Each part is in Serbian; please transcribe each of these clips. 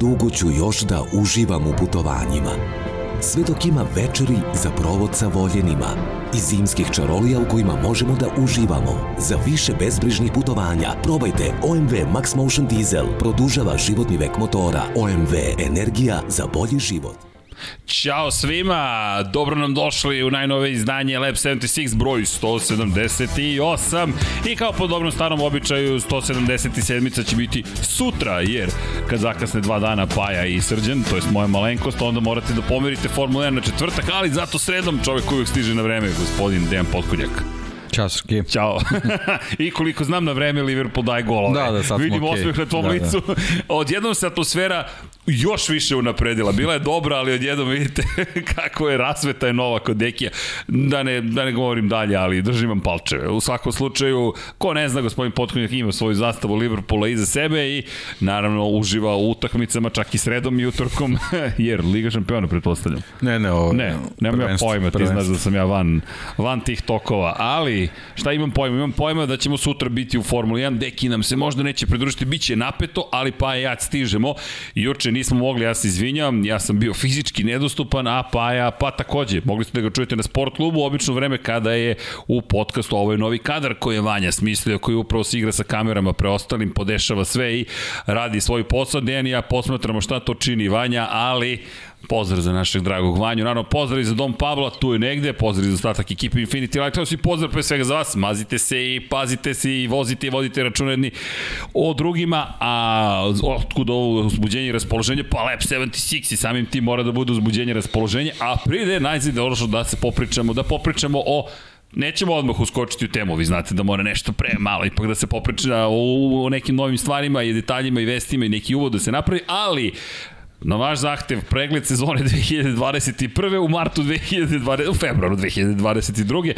dugo ću još da uživam u putovanjima. Sve dok ima večeri za provod sa voljenima i zimskih čarolija u kojima možemo da uživamo. Za više bezbrižnih putovanja probajte OMV Max Motion Diesel. Produžava životni vek motora. OMV. Energija za bolji život. Ćao svima, dobro nam došli u najnove izdanje Lab 76 broj 178 i kao po dobrom starom običaju 177 će biti sutra jer kad zakasne dva dana Paja i Srđan, to jest moja malenkost, onda morate da pomerite Formula 1 na četvrtak, ali zato sredom čovek uvijek stiže na vreme, gospodin Dejan Potkonjak. Ćao, Srki. Ćao. I koliko znam na vreme Liverpool daje golove. Da, da, sad Vidim smo osmeh okej. na tvom Da, da. licu. Odjednom se atmosfera još više unapredila. Bila je dobra, ali odjednom vidite kako je rasveta je nova kod Dekija. Da ne, da ne govorim dalje, ali držim vam palčeve. U svakom slučaju, ko ne zna, gospodin Potkonjak ima svoju zastavu Liverpoola iza sebe i naravno uživa u utakmicama čak i sredom i utorkom, jer Liga šampiona pretpostavljam. Ne, ne, ovo... Ne, nemam ja prvenstvo, pojma, ti prvenstvo. znaš da sam ja van, van tih tokova, ali šta imam pojma? Imam pojma da ćemo sutra biti u Formuli 1, deki nam se možda neće pridružiti, bit će napeto, ali pa ja stižemo. Juče nismo mogli, ja se izvinjam, ja sam bio fizički nedostupan, a Paja, pa takođe, mogli ste da ga čujete na sport klubu, obično vreme kada je u podcastu, ovo je novi kadar koji je Vanja smislio, koji upravo se igra sa kamerama preostalim, podešava sve i radi svoj posao. Dejan i ja posmatramo šta to čini Vanja, ali Pozdrav za našeg dragog Vanju, naravno pozdrav i za Dom Pavla, tu je negde, pozdrav i za ostatak ekipe Infinity Lighthouse i pozdrav pre svega za vas, mazite se i pazite se i vozite i vodite računa jedni o drugima, a otkud ovo uzbuđenje i raspoloženje, pa Lab 76 i samim tim mora da bude uzbuđenje i raspoloženje, a pride najzid došlo da se popričamo, da popričamo o Nećemo odmah uskočiti u temu, vi znate da mora nešto pre malo ipak da se popriča o, o nekim novim stvarima i detaljima i vestima i neki uvod da se napravi, ali Na vaš zahtev pregled sezone 2021. u martu 2020, u februaru 2022.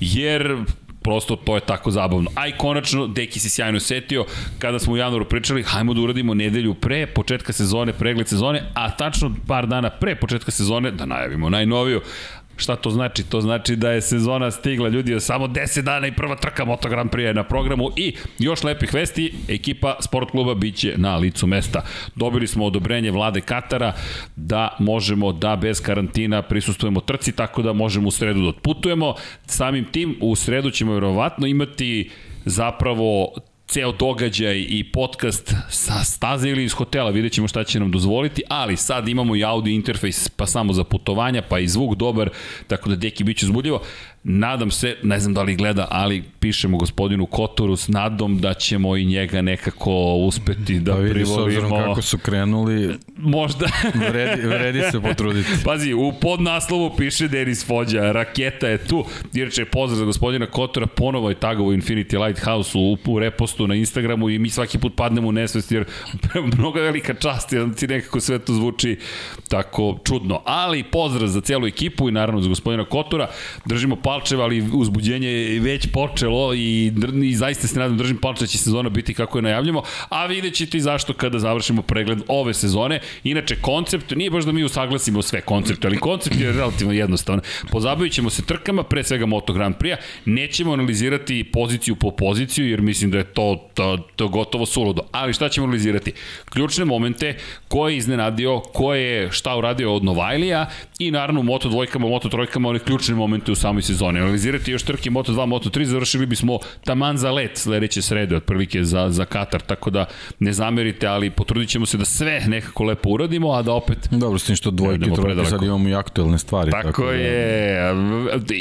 Jer prosto to je tako zabavno. A i konačno, Deki se sjajno setio, kada smo u januaru pričali, hajmo da uradimo nedelju pre početka sezone, pregled sezone, a tačno par dana pre početka sezone, da najavimo najnoviju, Šta to znači? To znači da je sezona stigla, ljudi, samo 10 dana i prva trka Moto Grand Prix je na programu i još lepih vesti, ekipa sport kluba biće na licu mesta. Dobili smo odobrenje vlade Katara da možemo da bez karantina prisustujemo trci, tako da možemo u sredu da otputujemo. Samim tim, u sredu ćemo verovatno imati zapravo ceo događaj i podcast sa staze ili iz hotela, vidjet ćemo šta će nam dozvoliti, ali sad imamo i audio interfejs pa samo za putovanja, pa i zvuk dobar, tako da deki bit će uzbudljivo. Nadam se, ne znam da li gleda, ali pišemo gospodinu Kotoru s nadom da ćemo i njega nekako uspeti da Da vidi, privolimo. kako su krenuli, Možda. vredi, vredi se potruditi. Pazi, u podnaslovu piše Denis Fođa, raketa je tu. Dirče, pozdrav za gospodina Kotora, ponovo je tagovo Infinity Lighthouse u, u repostu na Instagramu i mi svaki put padnemo u nesvest jer mnogo je velika čast jer ti nekako sve to zvuči tako čudno. Ali pozdrav za celu ekipu i naravno za gospodina Kotora. Držimo palčeve, ali uzbuđenje je već počelo i, i zaista se nadam držim palče da će sezona biti kako je najavljamo, a vidjet ćete i zašto kada završimo pregled ove sezone. Inače, koncept, nije baš da mi usaglasimo sve koncepte, ali koncept je relativno jednostavan. Pozabavit ćemo se trkama, pre svega Moto Grand Prix-a, nećemo analizirati poziciju po poziciju, jer mislim da je to, to, to gotovo suludo. Ali šta ćemo analizirati? Ključne momente, ko je iznenadio, ko je šta uradio od Novajlija i naravno u Moto dvojkama, Moto trojkama, one ključne momente u samoj sezoni. Analizirati još trke Moto 2, Moto 3, završili bismo taman za let sledeće srede, otprilike za, za Katar, tako da ne zamerite, ali potrudit ćemo se da sve nekako lepo uradimo, a da opet Dobro, s tim što dvojke, trojke, sad imamo i aktuelne stvari. Tako, da- je.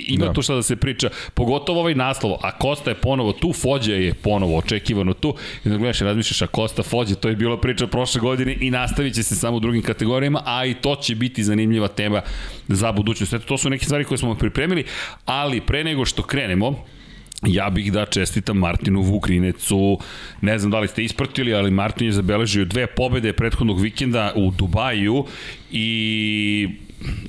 Ima Da. tu šta da se priča. Pogotovo ovaj naslov. A Kosta je ponovo tu, Fođa je ponovo očekivano tu. I da gledaš i razmišljaš, a Kosta Fođa, to je bila priča prošle godine i nastavit će se samo u drugim kategorijama, a i to će biti zanimljiva tema za budućnost. Eto, to su neke stvari koje smo pripremili, ali pre nego što krenemo, Ja bih da čestitam Martinu Vukrinecu, ne znam da li ste ispratili, ali Martin je zabeležio dve pobede prethodnog vikenda u Dubaju i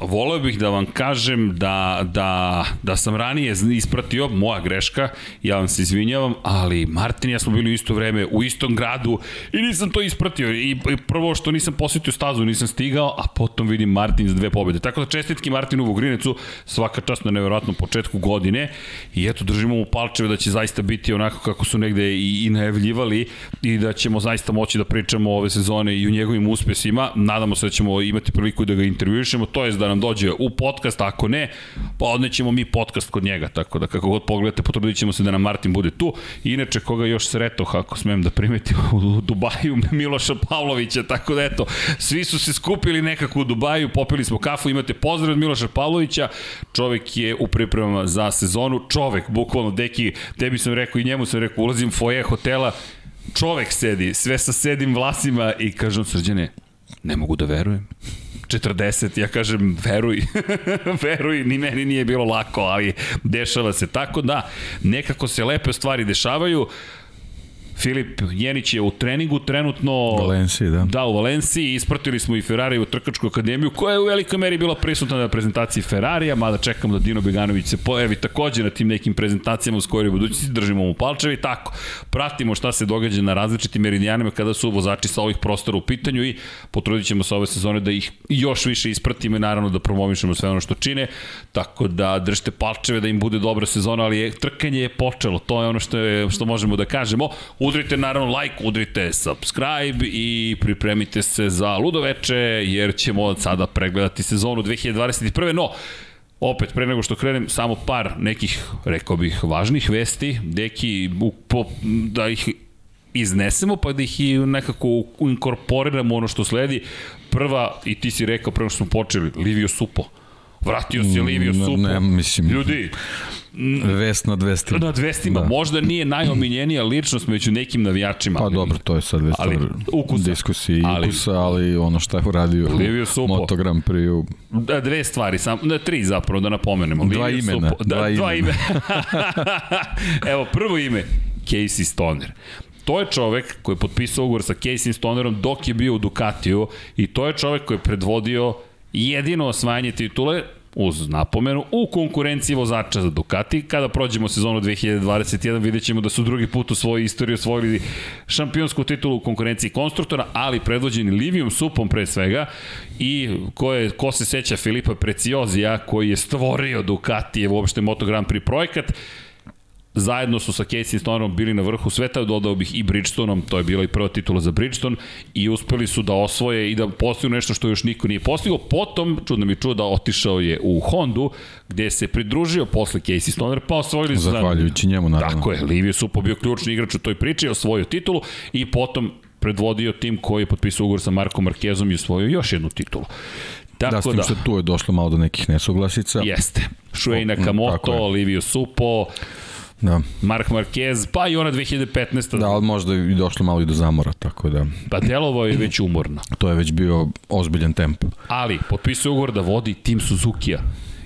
voleo bih da vam kažem da, da, da sam ranije ispratio, moja greška, ja vam se izvinjavam, ali Martin i ja smo bili u isto vreme, u istom gradu i nisam to ispratio. I, i prvo što nisam posetio stazu, nisam stigao, a potom vidim Martin za dve pobjede. Tako da čestitki Martinu Vogrinecu, svaka čast na nevjerojatnom početku godine i eto, držimo mu palčeve da će zaista biti onako kako su negde i, i najavljivali i da ćemo zaista moći da pričamo ove sezone i o njegovim uspesima. Nadamo se da ćemo imati priliku da ga intervjušemo, to je da nam dođe u podcast, ako ne, pa odnećemo mi podcast kod njega, tako da kako god pogledate, potrudit ćemo se da nam Martin bude tu. Inače, koga još sreto, ako smem da primetim, u Dubaju Miloša Pavlovića, tako da eto, svi su se skupili nekako u Dubaju, popili smo kafu, imate pozdrav od Miloša Pavlovića, čovek je u pripremama za sezonu, čovek, bukvalno, deki, tebi sam rekao i njemu sam rekao, ulazim foje hotela, čovek sedi, sve sa sedim vlasima i kažem, srđane, ne mogu da verujem. 40, ja kažem, veruj, veruj, ni meni nije bilo lako, ali dešava se. Tako da, nekako se lepe stvari dešavaju. Filip Jenić je u treningu trenutno... U Valenciji, da. Da, u Valenciji. Ispratili smo i Ferrari u trkačku akademiju, koja je u velikoj meri bila prisutna na prezentaciji Ferrarija, mada čekamo da Dino Beganović se pojavi takođe na tim nekim prezentacijama u skorijoj budućnosti, držimo mu palčevi, tako. Pratimo šta se događa na različitim meridijanima kada su vozači sa ovih prostora u pitanju i potrudit ćemo se ove sezone da ih još više ispratimo i naravno da promovišemo sve ono što čine, tako da držite palčeve da im bude dobra sezona, ali je, trkanje je počelo, to je ono što, je, što možemo da kažemo. Udrite naravno like, udrite subscribe i pripremite se za ludoveče jer ćemo od sada pregledati sezonu 2021. No, opet pre nego što krenem samo par nekih rekao bih važnih vesti. Deki po, da ih iznesemo pa da ih i nekako inkorporiramo ono što sledi. Prva i ti si rekao pre nego što smo počeli Livio Supo Vratio se Livio Supo. Ne, mislim. Ljudi, Vest nad vestima. Nad vestima. Da. Možda nije najomiljenija ličnost među nekim navijačima. Pa dobro, to je sad već ali, ukusa. diskusije i ali, ukusa, ali ono šta je uradio Livio Supo. Moto Grand Prix. Da, dve stvari, sam, da, tri zapravo da napomenemo. Dva Livio imena. Supo, da, dva, dva imena. Evo, prvo ime, Casey Stoner. To je čovek koji je potpisao ugovor sa Casey Stonerom dok je bio u Ducatiju i to je čovek koji je predvodio jedino osvajanje titule uz napomenu, u konkurenciji vozača za Ducati. Kada prođemo sezonu 2021 vidjet ćemo da su drugi put u svojoj istoriji osvojili šampionsku titulu u konkurenciji konstruktora, ali predvođeni Livijom Supom pre svega i ko, je, ko se seća Filipa Preciozija koji je stvorio Ducati je uopšte Moto Grand Prix projekat zajedno su sa Casey Stonerom bili na vrhu sveta, dodao bih i Bridgestoneom, to je bila i prva titula za Bridgestone, i uspeli su da osvoje i da postignu nešto što još niko nije postigao. Potom, čudno mi čuo da otišao je u Hondu, gde se pridružio posle Casey Stoner, pa osvojili su... Zahvaljujući njemu, naravno. Tako je, Livio Supo bio ključni igrač u toj priči, osvojio titulu i potom predvodio tim koji je potpisao ugovor sa Markom Markezom i osvojio još jednu titulu. Tako da, s tim da. što tu je došlo malo do nekih nesuglasica. Jeste. Shuei Kamoto, Livio Supo, Da. Mark Marquez, pa i ona 2015. Da, ali možda i došlo malo i do zamora, tako da... Pa delovo je već umorno. To je već bio ozbiljan tempo. Ali, potpisuje ugovor da vodi tim Suzuki-a.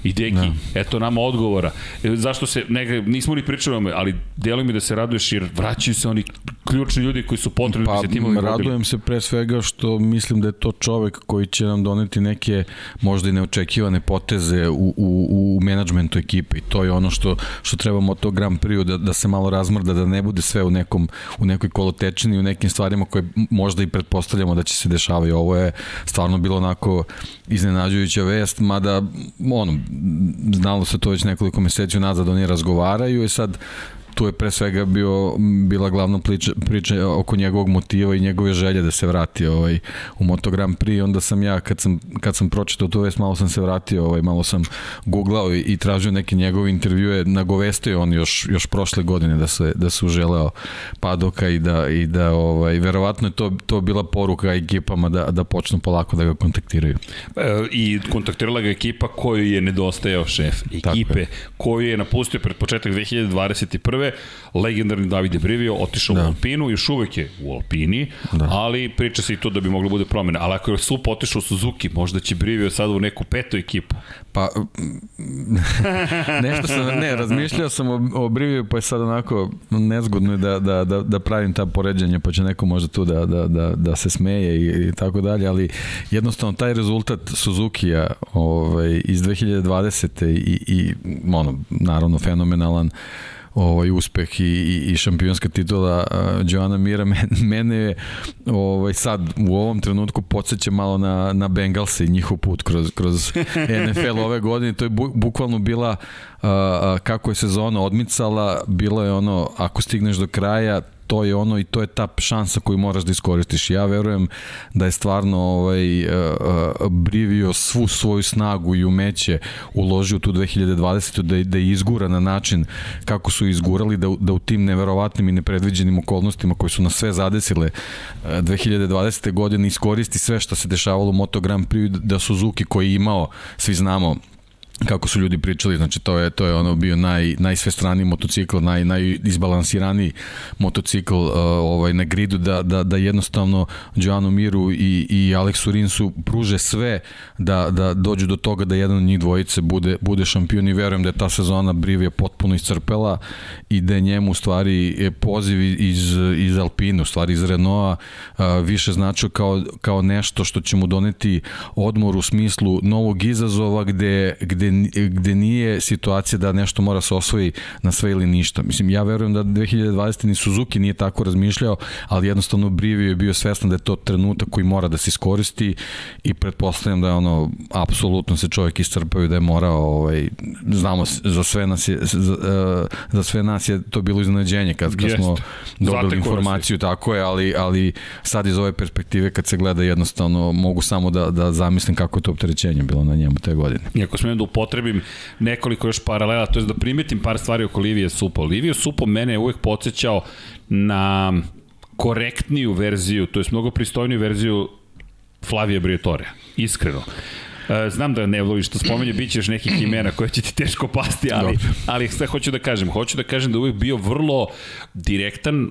I deki, da. eto nama odgovora. E, zašto se, ne, nismo ni pričali o me, ali delo mi da se raduješ jer vraćaju se oni ključni ljudi koji su potrebni da pa, da se timovi radujem se pre svega što mislim da je to čovek koji će nam doneti neke možda i neočekivane poteze u, u, u menadžmentu ekipe i to je ono što, što trebamo od tog Grand Prix da, da se malo razmrda, da ne bude sve u, nekom, u nekoj kolotečini, u nekim stvarima koje možda i pretpostavljamo da će se dešavati. Ovo je stvarno bilo onako iznenađujuća vest, mada ono, znalo se to već nekoliko meseci nazad, oni razgovaraju i sad tu je pre svega bio, bila glavna priča, priča oko njegovog motiva i njegove želje da se vrati ovaj, u Moto Grand Prix. Onda sam ja, kad sam, kad sam pročitao tu vest, malo sam se vratio, ovaj, malo sam googlao i, i tražio neke njegove intervjue. Nagovestio on još, još prošle godine da se, da se uželeo padoka i da, i da ovaj, verovatno je to, to bila poruka ekipama da, da počnu polako da ga kontaktiraju. E, I kontaktirala ga ekipa koju je nedostajao šef ekipe, koju je napustio pred početak 2021 1991. Legendarni Davide Brivio otišao da. u Alpinu, još uvek je u Alpini, da. ali priča se i to da bi moglo bude promjena. Ali ako je Sup otišao u Suzuki, možda će Brivio sada u neku petu ekipu. Pa, nešto sam, ne, razmišljao sam o, o Brivio, pa je sad onako nezgodno da, da, da, da pravim ta poređenja, pa će neko možda tu da, da, da, da se smeje i, i tako dalje, ali jednostavno taj rezultat Suzuki-a ovaj, iz 2020. i, i ono, naravno fenomenalan ovaj uspeh i, i, i šampionska titula uh, Joana Mira mene je ovaj sad u ovom trenutku podseća malo na na Bengalse i njihov put kroz kroz NFL ove godine. To je bu, bukvalno bila uh, kako je sezona odmicala bilo je ono ako stigneš do kraja to je ono i to je ta šansa koju moraš da iskoristiš. Ja verujem da je stvarno ovaj, uh, uh, brivio svu svoju snagu i umeće uložio tu 2020. da, da je izgura na način kako su izgurali, da, da u tim neverovatnim i nepredviđenim okolnostima koje su nas sve zadesile uh, 2020. godine iskoristi sve što se dešavalo u Moto Grand Prix, da Suzuki koji je imao, svi znamo, kako su ljudi pričali, znači to je to je ono bio naj najsvestraniji motocikl, naj najizbalansiraniji motocikl uh, ovaj na gridu da da da jednostavno Joanu Miru i i Aleksu Rinsu pruže sve da da dođu do toga da jedan od njih dvojice bude bude šampion i verujem da je ta sezona Brivija potpuno iscrpela i da je njemu u stvari poziv iz iz Alpine, u stvari iz Renaulta uh, više značio kao kao nešto što će mu doneti odmor u smislu novog izazova gde gde gde, gde nije situacija da nešto mora se osvoji na sve ili ništa. Mislim, ja verujem da 2020. ni Suzuki nije tako razmišljao, ali jednostavno Brivio je bio svestan da je to trenutak koji mora da se iskoristi i pretpostavljam da je ono, apsolutno se čovjek iscrpao i da je morao, ovaj, znamo, za sve nas je, za, e, za sve nas je to bilo iznenađenje kad, kad smo dobili informaciju, tako je, ali, ali sad iz ove perspektive kad se gleda jednostavno mogu samo da, da zamislim kako je to opterećenje bilo na njemu te godine. Iako smo da upotrebim nekoliko još paralela, to je da primetim par stvari oko Livije Supo. Livije Supo mene je uvek podsjećao na korektniju verziju, to je mnogo pristojniju verziju Flavija Briatore, iskreno. E, znam da ne voliš što spomenje, bit ćeš nekih imena koje će ti teško pasti, ali, ali sve hoću da kažem. Hoću da kažem da uvijek bio vrlo direktan,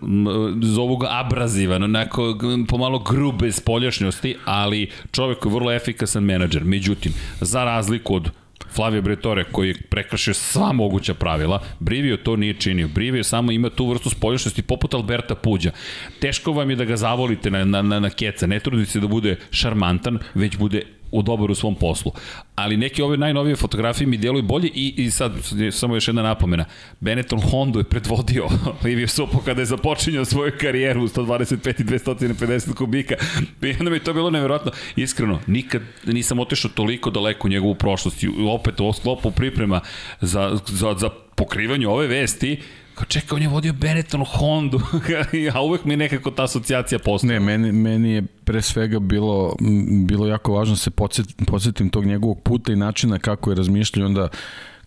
zovu ga abrazivan, onako pomalo grube spoljašnjosti, ali čovek je vrlo efikasan menadžer. Međutim, za razliku od Flavio Bretore koji je prekršio sva moguća pravila, Brivio to nije činio. Brivio samo ima tu vrstu spoljašnosti poput Alberta Puđa. Teško vam je da ga zavolite na, na, na, na keca, ne trudite se da bude šarmantan, već bude u dobar u svom poslu. Ali neke ove najnovije fotografije mi djeluju bolje i, i sad samo još jedna napomena. Benetton Honda je predvodio Livio Sopo kada je započinjao svoju karijeru u 125 i 250 kubika. I onda mi to bilo nevjerojatno. Iskreno, nikad nisam otišao toliko daleko u njegovu prošlost i opet u sklopu priprema za, za, za pokrivanje ove vesti Kao čekaj, on je vodio Benetton Hondu, a uvek mi nekako ta asocijacija postoje. Ne, meni, meni je pre svega bilo, bilo jako važno da se podsjet, podsjetim tog njegovog puta i načina kako je razmišljao, onda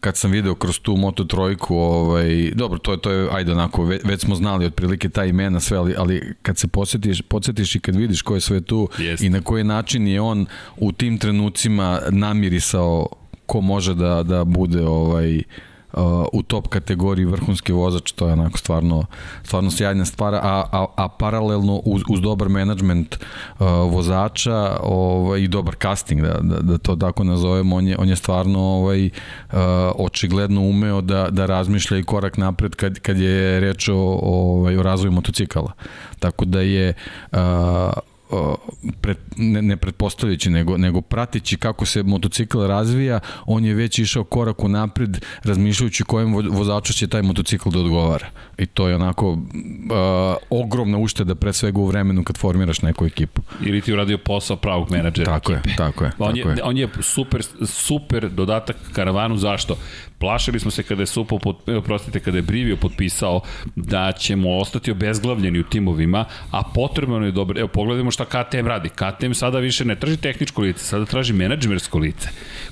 kad sam video kroz tu Moto trojku, ovaj, dobro, to je, to je, ajde onako, već, već smo znali otprilike ta imena sve, ali, ali kad se podsjetiš, podsjetiš i kad vidiš ko je sve tu Jest. i na koji način je on u tim trenucima namirisao ko može da, da bude ovaj, u top kategoriji vrhunski vozač, to je onako stvarno, stvarno sjajna stvar, a, a, a paralelno uz, uz dobar menadžment uh, vozača ovaj, i dobar casting, da, da, da to tako nazovemo, on je, on je stvarno ovaj, uh, očigledno umeo da, da razmišlja i korak napred kad, kad je reč o, ovaj, o razvoju motocikala. Tako da je uh, pred, ne, ne pretpostavljajući, nego, nego pratići kako se motocikl razvija, on je već išao korak u napred, razmišljajući kojem vozaču će taj motocikl da odgovara. I to je onako uh, ogromna ušteda pre svega u vremenu kad formiraš neku ekipu. Ili ti uradio posao pravog menadžera tako ekipe. Je, tako je, on tako je, je. On je super, super dodatak karavanu, zašto? Plašili smo se kada je Supo, pod, prostite, kada je Brivio potpisao da ćemo ostati obezglavljeni u timovima, a potrebno je dobro, evo pogledajmo šta KTM radi. KTM sada više ne traži tehničko lice, sada traži menadžmersko lice.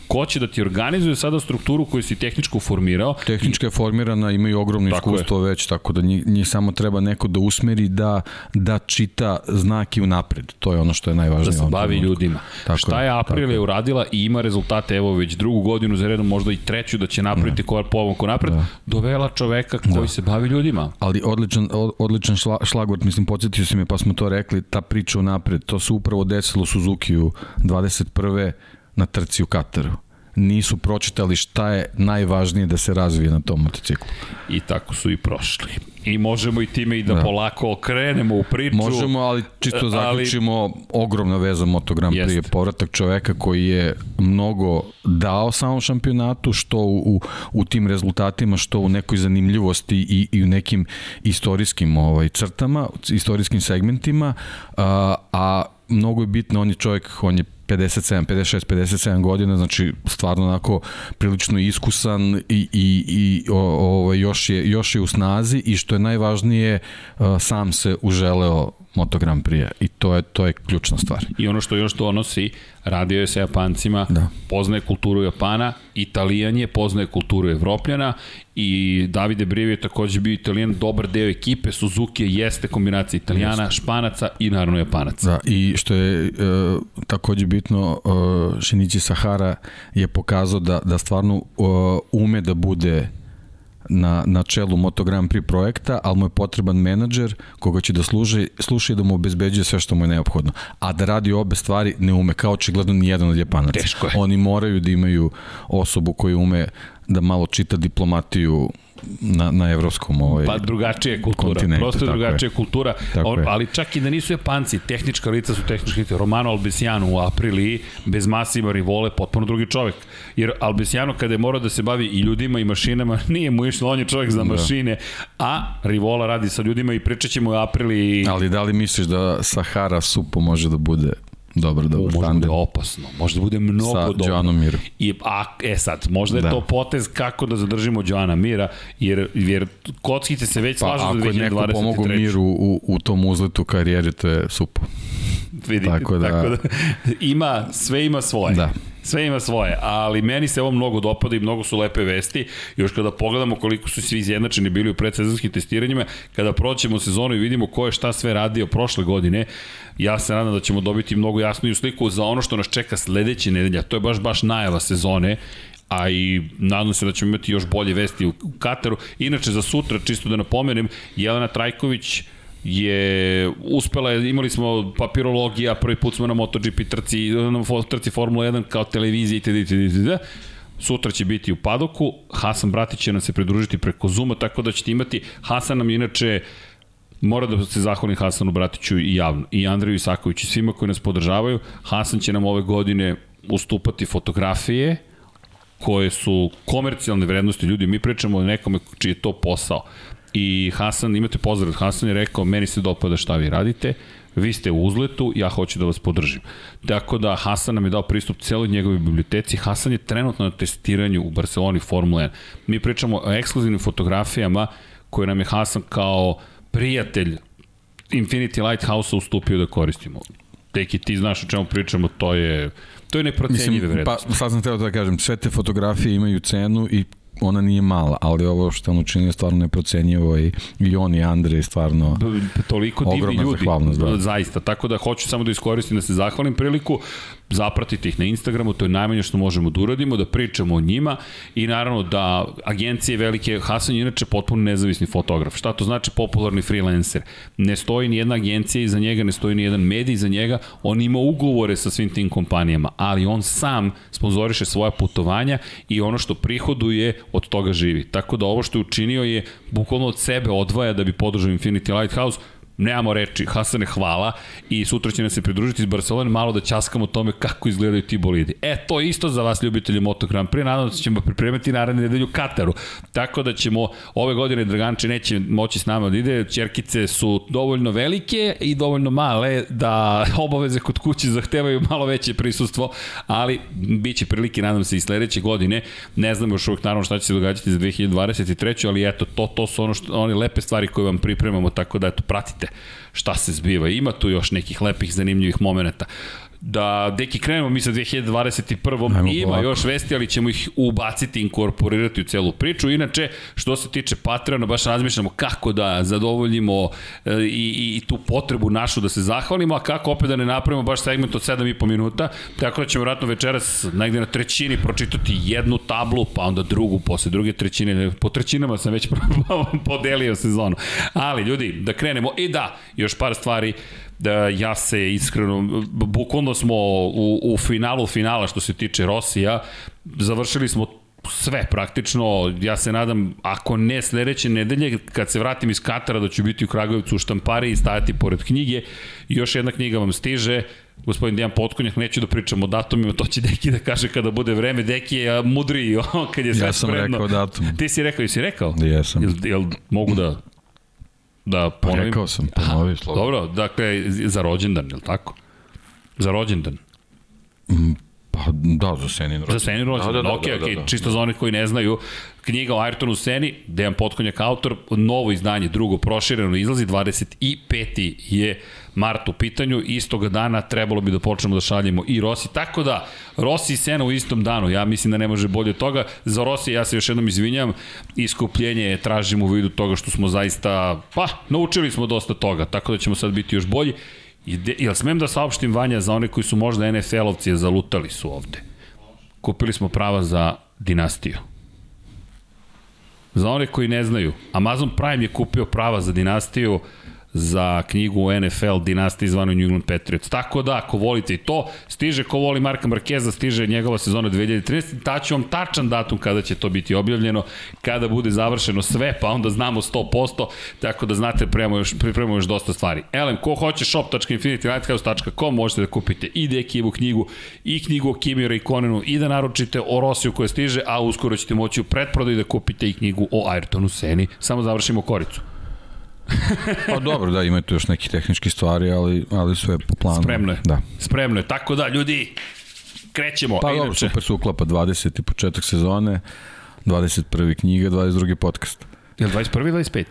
Ko će da ti organizuje sada strukturu koju si tehničko formirao? Tehnička je formirana, imaju ogromno tako iskustvo je. već, tako da njih, njih samo treba neko da usmeri da, da čita znaki u napred. To je ono što je najvažnije. Da se bavi ljudima. Tako šta je Aprilia uradila i ima rezultate, evo već drugu godinu za redom, možda i treću da će napraviti da. korak napred, da. dovela čoveka koji da. se bavi ljudima. Ali odličan, odličan šla, šlagvort, mislim, podsjetio si me, pa smo to rekli, ta priča u napred, to se upravo desilo Suzuki u 21 na trci u Kataru nisu pročitali šta je najvažnije da se razvije na tom motociklu. I tako su i prošli. I možemo i time i da, da. polako okrenemo u priču. Možemo, ali čisto zaključimo ali... ogromna veza Motogram prije povratak čoveka koji je mnogo dao samom šampionatu, što u, u, u tim rezultatima, što u nekoj zanimljivosti i, i u nekim istorijskim ovaj, crtama, istorijskim segmentima, a, a mnogo je bitno, on je čovjek, on je 57, 56, 57 godina, znači stvarno onako prilično iskusan i, i, i o, o, još, je, još je u snazi i što je najvažnije, sam se uželeo Moto Grand Prix i to je, to je ključna stvar. I ono što još donosi, radio je sa Japancima, da. poznaje kulturu Japana, Italijan je, poznaje kulturu Evropljana i Davide Brivi je takođe bio Italijan, dobar deo ekipe, Suzuki je jeste kombinacija Italijana, jeste. Španaca i naravno Japanaca. Da, i što je e, takođe bitno, e, Shinichi Sahara je pokazao da, da stvarno e, ume da bude na, na čelu Moto Grand Prix projekta, ali mu je potreban menadžer koga će da služi, sluša i da mu obezbeđuje sve što mu je neophodno. A da radi obe stvari ne ume, kao očigledno ni jedan od Japanaca. Teško je. Oni moraju da imaju osobu koja ume da malo čita diplomatiju na, na evropskom ovaj, Pa drugačija kultura, prosto drugačija je. kultura, on, ali čak i da nisu Japanci, tehnička lica su tehnički lica. Romano Albesiano u Apriliji, bez Massima Rivole, potpuno drugi čovek. Jer Albesiano kada je morao da se bavi i ljudima i mašinama, nije mu išlo, on je čovek za da. mašine, da. a Rivola radi sa ljudima i pričat ćemo u Apriliji. Ali da li misliš da Sahara Supo može da bude Dobro, dobro. Može da bude opasno, može da bude mnogo Sa dobro. Sa Miru. I, a, e sad, možda je da. to potez kako da zadržimo Joana Mira, jer, jer kockice se već pa, slažu za 2023. Ako je neko pomogu Miru u, u tom uzletu karijeri, to je super. Vidite, tako da, tako da ima, sve ima svoje. Da. Sve ima svoje, ali meni se ovo mnogo dopada i mnogo su lepe vesti. Još kada pogledamo koliko su svi izjednačeni bili u predsezonskim testiranjima, kada proćemo sezonu i vidimo ko je šta sve radio prošle godine, ja se nadam da ćemo dobiti mnogo jasniju sliku za ono što nas čeka sledeće nedelja. To je baš baš najava sezone a i nadam se da ćemo imati još bolje vesti u Kataru. Inače, za sutra, čisto da napomenem, Jelena Trajković je uspela, imali smo papirologija, prvi put smo na MotoGP trci, na trci Formula 1 kao televizija itd. itd. itd. Sutra će biti u Padoku, Hasan Bratić će nam se pridružiti preko Zuma, tako da ćete imati, Hasan nam inače Mora da se zahvalim Hasanu Bratiću i javno, i Andreju Isakoviću, svima koji nas podržavaju. Hasan će nam ove godine ustupati fotografije koje su komercijalne vrednosti ljudi. Mi pričamo o nekome čiji je to posao. I Hasan, imate pozdrav, Hasan je rekao, meni se dopada šta vi radite, vi ste u uzletu, ja hoću da vas podržim. Tako da Hasan nam je dao pristup celoj njegovoj biblioteci. Hasan je trenutno na testiranju u Barceloni Formula 1. Mi pričamo o ekskluzivnim fotografijama koje nam je Hasan kao prijatelj Infinity Lighthouse-a ustupio da koristimo. Teki, ti znaš o čemu pričamo, to je to je neprocenjive vrednosti. Pa sad sam teo da kažem, sve te fotografije imaju cenu i ona nije mala, ali ovo što on učinio stvarno neprocenjivo i, i on i Andrej stvarno toliko divni ljudi, da. zaista, tako da hoću samo da iskoristim da se zahvalim priliku, zapratite ih na Instagramu, to je najmanje što možemo da uradimo, da pričamo o njima i naravno da agencije velike, Hasan je inače potpuno nezavisni fotograf. Šta to znači popularni freelancer? Ne stoji ni jedna agencija iza njega, ne stoji ni jedan medij iza njega, on ima ugovore sa svim tim kompanijama, ali on sam sponzoriše svoja putovanja i ono što prihoduje od toga živi. Tako da ovo što je učinio je bukvalno od sebe odvaja da bi podržao Infinity Lighthouse, nemamo reči, Hasane hvala i sutra će nam se pridružiti iz Barcelone malo da ćaskamo tome kako izgledaju ti bolidi. E, to je isto za vas ljubitelji Moto Grand Prix, nadam se da ćemo pripremiti naredne nedelju Kataru. Tako da ćemo ove godine Draganče neće moći s nama da ide, čerkice su dovoljno velike i dovoljno male da obaveze kod kuće zahtevaju malo veće prisustvo, ali bit će prilike, nadam se, i sledeće godine. Ne znam još uvijek naravno šta će se događati za 2023. ali eto, to, to su ono što, one lepe stvari koje vam pripremamo, tako da eto, pratite šta se zbiva. Ima tu još nekih lepih, zanimljivih momenta da deki krenemo mi sa 2021. Ajmo Ima polako. još vesti, ali ćemo ih ubaciti, inkorporirati u celu priču. Inače, što se tiče Patreona, baš razmišljamo kako da zadovoljimo e, i, i, i tu potrebu našu da se zahvalimo, a kako opet da ne napravimo baš segment od 7,5 minuta. Tako da ćemo vratno večeras negde na trećini pročitati jednu tablu, pa onda drugu, posle druge trećine. Po trećinama sam već podelio sezonu. Ali, ljudi, da krenemo. I da, još par stvari da ja se iskreno, bukvalno smo u, u finalu finala što se tiče Rosija, završili smo sve praktično, ja se nadam, ako ne sledeće nedelje, kad se vratim iz Katara, da ću biti u Kragujevcu u štampari i stajati pored knjige. još jedna knjiga vam stiže, gospodin Dejan Potkonjak, neću da pričam o datumima, to će Deki da kaže kada bude vreme, Deki je mudriji kad je sve ja sam spremno. rekao datum. Ti si rekao, jesi rekao? Jesam. Jel, jel mogu da Da pa ponovim. Rekao sam, ponovi slovo. Dobro, dakle, za rođendan, je li tako? Za rođendan. Pa da, za Senin rođendan. Za Senin rođendan, da, da, da, ok, da, da, da, da. čisto za onih koji ne znaju, knjiga o Ayrtonu Seni, Dejan Potkonjak autor, novo izdanje, drugo prošireno izlazi, 25. je mart u pitanju, istoga dana trebalo bi da počnemo da šaljemo i Rossi, tako da Rossi i Sena u istom danu, ja mislim da ne može bolje od toga, za Rossi ja se još jednom izvinjam, iskupljenje tražimo u vidu toga što smo zaista, pa, naučili smo dosta toga, tako da ćemo sad biti još bolji, jel smem da saopštim Vanja za one koji su možda NFL-ovci, zalutali su ovde. Kupili smo prava za dinastiju. Za one koji ne znaju, Amazon Prime je kupio prava za dinastiju za knjigu NFL dinastije zvano New England Patriots. Tako da, ako volite i to, stiže ko voli Marka Markeza, stiže njegova sezona 2013. Taću vam tačan datum kada će to biti objavljeno, kada bude završeno sve, pa onda znamo 100%, tako da znate, pripremamo još, pripremamo još dosta stvari. Elem, ko hoće shop.infinitylighthouse.com možete da kupite i Dekijevu knjigu, i knjigu o Kimi Rayconenu, i da naručite o Rosiju koja stiže, a uskoro ćete moći u pretprodaju da kupite i knjigu o Ayrtonu Seni. Samo završimo koricu. pa dobro, da, ima tu još neki tehnički stvari, ali, ali sve po planu. Spremno je. Da. Spremno je. Tako da, ljudi, krećemo. Pa dobro, super se uklapa 20. početak sezone, 21. knjiga, 22. podcast. Je li 21. 25.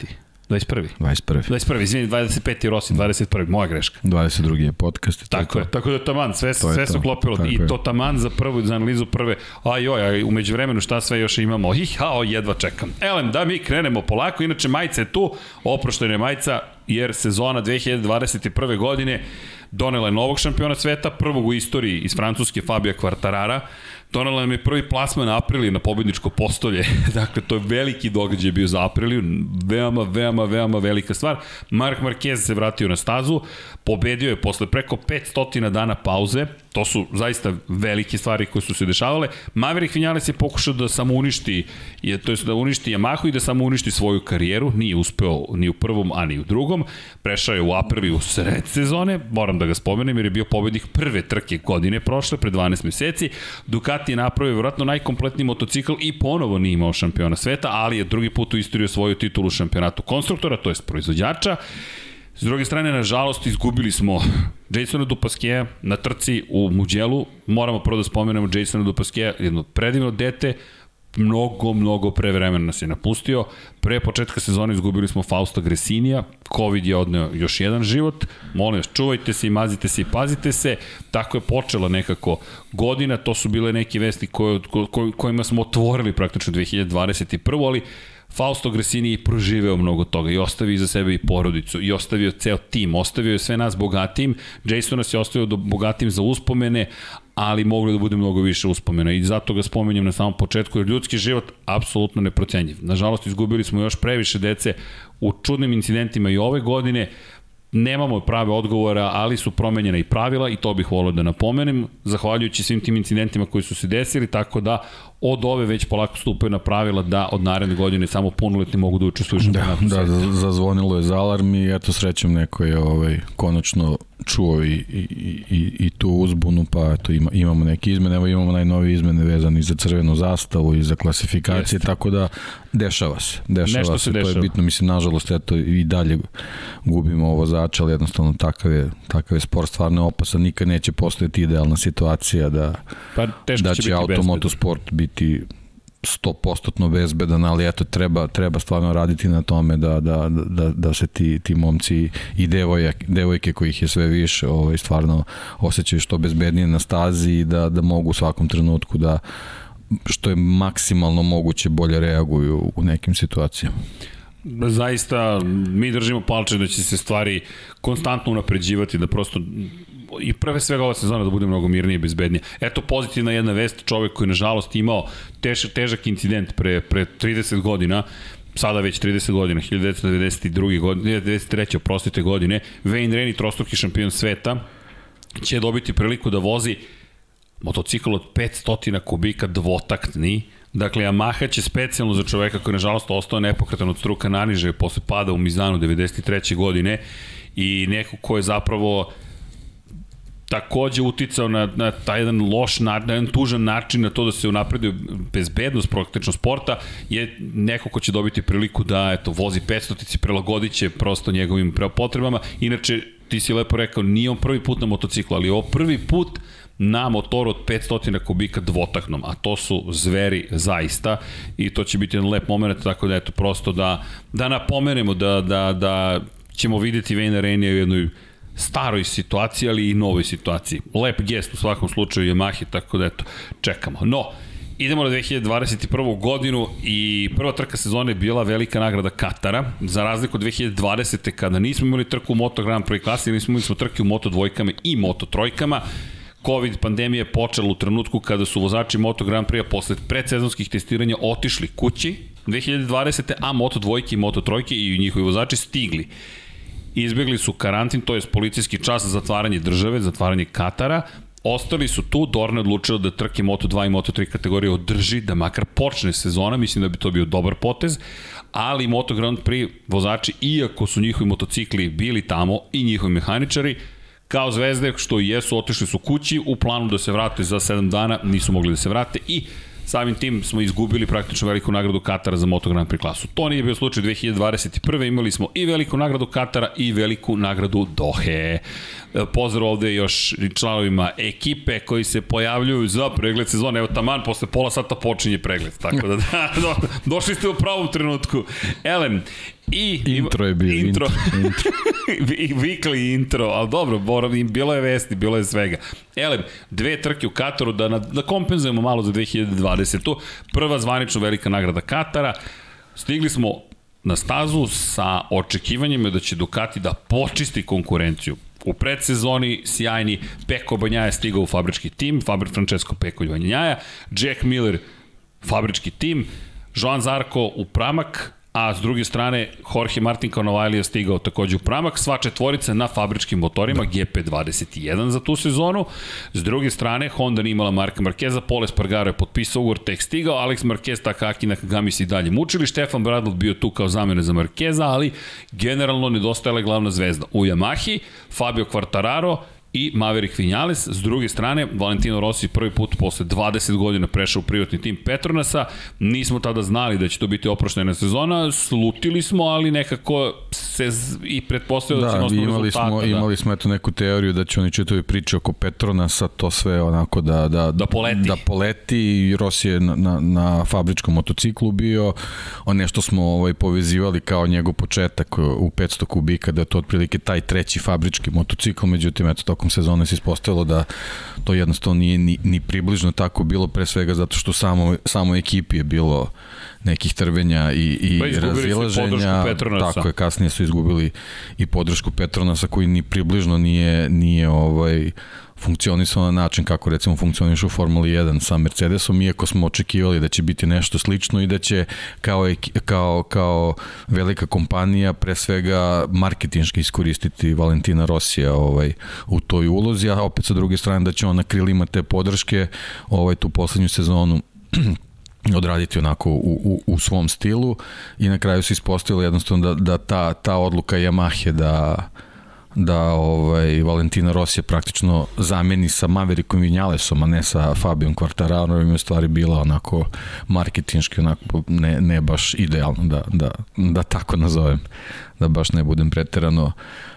21. 21. 21. Izvini, 25. Rossi, 21. Moja greška. 22. je podcast. Tako je, tako da taman, sve, to sve su klopilo. Tako I je. to taman za prvu, za analizu prve. Aj joj, aj, umeđu vremenu šta sve još imamo. Ih, hao, jedva čekam. Elem, da mi krenemo polako, inače majica je tu, oproštena je majica, jer sezona 2021. godine donela je novog šampiona sveta, prvog u istoriji iz Francuske Fabio Quartarara, Donala nam je prvi plasman Aprilije na pobedničko postolje. dakle, to je veliki događaj bio za Apriliju. Veoma, veoma, veoma velika stvar. Mark Marquez se vratio na stazu. Pobedio je posle preko 500 dana pauze. To su zaista velike stvari koje su se dešavale. Maverick Vinales je pokušao da samo uništi, je, to je da uništi Yamahu i da samo uništi svoju karijeru. Nije uspeo ni u prvom, a ni u drugom. Prešao je u Apriliju sred sezone. Moram da ga spomenem jer je bio pobednik prve trke godine prošle, pre 12 meseci. Ducati je napravio vjerojatno najkompletniji motocikl i ponovo nije imao šampiona sveta, ali je drugi put u istoriju svoju titulu šampionatu konstruktora, to je proizvođača. S druge strane, nažalost, izgubili smo Jasona Dupaskeja na trci u Muđelu. Moramo prvo da spomenemo Jasona Dupaskeja, jedno predivno dete, mnogo, mnogo pre vremena nas je napustio. Pre početka sezone izgubili smo Fausta Gresinija, COVID je odneo još jedan život. Molim vas, čuvajte se i mazite se i pazite se. Tako je počela nekako godina, to su bile neke vesti koje, ko, kojima smo otvorili praktično 2021. ali Fausto Gresini je proživeo mnogo toga. I ostavio iza sebe i porodicu i ostavio ceo tim, ostavio je sve nas bogatim, Jason nas je ostavio bogatim za uspomene, ali moglo da bude mnogo više uspomena. I zato ga spomenjem na samom početku, jer ljudski život apsolutno neprocenjiv. Nažalost, izgubili smo još previše dece u čudnim incidentima i ove godine, Nemamo prave odgovora, ali su promenjena i pravila i to bih volio da napomenem, zahvaljujući svim tim incidentima koji su se desili, tako da od ove već polako stupaju na pravila da od naredne godine samo punoletni mogu da učestvuju da, da, zazvonilo je za alarm i eto srećem neko je ovaj, konačno čuo i, i, i, i tu uzbunu, pa eto ima, imamo neke izmene, evo imamo najnovije izmene vezane i za crvenu zastavu i za klasifikacije, Jeste. tako da dešava se, dešava Nešto se, se dešava. to je bitno, mislim, nažalost, eto i dalje gubimo ovo zača, ali jednostavno takav je, takav je sport stvarno opasan, nikad neće postojati idealna situacija da, pa, da će, će automotosport biti 100% bezbedan, ali eto treba treba stvarno raditi na tome da da da da se ti ti momci i devojke devojke kojih je sve više, ovaj stvarno osećaju što bezbednije na stazi i da da mogu u svakom trenutku da što je maksimalno moguće bolje reaguju u nekim situacijama. Zaista, mi držimo palče da će se stvari konstantno unapređivati, da prosto i prve svega ova sezona da bude mnogo mirnije i bezbednije. Eto pozitivna jedna vest, čovek koji nažalost imao težak, težak incident pre, pre 30 godina, sada već 30 godina, 1992. godine, 1993. oprostite godine, Wayne Rennie, trostruki šampion sveta, će dobiti priliku da vozi motocikl od 500 kubika dvotaktni, Dakle, Yamaha će specijalno za čoveka koji je nažalost ostao nepokretan od struka naniže posle pada u Mizanu 93. godine i neko ko je zapravo takođe uticao na, na taj jedan loš, na, na jedan tužan način na to da se unapreduje bezbednost praktično sporta, je neko ko će dobiti priliku da eto, vozi 500 tici, prelagodit će prosto njegovim potrebama. Inače, ti si lepo rekao, nije on prvi put na motociklu, ali ovo prvi put na motoru od 500 kubika dvotaknom, a to su zveri zaista i to će biti jedan lep moment, tako da eto prosto da, da napomenemo da, da, da ćemo videti Vejna Renija u jednoj staroj situaciji, ali i novoj situaciji. Lep gest u svakom slučaju Yamahi, tako da eto, čekamo. No, Idemo na 2021. godinu i prva trka sezone je bila velika nagrada Katara, za razliku od 2020. kada nismo imali trku u Moto Grand Prix klasi, nismo imali smo trke u Moto dvojkama i Moto trojkama. COVID pandemija je počela u trenutku kada su vozači Moto Grand Prix-a posle predsezonskih testiranja otišli kući 2020. a Moto dvojke i Moto trojke i njihovi vozači stigli. Izbjegli su karantin, to je policijski čas za zatvaranje države, zatvaranje Katara, ostali su tu, Dorne odlučila da trke Moto2 i Moto3 kategorije održi, da makar počne sezona, mislim da bi to bio dobar potez, ali Moto Grand Prix vozači, iako su njihovi motocikli bili tamo i njihovi mehaničari, kao zvezde što jesu, otišli su kući u planu da se vrate za 7 dana, nisu mogli da se vrate i samim tim smo izgubili praktično veliku nagradu Katara za Moto Grand Prix klasu. To nije bio slučaj 2021. Imali smo i veliku nagradu Katara i veliku nagradu Dohe. E, pozdrav ovde još članovima ekipe koji se pojavljuju za pregled sezone. Evo taman, posle pola sata počinje pregled. Tako da, da do, došli ste u pravom trenutku. Elem, I, intro je bio. Intro. intro. Vikli intro, ali dobro, boram, bilo je vesti, bilo je svega. Elem, dve trke u Kataru da, da kompenzujemo malo za 2020. Prva zvanično velika nagrada Katara. Stigli smo na stazu sa očekivanjima da će Ducati da počisti konkurenciju. U predsezoni sjajni Peko Banjaja stigao u fabrički tim, Fabri Francesco Peko Banjaja, Jack Miller fabrički tim, Joan Zarko u pramak, a s druge strane Jorge Martin Canovali je stigao takođe u pramak, sva četvorica na fabričkim motorima da. GP21 za tu sezonu. S druge strane Honda nije imala Marka Markeza, Pole Spargaro je potpisao ugovor, tek stigao, Alex Marquez, Takaki Nakagami se i dalje mučili, Stefan Bradl bio tu kao zamene za Markeza, ali generalno nedostajala je glavna zvezda. U Yamahi, Fabio Quartararo, i Maverick Vinales. S druge strane, Valentino Rossi prvi put posle 20 godina prešao u privatni tim Petronasa. Nismo tada znali da će to biti oproštena sezona. Slutili smo, ali nekako se i pretpostavio da, da će imali smo, da. imali smo eto neku teoriju da će oni čitovi priče oko Petronasa, to sve onako da, da, da poleti. Da poleti Rossi je na, na, na fabričkom motociklu bio. On nešto smo ovaj, povezivali kao njegov početak u 500 kubika, da je to otprilike taj treći fabrički motocikl, međutim, eto, tokom sezone se ispostavilo da to jednostavno nije ni, ni približno tako bilo, pre svega zato što samo, samo ekipi je bilo nekih trvenja i, i pa razilaženja. Tako je, kasnije su izgubili i podršku Petronasa koji ni približno nije, nije ovaj, funkcionisao na način kako recimo funkcioniše u Formuli 1 sa Mercedesom, iako smo očekivali da će biti nešto slično i da će kao, kao, kao velika kompanija pre svega marketinški iskoristiti Valentina Rosija ovaj, u toj ulozi, a opet sa druge strane da će on na krilima te podrške ovaj, tu poslednju sezonu odraditi onako u, u, u svom stilu i na kraju se ispostavilo jednostavno da, da ta, ta odluka Yamahe da da ovaj, Valentina Rossi je praktično zameni sa Maverickom Vinjalesom, a ne sa Fabijom Quartararom, je stvari bila onako marketinški, onako ne, ne baš idealno da, da, da tako nazovem, da baš ne budem preterano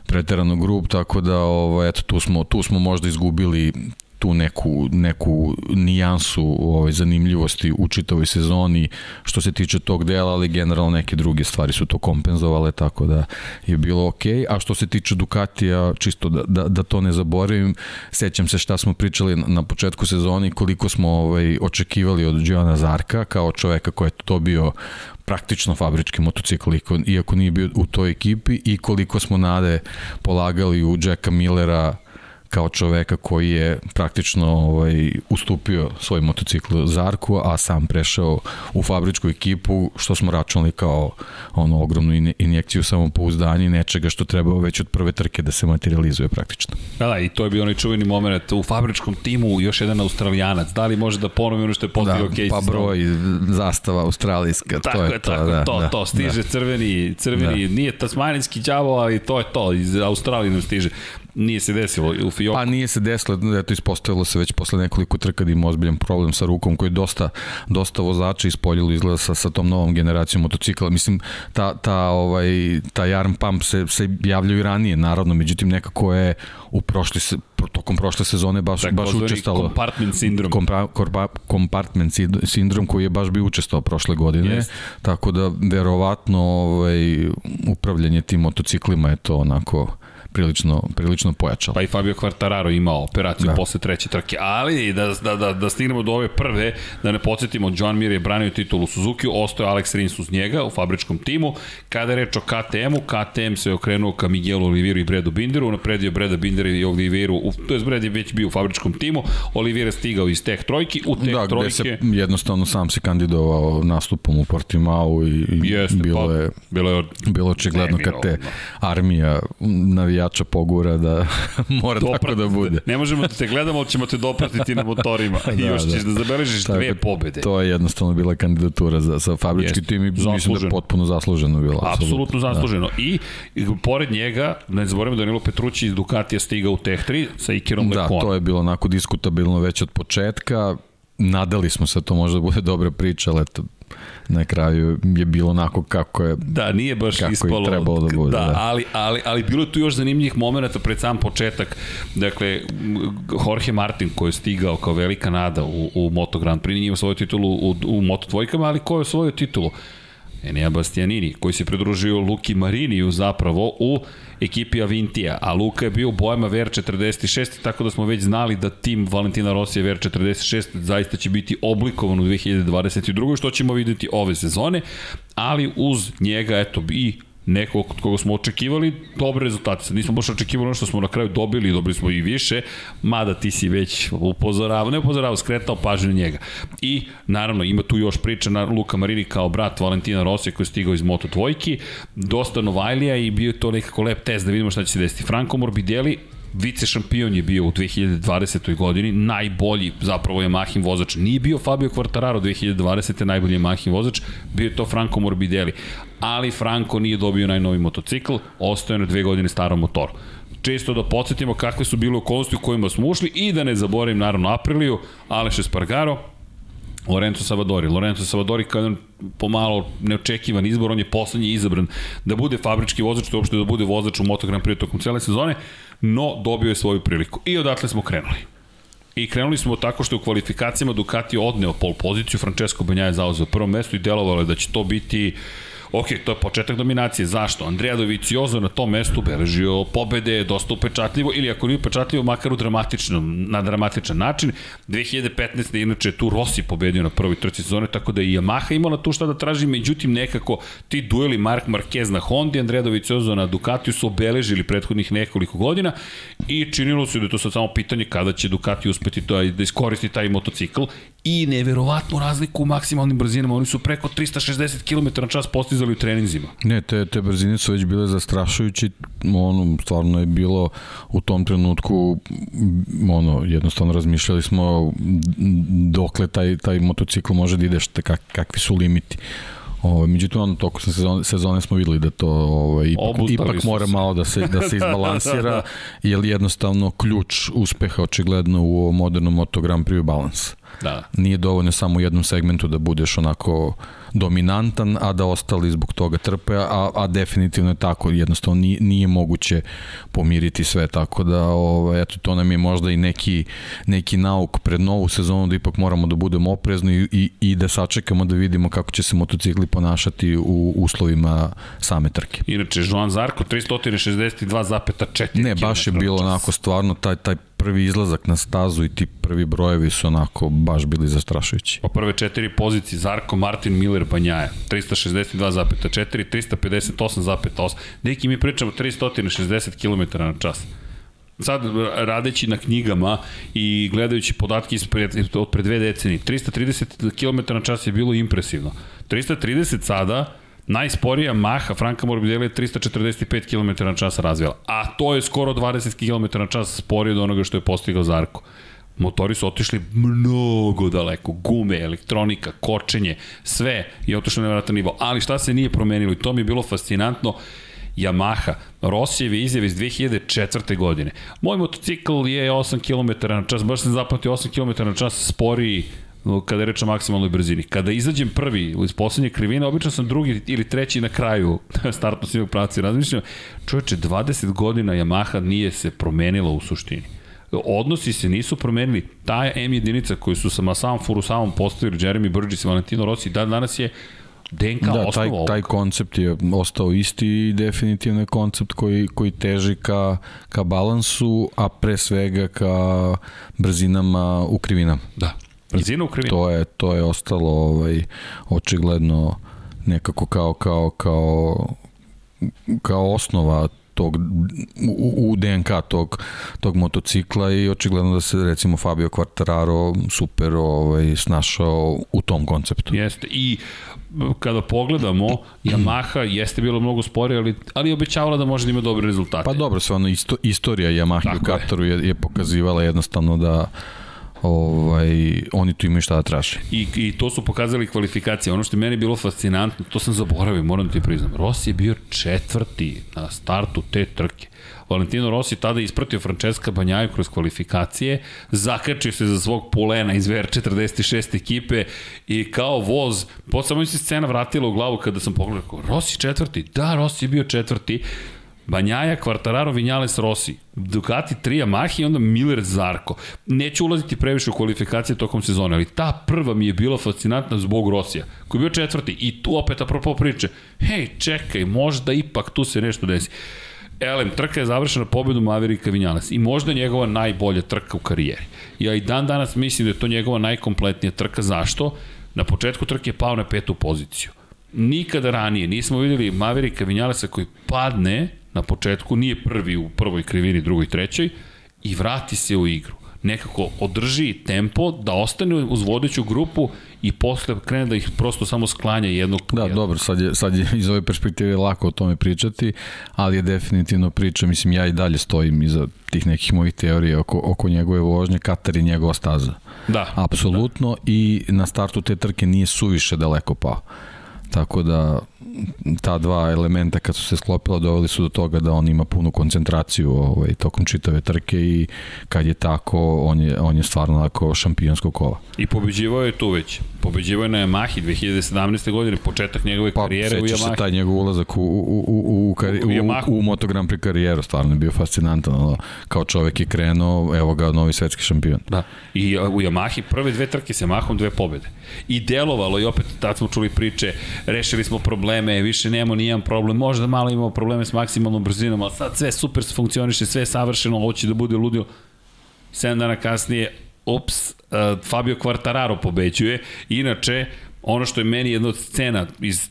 preterano grup, tako da ovaj, eto, tu, smo, tu smo možda izgubili tu neku, neku nijansu ovaj, zanimljivosti u čitavoj sezoni što se tiče tog dela, ali generalno neke druge stvari su to kompenzovale, tako da je bilo ok. A što se tiče Ducatija, čisto da, da, da to ne zaboravim, sećam se šta smo pričali na početku sezoni, koliko smo ovaj, očekivali od Giona Zarka kao čoveka koji je to bio praktično fabrički motocikl, iako nije bio u toj ekipi i koliko smo nade polagali u Jacka Millera kao čoveka koji je praktično ovaj, ustupio svoj motocikl Zarku, a sam prešao u fabričku ekipu, što smo računali kao ono ogromnu injekciju samopouzdanja i nečega što treba već od prve trke da se materializuje praktično. Da, da, i to je bio onaj čuveni moment u fabričkom timu, još jedan australijanac, da li može da ponovi ono što je postavio da, Casey Pa broj, zastava australijska, tako to je, je to. Tako da, to, da, to, stiže da. crveni, crveni, da. nije tasmanijski đavo, ali to je to, iz Australije nam stiže. Nije se desilo u Fioku. Pa nije se desilo, eto ispostavilo se već posle nekoliko trka da ima ozbiljan problem sa rukom koji dosta, dosta vozača ispoljilo izgleda sa, sa tom novom generacijom motocikla. Mislim, ta, ta, ovaj, ta arm pump se, se javljaju i ranije, naravno, međutim nekako je u prošli se, tokom prošle sezone baš, Tako, baš učestalo. Compartment sindrom. Kompa, korpa, compartment sindrom koji je baš bio učestao prošle godine. Jest. Tako da, verovatno, ovaj, upravljanje tim motociklima je to onako prilično, prilično pojačalo. Pa i Fabio Quartararo imao operaciju da. posle treće trke, ali da, da, da, da stignemo do ove prve, da ne podsjetimo, John Mir je branio titulu Suzuki, ostaje Alex Rins uz njega u fabričkom timu. Kada je reč o KTM-u, KTM se okrenuo ka Miguelu Oliviru i Bredu Binderu, napredio Breda Bindera i Oliviru, u, to je Bred je već bio u fabričkom timu, Olivira stigao iz Teh Trojki, u Teh da, Trojke... se jednostavno sam se kandidovao nastupom u Portimao i, i Jeste, bilo, pa, je, bilo je bilo očigledno kad te armija navijača pogura da mora Doprat, tako da bude. Ne možemo da te gledamo, ali ćemo te dopratiti na motorima. da, I još da. ćeš da zabeležiš tako, dve pobede. To je jednostavno bila kandidatura za, za fabrički Jest. tim i zasluženo. mislim da je potpuno zasluženo bila. Apsolutno da. zasluženo. Da. I, I pored njega, ne zaboravimo da Danilo Petrući iz Ducatija stigao u Tech 3 sa Ikerom da, Lekon. Da, to je bilo onako diskutabilno već od početka. Nadali smo se da to možda bude dobra priča, ali eto, na kraju je bilo onako kako je da nije baš kako ispalo je trebalo da bude da, da. ali ali ali bilo je tu još zanimljivih momenata pred sam početak dakle Jorge Martin koji je stigao kao velika nada u, u Moto Grand Prix ima svoju titulu u, u Moto dvojkama ali ko je svoju titulu Enea Bastianini, koji se pridružio Luki Mariniju zapravo u ekipi Avintija, a Luka je bio u bojama VR46, tako da smo već znali da tim Valentina Rosija VR46 zaista će biti oblikovan u 2022. što ćemo videti ove sezone, ali uz njega, eto, i nekog od koga smo očekivali dobre rezultate. Sad nismo baš očekivali ono što smo na kraju dobili, dobili smo i više, mada ti si već upozoravao, ne upozoravao, skretao pažnju njega. I naravno ima tu još priča na Luka Marini kao brat Valentina Rosija koji je stigao iz Moto dvojki, dosta Novajlija i bio to nekako lep test da vidimo šta će se desiti. Franco Morbidelli vice šampion je bio u 2020. godini, najbolji zapravo je Mahin vozač. Nije bio Fabio Quartararo 2020. najbolji je Mahin vozač, bio je to Franco Morbidelli. Ali Franco nije dobio najnovi motocikl, ostaje na dve godine starom motoru čisto da podsjetimo kakve su bile okolnosti u kojima smo ušli i da ne zaboravim naravno Apriliju, Aleš Espargaro, Lorenzo Savadori. Lorenzo Savadori kao jedan pomalo neočekivan izbor, on je poslednji izabran da bude fabrički vozač, to uopšte da bude vozač u Moto Grand Prix tokom cele sezone, no dobio je svoju priliku. I odatle smo krenuli. I krenuli smo tako što je u kvalifikacijama Ducati odneo pol poziciju, Francesco Benja je zauzeo prvo mesto i delovalo je da će to biti uh, Ok, to je početak dominacije. Zašto? Andrea Doviciozo na tom mestu beležio pobede dosta upečatljivo ili ako nije upečatljivo, makar u dramatičnom, na dramatičan način. 2015. inače tu Rossi pobedio na prvoj trci sezone, tako da i Yamaha imala tu šta da traži, međutim nekako ti dueli Mark Marquez na Hondi, Andrea Doviciozo na Ducatiju su obeležili prethodnih nekoliko godina i činilo se da je to sad samo pitanje kada će Ducati uspeti to, da iskoristi taj motocikl i neverovatnu razliku u maksimalnim brzinama. Oni su preko 360 km na čas postizali u treninzima. Ne, te, te brzine su već bile zastrašujući. Ono, stvarno je bilo u tom trenutku ono, jednostavno razmišljali smo dokle taj, taj motocikl može da ideš, kak, kakvi su limiti. Ovo, međutim, ono, tokom sezone, sezone smo videli da to ovo, ipak, ipak mora malo da se, da se izbalansira, jer jednostavno ključ uspeha očigledno u modernom Moto Grand Prix balans. Da. Nije dovoljno samo u jednom segmentu da budeš onako dominantan, a da ostali zbog toga trpe, a, a definitivno je tako, jednostavno nije, nije moguće pomiriti sve, tako da ovaj, eto, to nam je možda i neki, neki nauk pred novu sezonu da ipak moramo da budemo oprezni i, i, i da sačekamo da vidimo kako će se motocikli ponašati u uslovima same trke. Inače, Joan Zarko 362,4 Ne, baš je bilo onako stvarno taj, taj prvi izlazak na stazu i ti prvi brojevi su onako baš bili zastrašujući. Po prve četiri pozicije Zarko, Martin, Miller, Banjaja. 362,4, 358,8. Neki mi pričamo 360 km na čas sad radeći na knjigama i gledajući podatke ispred, od pre dve decenije, 330 km na čas je bilo impresivno. 330 sada, najsporija Maha Franka Morbidelli je 345 km na čas razvijala, a to je skoro 20 km na čas sporije od onoga što je postigao Zarko. Motori su otišli mnogo daleko, gume, elektronika, kočenje, sve je otišlo na vratan nivo, ali šta se nije promenilo i to mi je bilo fascinantno, Yamaha, Rosijeve izjave iz 2004. godine. Moj motocikl je 8 km na čas, baš sam zapamtio 8 km na čas sporiji kada je reč o maksimalnoj brzini. Kada izađem prvi iz poslednje krivine, obično sam drugi ili treći na kraju startno svijeg pravca i razmišljam, čovječe, 20 godina Yamaha nije se promenila u suštini. Odnosi se nisu promenili. Ta M jedinica koju su sa Masaom Furusamom postavili Jeremy Burgess i Valentino Rossi, dan danas je DNK da, taj, taj koncept je ostao isti i definitivno je koncept koji, koji teži ka, ka balansu, a pre svega ka brzinama u krivinama. Da, brzina u krivinama. To je, to je ostalo ovaj, očigledno nekako kao, kao, kao, kao osnova tog, u, u DNK tog, tog motocikla i očigledno da se recimo Fabio Quartararo super ovaj, snašao u tom konceptu. Jeste i kada pogledamo, Yamaha jeste bilo mnogo sporije, ali, ali je obećavala da može da ima dobre rezultate. Pa dobro, sve ono, isto, istorija Yamaha u Kataru je, je pokazivala jednostavno da ovaj, oni tu imaju šta da traže. I, I to su pokazali kvalifikacije. Ono što je meni bilo fascinantno, to sam zaboravio, moram ti priznam. Rossi je bio četvrti na startu te trke. Valentino Rossi tada ispratio Francesca Banjaju kroz kvalifikacije, zakačio se za svog pulena iz VR46 ekipe i kao voz, po samo se scena vratila u glavu kada sam pogledao, Rossi četvrti, da, Rossi je bio četvrti, Banjaja, Quartararo, Vinales, Rossi, Ducati, 3 Yamaha i onda Miller Zarko. Neću ulaziti previše u kvalifikacije tokom sezone, ali ta prva mi je bila fascinantna zbog Rosija, koji je bio četvrti i tu opet apropo priče, hej, čekaj, možda ipak tu se nešto desi. Elem, trka je završena pobedom Maverika Vinales i možda njegova najbolja trka u karijeri. Ja i dan danas mislim da je to njegova najkompletnija trka. Zašto? Na početku trke je pao na petu poziciju. Nikada ranije nismo videli Maverika Vinjalesa koji padne na početku, nije prvi u prvoj krivini, drugoj, trećoj i vrati se u igru nekako održi tempo, da ostane uz vodeću grupu i posle krene da ih prosto samo sklanja jednog po Da, jednog. dobro, sad je, sad je iz ove perspektive lako o tome pričati, ali je definitivno priča, mislim, ja i dalje stojim iza tih nekih mojih teorija oko, oko njegove vožnje, Katar je njegova staza. Da. Apsolutno da. i na startu te trke nije suviše daleko pao. Tako da ta dva elementa kad su se sklopila doveli su do toga da on ima punu koncentraciju ovaj, tokom čitave trke i kad je tako on je, on je stvarno onako šampionsko kola. I pobeđivao je tu već. Pobeđivao je na Yamahi 2017. godine, početak njegove pa, karijere u Yamahi. se taj njegov ulazak u, u, u, u, kari, u, u, u Moto Grand Prix karijeru, stvarno je bio fascinantan. Ono, kao čovek je krenuo, evo ga, novi svetski šampion. Da. I u Yamahi prve dve trke sa Yamahom dve pobede. I delovalo i opet tad smo čuli priče, rešili smo probleme, više nemamo nijedan problem, možda malo imamo probleme s maksimalnom brzinom, ali sad sve super funkcioniše, sve je savršeno, ovo će da bude ludio. 7 dana kasnije, ups, uh, Fabio Quartararo pobeđuje. Inače, ono što je meni jedna od scena iz,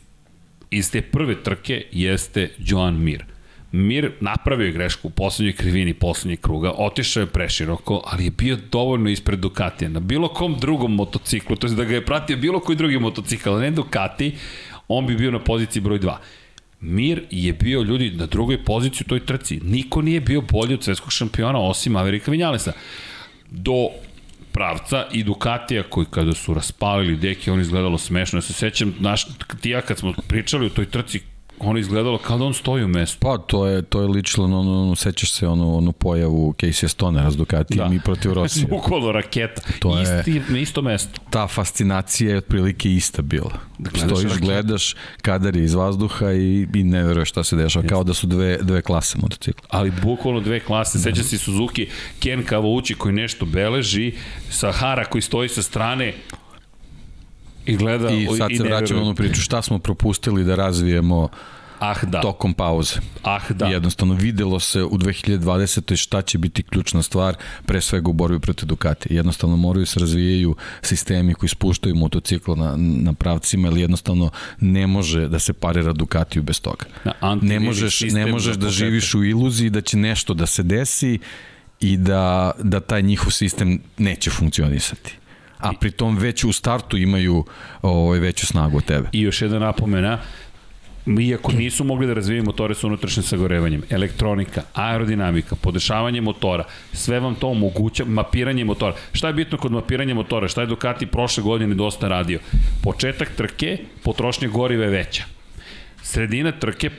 iz te prve trke jeste Joan Mir. Mir napravio je grešku u poslednjoj krivini poslednjeg kruga, otišao je preširoko, ali je bio dovoljno ispred Ducatija. Na bilo kom drugom motociklu, to je da ga je pratio bilo koji drugi motocikl, ne Ducati, on bi bio na poziciji broj 2. Mir je bio ljudi na drugoj poziciji u toj trci. Niko nije bio bolji od svetskog šampiona osim Amerika Vinjalesa. Do pravca i Ducatija koji kada su raspalili deke, on izgledalo smešno. Ja se sećam, naš, ti ja kad smo pričali o toj trci, ono izgledalo kao da on stoji u mestu. Pa, to je, to je lično, ono, ono, sećaš se onu, onu pojavu Casey Stonera s Ducati da. mi protiv Rosija. Bukvalo raketa. To Isti, je, isto mesto. Ta fascinacija je otprilike ista bila. Gledaš Stojiš, raketa. gledaš kadar je iz vazduha i, i ne veruješ šta se dešava, kao da su dve, dve klase motocikla. Ali bukvalno dve klase, seća se Suzuki, Ken Kavouči koji nešto beleži, Sahara koji stoji sa strane, I gleda I sad i se vraćamo onu priču šta smo propustili da razvijemo Ah, da. tokom pauze. Ah, da. Jednostavno videlo se u 2020. šta će biti ključna stvar, pre svega u borbi protiv Ducati. Jednostavno moraju se razvijaju sistemi koji spuštaju motocikl na, na pravcima, ili jednostavno ne može da se parira Ducatiju bez toga. Ne možeš, ne možeš da živiš u iluziji da će nešto da se desi i da, da taj njihov sistem neće funkcionisati a pritom već u startu imaju ovaj, veću snagu od tebe. I još jedna napomena, iako nisu mogli da razvijaju motore sa unutrašnjim sagorevanjem, elektronika, aerodinamika, podešavanje motora, sve vam to omoguća, mapiranje motora. Šta je bitno kod mapiranja motora? Šta je Ducati prošle godine dosta radio? Početak trke, potrošnja goriva je veća. Sredina trke,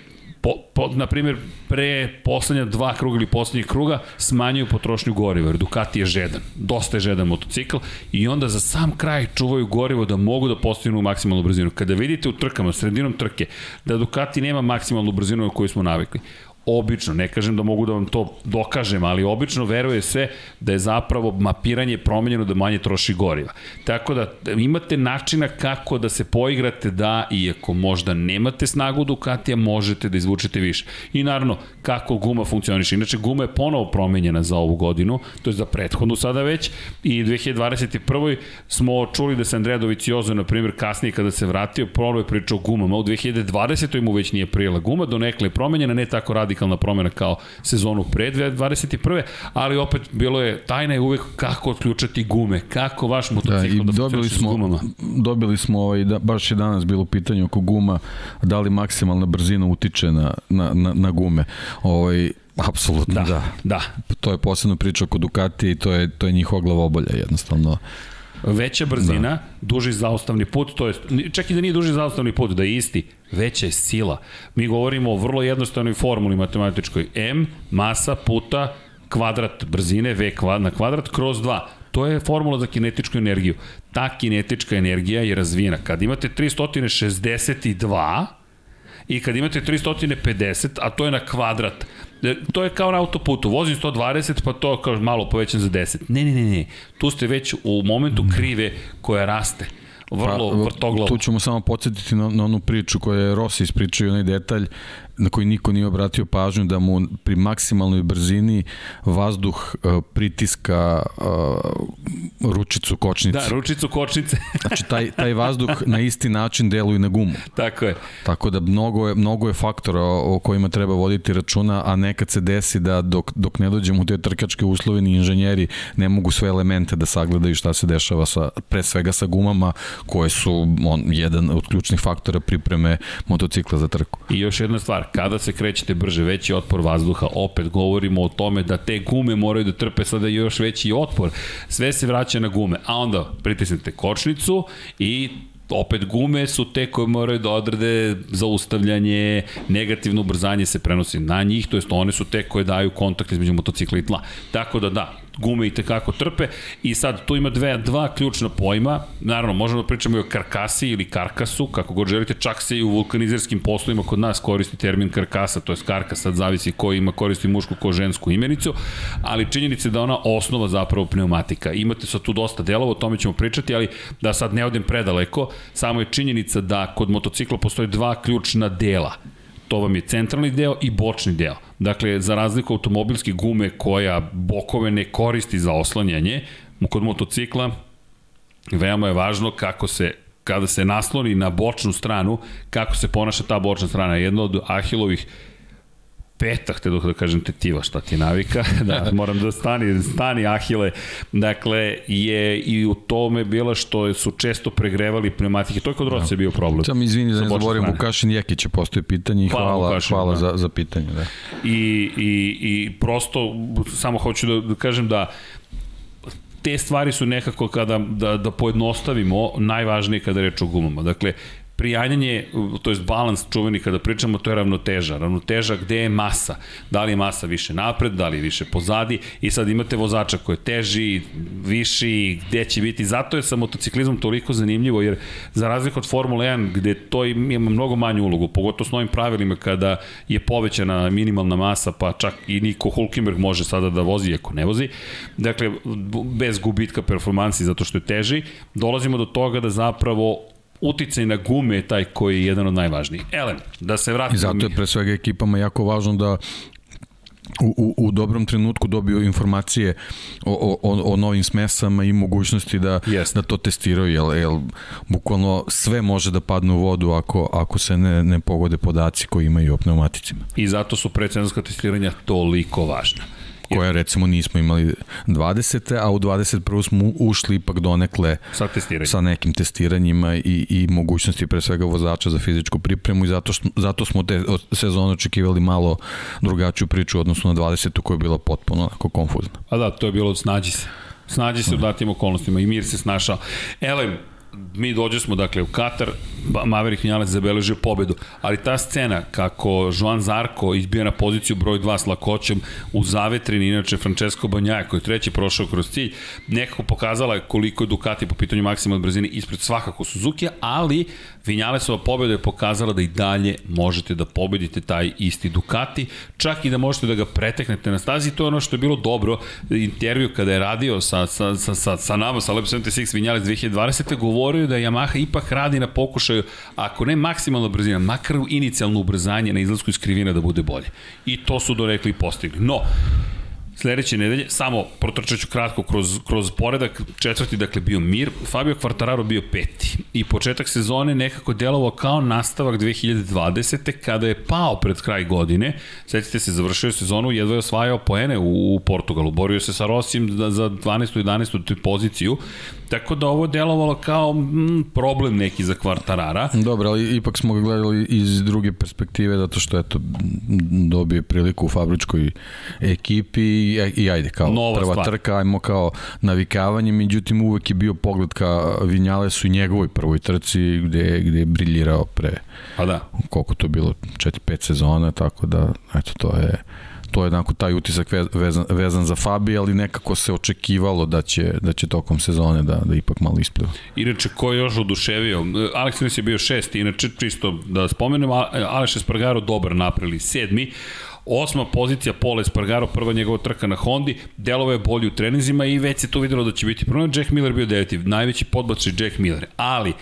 po, po, na primjer, pre poslednja dva kruga ili poslednjih kruga smanjuju potrošnju goriva, jer Ducati je žedan, dosta je žedan motocikl i onda za sam kraj čuvaju gorivo da mogu da postignu maksimalnu brzinu. Kada vidite u trkama, sredinom trke, da Ducati nema maksimalnu brzinu na koju smo navikli, obično, ne kažem da mogu da vam to dokažem, ali obično veruje se da je zapravo mapiranje promenjeno da manje troši goriva. Tako da imate načina kako da se poigrate da, iako možda nemate snagu Ducatija, možete da izvučete više. I naravno, kako guma funkcioniše. Inače, guma je ponovo promenjena za ovu godinu, to je za prethodnu sada već, i 2021. smo čuli da se Andrea Doviciozo, na primjer, kasnije kada se vratio, ponovo je pričao gumama. U 2020. mu već nije prijela guma, donekle je promenjena, ne tako radi radikalna promena kao sezonu pre 2021. Ali opet bilo je, tajna je uvek kako otključati gume, kako vaš motocikl da, da dobili smo, gumama. Dobili smo, ovaj, da, baš je danas bilo pitanje oko guma, da li maksimalna brzina utiče na, na, na, na gume. Ovaj, Apsolutno, da, da. da. To je posebno priča oko Ducati i to je, to je njihova glavobolja jednostavno veća brzina, da. duži zaustavni put, to je, čak i da nije duži zaustavni put, da je isti, veća je sila. Mi govorimo o vrlo jednostavnoj formuli matematičkoj. M, masa puta kvadrat brzine, V kvad, na kvadrat, kroz 2. To je formula za kinetičku energiju. Ta kinetička energija je razvijena. Kad imate 362, i kad imate 350, a to je na kvadrat, to je kao na autoputu, vozim 120 pa to kao malo povećam za 10. Ne, ne, ne, ne, tu ste već u momentu krive koja raste vrlo pa, vrtoglavo. Tu ćemo samo podsjetiti na, na onu priču koju je Rossi ispričao onaj detalj na koji niko nije obratio pažnju da mu pri maksimalnoj brzini vazduh uh, pritiska uh, ručicu kočnice. Da, ručicu kočnice. znači taj, taj vazduh na isti način deluje na gumu. Tako je. Tako da mnogo je, mnogo je faktora o, o kojima treba voditi računa, a nekad se desi da dok, dok ne dođemo u te trkačke uslove ni inženjeri ne mogu sve elemente da sagledaju šta se dešava sa, pre svega sa gumama koje su on, jedan od ključnih faktora pripreme motocikla za trku. I još jedna stvar, kada se krećete brže, veći otpor vazduha, opet govorimo o tome da te gume moraju da trpe sada još veći otpor. Sve se vraća na gume, a onda pritisnete kočnicu i opet gume su te koje moraju da odrede zaustavljanje, negativno ubrzanje se prenosi na njih, to jest one su te koje daju kontakt između motocikla i tla. Tako da da, gume i tekako trpe. I sad tu ima dve, dva ključna pojma, naravno možemo da pričamo i o karkasi ili karkasu, kako god želite, čak se i u vulkanizerskim poslovima kod nas koristi termin karkasa, to je karkas, sad zavisi ko ima koristi mušku ko žensku imenicu, ali činjenica je da ona osnova zapravo pneumatika. Imate sad tu dosta delova, o tome ćemo pričati, ali da sad ne odem predaleko, samo je činjenica da kod motocikla postoje dva ključna dela to vam je centralni deo i bočni deo. Dakle, za razliku automobilske gume koja bokove ne koristi za oslanjanje, kod motocikla veoma je važno kako se kada se nasloni na bočnu stranu, kako se ponaša ta bočna strana. Jedno od Ahilovih peta, te dok da kažem tetiva, šta ti je navika, da, moram da stani, stani Ahile, dakle, je i u tome bila što su često pregrevali pneumatike, to je kod Roca da. bio problem. Samo izvini da ne zaborim, Vukašin Jekić postoji pitanje i hvala, hvala, Vukašin, hvala da. za, za pitanje. Da. I, i, I prosto, samo hoću da, da kažem da te stvari su nekako kada da, da pojednostavimo najvažnije kada reč o gumama. Dakle, prijanjanje, to je balans čuveni kada pričamo, to je ravnoteža. Ravnoteža gde je masa. Da li je masa više napred, da li je više pozadi i sad imate vozača koji je teži, viši, gde će biti. Zato je sa motociklizmom toliko zanimljivo, jer za razliku od Formule 1, gde to ima mnogo manju ulogu, pogotovo s novim pravilima kada je povećana minimalna masa, pa čak i Niko Hulkenberg može sada da vozi, ako ne vozi. Dakle, bez gubitka performansi zato što je teži, dolazimo do toga da zapravo uticaj na gume je taj koji je jedan od najvažnijih. Elem, da se vratimo... I zato je pre svega ekipama jako važno da u, u, u dobrom trenutku dobio informacije o, o, o novim smesama i mogućnosti da, yes. da to testiraju, jer, jer bukvalno sve može da padne u vodu ako, ako se ne, ne pogode podaci koji imaju o pneumaticima. I zato su predsenzorska testiranja toliko važna koja recimo nismo imali 20. a u 21. smo ušli ipak donekle sa, sa nekim testiranjima i, i mogućnosti pre svega vozača za fizičku pripremu i zato, što, zato smo te sezone očekivali malo drugačiju priču odnosno na 20. koja je bila potpuno onako konfuzna. A da, to je bilo snađi se. Snađi se u datim okolnostima i mir se snašao. Elem, mi dođe smo dakle u Katar, Maverick Vinales zabeležio pobedu, ali ta scena kako Joan Zarko izbija na poziciju broj 2 s lakoćom u zavetrini, inače Francesco Banjaja koji je treći prošao kroz cilj, nekako pokazala koliko je Ducati po pitanju maksimalne brzine ispred svakako Suzuki, ali Vinjalesova pobeda je pokazala da i dalje možete da pobedite taj isti Ducati, čak i da možete da ga preteknete na stazi, to je ono što je bilo dobro, intervju kada je radio sa, sa, sa, sa, sa nama, sa Lab 76 Vinjales 2020. govorio da Yamaha ipak radi na pokušaju, ako ne maksimalna brzina, makar inicijalno ubrzanje na izlasku iz krivina da bude bolje. I to su dorekli i postigli. No, sledeće nedelje, samo protrčat ću kratko kroz, kroz poredak, četvrti dakle bio Mir, Fabio Quartararo bio peti i početak sezone nekako delovao kao nastavak 2020. kada je pao pred kraj godine, sećate se, završio sezonu, jedva je osvajao poene u, u Portugalu, borio se sa Rosim za, za 12. i 11. poziciju, Tako da ovo delovalo kao mm, problem neki za kvartarara. Dobro, ali ipak smo ga gledali iz druge perspektive, zato što eto, dobije priliku u fabričkoj ekipi i, i ajde, kao Nova prva stvar. trka, ajmo kao navikavanje, međutim uvek je bio pogled ka Vinjalesu i njegovoj prvoj trci gde, gde je briljirao pre Pa da. koliko to bilo, 4-5 sezona, tako da, eto, to je to je jednako taj utisak vezan, vezan za Fabi, ali nekako se očekivalo da će, da će tokom sezone da, da ipak malo ispliva. Inače, ko je još oduševio? Alex Rins je bio šesti, inače čisto da spomenem, Aleš Espargaro dobar napravili, sedmi, Osma pozicija Pola Espargaro, prva njegova trka na Hondi, delove je bolji u trenizima i već se tu videlo da će biti problem. Jack Miller bio deveti, najveći podbačaj Jack Miller. Ali,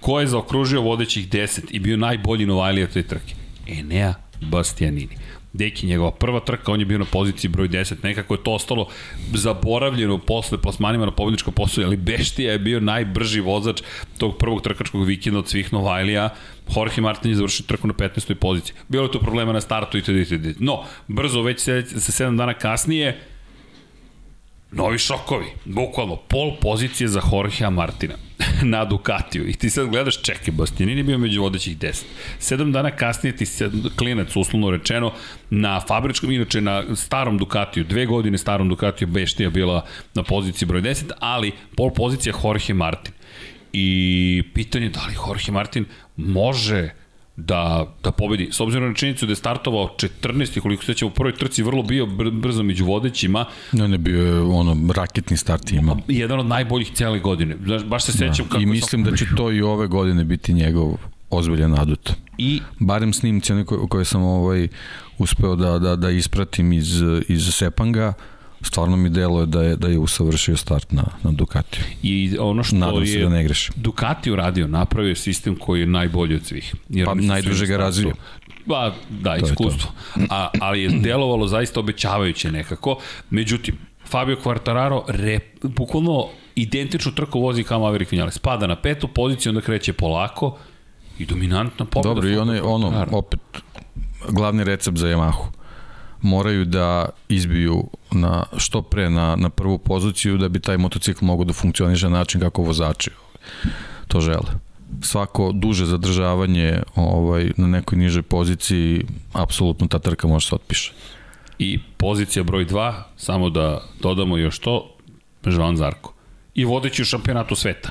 ko je zaokružio vodećih 10 i bio najbolji Novajlija te trke? Enea Bastianini. Deki njegova prva trka, on je bio na poziciji broj 10, nekako je to ostalo zaboravljeno posle plasmanima na pobjedičkom poslu, ali Beštija je bio najbrži vozač tog prvog trkačkog vikenda od svih Novajlija, Jorge Martin je završio trku na 15. poziciji. Bilo je to problema na startu itd. itd. No, brzo, već se 7 dana kasnije, novi šokovi, bukvalno, pol pozicije za Jorgea Martina na Ducatiju. I ti sad gledaš, čekaj, Bastianini bio među vodećih 10. Sedam dana kasnije ti se klinac, uslovno rečeno, na fabričkom, inače na starom Ducatiju, dve godine starom Ducatiju, Beštija bila na poziciji broj 10, ali pol pozicija Jorge Martin. I pitanje da li Jorge Martin može da, da pobedi. S obzirom na činjenicu da je startovao 14. koliko se u prvoj trci vrlo bio br brzo među vodećima. Ne, ne, bio je ono, raketni start ima. Jedan od najboljih cijele godine. Baš se sećam da. kako... I mislim da će to i ove godine biti njegov ozbiljan adut. I barem snimci one koje, koje sam ovaj uspeo da, da, da ispratim iz, iz Sepanga, uh, stvarno mi deluje da je da je usavršio start na na Ducatiju. I ono što Nadam je da ne grešim. Ducati uradio, napravio sistem koji je najbolji od svih. Jer pa najduže ga razvio. Pa, da, to iskustvo. A, ali je delovalo zaista obećavajuće nekako. Međutim, Fabio Quartararo rep, bukvalno identičnu trku vozi kao Maverick Vinales. Pada na petu poziciju, onda kreće polako i dominantna pobjeda. Dobro, i ono, ono, opet, glavni recept za Yamahu moraju da izbiju na što pre na, na prvu poziciju da bi taj motocikl mogao da funkcioniše na način kako vozači to žele. Svako duže zadržavanje ovaj, na nekoj nižoj poziciji, apsolutno ta trka može se otpiše. I pozicija broj 2, samo da dodamo još to, Žvan Zarko. I vodeći u šampionatu sveta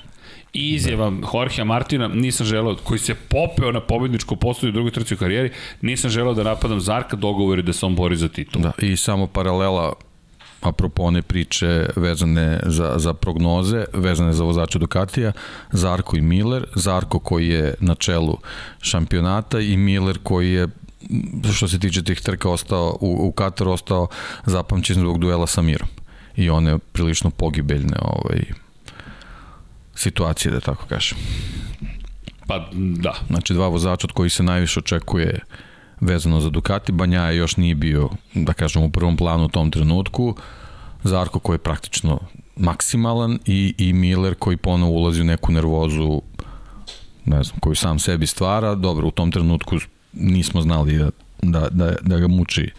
Izjava da. Jorgea Martina, nisam želeo, koji se popeo na pobedničku postoju u drugoj trci u karijeri, nisam želeo da napadam Zarka, dogovori da se on bori za titul. Da, i samo paralela apropo one priče vezane za, za prognoze, vezane za vozača Ducatija, Zarko i Miller, Zarko koji je na čelu šampionata i Miller koji je što se tiče tih trka ostao u, u Kataru ostao zapamćen zbog duela sa Mirom i one prilično pogibeljne ovaj, situacije, da tako kažem. Pa, da. Znači, dva vozača od kojih se najviše očekuje vezano za Ducati. Banja još nije bio, da kažem, u prvom planu u tom trenutku. Zarko koji je praktično maksimalan i, i Miller koji ponovo ulazi u neku nervozu ne znam, koju sam sebi stvara. Dobro, u tom trenutku nismo znali da da, da, da ga muči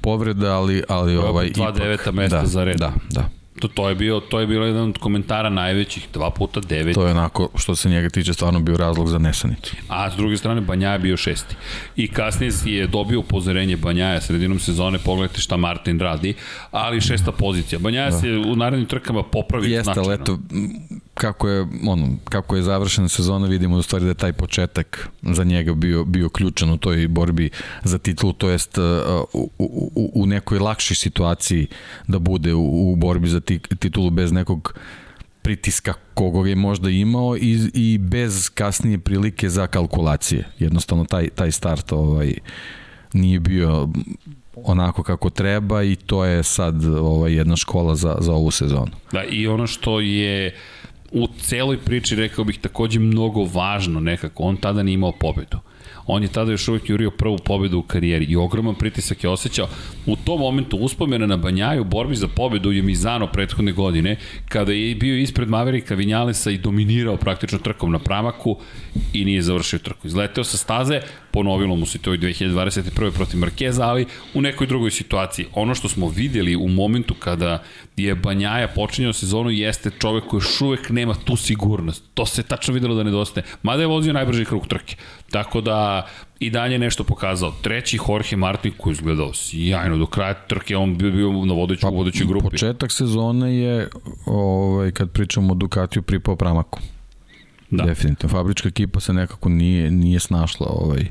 povreda, ali, ali ovaj... Dva deveta mesta da, za red. Da, da. To, to je bio to je bilo jedan od komentara najvećih, dva puta devet. To je onako, što se njega tiče, stvarno bio razlog za nesanicu. A s druge strane, Banja je bio šesti. I kasnije je dobio upozorenje Banjaja sredinom sezone, pogledajte šta Martin radi, ali šesta pozicija. Banjaja da. se u narednim trkama popravi Jeste, značajno. Jeste, eto, kako je, ono, kako je završena sezona, vidimo u stvari da je taj početak za njega bio, bio ključan u toj borbi za titulu, to jest uh, u, u, u nekoj lakšoj situaciji da bude u, u borbi za titulu bez nekog pritiska kogog je možda imao i, i bez kasnije prilike za kalkulacije. Jednostavno taj, taj start ovaj, nije bio onako kako treba i to je sad ovaj, jedna škola za, za ovu sezonu. Da, i ono što je u celoj priči rekao bih takođe mnogo važno nekako, on tada nije imao pobedu. On je tada još uvijek jurio prvu pobedu u karijeri i ogroman pritisak je osjećao. U tom momentu uspomena na Banjaju u borbi za pobedu je Mizano prethodne godine, kada je bio ispred Maverika Vinjalesa i dominirao praktično trkom na pramaku i nije završio trku. Izleteo sa staze, ponovilo mu se to i 2021. protiv Markeza, ali u nekoj drugoj situaciji. Ono što smo videli u momentu kada je Banjaja počinjao sezonu jeste čovek koji još uvek nema tu sigurnost. To se tačno videlo da nedostaje. Mada je vozio najbrži krug trke. Tako da i dalje nešto pokazao. Treći Jorge Martin koji izgledao sjajno do kraja trke, on bio, bio na vodeću, pa, vodećoj grupi. Početak sezone je, ovaj, kad pričamo o Ducatiju, pripao Pramaku. Da. Definitivno. Fabrička ekipa se nekako nije, nije snašla ovaj,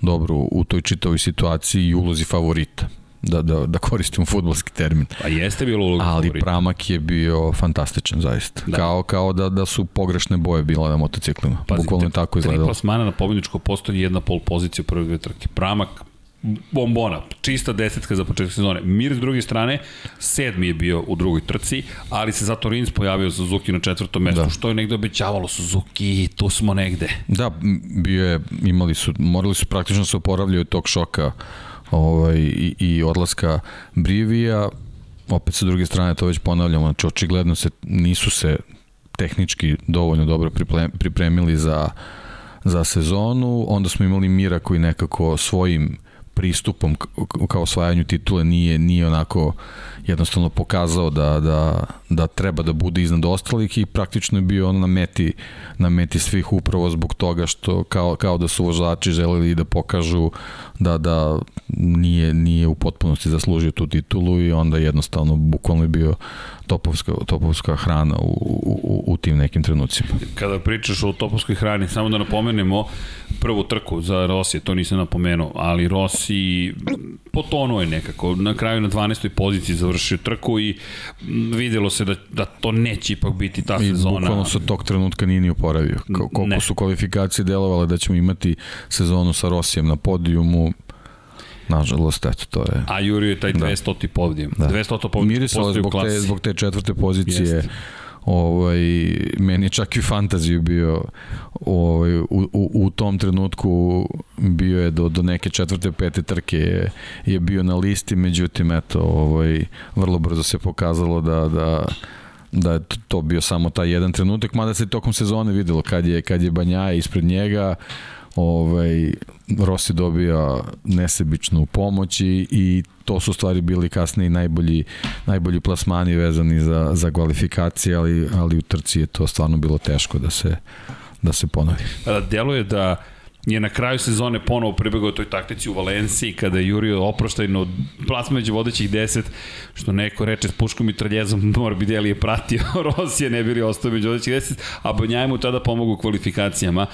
dobro u toj čitavoj situaciji i ulozi favorita da, da, da koristimo futbolski termin. Pa jeste bilo uloga Ali favorita. Pramak je bio fantastičan zaista. Da. Kao, kao da, da su pogrešne boje bila na motociklima. Pazite, Bukvalno tako izgledalo. Tri plasmana na pobjedičko postoji jedna pol pozicija u prvoj dve trke. Pramak bombona, čista desetka za početak sezone. Mir s druge strane, sedmi je bio u drugoj trci, ali se zato Rins pojavio Suzuki na četvrtom mestu, da. što je negde obećavalo Suzuki, tu smo negde. Da, bio je, imali su, morali su praktično se oporavljaju tog šoka ovaj, i, i odlaska Brivija, opet sa druge strane to već ponavljamo, znači očigledno se nisu se tehnički dovoljno dobro pripremili za za sezonu, onda smo imali Mira koji nekako svojim pristupom kao osvajanju titule nije nije onako jednostavno pokazao da, da, da treba da bude iznad ostalih i praktično je bio on na meti, na meti svih upravo zbog toga što kao, kao da su vozači želeli da pokažu da, da nije, nije u potpunosti zaslužio tu titulu i onda jednostavno bukvalno je bio topovska, topovska hrana u, u, u tim nekim trenucima. Kada pričaš o topovskoj hrani, samo da napomenemo prvu trku za Rossi, to nisam napomenuo, ali Rossi potonuo je nekako, na kraju na 12. poziciji završio trku i videlo se da, da to neće ipak biti ta I sezona. I bukvalno se tog trenutka nije ni oporavio. Koliko ne. su kvalifikacije delovale da ćemo imati sezonu sa Rosijem na podijumu, Nažalost, eto, to je... A Jurio je taj 200. Da. podijum. Da. 200. podijum Mirisalo zbog te, zbog te četvrte pozicije. Jest. Ovaj, meni je čak i fantaziju bio ovaj, u, u, u tom trenutku bio je do, do neke četvrte, pete trke je, je bio na listi, međutim, eto, ovaj, vrlo brzo se pokazalo da, da da je to bio samo taj jedan trenutak, mada se tokom sezone videlo kad je, kad je Banjaja ispred njega, ovaj, Rossi dobija nesebičnu pomoć i, i to su stvari bili kasnije najbolji, najbolji plasmani vezani za, za kvalifikacije, ali, ali u trci je to stvarno bilo teško da se, da se ponovi. Deluje da je na kraju sezone ponovo pribegao toj taktici u Valenciji kada je jurio oproštajno plasma među vodećih 10, što neko reče s puškom i traljezom Morbidelli je pratio Rosije, ne bili ostao među vodećih 10, a Banjaj mu tada pomogu u kvalifikacijama,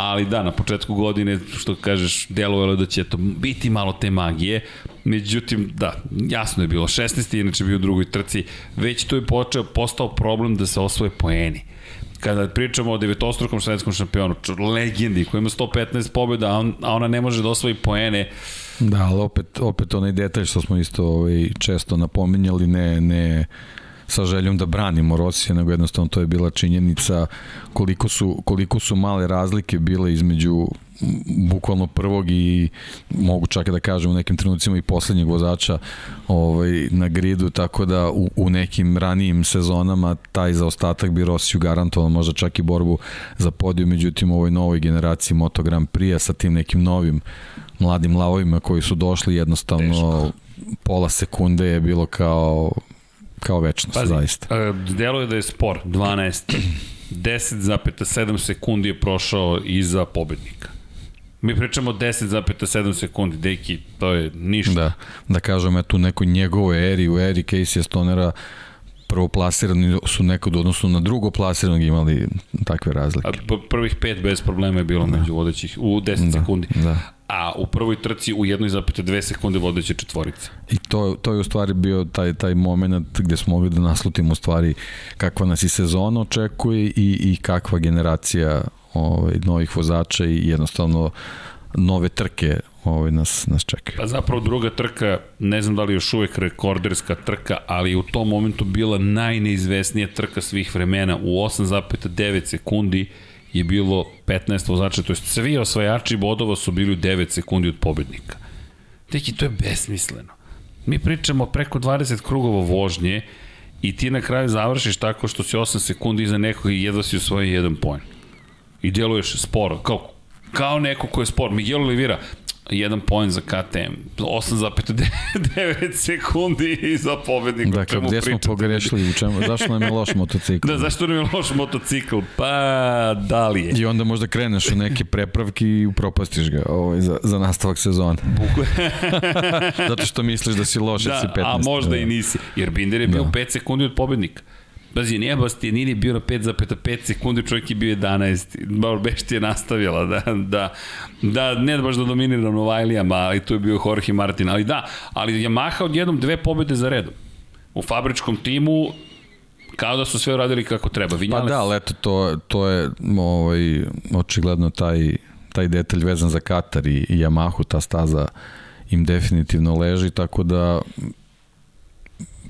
ali da, na početku godine, što kažeš, delovalo da će to biti malo te magije, međutim, da, jasno je bilo, 16. inače bio u drugoj trci, već to je počeo, postao problem da se osvoje poeni kada pričamo o devetostrukom svetskom šampionu, legendi koji ima 115 pobjeda, a, on, a ona ne može da osvoji poene, Da, ali opet, opet onaj detalj što smo isto ovaj, često napominjali, ne, ne sa željom da branimo Rosije, nego jednostavno to je bila činjenica koliko su, koliko su male razlike bile između bukvalno prvog i mogu čak da kažem u nekim trenucima i poslednjeg vozača ovaj, na gridu, tako da u, u nekim ranijim sezonama taj zaostatak bi Rosiju garantovao možda čak i borbu za podiju, međutim u ovoj novoj generaciji Moto Grand Prix sa tim nekim novim mladim lavovima koji su došli jednostavno Teško. pola sekunde je bilo kao kao večnost, Pazi, zaista. Delo je da je spor, 12. 10,7 sekundi je prošao iza pobednika. Mi pričamo 10,7 sekundi, deki, to je ništa. Da, da kažem, eto u nekoj njegovoj eri, u eri Casey Stonera, prvo plasirani su nekad odnosno na drugo plasiranog imali takve razlike. A prvih pet bez problema je bilo da. među vodećih u 10 da, sekundi. Da. A u prvoj trci u 1,2 sekunde vodeće četvorice. I to, to je u stvari bio taj, taj moment gde smo mogli da naslutimo u stvari kakva nas i sezona očekuje i, i kakva generacija ovaj, novih vozača i jednostavno nove trke ovaj, nas, nas čekaju. Pa zapravo druga trka, ne znam da li još uvek rekorderska trka, ali u tom momentu bila najneizvesnija trka svih vremena. U 8,9 sekundi je bilo 15 vozača, to je svi osvajači bodova su bili u 9 sekundi od pobednika. Teki, to je besmisleno. Mi pričamo preko 20 krugova vožnje i ti na kraju završiš tako što si 8 sekundi iza nekog i jedva si usvojio jedan poen. I djeluješ sporo, kao kao neko ko je spor. Miguel Oliveira, jedan poen za KTM, 8,9 sekundi za pobednika. Dakle, gdje smo pogrešili, u čemu, zašto nam je loš motocikl? da, zašto nam je loš motocikl? Pa, da li je? I onda možda kreneš u neke prepravke i upropastiš ga ovaj, za, za nastavak sezona. Zato što misliš da si loš, da, si 15. A možda i nisi, jer Binder je bio da. 5 sekundi od pobednika. Pazi, nije Bastianini bio na 5,5 sekundi, čovjek je bio 11. Baur Bešti je nastavila da, da, da ne baš da dominira Novajlijama, ali tu je bio Jorge Martin. Ali da, ali Yamaha odjednom dve pobede za redom. U fabričkom timu kao da su sve uradili kako treba. Vinjales... Pa da, ali eto, to, to je ovaj, očigledno taj, taj detalj vezan za Katar i, i Yamahu, ta staza im definitivno leži, tako da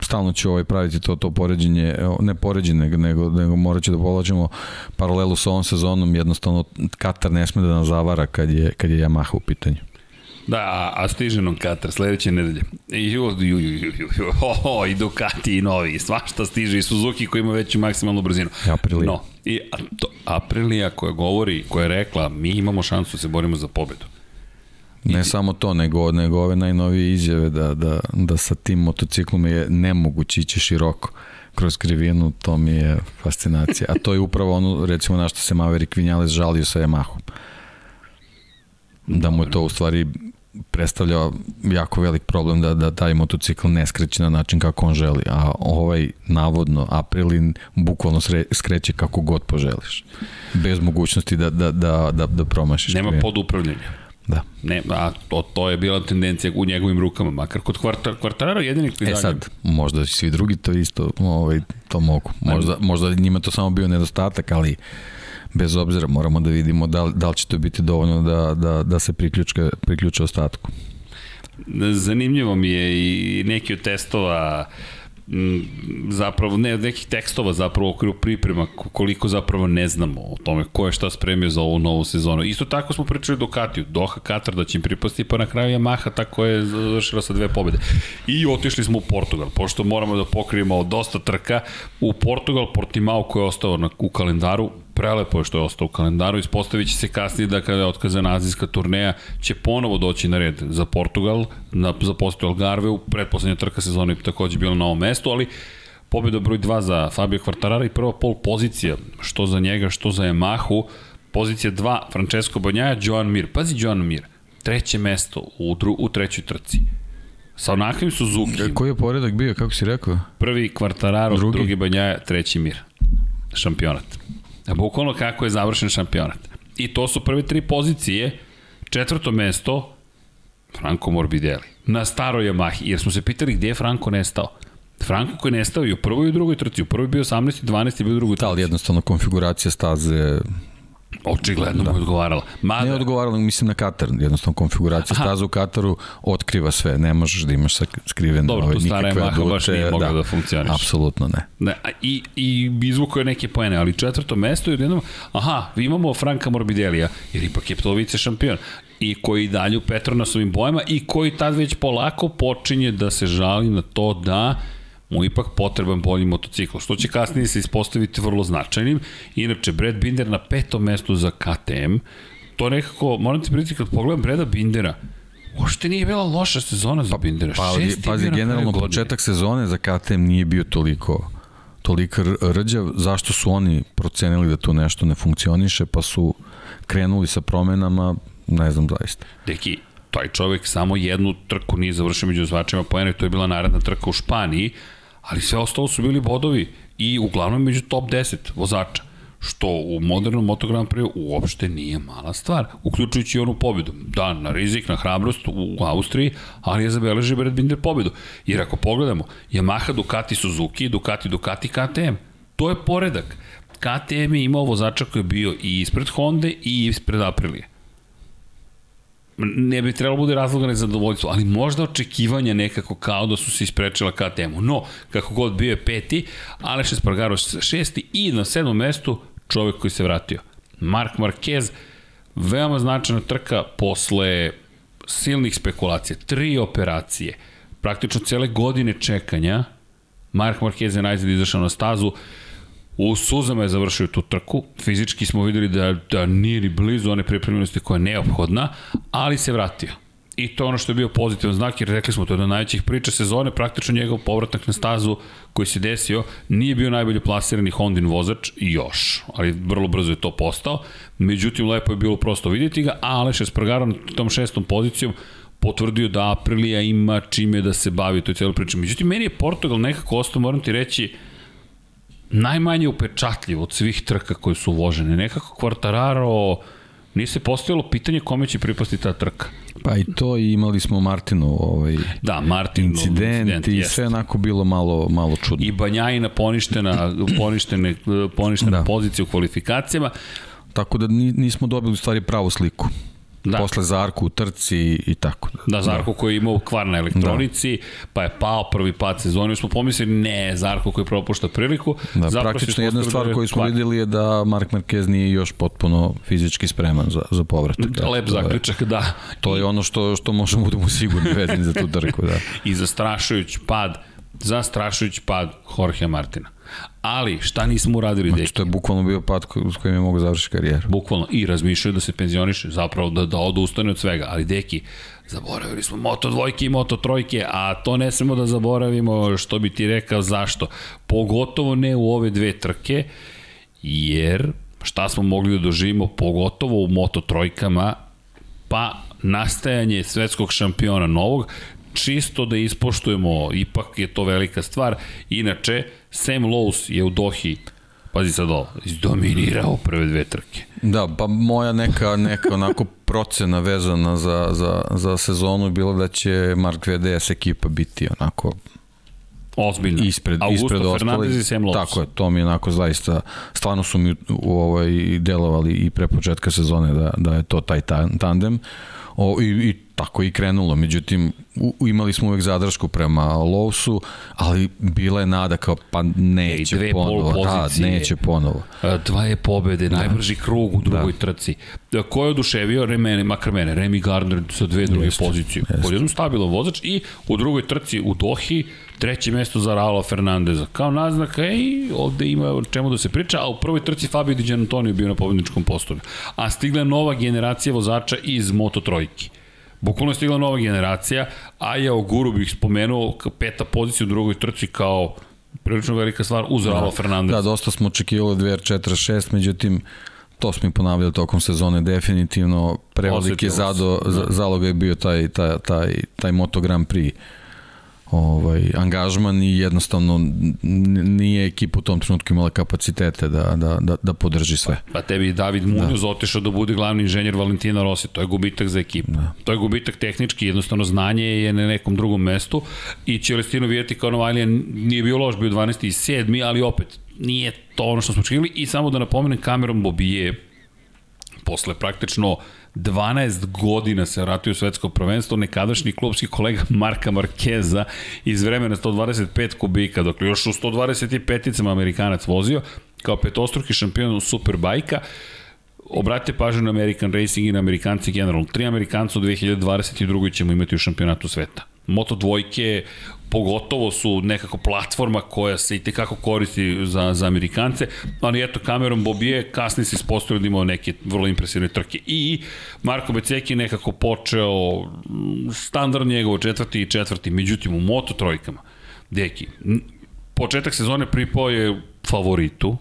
stalno ću ovaj praviti to to poređenje, ne poređenje, nego, nego morat ću da povlačimo paralelu sa ovom sezonom, jednostavno Katar ne sme da nas zavara kad je, kad je Yamaha u pitanju. Da, a, a stiže nam Katar sledeće nedelje. I, ju, ju, ju, ju, ju, oh, i Ducati i novi, svašta stiže i Suzuki koji ima veću maksimalnu brzinu. Aprilija. No, i a, to, Aprilija koja govori, koja je rekla, mi imamo šansu da se borimo za pobedu. Ne samo to, nego, nego ove najnovije izjave da, da, da sa tim motociklom je nemoguće ići široko kroz krivinu, to mi je fascinacija. A to je upravo ono, recimo, na što se Maverick Vinales žalio sa Yamahom. Da mu je to u stvari predstavlja jako velik problem da, da taj motocikl ne skreće na način kako on želi, a ovaj navodno Aprilin bukvalno sre, skreće kako god poželiš. Bez mogućnosti da, da, da, da, da promašiš. Nema podupravljanja. Da. Ne, a to, to je bila tendencija u njegovim rukama, makar kod kvartar, Kvartararo jedini koji E sad, možda svi drugi to isto ovaj, to mogu. Možda, možda njima to samo bio nedostatak, ali bez obzira moramo da vidimo da, da li će to biti dovoljno da, da, da se priključka, priključe ostatku. Zanimljivo mi je i neki od testova uh, zapravo, ne, nekih tekstova zapravo u okviru priprema, koliko zapravo ne znamo o tome ko je šta spremio za ovu novu sezonu. Isto tako smo pričali do Katiju, Doha Katar da će im pripasti, pa na kraju Yamaha tako je završila sa dve pobede. I otišli smo u Portugal, pošto moramo da pokrijemo dosta trka. U Portugal, Portimao koji je ostao na, u kalendaru, prelepo je što je ostao u kalendaru, ispostavit će se kasnije da kada je otkazana azijska turneja će ponovo doći na red za Portugal, na, za postoju Algarve, u predposlednja trka sezona je takođe bila na ovom mestu, ali pobjeda broj 2 za Fabio Quartarara i prva pol pozicija, što za njega, što za Yamahu, Pozicija 2, Francesco Banjaja, Joan Mir. Pazi Joan Mir, treće mesto u, dru, u trećoj trci. Sa onakvim Suzuki. Koji je poredak bio, kako si rekao? Prvi Kvartararo, drugi, drugi Banjaja, treći Mir. Šampionat. A bukvalno kako je završen šampionat. I to su prve tri pozicije. Četvrto mesto, Franco Morbidelli. Na staroj Yamahi, jer smo se pitali gde je Franco nestao. Franko koji je nestao i u prvoj i u drugoj trci. U prvoj bio 18 i 12 i bio u drugoj trci. Da, ali jednostavno konfiguracija staze Očigledno da. mu je odgovarala. Mada... Ne odgovarala, mislim na Katar, jednostavno konfiguracija Aha. staza u Kataru otkriva sve, ne možeš da imaš skriven Dobro, ovaj, tu stara Yamaha baš nije mogla da, da funkcioniš. Apsolutno ne. ne I, i izvuko je neke poene, ali četvrto mesto je jednom, aha, imamo Franka Morbidelija, jer ipak je to vice šampion i koji dalje u Petronasovim bojama i koji tad već polako počinje da se žali na to da mu ipak potreban bolji motocikl, što će kasnije se ispostaviti vrlo značajnim. Inače, Brad Binder na petom mestu za KTM, to nekako, moram ti priti, kad pogledam Breda Bindera, Uopšte nije bila loša sezona za pa, Bindera. Pa, Šesti pazi, generalno početak sezone za KTM nije bio toliko toliko rđav, zašto su oni procenili da tu nešto ne funkcioniše, pa su krenuli sa promenama, ne znam zaista. Deki, taj čovek samo jednu trku nije završio među zvačima poena to je bila naredna trka u Španiji, ali sve ostalo su bili bodovi i uglavnom među top 10 vozača što u modernom Moto Grand Prix uopšte nije mala stvar, uključujući i onu pobedu. Da, na rizik, na hrabrost u Austriji, ali je zabeležio Brad Binder pobedu. Jer ako pogledamo, Yamaha, Ducati, Suzuki, Ducati, Ducati, KTM, to je poredak. KTM je imao vozača koji je bio i ispred Honda i ispred Aprilije ne bi trebalo bude razloga nezadovoljstvo, ali možda očekivanja nekako kao da su se isprečila ka temu. No, kako god bio je peti, Aleš Espargaro šesti i na sedmom mestu čovek koji se vratio. Mark Marquez, veoma značajna trka posle silnih spekulacija, tri operacije, praktično cele godine čekanja, Mark Marquez je najzad izašao na stazu, U suzama je završio tu trku, fizički smo videli da, da nije ni blizu one pripremljenosti koja je neophodna, ali se vratio. I to je ono što je bio pozitivan znak, jer rekli smo to je jedna najvećih priča sezone, praktično njegov povratak na stazu koji se desio, nije bio najbolje plasirani Hondin vozač, još, ali vrlo brzo je to postao. Međutim, lepo je bilo prosto vidjeti ga, a Aleš Espargaro na tom šestom pozicijom potvrdio da Aprilija ima čime da se bavi toj cijeloj priči. Međutim, meni je Portugal nekako ostao, moram ti reći, najmanje upečatljiv od svih trka koje su uložene. Nekako Quartararo nije se postavilo pitanje kome će pripasti ta trka. Pa i to i imali smo Martinu ovaj da, Martin incident, incident i jest. sve onako bilo malo malo čudno. I Banjajina poništena poništene poništena da. pozicija u kvalifikacijama. Tako da nismo dobili stvari pravu sliku da. posle Zarku u trci i tako. Da, Zarko da. koji je imao kvar na elektronici, da. pa je pao prvi pad sezoni, smo pomislili ne, Zarko koji propušta priliku. Da, Zapravo praktično jedna stvar da koju smo kvar. videli je da Mark Marquez nije još potpuno fizički spreman za, za povratak. Da, lep zaključak, da. To je ono što, što možemo budemo sigurni vezani za tu trku, da. I zastrašujući pad, zastrašujući pad Jorge Martina. Ali, šta nismo uradili, znači, to je bukvalno bio pad s kojim je mogo završiti karijeru. Bukvalno. I razmišljaju da se penzioniše, zapravo da, da odustane od svega. Ali, deki, zaboravili smo moto dvojke i moto trojke, a to ne smemo da zaboravimo, što bi ti rekao, zašto. Pogotovo ne u ove dve trke, jer šta smo mogli da doživimo, pogotovo u moto trojkama, pa nastajanje svetskog šampiona novog, čisto da ispoštujemo, ipak je to velika stvar. Inače, Sam Lowe's je u Dohi Pazi sad ovo, izdominirao prve dve trke. Da, pa moja neka, neka onako procena vezana za, za, za sezonu je bilo da će Mark VDS ekipa biti onako ozbiljno. Ispred, Augusto ispred Fernandez i Sam Lowe's. Tako je, to mi je onako zaista, stvarno su mi u ovaj, delovali i pre početka sezone da, da je to taj tandem. O, i, I tako i krenulo. Međutim, u, imali smo uvek zadršku prema Lovsu, ali bila je nada kao pa neće Ej, ponovo. Da, neće ponovo. Dva je pobede, da. najbrži krug u drugoj da. trci. Ko je oduševio? Remene, makar mene, Remy Gardner sa dve druge jest, pozicije. Jest. Podjednom stabilan vozač i u drugoj trci u Dohi treće mesto za Raula Fernandeza. Kao naznaka, ej, ovde ima o čemu da se priča, a u prvoj trci Fabio Di Gianantonio bio na pobedničkom postolju. A stigla nova generacija vozača iz Moto Trojki. Bukvalno je stigla nova generacija, a ja o Guru bih spomenuo peta pozicija u drugoj trci kao prilično velika stvar uz Ralo da, Fernandez. Da, dosta smo očekivali 2.46, međutim to smo i ponavljali tokom sezone, definitivno preveliki zado, da. zaloga je bio taj, taj, taj, taj Moto Grand Prix ovaj, angažman i jednostavno nije ekipa u tom trenutku imala kapacitete da, da, da, da podrži sve. Pa tebi David Munoz da. otišao da bude glavni inženjer Valentina Rossi, to je gubitak za ekipu. Da. To je gubitak tehnički, jednostavno znanje je na nekom drugom mestu i Celestino Vijeti kao Novajlija nije bio loš, bio 12. i 7. ali opet nije to ono što smo očekivali i samo da napomenem kamerom Bobije posle praktično 12 godina se vratio u svetsko prvenstvo, nekadašnji klubski kolega Marka Markeza iz vremena 125 kubika, dok još u 125-icama Amerikanac vozio, kao petostruki šampion Superbajka, obratite pažnju na American Racing i na Amerikanci generalno. Tri Amerikanca u 2022. ćemo imati u šampionatu sveta. Moto dvojke pogotovo su nekako platforma koja se i tekako koristi za, za Amerikance, ali eto, kamerom Bobije kasnije se ispostavio da imao neke vrlo impresivne trke. I Marko Beceki nekako počeo mm, standard njegovo četvrti i četvrti, međutim u moto trojkama, deki, početak sezone pripao je favoritu,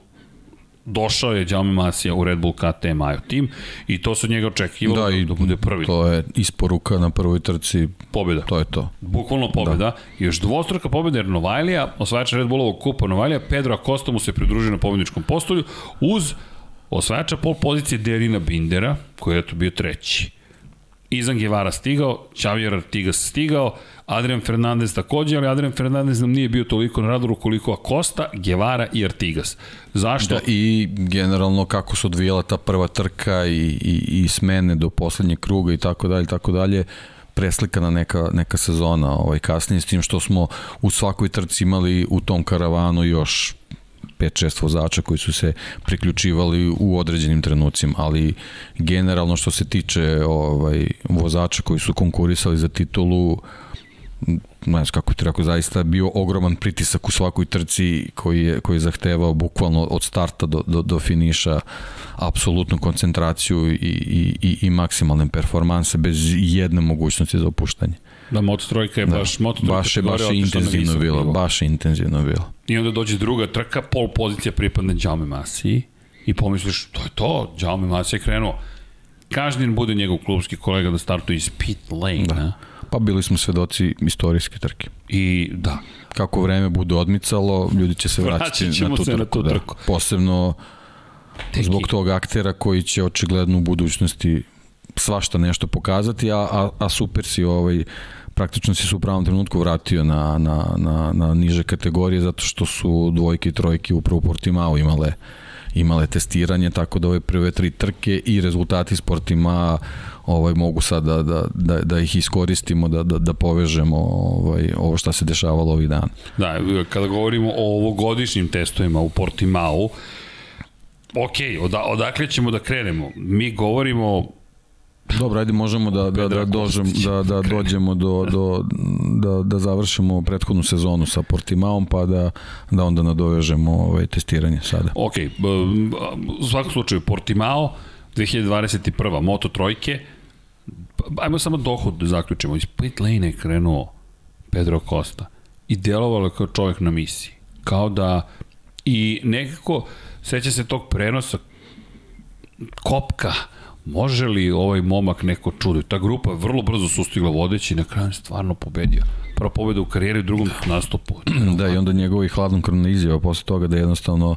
došao je Jaume Masija u Red Bull KTM Ajo tim i to se od njega očekivalo da, i da bude prvi. To je isporuka na prvoj trci. Pobjeda. To je to. Bukvalno pobjeda. Da. I još dvostruka pobjeda jer Novajlija, osvajača Red Bullovog kupa Novajlija, Pedro Acosta mu se pridružio na pobjedničkom postolju uz osvajača pol pozicije Derina Bindera, koji je to bio treći. Izan Guevara stigao, Xavier Artigas stigao, Adrian Fernandez takođe, ali Adrian Fernandez nam nije bio toliko na radaru koliko Acosta, Guevara i Artigas. Zašto? Da, I generalno kako se odvijala ta prva trka i, i, i smene do poslednjeg kruga i tako dalje, tako dalje preslikana neka, neka sezona ovaj, kasnije, s tim što smo u svakoj trci imali u tom karavanu još 5-6 vozača koji su se priključivali u određenim trenucima, ali generalno što se tiče ovaj vozača koji su konkurisali za titulu ne znam kako ti rekao, zaista bio ogroman pritisak u svakoj trci koji je, koji je zahtevao bukvalno od starta do, do, do finiša apsolutnu koncentraciju i, i, i, i maksimalne performanse bez jedne mogućnosti za opuštanje. Da, Moto trojka je da. baš, Moto trojka baš je, baš je intenzivno bilo, bilo, baš je intenzivno bilo. I onda dođe druga trka, pol pozicija pripadne Jaume Masiji i pomisliš, to je to, Jaume Masiji je krenuo. Kažnjen bude njegov klubski kolega da startuje iz pit lane, da. Pa bili smo svedoci istorijske trke. I da. Kako vreme bude odmicalo, ljudi će se vraćati na tu, trku, na tu da. trku. Da. Posebno Teki. zbog tog aktera koji će očigledno u budućnosti svašta nešto pokazati, a, a, a super si ovaj, praktično si se u pravom trenutku vratio na, na, na, na niže kategorije zato što su dvojke i trojke upravo Portimao imale imale testiranje, tako da ove prve tri trke i rezultati Sportima ovaj mogu sad da, da, da, da ih iskoristimo, da, da, da povežemo ovaj, ovo što se dešavalo ovih dana. Da, kada govorimo o ovogodišnjim testovima u Portimao, ok, od, odakle ćemo da krenemo? Mi govorimo Dobro, ajde možemo da, da, da, dođem, da, da dođemo do, do, da, da završimo prethodnu sezonu sa Portimaom, pa da, da onda nadovežemo ovaj, testiranje sada. Ok, u svakom slučaju Portimao, 2021. Moto trojke, ajmo samo dohod da zaključimo. Iz pit lane je krenuo Pedro Costa i delovalo kao čovjek na misiji. Kao da i nekako seća se tog prenosa kopka može li ovaj momak neko čudo? Ta grupa je vrlo brzo sustigla vodeći i na kraju stvarno pobedio. Prva pobeda u karijeri, u drugom nastupu. Da, i onda njegova i hladnokrvna izjava posle toga da jednostavno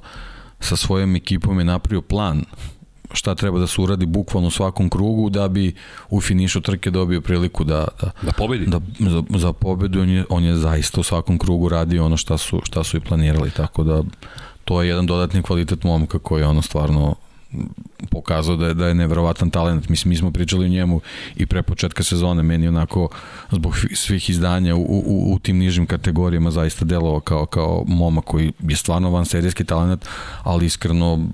sa svojom ekipom je napravio plan šta treba da se uradi bukvalno u svakom krugu da bi u finišu trke dobio priliku da da, da pobedi. Da, za, za pobedu on je, on je zaista u svakom krugu radio ono šta su, šta su i planirali, tako da to je jedan dodatni kvalitet momka koji je ono stvarno pokazao da je, da je nevjerovatan talent. Mislim, mi smo pričali o njemu i pre početka sezone, meni onako zbog svih izdanja u, u, u tim nižim kategorijama zaista delovao kao, kao moma koji je stvarno van serijski talent, ali iskreno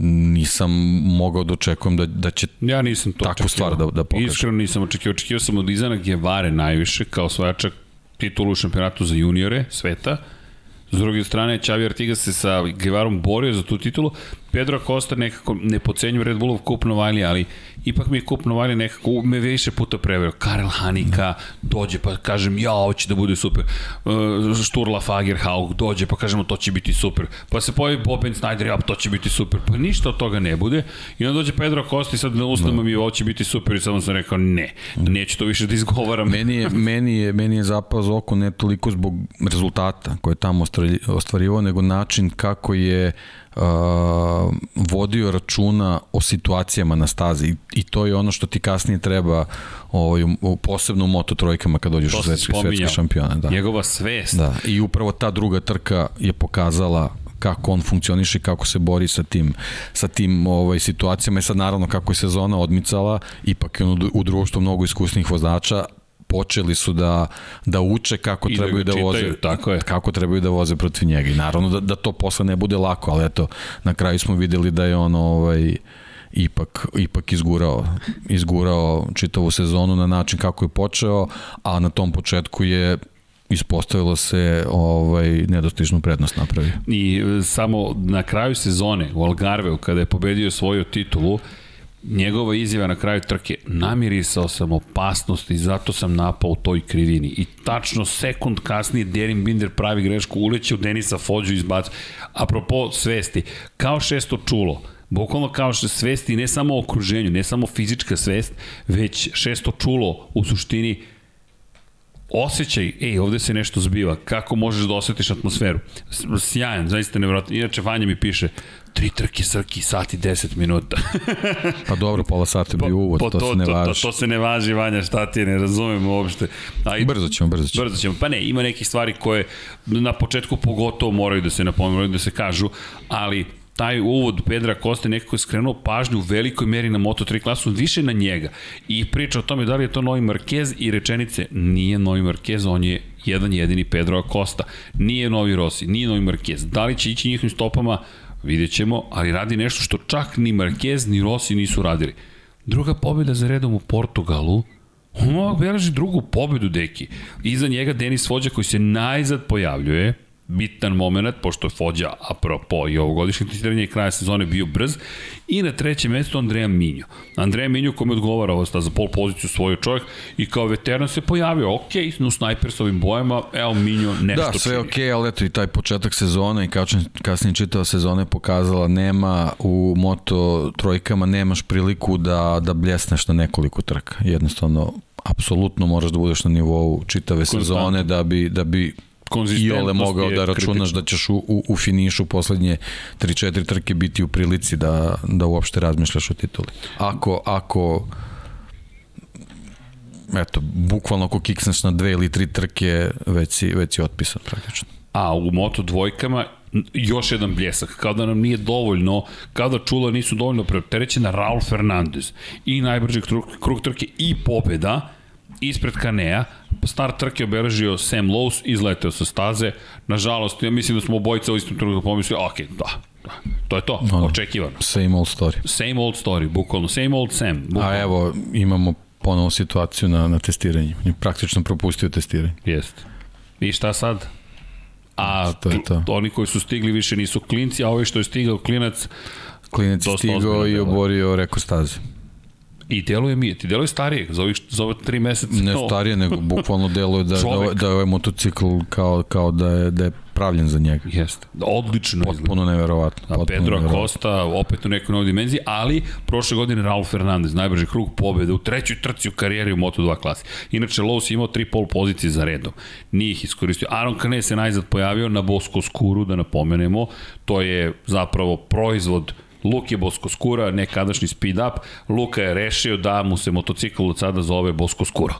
nisam mogao da očekujem da, da će ja nisam to takvu stvar da, da pokaže. Iskreno nisam očekio. Očekio sam od Izana Gevare najviše kao svojačak titulu u šampionatu za juniore sveta, S druge strane, Xavi Artigas se sa Guevarom borio za tu titulu. Pedro Costa nekako ne pocenju Red Bullov kup Novajli, ali ipak mi je kup Novajli nekako me više puta preverio. Karel Hanika dođe pa kažem ja, ovo će da bude super. Uh, Šturla Fagerhaug dođe pa kažemo to će biti super. Pa se pojavi Boben Snyder, ja, to će biti super. Pa ništa od toga ne bude. I onda dođe Pedro Costa i sad na usnama mi ovo će biti super i samo sam rekao ne, neću to više da izgovaram. Meni je, meni je, meni je zapao za oko ne toliko zbog rezultata koje je tamo ostvarivao, nego način kako je uh, vodio računa o situacijama na stazi i to je ono što ti kasnije treba ovaj, posebno u moto trojkama kad dođeš u svetske, svetske šampione. Da. Njegova svest. Da, i upravo ta druga trka je pokazala kako on funkcioniše kako se bori sa tim sa tim ovaj situacijama i sad naravno kako je sezona odmicala ipak je on u društvu mnogo iskusnih vozača počeli su da, da uče kako I da trebaju da, da voze tako je. kako trebaju da voze protiv njega i naravno da, da to posle ne bude lako ali eto na kraju smo videli da je on ovaj ipak, ipak izgurao, izgurao čitavu sezonu na način kako je počeo, a na tom početku je ispostavilo se ovaj nedostižnu prednost napravio. I e, samo na kraju sezone u Algarveu kada je pobedio svoju titulu, njegova izjava na kraju trke, namirisao sam opasnost i zato sam napao u toj krivini. I tačno sekund kasnije Derin Binder pravi grešku, uleće u Denisa Fođu izbacu. Apropo svesti, kao šesto čulo, Bukvalno kao što svesti ne samo o okruženju, ne samo fizička svest, već šesto čulo u suštini osjećaj, ej, ovde se nešto zbiva, kako možeš da osjetiš atmosferu. Sjajan, zaista nevjerojatno. Inače, Vanja mi piše, tri trke srki, sat i 10 minuta. pa dobro, pola sata bi uvod, to, to, to, se ne važi. To, to, to se ne važi, Vanja, šta ti ne razumem uopšte. A, i, brzo ćemo, brzo ćemo. Brzo ćemo. Pa ne, ima nekih stvari koje na početku pogotovo moraju da se napomenu, da se kažu, ali taj uvod Pedra Koste nekako je skrenuo pažnju u velikoj meri na Moto3 klasu, više na njega. I priča o tome da li je to novi Marquez i rečenice nije novi Marquez, on je jedan jedini Pedro Acosta. Nije novi Rossi, nije novi Marquez. Da li će ići njihovim stopama, vidjet ćemo, ali radi nešto što čak ni Marquez ni Rossi nisu radili. Druga pobjeda za redom u Portugalu, on beleži drugu pobedu, deki. Iza njega Denis Vođa koji se najzad pojavljuje, bitan moment, pošto je Fođa, apropo i ovogodišnje testiranje i kraja sezone bio brz. I na trećem mestu Andreja Minjo. Andreja Minjo kome odgovara ovo za pol poziciju svoj čovjek i kao veteran se pojavio, ok, no snajpersovim bojama, evo Minjo nešto Da, sve čini. ok, ali eto i taj početak sezone i kasnije čitava sezona je pokazala nema u moto trojkama nemaš priliku da, da bljesneš na nekoliko trka. Jednostavno, apsolutno moraš da budeš na nivou čitave sezone da bi, da bi i ole mogao da računaš kritično. da ćeš u, u, u finišu poslednje 3-4 trke biti u prilici da, da uopšte razmišljaš o tituli. Ako, ako eto, bukvalno ako kiksneš na dve ili tri trke, već si, već si otpisan praktično. A u moto dvojkama još jedan bljesak, kao da nam nije dovoljno, kao da čula nisu dovoljno preopterećena Raul Fernandez i najbrži krug, krug trke i pobeda, ispred Kanea, start trke obeležio Sam Lowe's, izleteo sa staze, nažalost, ja mislim da smo obojica u istom trenutku pomislili, ok, da, da, to je to, no, očekivano. Same old story. Same old story, bukvalno, same old Sam. Bukvalno. A evo, imamo ponovo situaciju na, na testiranju. Je praktično propustio testiranje. Jeste. I šta sad? A to je to. oni koji su stigli više nisu klinci, a ovi što je stigao klinac Klinac je stigao i oborio reko staze. I deluje mi, ti deluje starije, za ovih za ove tri meseca. Ne starije, nego bukvalno deluje da, da, da je ovaj motocikl kao, kao da je, da je pravljen za njega. Jeste. Odlično Potpuno izgleda. neverovatno. A Pedro Acosta opet u nekoj novoj dimenziji, ali prošle godine Raul Fernandez, najbrži krug pobjede u trećoj trci u karijeri u Moto2 klasi. Inače, Lowe's imao tri pol pozicije za redom. Nije ih iskoristio. Aaron Canet se najzad pojavio na Bosko Skuru, da napomenemo. To je zapravo proizvod Luke Bosko Skura, nekadašnji speed up, Luka je rešio da mu se motocikl od sada zove Bosko Skuro.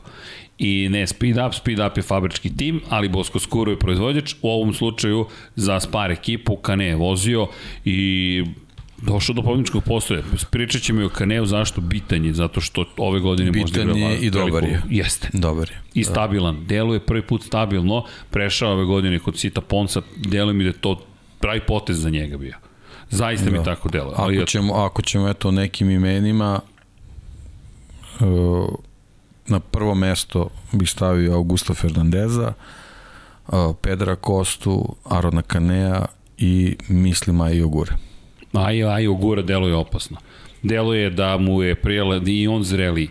I ne speed up, speed up je fabrički tim, ali Bosko Skuro je proizvođač, u ovom slučaju za Spar ekipu, Kane je vozio i došao do pobjedničkog postoja. Pričat ćemo i o Kaneu zašto bitan je, zato što ove godine bitan možda igra je i dobar je. Jeste. Dobar je. I stabilan. Deluje prvi put stabilno, prešao ove godine kod Sita Ponsa, deluje mi da je to pravi potez za njega bio. Zaista da. mi tako delo. Ali ako, ćemo, ako ćemo eto nekim imenima, uh, na prvo mesto bih stavio Augusta Fernandeza, uh, Pedra Kostu, Arona Kanea i mislim Aja Ogure. Aj, aj, ugura deluje opasno. Deluje da mu je prijela i on zreli.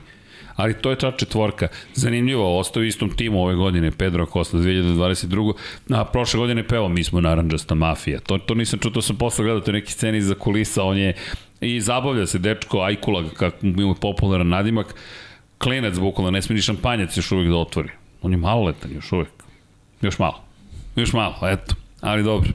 Ali to je ta četvorka. Zanimljivo, ostao u istom timu ove godine, Pedro Costa 2022. A prošle godine pevao, mi smo naranđasta mafija. To, to nisam čuo, to sam posle gledao, to je neki sceni za kulisa, on je i zabavlja se dečko Ajkula, kako mu je popularan nadimak, klenac bukvalno, ne smije ni šampanjac još uvijek da otvori. On je maloletan još uvijek. Još malo. Još malo, eto. Ali dobro.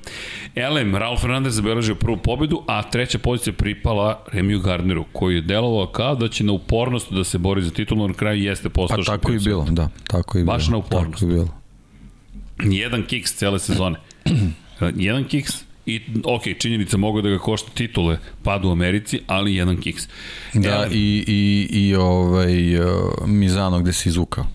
Elem, Ralf Fernandez zabeležio prvu pobedu, a treća pozicija pripala Remiju Gardneru, koji je delovao kao da će na upornost da se bori za titulu, na kraju jeste postao Pa tako i bilo, da. Tako i Baš bilo. na upornost. Tako i bilo. Jedan kiks cele sezone. jedan kiks i ok, činjenica mogu da ga košta titule pad u Americi, ali jedan kiks. Da, Elem, i, i, i ovaj, uh, Mizano gde se izvukao.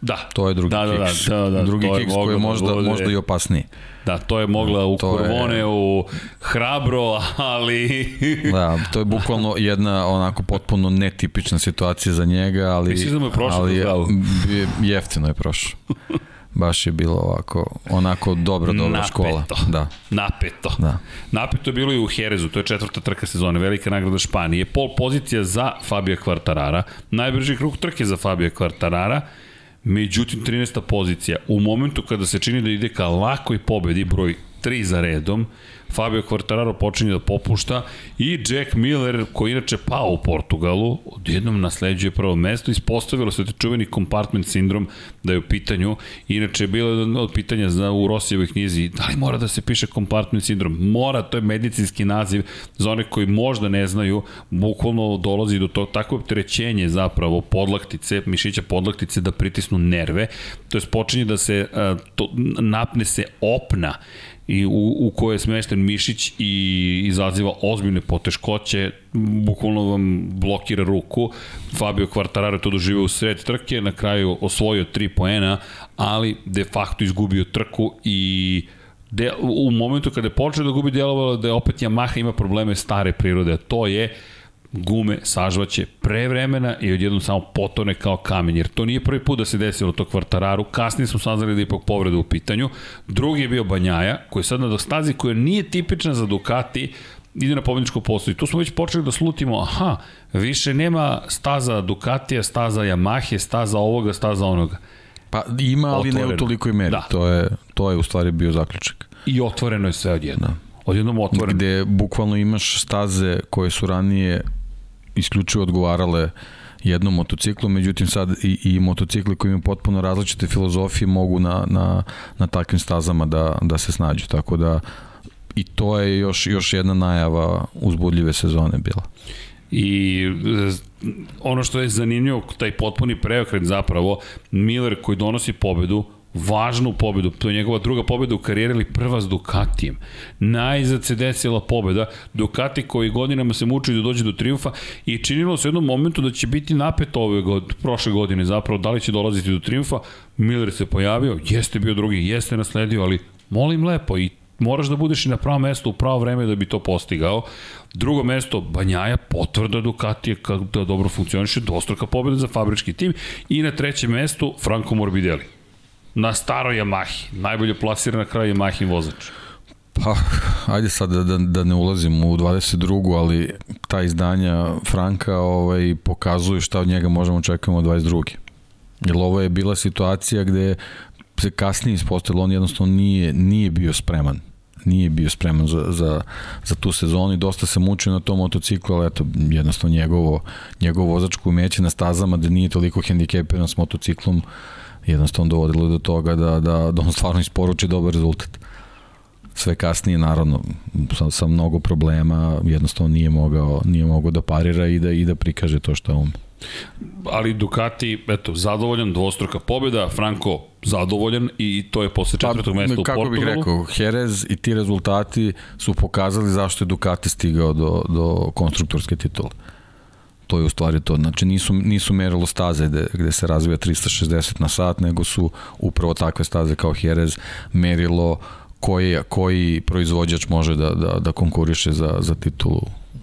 Da, To je drugi da, da, kiks. Da, da, da, drugi to kiks koji je da možda, bude- možda i opasniji. Da, to je mogla u To je- u Hrabro, ali... Da, to je bukvalno jedna onako potpuno netipična situacija za njega, ali, Misliš da mu je prošlo ali je- jeftino je prošlo. Baš je bilo ovako, onako dobra, dobra Napeto. škola. Da, Napeto. da. Napeto je bilo i u Herezu, to je četvrta trka sezone, velika nagrada Španije. Pol pozicija za Fabija Kvartarara, najbrži krug trke za Fabija Kvartarara, međutim 13. pozicija. U momentu kada se čini da ide ka lakoj pobedi, broj 3 za redom, Fabio Quartararo počinje da popušta i Jack Miller, koji inače pao u Portugalu, odjednom nasleđuje prvo mesto, ispostavilo se te čuveni compartment sindrom da je u pitanju, inače je bilo jedno od pitanja za, u Rosijevoj knjizi, da li mora da se piše compartment sindrom? Mora, to je medicinski naziv za one koji možda ne znaju, bukvalno dolazi do tog takvo opterećenje zapravo podlaktice, mišića podlaktice da pritisnu nerve, to je počinje da se, to, napne se opna i u, u kojoj je smešten mišić i izaziva ozbiljne poteškoće, bukvalno vam blokira ruku. Fabio Quartararo je to doživio u sred trke, na kraju osvojio 3 poena, ali de facto izgubio trku i de, u momentu kada je počeo da gubi djelovalo da je opet Yamaha ima probleme stare prirode, to je gume sažvaće pre vremena i odjednom samo potone kao kamen, jer to nije prvi put da se desilo to kvartararu, kasnije smo saznali da je ipak povreda u pitanju, drugi je bio Banjaja, koji je sad na stazi koja nije tipična za Ducati, ide na pobedničko postoji. Tu smo već počeli da slutimo, aha, više nema staza Ducatija, staza Yamahe, staza ovoga, staza onoga. Pa ima, ali ne u Otvoreno. tolikoj meri. Da. To, je, to je u stvari bio zaključak. I otvoreno je sve odjednom. Da. Odjednom otvoreno. Gde bukvalno imaš staze koje su ranije isključivo odgovarale jednom motociklu, međutim sad i, i motocikli koji imaju potpuno različite filozofije mogu na, na, na takvim stazama da, da se snađu, tako da i to je još, još jedna najava uzbudljive sezone bila. I e, ono što je zanimljivo, taj potpuni preokret zapravo, Miller koji donosi pobedu, važnu pobedu, to je njegova druga pobeda u karijeri ili prva s Ducatijem. Najzad se desila pobeda, Ducati koji godinama se mučio da dođe do triumfa i činilo se u jednom momentu da će biti napet ove god, prošle godine zapravo, da li će dolaziti do triumfa, Miller se pojavio, jeste bio drugi, jeste nasledio, ali molim lepo i moraš da budeš i na pravo mesto u pravo vreme da bi to postigao. Drugo mesto, Banjaja, potvrda Ducatije kako da dobro funkcioniše, dvostruka pobjeda za fabrički tim. I na trećem mestu Franco Morbidelli. Na staroj Yamahi, najbolje plasiran na kraju Yamahin vozač. Pa, ajde sad da, da, da ne ulazim u 22. ali ta izdanja Franka ovaj, pokazuju šta od njega možemo očekujemo od 22. Jer ovo je bila situacija gde se kasnije ispostavilo, on jednostavno nije, nije bio spreman nije bio spreman za, za, za tu sezonu i dosta se mučio na tom motociklu, ali eto, jednostavno njegovo, njegovo vozačko umeće na stazama da nije toliko hendikepiran s motociklom jednostavno dovodilo do toga da, da, da on stvarno isporuči dobar rezultat sve kasnije naravno sa, sa mnogo problema jednostavno nije mogao nije mogao da parira i da i da prikaže to što ume. Ali Ducati, eto, zadovoljan, dvostruka pobjeda, Franco zadovoljan i to je posle četvrtog mesta u kako Portugalu. bih rekao, Jerez i ti rezultati su pokazali zašto je Ducati stigao do, do konstruktorske titule. To je u stvari to. Znači nisu, nisu merilo staze gde, gde se razvija 360 na sat, nego su upravo takve staze kao Jerez merilo koji, koji proizvođač može da, da, da konkuriše za, za titulu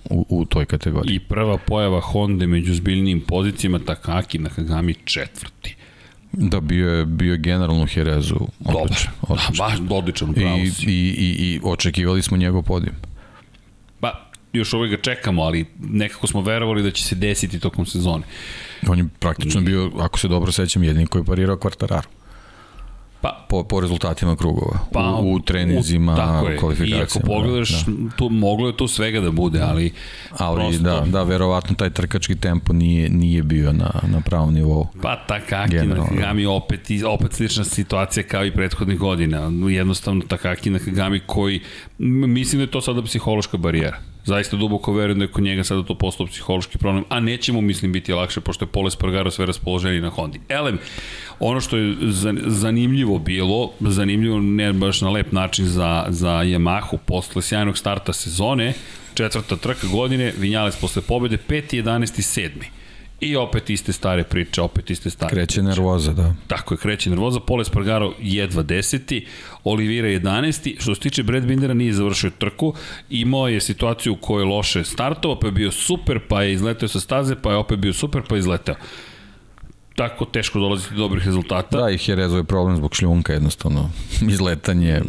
u, u toj kategoriji. I prva pojava Honda među zbiljnijim pozicijama Takaki Nakagami četvrti. Da, bio je, bio je generalno u Jerezu. Dobar, Odličan, odličan. da, baš odličan, I, pravo i, si. i, I očekivali smo njegov podijum. Još uvek ga čekamo, ali nekako smo verovali da će se desiti tokom sezone. On je praktično bio, ako se dobro sećam, jedini koji je parirao kvartararu. Pa, po, po rezultatima krugova. Pa, u, u trenizima, tako je. kvalifikacijama. I ako pogledaš, da, da. Tu, moglo je tu svega da bude, ali... Ali prosto... da, da, verovatno taj trkački tempo nije, nije bio na, na pravom nivou. Pa Takaki na Kagami opet, opet slična situacija kao i prethodnih godina. Jednostavno Takaki na Kagami koji, mislim da je to sada psihološka barijera zaista duboko verujem da je kod njega sada to postao psihološki problem, a nećemo, mislim, biti lakše, pošto je Pole Spargaro sve raspoloženiji na Hondi. Elem, ono što je zanimljivo bilo, zanimljivo ne baš na lep način za, za Yamahu, posle sjajnog starta sezone, četvrta trka godine, Vinjales posle pobede, 5. 11. 7. I opet iste stare priče, opet iste stare Kreće priče. nervoza, da. Tako je, kreće nervoza. Pole Spargaro jedva deseti, Olivira 11. Što se tiče Brad Bindera nije završio trku, imao je situaciju u kojoj loše startovao, pa je bio super, pa je izleteo sa staze, pa je opet bio super, pa je izleteo tako teško dolaziti do dobrih rezultata. Da, i Jerezov je problem zbog šljunka jednostavno. Izletanje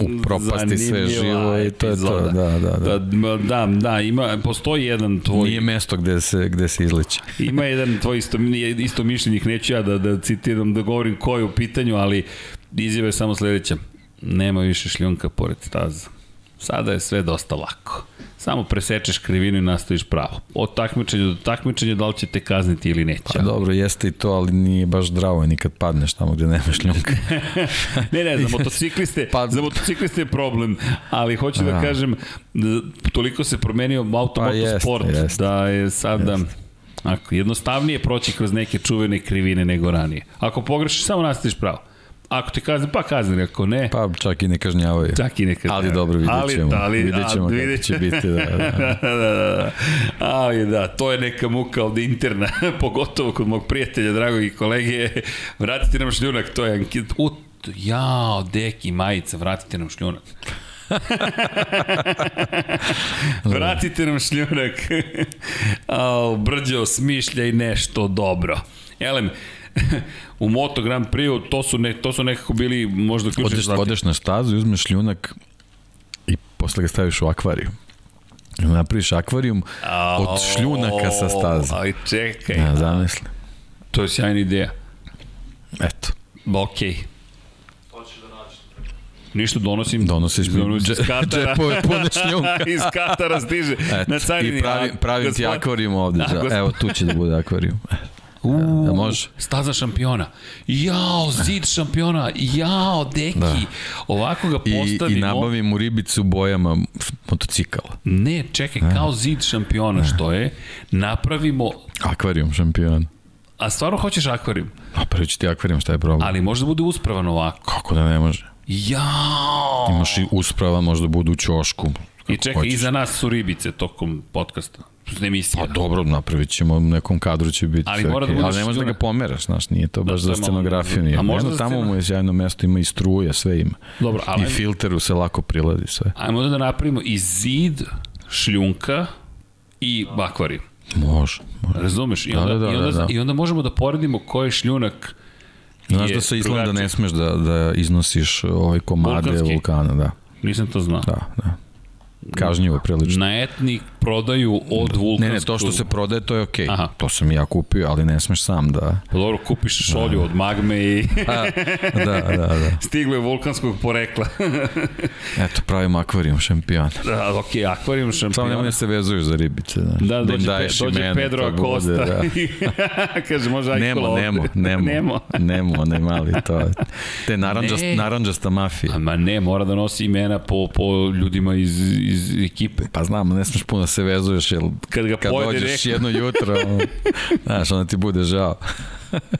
u propasti sve živo i to je to. Da, da, da. Da, da, da ima, postoji jedan tvoj... Nije mesto gde se, gde se izleće. ima jedan tvoj isto, isto mišljenih, neću ja da, da citiram, da govorim ko je u pitanju, ali izjave je samo sledeća. Nema više šljunka pored staza. Sada je sve dosta lako. Samo presečeš krivinu i nastaviš pravo. Od takmičenja do takmičenja da li će te kazniti ili neće. Pa dobro, jeste i to, ali nije baš zdravo nikad padneš tamo gde nema šljunka. ne, ne, za motocikliste, pa... za motocikliste je problem, ali hoću da, da kažem, da toliko se promenio automotosport pa jest, da je sada... Ako, jednostavnije proći kroz neke čuvene krivine nego ranije. Ako pogrešiš, samo nastaviš pravo. Ako te kazne, pa kazne, ako ne. Pa čak i ne kažnjavaju. Čak i ne kažnjavaju. Ali dobro, vidjet ćemo. Ali, ali, vidjet ćemo ali, kako će biti. Da, da. da, da, da. Ali da, to je neka muka od interna, pogotovo kod mog prijatelja, dragog i kolege. Vratite nam šljunak, to je ankit. U, jao, deki, majica, vratite nam šljunak. vratite nam šljunak. Brđo, smišljaj nešto dobro. Elem, u Moto Grand Prix to su, ne, to su nekako bili možda ključni odeš, zlati. Odeš na stazu, uzmeš šljunak i posle ga staviš u akvariju. Napraviš akvarijum od šljunaka sa staze. Aj, čekaj. Ja, zamisli. To je sjajna ideja. Eto. Okej. Okay. Ništa donosim. Donosiš mi donosim iz Katara. džepove pune šljunka. iz Katara stiže. Et, na carini. I pravi, pravim ti akvarijum ovde. Da, Evo, tu će da bude akvarijum. U, da, može. Staza šampiona. Jao, zid šampiona. Jao, deki. Da. Ovako ga postavimo. I, i nabavimo ribicu bojama motocikala. Ne, čekaj, da. kao zid šampiona što je, napravimo... Akvarijum šampiona. A stvarno hoćeš akvarijum? A prvi ću ti akvarijum, šta je problem? Ali može da bude uspravan ovako. Kako da ne može? Jao! Imaš i usprava, možda bude u ćošku. I čekaj, hoćeš. iza nas su ribice tokom podcasta emisija. Pa dobro, napravit ćemo, nekom kadru će biti ali, mora da ali ne možeš da ga pomeraš, znaš, nije to da, baš za scenografiju. Nije. A možda Jedno, tamo mu je sjajno mesto, ima i struje, sve ima. Dobro, ali, I filteru se lako prilazi sve. Ajmo da napravimo i zid, šljunka i akvarijum. Može, može. Razumeš? I onda, da, da, da, i, onda, da, da. I onda možemo da poredimo ko je šljunak Znaš da sa Islanda ne smeš da, da iznosiš ovaj komade Vulkanski. vulkana, da. Nisam to znao. Da, da kažnjivo prilično. Na etnik prodaju od vulkanskog... Ne, ne, to što se prodaje, to je okej. Okay. To sam ja kupio, ali ne smeš sam da... Pa dobro, kupiš šolju da. od magme i... A, da, da, da. Stiglo je vulkanskog porekla. Eto, pravim akvarijum šampiona. Da, okej, okay, akvarijum šampiona. Samo nemoj da se vezuješ za ribice. Da, da, dođe, da dođe imene, Pedro Acosta. Bude, da. Kaže, može Nemo, Nemo, Nemo, Nemo. Nemo, ne mali to. Te naranđast, ne. naranđasta mafija. A ma ne, mora da nosi imena po, po ljudima iz, iz ekipe. Pa znam, ne smeš puno da se vezuješ, jer kad, ga kad dođeš neko... jedno jutro, znaš, onda ti bude žao.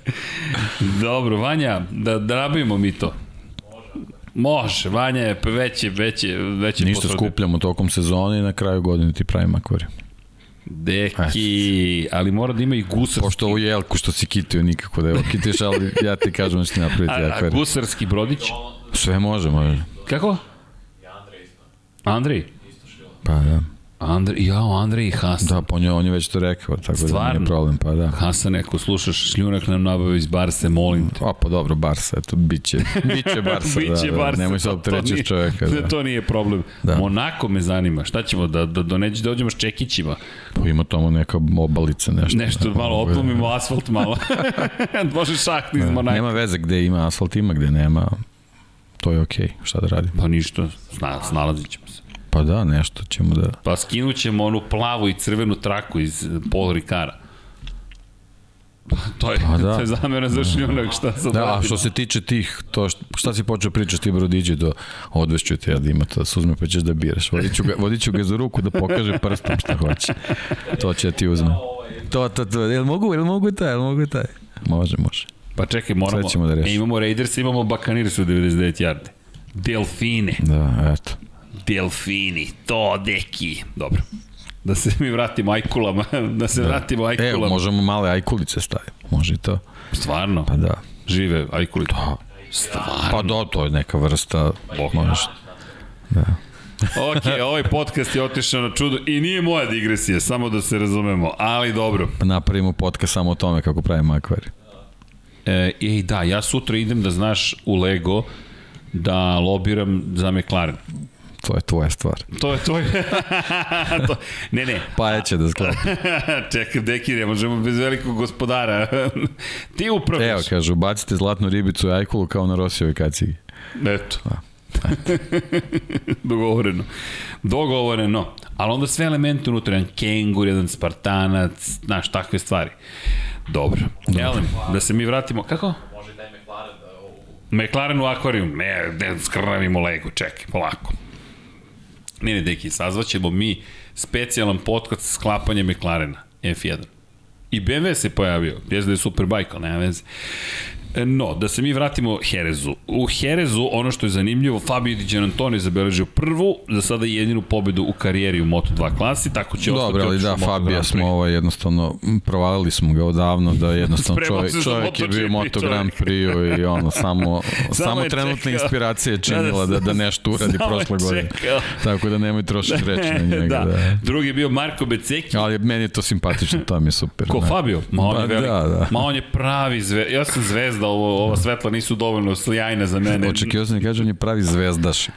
Dobro, Vanja, da, da nabavimo mi to. Može, Vanja je veći, veći, veći Ništa potvrde. skupljamo tokom sezone i na kraju godine ti pravimo akvarijum. Deki, ali mora da ima i gusarski. Pošto u jelku što si kitio nikako da je kitiš, ali ja ti kažem da ću ti napraviti. A, a gusarski brodić? Sve može, može. Kako? Ja Andrej isto. Andrej? Pa da. Andre, jao, Andrej i Hasan. Da, pa on je, on je već to rekao, tako da Stvarno? nije problem, pa da. Hasan, ako slušaš, šljunak nam nabavi iz Barse, molim te. A pa dobro, Barsa, eto, biće, biće Barsa, Biće da, da, Barsa, nemoj se opterećiš čoveka. Da. To nije problem. Da. Monako me zanima. Šta ćemo, da, da, da neđe dođemo s čekićima? Pa ima tamo neka obalica, nešto. Nešto malo oplumimo asfalt malo. Može šakt iz Da, Monaka. nema veze gde ima asfalt, ima gde nema. To je okej, šta da radim? Pa ništa, sna, snalazit ćemo se. Pa da, nešto ćemo da... Pa skinut ćemo onu plavu i crvenu traku iz eh, Paul Ricara. To je, Pa da. to je zamera za šljunak, šta sad Da, a radim? što se tiče tih, to šta, šta si počeo pričati ti brodiđe do odvešću te ja da ima to suzme pa ćeš da biraš. Vodit ću ga, vodit ću ga za ruku da pokaže prstom šta hoće. To će da ti uzme. To, to, to. Jel mogu, jel mogu taj, jel mogu taj? Može, može. Pa čekaj, moramo... Da. E, imamo Raiders, imamo Buccaneers u 99 yardi. Delfine. Da, eto. Delfini, to deki. Dobro. Da se mi vratimo ajkulama, da se vratimo E, ajkulama. možemo male ajkulice staviti. Može i to. Stvarno? Pa da. Žive ajkulice. Da. Stvarno. Pa da, to je neka vrsta. Bok. Možeš. Ok, ovaj podcast je otišao na čudo i nije moja digresija, samo da se razumemo, ali dobro. Napravimo podcast samo o tome kako pravimo akvarij. E, ej, da, ja sutra idem da znaš u Lego da lobiram za McLaren. To je tvoja stvar. To je tvoj... to... Ne, ne. Pa je će da sklopi. Čekaj, deki, ne možemo bez velikog gospodara. Ti Evo, upravljaš. kažu, bacite zlatnu ribicu i ajkulu kao na Rosijevoj kacigi. Eto. Dogovoreno. Dogovoreno. Ali onda sve elemente unutra, jedan kengur, jedan spartanac, znaš, takve stvari. Dobro. Jelem, da se mi vratimo, kako? Može taj McLaren da. McLaren u akvarijum, ne, ne skrnavimo Lego, čekaj, polako. Ne, ne, deki, sazvaćemo mi specijalan podcast sklapanje McLarena, F1. I BMW se pojavio, jezda je Superbike, ali nema veze. E, No, da se mi vratimo Herezu. U Herezu, ono što je zanimljivo, Fabio Di Giannantoni je zabeležio prvu, za sada jedinu pobedu u karijeri u Moto2 klasi, tako će Dobro, ali da, Fabija Grand smo ovo jednostavno, provalili smo ga odavno, da jednostavno čovjek, čovjek je bio Moto. Grand Prix i ono, samo, samo je trenutna čekao. inspiracija je činila da, da nešto uradi Samo prošle godine. Tako da nemoj trošiti reći na njega. da. da. Drugi je bio Marko Beceki, Ali meni je to simpatično, to mi je super. Ko da. Fabio? Ma on je Pa da, da. Ma on je pravi zvezda. Ja sam zvezda, ovo, ova svetla nisu dovoljno slijajna za mene. Očekio sam da kaže on je pravi zvezdaš.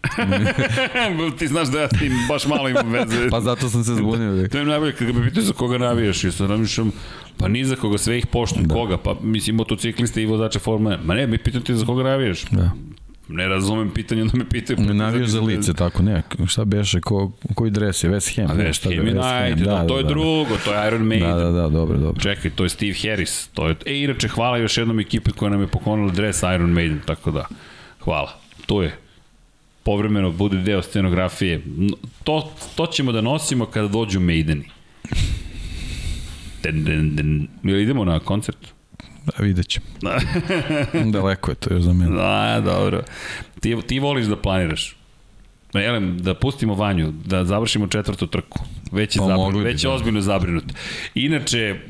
Ti znaš da ja s tim baš malo imam veze. Pa zato sam se zbunio. To je najbolje kada me pitaju za koga navijaš. Ja sam namišljam, pa ni za koga, sve ih poštujem. Da. Koga? Pa mislim, motocikliste i vozače Formule 1. Ma ne, mi pitaju ti za koga navijaš. Da. Ne razumem pitanje, onda me pitaju. Ne navijaš za lice, tako ne. Šta beše, ko, koji dres je? West Ham. A da, West Ham, United, da, to je drugo, to je Iron Maiden. Da, da, da, dobro, dobro. Čekaj, to je Steve Harris. To je, e, inače, hvala još jednom ekipi koja nam je poklonila dres Iron Maiden, tako da, hvala. To je povremeno bude deo scenografije. To, to ćemo da nosimo kada dođu Maideni. Den, den, den. Jel idemo na koncert? Da, vidjet ćemo. Daleko je to još za mene. Da, dobro. Ti, ti voliš da planiraš. Ma, Jelem, da pustimo Vanju, da završimo četvrtu trku. Već je, Pa zabrinut, već je da. ozbiljno zabrinut. Inače,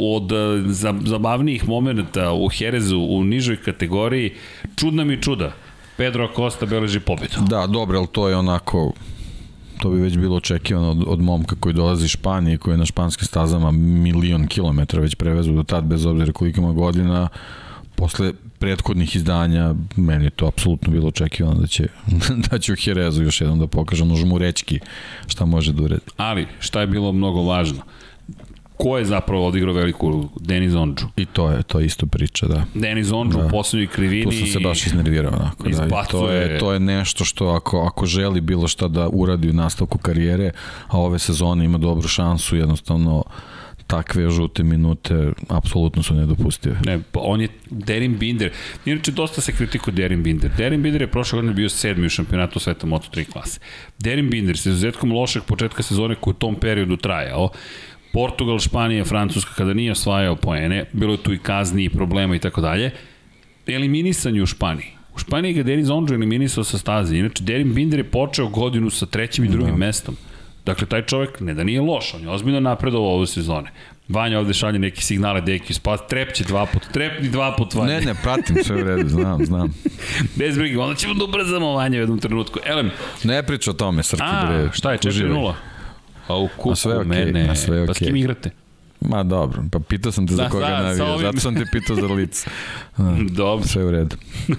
od e, za, zabavnijih momenta u Herezu u nižoj kategoriji, čudna mi čuda. Pedro Acosta beleži pobedu. Da, dobro, ali to je onako to bi već bilo očekivano od, od momka koji dolazi iz Španije, koji je na španskim stazama milion kilometara već prevezu do tad, bez obzira koliko ima godina, posle prethodnih izdanja, meni je to apsolutno bilo očekivano da će, da će u Herezu još jednom da pokaže ono žmurečki šta može da uredi. Ali, šta je bilo mnogo važno? Ko je zapravo odigrao veliku? Denis Ondžu. I to je, to je isto priča, da. Denis Ondžu Da. u poslednjoj krivini. Tu sam se baš iznervirao onako, da. I to je, to je nešto što ako, ako želi bilo šta da uradi u nastavku karijere, a ove sezone ima dobru šansu, jednostavno takve žute minute apsolutno su nedopustive. Ne, pa on je Derin Binder. Inače, dosta se kritikuje Derin Binder. Derin Binder je prošle godine bio sedmi u šampionatu sveta Moto3 klase. Derin Binder sa izuzetkom lošeg početka sezone koji u tom periodu trajao, Portugal, Španija, Francuska, kada nije osvajao poene, bilo je tu i kazni i problema i tako dalje, eliminisan je u Španiji. U Španiji ga Denis Ondžo eliminisao sa staze. Inače, Derin Binder je počeo godinu sa trećim i drugim da. mestom. Dakle, taj čovek ne da nije loš, on je ozbiljno napredovao ove sezone. Vanja ovde šalje neke signale, deki, spas, trepće dva put, trepni dva put, Vanja. Ne, ne, pratim sve u redu, znam, znam. Bez brige, onda ćemo da ubrzamo Vanja u jednom trenutku. Elem, Ne priča o tome, Srki, bre. šta je, uživaj. 4-0? A u kuku A sve okej, mene. a sve Pa s kim igrate? Ma dobro, pa pitao sam te za Da, koga da, navija, ovim- zato sam te pitao za lice. Da, Dobro. sve u redu.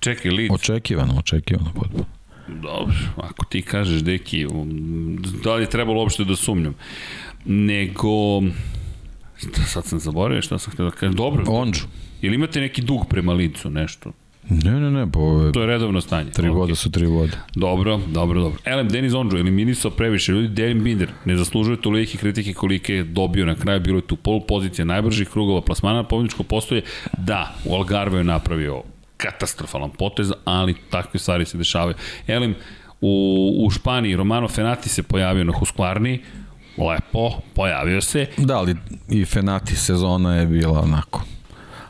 Čekaj, Leeds. Očekivano, očekivano potpuno. Dobro, ako ti kažeš, deki, da li je trebalo uopšte da sumnjam? Nego, šta, sad sam zaboravio šta sam htio da kažem. Dobro, Ondžu. ili imate neki dug prema licu, nešto? Ne, ne, ne, je To je redovno stanje. tri Ok. voda su tri vode. Dobro, dobro, dobro. Elem, Denis Ondžo, eliminisao previše ljudi, Derin Binder ne zaslužuje tolike kritike kolike je dobio na kraju, bilo je tu polupozicija najbržih krugova plasmana na pobjedičko postoje. Da, u Algarve je napravio katastrofalan potez, ali takve stvari se dešavaju. Elem, u, u Španiji Romano Fenati se pojavio na Husqvarni, lepo, pojavio se. Da, ali i Fenati sezona je bila onako.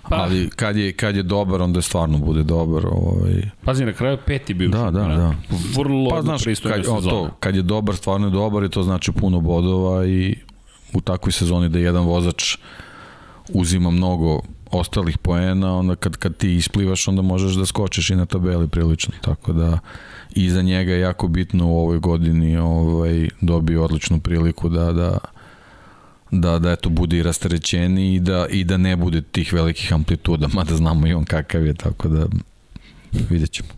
Pa. Ali kad je, kad je dobar, onda stvarno bude dobar. Ovaj. Pazi, na kraju peti bio. Da, da, da. Vrlo Pa znaš, kad, o, to, kad je dobar, stvarno je dobar i to znači puno bodova i u takvoj sezoni da jedan vozač uzima mnogo ostalih poena, onda kad, kad ti isplivaš, onda možeš da skočiš i na tabeli prilično. Tako da i za njega je jako bitno u ovoj godini ovaj, dobio odličnu priliku da, da, da, da eto bude i rasterećeni i da, i da ne bude tih velikih amplituda, mada znamo i on kakav je, tako da vidjet ćemo.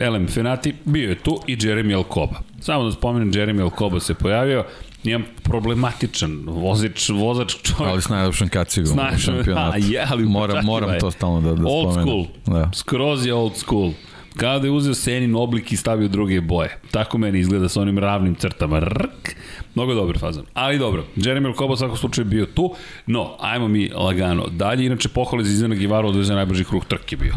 Elem Fenati bio je tu i Jeremy Alcoba. Samo da spomenem, Jeremy Alcoba se pojavio, jedan problematičan vozač, vozač čovjek. Ali s najlepšom kacigom u šampionatu. a je, ali moram, moram je. to stalno da, da old spomenem. school. Da. Skroz je old school. Kada je uzeo Senin oblik i stavio druge boje. Tako meni izgleda sa onim ravnim crtama. Rk. Mnogo dobar fazan. Ali dobro, Jeremy Alcoba u svakom slučaju bio tu. No, ajmo mi lagano. Dalje, inače, pohvale za Izana Givaru odveze najbrži krug trke bio.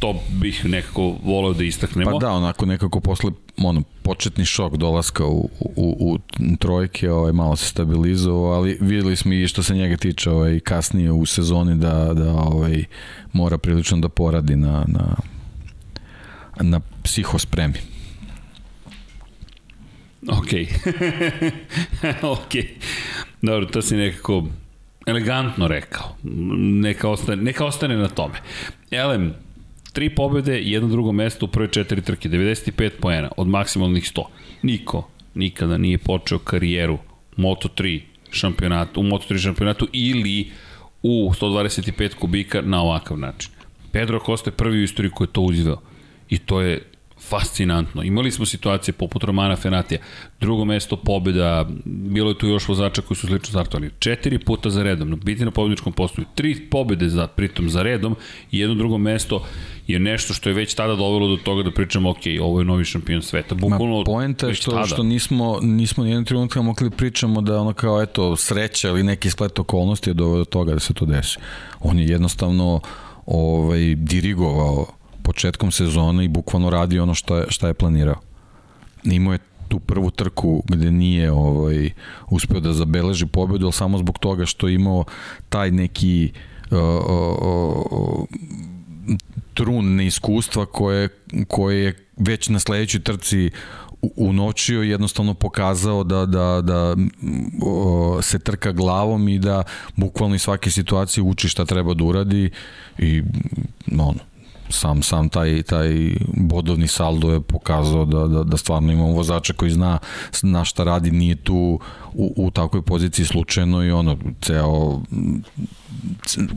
To bih nekako voleo da istaknemo. Pa da, onako nekako posle ono, početni šok dolaska u, u, u trojke, ovaj, malo se stabilizovao, ali videli smo i što se njega tiče ovaj, kasnije u sezoni da, da ovaj, mora prilično da poradi na, na, na psihospremi. Ok. ok. Dobro, to si nekako elegantno rekao. Neka ostane, neka ostane na tome. Elem, tri pobjede jedno drugo mesto u prve četiri trke, 95 poena od maksimalnih 100. Niko nikada nije počeo karijeru Moto3 šampionatu, u Moto3 šampionatu ili u 125 kubika na ovakav način. Pedro Costa je prvi u istoriji koji je to uzveo. I to je fascinantno. Imali smo situacije poput Romana Fenatija, drugo mesto pobjeda, bilo je tu još vozača koji su slično startovali. Četiri puta za redom, biti na pobjedičkom postoju, tri pobjede za, pritom za redom i jedno drugo mesto je nešto što je već tada dovelo do toga da pričamo, ok, ovo je novi šampion sveta. Bukvalno, Ma, poenta je što, tada. što nismo, nismo nijednog trenutka mogli da pričamo da ono kao eto sreća ili neki splet okolnosti je doveo do toga da se to desi. On je jednostavno ovaj, dirigovao početkom sezone i bukvalno radio ono što je, šta je planirao. Imao je tu prvu trku gde nije ovaj uspeo da zabeleži pobedu, ali samo zbog toga što je imao taj neki uh, uh, uh, trun neiskustva koje, koje je već na sledećoj trci unočio i jednostavno pokazao da, da, da o, se trka glavom i da bukvalno iz svake situacije uči šta treba da uradi i ono, sam sam taj taj bodovni saldo je pokazao da da da stvarno imamo vozača koji zna zna šta radi nije tu u, u takvoj poziciji slučajno i ono ceo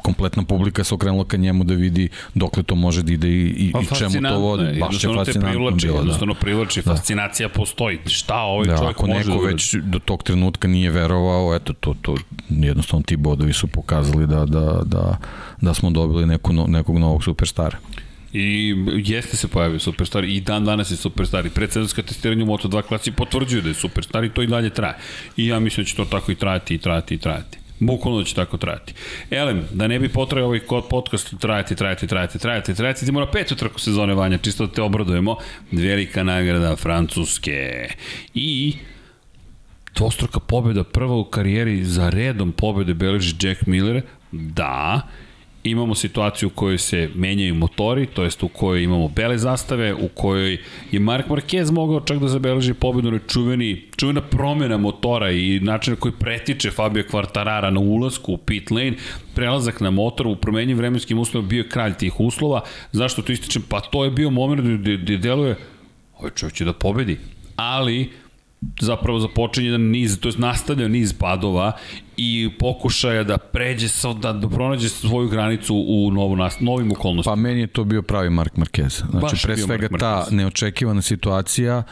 kompletna publika se okrenula ka njemu da vidi dokle to može da ide i, i, Pa i čemu to vodi. je, Baš je fascinantno privlači, bilo. Da. jednostavno privlači, fascinacija postoji. Šta ovaj Da, čovjek ako može neko da uradi? već do tog trenutka nije verovao, eto, to, to jednostavno ti bodovi su pokazali da, da, da, da smo dobili neku, nekog novog superstara. I jeste se pojavio Superstar i dan danas je Superstar i predsezonska testiranja u Moto2 klasi potvrđuju da je Superstar i to i dalje traje. I ja mislim da će to tako i trajati i trajati i trajati. Bukvalno će tako trajati. Elem, da ne bi potrajao ovaj kod podcast trajati, trajati, trajati, trajati, trajati, idemo na petu trku sezone Vanja, čisto da te obradujemo. Velika nagrada Francuske. I dvostruka pobjeda prva u karijeri za redom pobjede beleži Jack Miller. Da, imamo situaciju u kojoj se menjaju motori, to jest u kojoj imamo bele zastave, u kojoj je Mark Marquez mogao čak da zabeleži pobedu na čuveni, čuvena promena motora i način na koji pretiče Fabio Quartarara na ulasku u pit lane, prelazak na motor u promenjim vremenskim uslovima bio je kralj tih uslova. Zašto to ističem? Pa to je bio moment gde, gde deluje ovaj čovjek će da pobedi. Ali zapravo započinje jedan niz, to je nastavlja niz padova i pokušaja da pređe, da, da pronađe svoju granicu u novo, novim okolnostima. Pa meni je to bio pravi Mark Marquez. Znači, Baš pre svega ta neočekivana situacija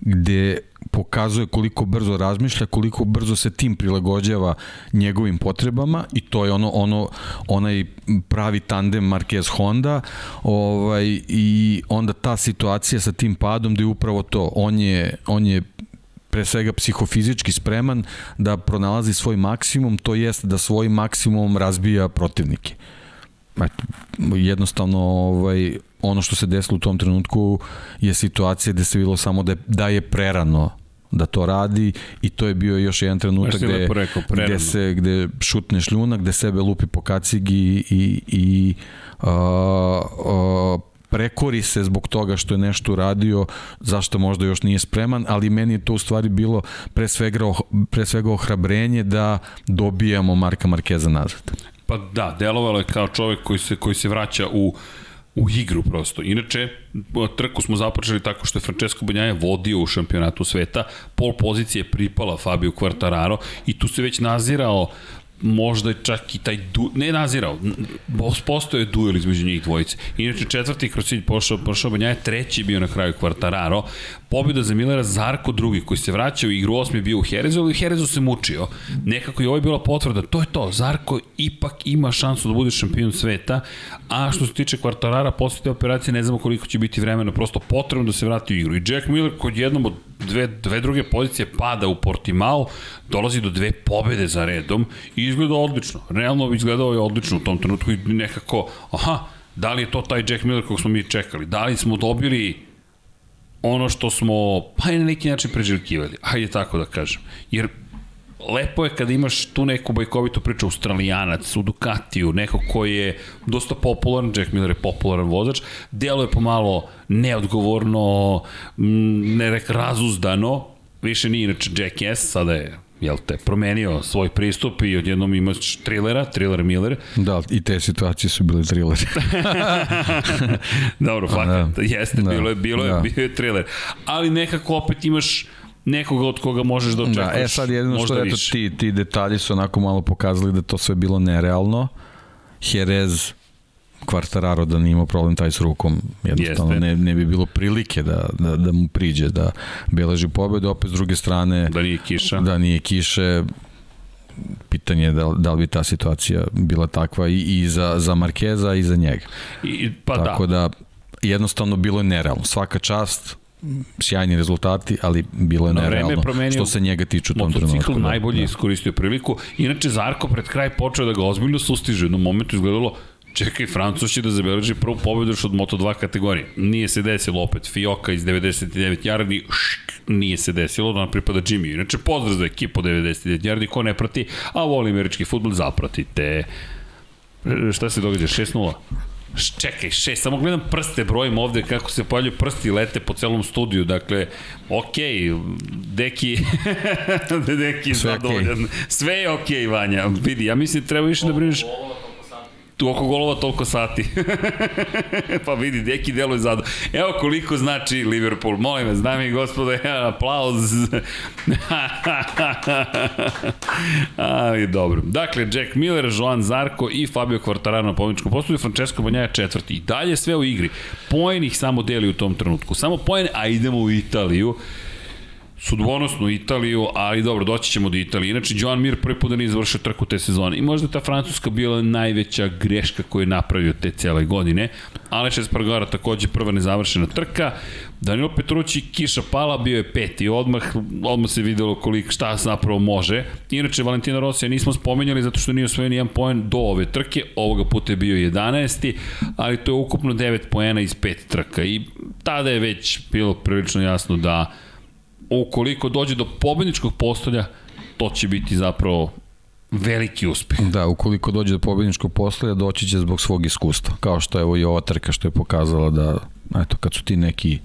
gde pokazuje koliko brzo razmišlja, koliko brzo se tim prilagođava njegovim potrebama i to je ono ono onaj pravi tandem Marquez Honda ovaj i onda ta situacija sa tim padom je upravo to on je on je pre svega psihofizički spreman da pronalazi svoj maksimum, to jest da svoj maksimum razbija protivnike. Jednostavno ovaj, ono što se desilo u tom trenutku je situacija gde se bilo samo da je, da je prerano da to radi i to je bio još jedan trenutak gde, rekao, gde se gde šutne šljunak, gde sebe lupi po kacigi i, i uh, uh, prekori se zbog toga što je nešto uradio, zašto možda još nije spreman, ali meni je to u stvari bilo pre svega, pre svega ohrabrenje da dobijamo Marka Markeza nazad. Pa da, delovalo je kao čovek koji se, koji se vraća u u igru prosto. Inače, trku smo započeli tako što je Francesco Banjaja vodio u šampionatu sveta, pol pozicije pripala Fabio Quartararo i tu se već nazirao možda je čak i taj du, ne nazirao, postoje duel između njih dvojice. Inače četvrti kroz cilj pošao, pošao Banjaje, treći bio na kraju Kvartararo, pobjeda za Millera, Zarko drugi koji se vraća u igru, osmi bio u Herezu, ali u Herezu se mučio. Nekako i ovo je bila potvrda, to je to, Zarko ipak ima šansu da bude šampion sveta, a što se tiče Kvartarara, posle te operacije ne znamo koliko će biti vremena, prosto potrebno da se vrati u igru. I Jack Miller kod jednom od dve, dve druge pozicije pada u Portimao, dolazi do dve pobede za redom i izgleda odlično. Realno izgledao je odlično u tom trenutku i nekako, aha, da li je to taj Jack Miller kog smo mi čekali? Da li smo dobili ono što smo, pa i na neki način preželjkivali, hajde tako da kažem. Jer lepo je kada imaš tu neku bajkovitu priču, australijanac, u Ducatiju, neko koji je dosta popularan, Jack Miller je popularan vozač, delo je pomalo neodgovorno, ne rek razuzdano, više nije inače Jack S, sada je jel te, promenio svoj pristup i odjednom imaš trilera, thriller Miller. Da, i te situacije su bile thriller. Dobro, fakat, da. jeste, da. bilo je, bilo je, da. bio je thriller. Ali nekako opet imaš nekoga od koga možeš da očekuješ. Da, e sad jedino što eto, ti, ti detalji su onako malo pokazali da to sve bilo nerealno. Jerez Kvartararo da nije imao problem taj s rukom. Jednostavno ne, ne bi bilo prilike da, da, da mu priđe da beleži pobedu, opet s druge strane da nije kiša. Da nije kiše pitanje je da, da li bi ta situacija bila takva i, i za, za Markeza i za njega. I, pa Tako da. da jednostavno bilo je nerealno. Svaka čast, sjajni rezultati, ali bilo je nerealno što se njega tiče u tom trenutku. Motocikl da. najbolje da. iskoristio priliku. Inače, Zarko pred kraj počeo da ga ozbiljno sustiže. Na momentu izgledalo, Čekaj, Francus će da zabeleži prvu pobedu još od Moto2 kategorije. Nije se desilo opet. Fioka iz 99 yardi, šk, nije se desilo, da nam pripada Jimmy. Inače, pozdrav za ekipu 99 yardi, ko ne prati, a voli američki futbol, zapratite. Šta se događa? 6-0? Čekaj, šest, samo gledam prste, brojim ovde kako se pojavljaju prsti i lete po celom studiju, dakle, okej, okay, deki, deki Sve zadovoljan. Okay. Sve je okej, okay, Vanja, vidi, ja mislim treba više da brineš tu oko golova toliko sati. pa vidi, neki deluje zado. Evo koliko znači Liverpool. Molim vas, dame i gospode, aplauz. Ali dobro. Dakle, Jack Miller, Joan Zarko i Fabio Quartararo na pomničkom postoju, Francesco Banjaja četvrti. I dalje sve u igri. Poen ih samo deli u tom trenutku. Samo poen, a idemo u Italiju sudbonosnu Italiju, ali dobro, doći ćemo do Italije. Inače, Joan Mir prvi put da nije završio trku te sezone. I možda ta Francuska bila najveća greška koju je napravio te cele godine. Aleš Espargara takođe prva nezavršena trka. Danilo Petrući, kiša pala, bio je peti. Odmah, odmah se videlo koliko, šta zapravo može. Inače, Valentina Rosija nismo spomenjali zato što nije osvojen jedan poen do ove trke. Ovoga puta je bio 11. Ali to je ukupno 9 poena iz pet trka. I tada je već bilo prilično jasno da ukoliko dođe do pobedničkog postolja, to će biti zapravo veliki uspeh. Da, ukoliko dođe do pobedničkog postolja, doći će zbog svog iskustva. Kao što je evo i ova trka što je pokazala da, eto, kad su ti neki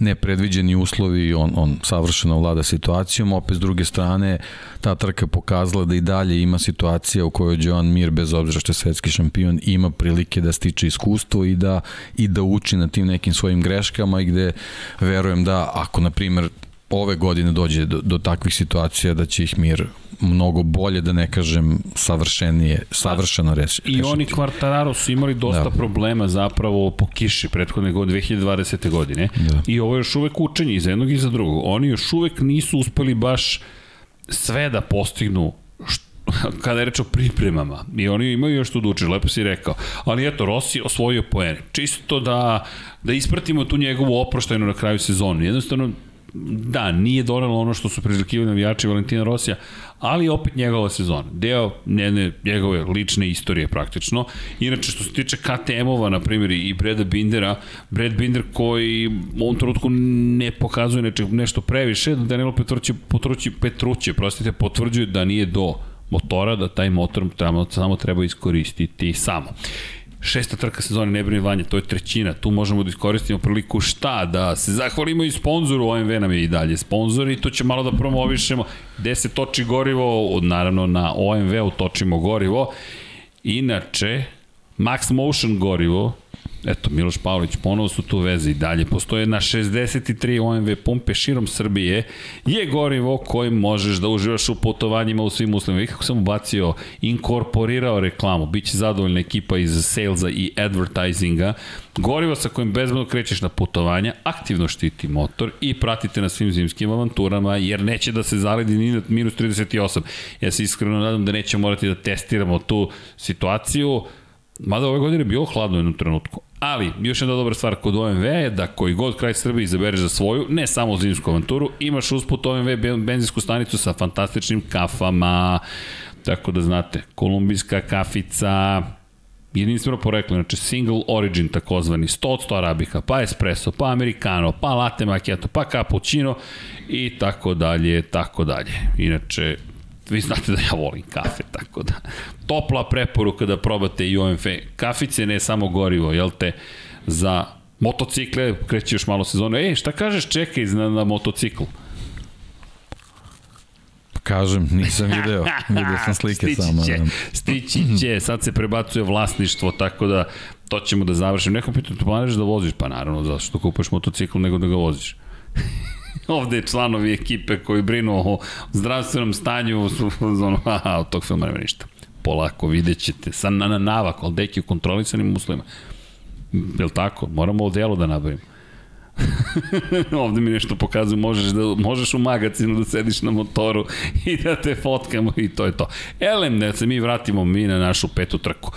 nepredviđeni uslovi, on, on savršeno vlada situacijom, opet s druge strane ta trka pokazala da i dalje ima situacija u kojoj Joan Mir, bez obzira što je svetski šampion, ima prilike da stiče iskustvo i da, i da uči na tim nekim svojim greškama i gde verujem da ako, na primer, ove godine dođe do, do takvih situacija da će ih Mir mnogo bolje, da ne kažem savršenije, savršeno reši. I oni Quartararo su imali dosta da. problema zapravo po kiši prethodne godine, 2020. godine. Da. I ovo je još uvek učenje i za jednog i za drugog. Oni još uvek nisu uspeli baš sve da postignu kada je reč o pripremama i oni imaju još tu da uče, lepo si rekao ali eto, Rossi osvojio poene čisto da, da ispratimo tu njegovu oproštajnu na kraju sezonu jednostavno da, nije donelo ono što su priželjkivali navijači Valentina Rosija, ali opet njegova sezona. Deo njene, njegove lične istorije praktično. Inače, što se tiče KTM-ova, na primjer, i Breda Bindera, Brad Binder koji u ovom trenutku ne pokazuje neče, nešto previše, Danilo Petruće, Petruće, Petruće prostite, potvrđuje da nije do motora, da taj motor tamo, samo treba iskoristiti samo. Šesta trka sezone ne brini vanje, to je trećina. Tu možemo da iskoristimo priliku šta? Da se zahvalimo i sponzoru, OMV nam je i dalje sponzor i to će malo da promovišemo. Gde se toči gorivo, naravno na OMV-u točimo gorivo. Inače, Max Motion gorivo, Eto, Miloš Pavlović, ponovo su tu veze i dalje. Postoje na 63 OMV pumpe širom Srbije. Je gorivo kojim možeš da uživaš u putovanjima u svim uslovima. I kako sam ubacio, inkorporirao reklamu. Biće zadovoljna ekipa iz salesa i advertisinga. Gorivo sa kojim bezbedno krećeš na putovanja, aktivno štiti motor i pratite na svim zimskim avanturama, jer neće da se zaledi ni na minus 38. Ja se iskreno nadam da neće morati da testiramo tu situaciju. Mada ove godine je bilo hladno u jednom trenutku, Ali, još jedna dobra stvar kod OMV je da koji god kraj Srbije izabereš za svoju, ne samo zimsku avanturu, imaš usput OMV benzinsku stanicu sa fantastičnim kafama, tako da znate, kolumbijska kafica, jedinstveno poreklo, znači single origin takozvani, 100 od 100 arabika, pa espresso, pa americano, pa latte macchiato, pa cappuccino i tako dalje, tako dalje. Inače, vi znate da ja volim kafe, tako da topla preporuka da probate i OMF. Kafice ne samo gorivo, jel te, za motocikle, kreće još malo sezonu. Ej, šta kažeš, čekaj na, na motocikl? Kažem, nisam video, vidio sam slike stići samo. Će, stići će, sad se prebacuje vlasništvo, tako da to ćemo da završimo. Nekom pitanju, planiraš da voziš? Pa naravno, zašto kupuješ motocikl nego da ga voziš? ovde članovi ekipe koji brinu o zdravstvenom stanju ono, aha, od tog filma nema ništa. Polako, vidjet ćete. Sad na, na navak, ali deki u kontrolisanim uslovima. Je tako? Moramo odelo da nabavimo. ovde mi nešto pokazuje, možeš, da, možeš u magazinu da sediš na motoru i da te fotkamo i to je to. Elem, da se mi vratimo mi na našu petu trku.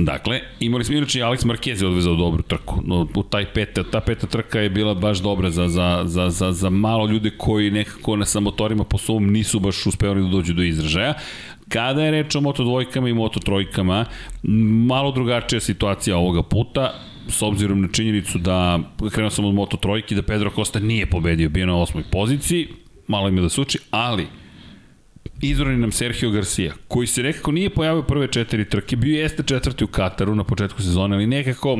Dakle, imali smo inače Alex Marquez je odvezao dobru trku. No, u taj peta, ta peta trka je bila baš dobra za, za, za, za, za malo ljude koji nekako na samotorima po sobom nisu baš uspevali da dođu do izražaja. Kada je reč o Moto dvojkama i Moto trojkama, malo drugačija situacija ovoga puta s obzirom na činjenicu da krenuo sam od Moto trojki, da Pedro Costa nije pobedio, bio na osmoj poziciji, malo im je da se uči, ali izvrani nam Sergio Garcia, koji se nekako nije pojavio prve četiri trke, bio jeste četvrti u Kataru na početku sezone, ali nekako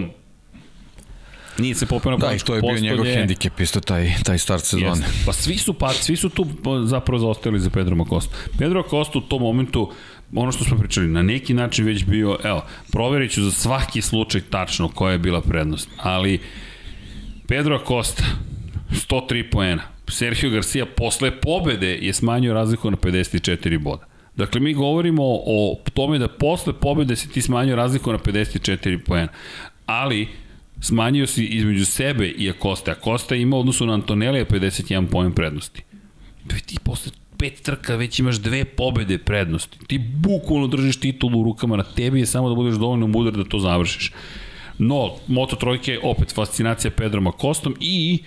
Nije se popeo na Da, i to je bio njegov hendikep, isto taj, taj start sezone. Jeste. Pa svi su, pa, svi su tu zapravo zaostajali za Pedro Makosta. Pedro Makosta u tom momentu, ono što smo pričali, na neki način već bio, evo, proverit ću za svaki slučaj tačno koja je bila prednost, ali Pedro Acosta, 103 poena, Sergio Garcia posle pobede je smanjio razliku na 54 boda. Dakle, mi govorimo o tome da posle pobede se ti smanjio razliku na 54 poena. Ali, smanjio si između sebe i Akoste. Akosta ima odnosu na Antonelija 51 poen prednosti. Ti posle pet trka već imaš dve pobede prednosti. Ti bukvalno držiš titulu u rukama, na tebi je samo da budeš dovoljno mudar da to završiš. No, Moto trojke, opet fascinacija Pedrom Akostom i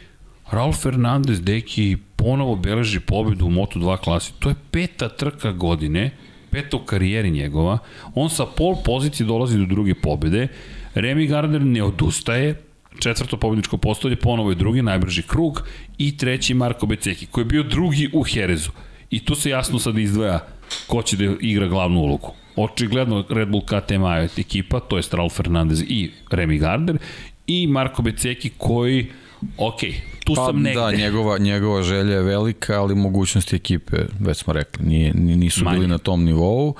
Ralf Fernandez, deki, ponovo beleži pobedu u Moto2 klasi. To je peta trka godine, peta u karijeri njegova. On sa pol pozicije dolazi do druge pobede. Remy Gardner ne odustaje, četvrto pobedničko postolje, ponovo je drugi, najbrži krug i treći Marko Beceki, koji je bio drugi u Herezu. I tu se jasno sad izdvaja ko će da igra glavnu ulogu. Očigledno Red Bull KTM ekipa, to je Ralf Fernandez i Remy Gardner i Marko Beceki koji ok, tu pa, sam negde. Da, njegova, njegova želja je velika, ali mogućnosti ekipe, već smo rekli, nije, nisu Manje. bili na tom nivou.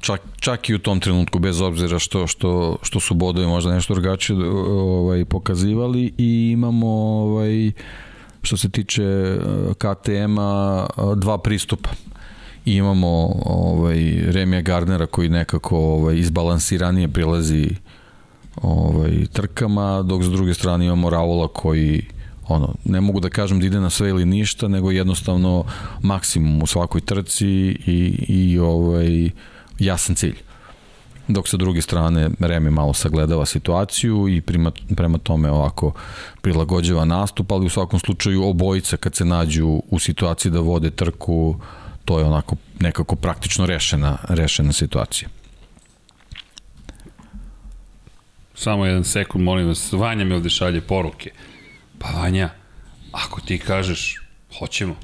Čak, čak i u tom trenutku, bez obzira što, što, što su bodovi možda nešto drugačije ovaj, pokazivali i imamo ovaj, što se tiče e, KTM-a dva pristupa. I imamo ovaj, Remija Gardnera koji nekako ovaj, izbalansiranije prilazi ovaj, trkama, dok s druge strane imamo Raula koji ono, ne mogu da kažem da ide na sve ili ništa, nego jednostavno maksimum u svakoj trci i, i ovaj, jasan cilj dok sa druge strane Remi malo sagledava situaciju i prema, prema tome ovako prilagođava nastup, ali u svakom slučaju obojica kad se nađu u situaciji da vode trku, to je onako nekako praktično rešena, rešena situacija. Samo jedan sekund, molim vas, Vanja mi ovde šalje poruke. Pa Vanja, ako ti kažeš, hoćemo.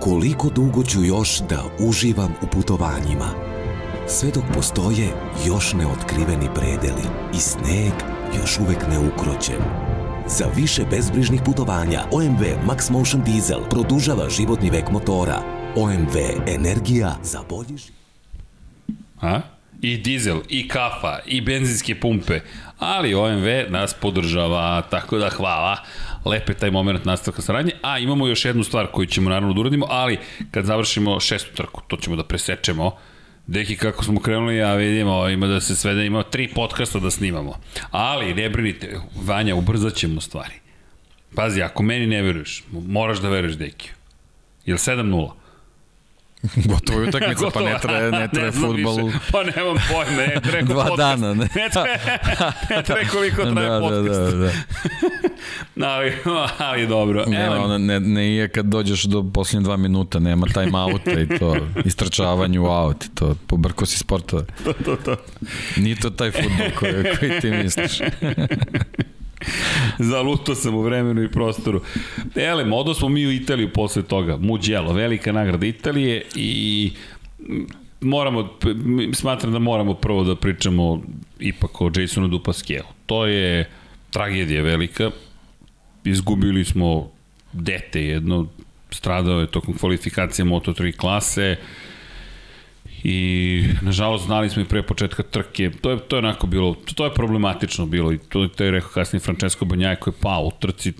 Koliko dugo ću još da uživam u putovanjima? sve dok postoje još neotkriveni predeli i sneg još uvek ne ukroćen. Za više bezbrižnih putovanja OMV Max Motion Diesel produžava životni vek motora. OMV Energija za bolji život. A? I dizel, i kafa, i benzinske pumpe, ali OMV nas podržava, tako da hvala. Lepe taj moment nastavka saradnje. A imamo još jednu stvar koju ćemo naravno da uradimo, ali kad završimo šestu trku, to ćemo da presečemo Deki, kako smo krenuli, ja vidimo, ima da se svede, ima tri podcasta da snimamo. Ali, ne brinite, Vanja, ubrzat ćemo stvari. Pazi, ako meni ne veruješ, moraš da veruješ Dekiju. Jel 7-0? Gotovo je utakmica, pa ne traje, ne traje futbol. Pa nemam pojma, ne traje Dva podcast. dana, ne. Ne traje, ne traje koliko traje da, podcast. Da, da, da. ali, ali dobro. Ne, Evo. Ona, ne, ne je kad dođeš do posljednje dva minuta, nema time outa i to, istračavanje u out i to, pobrko si sportove. To, to, to. Nije to taj futbol koji, koji ti misliš. Zaluto sam u vremenu i prostoru. Ele, modo smo mi u Italiju posle toga. Mugello, velika nagrada Italije i moramo, smatram da moramo prvo da pričamo ipak o Jasonu Dupaskelu. To je tragedija velika. Izgubili smo dete jedno, stradao je tokom kvalifikacije Moto3 klase. Uh, i nažalost znali smo i pre početka trke, to je, to je onako bilo, to je problematično bilo i to, to je rekao kasnije Francesco Banjaje koji je pao u trci,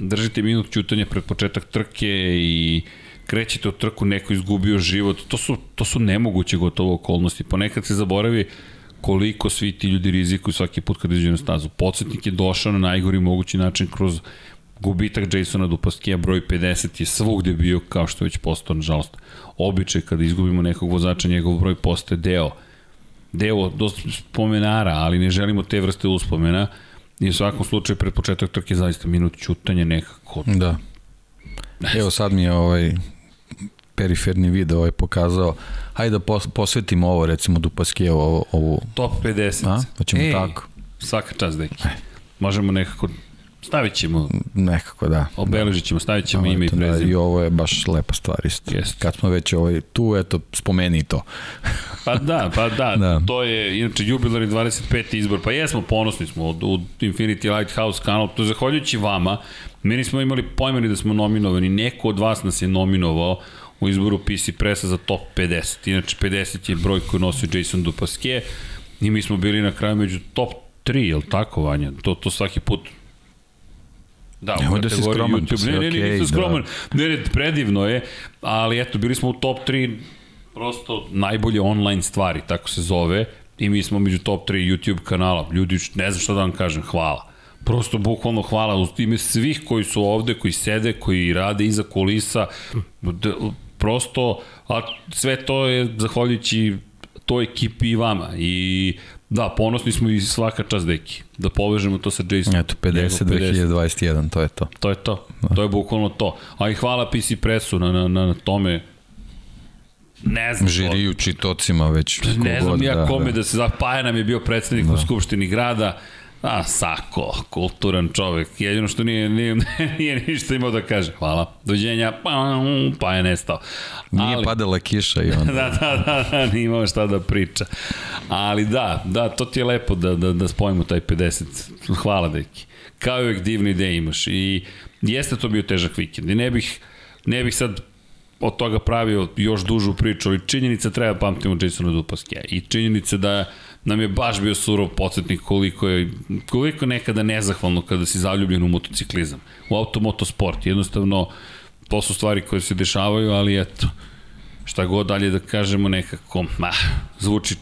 držite minut ćutanja pred početak trke i krećete u trku, neko izgubio život, to su, to su nemoguće gotovo okolnosti, ponekad se zaboravi koliko svi ti ljudi rizikuju svaki put kad iđu na stazu. Podsjetnik je došao na najgori mogući način kroz gubitak Jasona Dupaskija broj 50 je svugde bio kao što je već postao nažalost. Običaj kada izgubimo nekog vozača njegov broj postaje deo. Deo dosta spomenara ali ne želimo te vrste uspomena. I u svakom slučaju pred početak trke zaista minut čutanja nekako. Da. Evo sad mi je ovaj periferni video ovaj pokazao. Hajde da posvetimo ovo recimo Dupaskije ovu, ovu top 50 a? Hoćemo Ej, tako? svaka čast deki. Možemo nekako Stavit ćemo. Nekako, da. Obeležit ćemo, stavit ćemo ime i da, prezime. Da, I ovo je baš lepa stvar isto. Jest. Kad smo već ovaj, tu, eto, spomeni to. pa da, pa da, da. To je, inače, jubilari 25. izbor. Pa jesmo, ponosni smo u, u Infinity Lighthouse kanal. To zahvaljujući vama. Mi nismo imali pojmeni da smo nominovani. Neko od vas nas je nominovao u izboru PC Pressa za top 50. Inače, 50 je broj koji nosio Jason Dupaske i mi smo bili na kraju među top 3, je li tako, Vanja? To, to svaki put Da, u da si skroman, YouTube. Ne, ne, ne, okay, nisam skroman. Da. Ne, ne, predivno je, ali eto, bili smo u top 3 prosto najbolje online stvari, tako se zove, i mi smo među top 3 YouTube kanala. Ljudi, ne znam šta da vam kažem, hvala. Prosto bukvalno hvala u ime svih koji su ovde, koji sede, koji rade iza kulisa. Prosto, a sve to je zahvaljujući toj ekipi i vama. I Da, ponosni smo i svaka čast deki. Da povežemo to sa Jason. Eto, 50, 2021, to je to. To je to. Da. To je bukvalno to. A i hvala PC Pressu na, na, na tome. Ne znam. Žiriju čitocima već. Ne znam ja da, kome da, da se zapaja nam je bio predsednik da. u Skupštini grada A, Sako, kulturan čovek. Jedino što nije, nije, nije ništa imao da kaže. Hvala. Dođenja, pa, pa je nestao. Nije Ali, padala kiša i onda. da, da, da, da, nije imao šta da priča. Ali da, da, to ti je lepo da, da, da spojimo taj 50. Hvala, deki. Kao i uvek divni ide imaš. I jeste to bio težak vikend. I ne bih, ne bih sad od toga pravio još dužu priču, ali činjenica treba pamtimo Jasona Dupaskija. I činjenica da nam je baš bio surov podsjetnik koliko je, koliko je nekada nezahvalno kada si zaljubljen u motociklizam, u automotosport. Jednostavno, to su stvari koje se dešavaju, ali eto, šta god dalje da kažemo nekako, ah, zvuči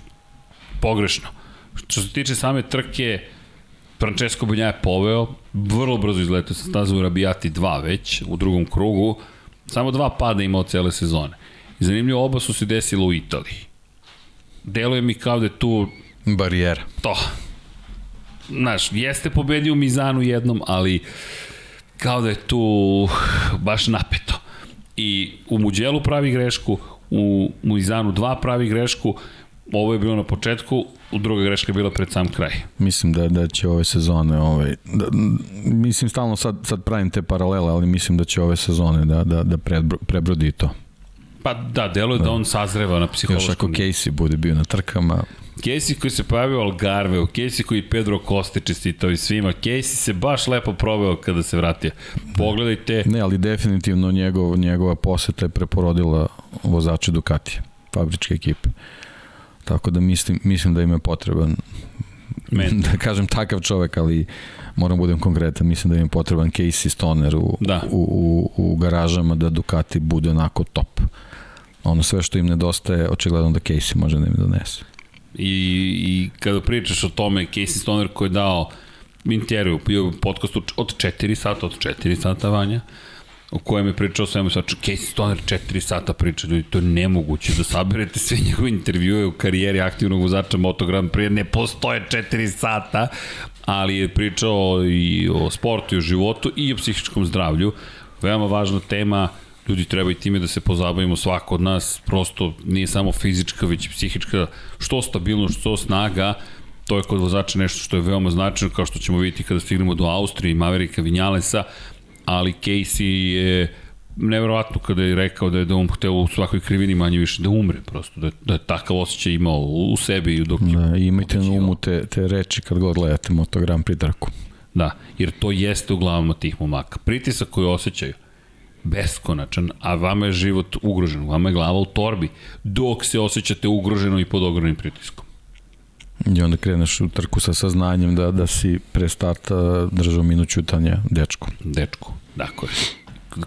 pogrešno. Što se tiče same trke, Francesco Bunja je poveo, vrlo brzo izletao sa stazu u Rabijati 2 već, u drugom krugu, samo dva pada imao cele sezone. I zanimljivo, oba su se desila u Italiji. Deluje mi kao da je tu Barijera. to. Znaš, jeste pobedio Mizanu jednom, ali kao da je tu baš napeto. I u Muđelu pravi grešku, u Mizanu 2 pravi grešku, ovo je bilo na početku, u druga greška je bila pred sam kraj. Mislim da da će ove sezone ovaj da, mislim stalno sad sad pravim te paralele, ali mislim da će ove sezone da da da prebro, prebrodi to. Pa da, deluje da, da on sazreva na Još psihološkom. ako Casey bude bio na trkama, Casey koji se pojavio Algarve, Casey koji Pedro Coste čestitao i svima, Casey se baš lepo proveo kada se vratio. Pogledajte, ne, ali definitivno njegov, njegova poseta je preporodila vozače Ducatija, fabričke ekipe. Tako da mislim, mislim da im je potreban Men. da kažem takav čovek, ali moram budem konkretan, mislim da im je potreban Casey Stoner u, Da. u, u, u garažama da Ducati bude onako top. Ono sve što im nedostaje, očigledno da Casey može da im donese. I, i kada pričaš o tome, Casey Stoner koji je dao intervju, bio u podcastu od 4 sata, od 4 sata vanja, u kojem je pričao o svemu svaču. Casey Stoner 4 sata priča, ljudi, to je nemoguće da saberete sve njegove intervjue u karijeri aktivnog vozača Moto Grand Prix, ne postoje 4 sata, ali je pričao i o sportu i o životu i o psihičkom zdravlju. Veoma važna tema, ljudi treba i time da se pozabavimo svako od nas, prosto nije samo fizička, već i psihička, što stabilnost, što snaga, to je kod vozača nešto što je veoma značajno, kao što ćemo vidjeti kada stignemo do Austrije i Maverika Vinjalesa, ali Casey je neverovatno kada je rekao da je da on hteo u svakoj krivini manje više da umre prosto, da je, da je takav osjećaj imao u sebi dok je Da, imajte na umu te, te reči kad god gledate Moto Grand Prix trku. Da, jer to jeste u glavama tih momaka. Pritisak koji osjećaju, beskonačan, a vama je život ugrožen, vama je glava u torbi, dok se osjećate ugroženo i pod ogromnim pritiskom. I onda kreneš u trku sa saznanjem da, da si pre starta držao minut čutanja dečku. Dečku, dakle,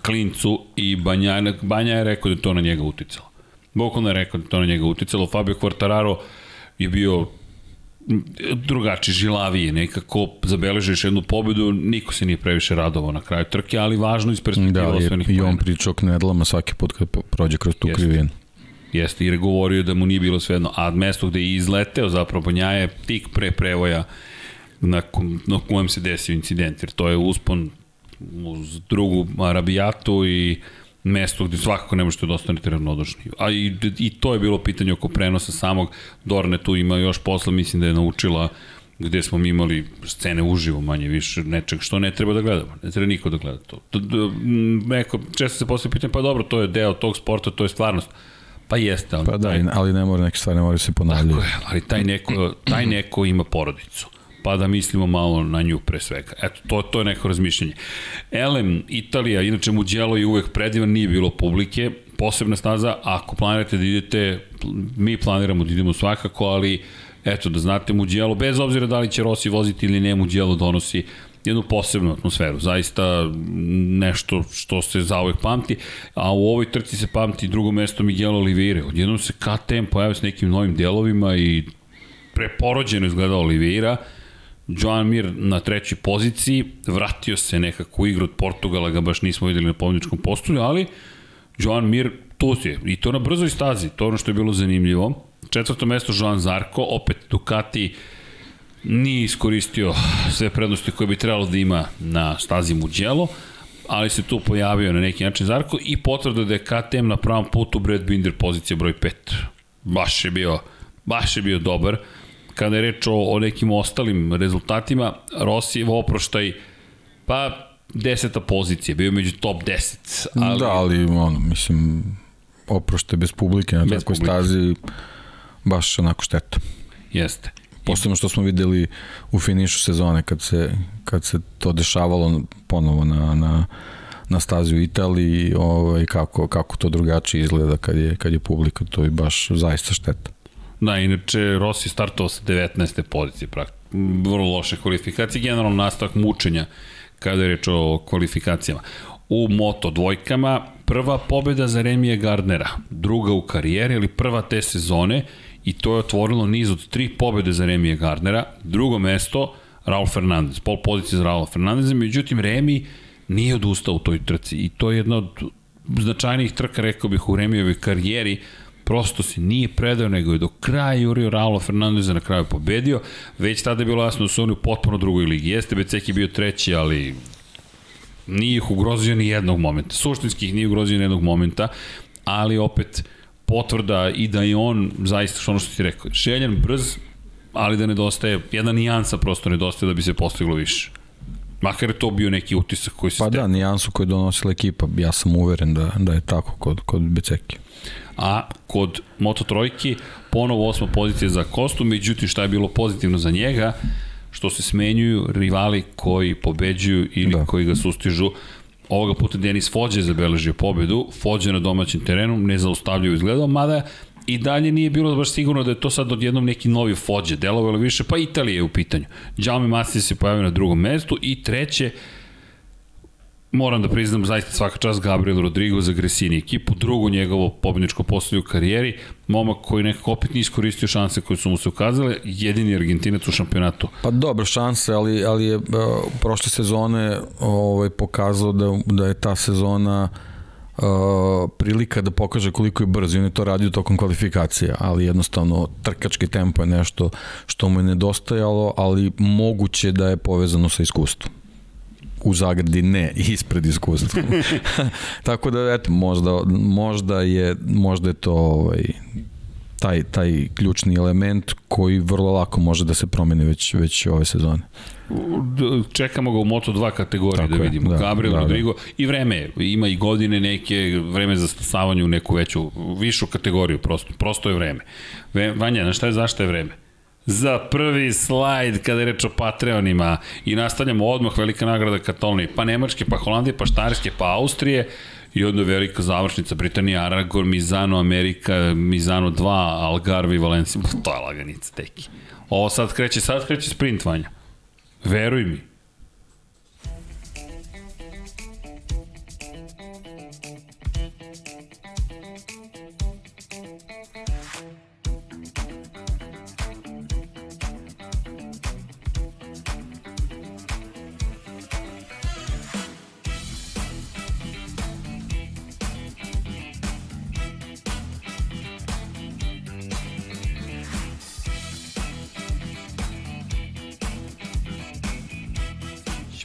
klincu i Banja, Banja je rekao da je to na njega uticalo. Bukvalno je rekao da je to na njega uticalo. Fabio Quartararo je bio drugačiji, žilaviji, nekako zabeležio još jednu pobedu, niko se nije previše radovao na kraju trke, ali važno iz perspektive Da, osvojenih i, i on poena. priča o knedlama svaki put kad prođe kroz tu Jeste. krivinu. Jeste, jer je govorio da mu nije bilo svejedno, a mesto gde je izleteo zapravo Banja je tik pre prevoja na, kom- na kojem se desio incident, jer to je uspon uz drugu Arabijatu i mesto gde svakako ne možete da ostanete ravnodušni. A i, i to je bilo pitanje oko prenosa samog. Dorne tu ima još posla, mislim da je naučila gde smo mi imali scene uživo manje više nečeg što ne treba da gledamo. Ne treba niko da gleda to. Neko, često se postavlja pitanje, pa dobro, to je deo tog sporta, to je stvarnost. Pa jeste, ali, Pa da, i- ali ne mora neke stvari, ne mora se ponavljati. Tako je, ali taj neko, taj neko ima porodicu. Pa da mislimo malo na nju pre svega. Eto, to, to je neko razmišljanje. Elem, Italija, inače Mugello je uvek predivan, nije bilo publike, posebna staza, ako planirate da idete, mi planiramo da idemo svakako, ali eto, da znate Mugello, bez obzira da li će Rossi voziti ili ne, Mugello donosi jednu posebnu atmosferu, zaista nešto što se zauvek pamti, a u ovoj trci se pamti drugo mesto Miguel Oliveira. Odjednom se KTM pojavio s nekim novim delovima i preporođeno izgleda Oliveira, Joan Mir na trećoj poziciji, vratio se nekako u igru od Portugala, ga baš nismo videli na pobjedičkom postulju, ali Joan Mir tu je, i to na brzoj stazi, to je ono što je bilo zanimljivo. Četvrto mesto Joan Zarko, opet Ducati nije iskoristio sve prednosti koje bi trebalo da ima na stazi Mugello, ali se tu pojavio na neki način Zarko i potvrda da je KTM na pravom putu Brad Binder pozicija broj 5. Baš je bio, baš je bio dobar. Kada je reč o, o nekim ostalim rezultatima, Rossi oproštaj, pa deseta pozicija, bio među top 10. Ali, Da, ali ono, mislim, oprošte bez publike na Bez takvoj publike. stazi, baš onako šteta. Jeste. Posebno što smo videli u finišu sezone kad se, kad se to dešavalo ponovo na, na, na stazi u Italiji ovaj, kako, kako to drugačije izgleda kad je, kad je publika, to je baš zaista šteta. Da, inače Rossi startovao sa 19. pozicije, praktično. Vrlo loše kvalifikacije, generalno nastavak mučenja kada je reč o kvalifikacijama. U moto dvojkama prva pobjeda za Remije Gardnera, druga u karijeri, ali prva te sezone i to je otvorilo niz od tri pobjede za Remije Gardnera. Drugo mesto, Raul Fernandez, pol pozicije za Raul Fernandez, međutim Remi nije odustao u toj trci i to je jedna od značajnijih trka, rekao bih, u Remijevoj karijeri, prosto se nije predao, nego je do kraja jurio Raula Fernandeza na kraju pobedio. Već tada je bilo jasno da su oni u potpuno drugoj ligi. Jeste Becek je bio treći, ali nije ih ugrozio ni jednog momenta. Suštinski ih nije ugrozio ni jednog momenta, ali opet potvrda i da je on zaista što ono što ti rekao, željen, brz, ali da nedostaje, jedna nijansa prosto nedostaje da bi se postiglo više. Makar je to bio neki utisak koji se... Pa da, nijansu koju je donosila ekipa, ja sam uveren da, da je tako kod, kod Beceki. A kod Moto Trojki ponovo osma pozicija za Kostu, međutim šta je bilo pozitivno za njega, što se smenjuju rivali koji pobeđuju ili da. koji ga sustižu. Ovoga puta Denis Fođe je zabeležio pobedu, Fođe na domaćem terenu, ne zaustavljaju izgledao, mada i dalje nije bilo baš sigurno da je to sad odjednom neki novi Fođe, delovalo više, pa Italija je u pitanju. Jaume Masti se pojavio na drugom mestu i treće, moram da priznam zaista svaka čast Gabriel Rodrigo za Gresini ekipu, drugo njegovo pobedničko posljednje u karijeri, momak koji nekako opet nije iskoristio šanse koje su mu se ukazale, jedini Argentinac u šampionatu. Pa dobro šanse, ali, ali je uh, prošle sezone ovaj, pokazao da, da je ta sezona uh, prilika da pokaže koliko je brz i on je to radio tokom kvalifikacija, ali jednostavno trkački tempo je nešto što mu je nedostajalo, ali moguće da je povezano sa iskustvom u zagradi ne ispred iskustva. Tako da eto možda možda je možda je to ovaj taj taj ključni element koji vrlo lako može da se promeni već već ove sezone. Čekamo ga u Moto2 kategoriji Tako da vidimo. Da, Gabriel da, da. Rodrigo da. i vreme ima i godine neke vreme za stasavanje u neku veću višu kategoriju prosto prosto je vreme. Vanja, na šta je zašto je vreme? Za prvi slajd kada je reč o Patreonima i nastavljamo odmah velika nagrada Katalonije, pa Nemačke, pa Holandije, pa Štarske, pa Austrije i onda velika završnica Britanija, Aragorn, Mizano, Amerika, Mizano 2, Algarve i Valencija. To je laganica, teki. Ovo sad kreće, sad kreće sprint, Vanja. Veruj mi.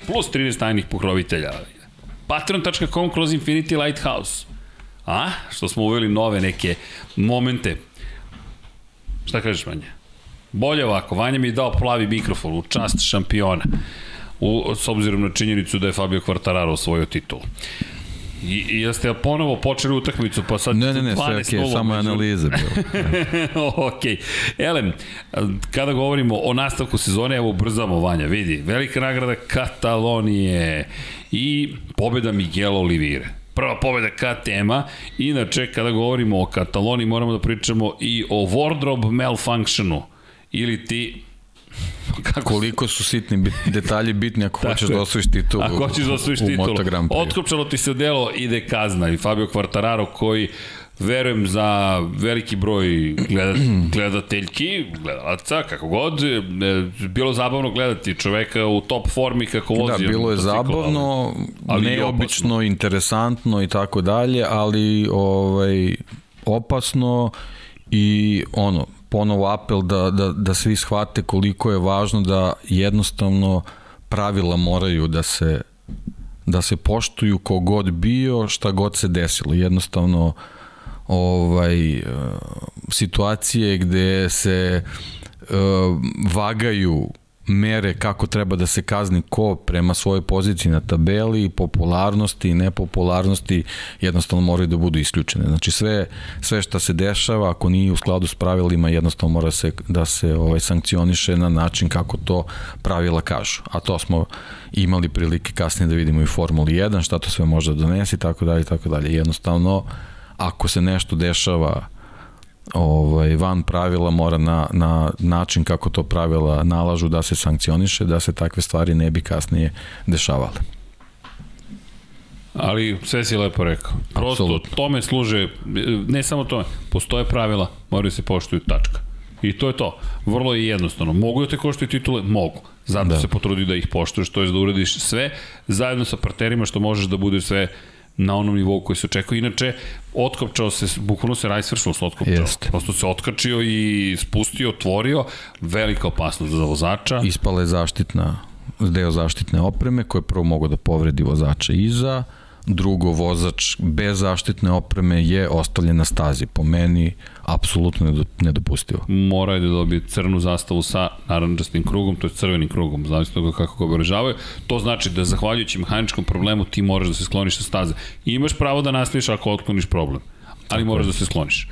Plus 13 tajnih pokrovitelja. Patreon.com kroz Infinity Lighthouse. A? Što smo uveli nove neke momente. Šta kažeš, Vanja? Bolje ovako, Vanja mi je dao plavi mikrofon u čast šampiona. U, s obzirom na činjenicu da je Fabio Quartararo osvojio titulu. I, i jeste ponovo počeli utakmicu, pa sad ne, ne, ne, sve okay, samo je analiza bilo. ok. Elem, kada govorimo o nastavku sezone, evo brzamo Vanja, vidi, velika nagrada Katalonije i pobeda Miguel Olivire prva pobeda KTM-a. Inače, kada govorimo o Kataloniji, moramo da pričamo i o wardrobe malfunctionu. Ili ti Kako koliko su sitni detalji bitni ako hoćeš da osvojiš titulu ako hoćeš da osvojiš titulu. Otkopčalo ti se delo ide kazna i Fabio Quartararo koji verujem za veliki broj gledat, gledateljki, gledalaca, kako god, e, bilo zabavno gledati čoveka u top formi kako vozi. Da, bilo je zabavno, ali neobično, interesantno i tako dalje, ali ovaj, opasno i ono, ponovo apel da, da, da svi shvate koliko je važno da jednostavno pravila moraju da se da se poštuju kogod bio, šta god se desilo. Jednostavno ovaj e, situacije gde se uh, vagaju mere kako treba da se kazni ko prema svojoj poziciji na tabeli, popularnosti i nepopularnosti jednostavno moraju da budu isključene. Znači sve, sve što se dešava, ako nije u skladu s pravilima, jednostavno mora se, da se ovaj, sankcioniše na način kako to pravila kažu. A to smo imali prilike kasnije da vidimo i Formuli 1, šta to sve može da donesi, tako dalje, tako dalje. Jednostavno, ako se nešto dešava ovaj, van pravila mora na, na način kako to pravila nalažu da se sankcioniše, da se takve stvari ne bi kasnije dešavale. Ali sve si lepo rekao. Prosto Apsolutno. tome služe, ne samo tome, postoje pravila, moraju se poštuju tačka. I to je to. Vrlo je jednostavno. Mogu da te koštuju titule? Mogu. Zato Da. se potrudi da ih poštuješ, to je da uradiš sve zajedno sa partnerima što možeš da bude sve na onom nivou koji se očekuje. Inače, otkopčao se, bukvalno se Rajsvršlos otkopčao. Jeste. Prosto se otkačio i spustio, otvorio. Velika opasnost za vozača. Ispala je zaštitna, deo zaštitne opreme koje prvo mogu da povredi vozača iza, drugo vozač bez zaštitne opreme je ostavljen na stazi. Po meni, apsolutno nedo- nedopustivo. mora je da dobije crnu zastavu sa naranđastim krugom, to je crvenim krugom, zavisno toga kako ga obeležavaju. To znači da zahvaljujući mehaničkom problemu ti moraš da se skloniš sa staze. I imaš pravo da nastaviš ako otkloniš problem, ali moraš da se skloniš.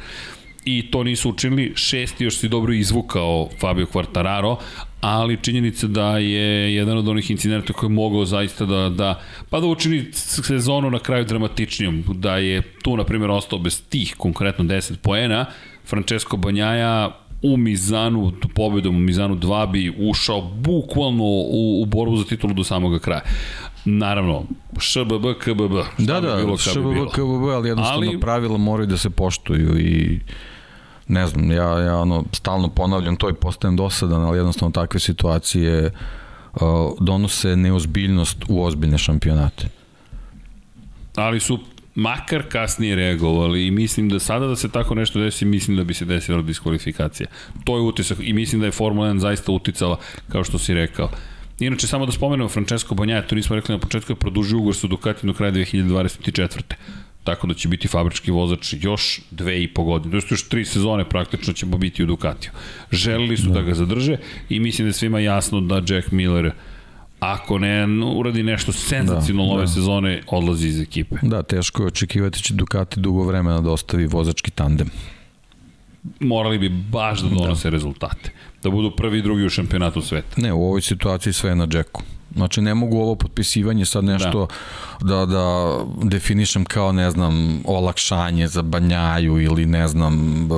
I to nisu učinili, šesti još si dobro izvukao Fabio Quartararo, ali činjenica da je jedan od onih incidenata koji je mogao zaista da, da pa da učini sezonu na kraju dramatičnijom, da je tu na primjer ostao bez tih konkretno 10 poena, Francesco Banjaja u Mizanu, pobedom u Mizanu 2 bi ušao bukvalno u, u borbu za titulu do samoga kraja. Naravno, ŠBB, KBB. šta Da, bi da, bilo bilo. ŠBB, KBB, ali jednostavno ali... pravila moraju da se poštuju i ne znam, ja, ja ono, stalno ponavljam to i postajem dosadan, ali jednostavno takve situacije uh, donose neozbiljnost u ozbiljne šampionate. ali su makar kasnije reagovali i mislim da sada da se tako nešto desi, mislim da bi se desila diskvalifikacija. To je utisak i mislim da je Formula 1 zaista uticala, kao što si rekao. Inače, samo da spomenemo Francesco Banjaja, to nismo rekli na početku, je produžio ugovor sa Ducati do kraja 2024. Tako da će biti fabrički vozač još dve i po godine. To je još tri sezone praktično ćemo biti u Ducatiju. Želeli su da ga zadrže i mislim da je svima jasno da Jack Miller ako ne uradi nešto senzacionalno Da, ove da. sezone, odlazi iz ekipe. Da, teško je očekivati će Ducati dugo vremena da ostavi vozački tandem. morali bi baš da donose da. rezultate. Da budu prvi i drugi u šampionatu sveta. Ne, u ovoj situaciji sve je na džeku. Znači ne mogu ovo potpisivanje sad nešto da, da, da definišem kao ne znam olakšanje za Banjaju ili ne znam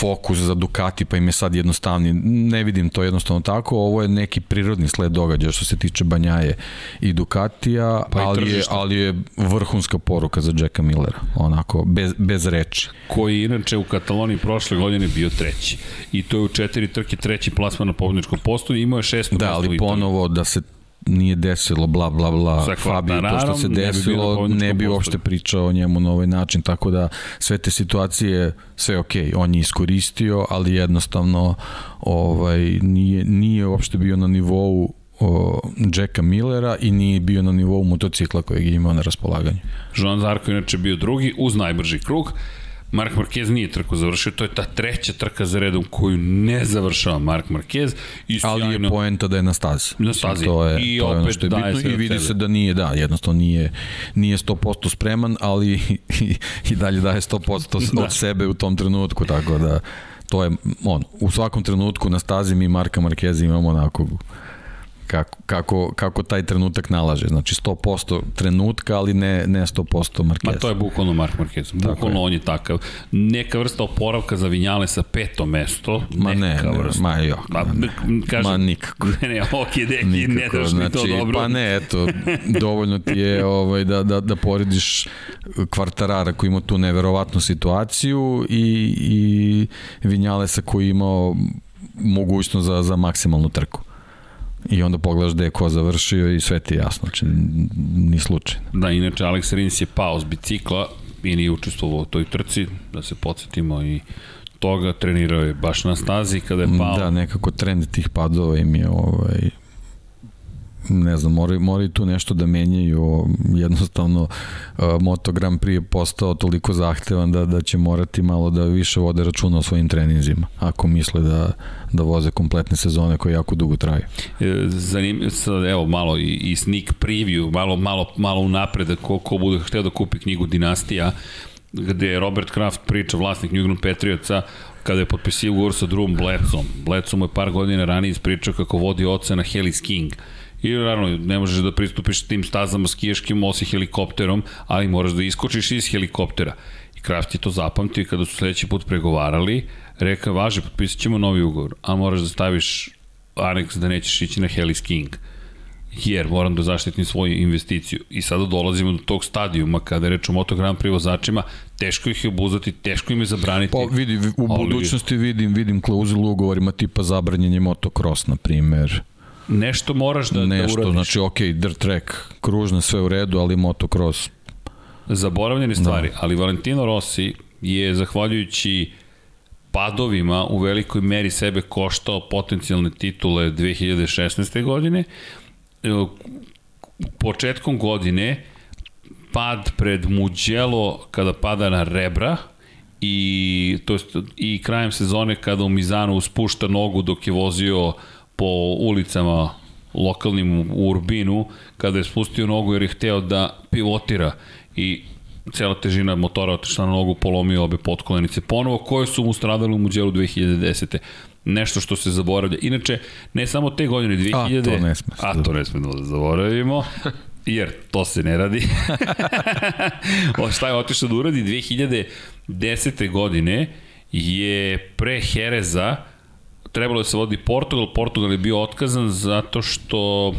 fokus za Ducati pa im je sad jednostavni. Ne vidim to jednostavno tako. Ovo je neki prirodni sled događaja što se tiče Banjaje i Ducatija, Pa i ali, je, tržišta. ali je vrhunska poruka za Jacka Millera. Onako, bez, bez reči. Koji je inače u Kataloniji prošle godine bio treći. I to je u četiri trke treći plasman na pobedničkom postoju. Imao je šesto Da, mesto u ali ponovo da se nije desilo bla bla bla Sa Fabio to što se Quartararom ne bi desilo ne bi uopšte pričao o njemu na ovaj način tako da sve te situacije sve ok, on je iskoristio ali jednostavno ovaj nije nije uopšte bio na nivou o, Jacka Millera i nije bio na nivou motocikla kojeg je imao na raspolaganju. Joan Zarko inače bio drugi uz najbrži krug. Mark Marquez nije trku završio, to je ta treća trka za redom koju ne završava Mark Marquez. I Ali je poenta da je na stazi. Na stazi. To je, I to je ono opet što je daje bitno i vidi se da nije, da, jednostavno nije, nije 100% spreman, ali i, i dalje daje 100% Da. od sebe u tom trenutku, tako da to je, on, u svakom trenutku na stazi mi Marka Markeza imamo onako kako, kako, kako taj trenutak nalaže. Znači 100% trenutka, ali ne, ne 100% Markeza. Ma to je bukvalno Mark Marquez. Bukvalno on je takav. Neka vrsta oporavka za Vinjale sa peto mesto. Ma ne, neka ne, vrsta. ma jo, Ma, ne. kažem, Ma nikako. Ne, ne, ok, deki, ne Nikako, daš mi znači, to dobro. Pa ne, eto, dovoljno ti je ovaj, da, da, da porediš kvartarara koji ima tu neverovatnu situaciju i, i Vinjalesa koji je imao mogućnost za, za maksimalnu trku. I onda pogledaš gde je ko završio i sve ti je jasno, znači ni slučajno. Da, inače Alex Rins je pao s bicikla i nije učestvovao u toj trci, da se podsjetimo i toga, trenirao je baš na stazi kada je pao. Da, nekako trend tih padova im je ovaj, ne znam, moraju, moraju tu nešto da menjaju, jednostavno uh, Moto Grand Prix je postao toliko zahtevan da, da će morati malo da više vode računa o svojim treninzima, ako misle da, da voze kompletne sezone koje jako dugo traju. E, Zanim, sad, evo malo i, i sneak preview, malo, malo, malo unapred, ko, ko bude hteo da kupi knjigu Dinastija, gde Robert Kraft priča, vlasnik New England Patriotsa, kada je potpisio ugovor sa drugom Bledsom. Bledsom je par godina ranije ispričao kako vodi oca na heli skiing. I naravno, ne možeš da pristupiš tim stazama skijaškim osim helikopterom, ali moraš da iskočiš iz helikoptera. I Kraft je to zapamtio i kada su sledeći put pregovarali, rekao, važe, potpisat ćemo novi ugovor, a moraš da staviš aneks da nećeš ići na Hellis King jer moram da zaštitim svoju investiciju. I sada dolazimo do tog stadijuma kada je reč o Moto Grand Prix vozačima, teško ih je obuzati, teško im je zabraniti. Pa vidi, u budućnosti vidim, vidim klauzulu ugovorima tipa zabranjenje motocross, na primer. Nešto moraš da, Nešto, da uradiš. znači ok, dirt track, kružna, sve u redu, ali motocross. Zaboravljene stvari, da. ali Valentino Rossi je zahvaljujući padovima u velikoj meri sebe koštao potencijalne titule 2016. godine početkom godine pad pred Mugello kada pada na rebra i to jest, i krajem sezone kada u Mizanu spušta nogu dok je vozio po ulicama lokalnim u Urbinu kada je spustio nogu jer je hteo da pivotira i cela težina motora otišla na nogu, polomio obe potkolenice ponovo, koje su mu stradali u Mugello 2010 nešto što se zaboravlja. Inače, ne samo te godine, 2000... A, to ne sme. A, to ne smemo da zaboravimo. jer to se ne radi. o šta je otišao da uradi 2010. godine je pre Hereza trebalo da se vodi Portugal, Portugal je bio otkazan zato što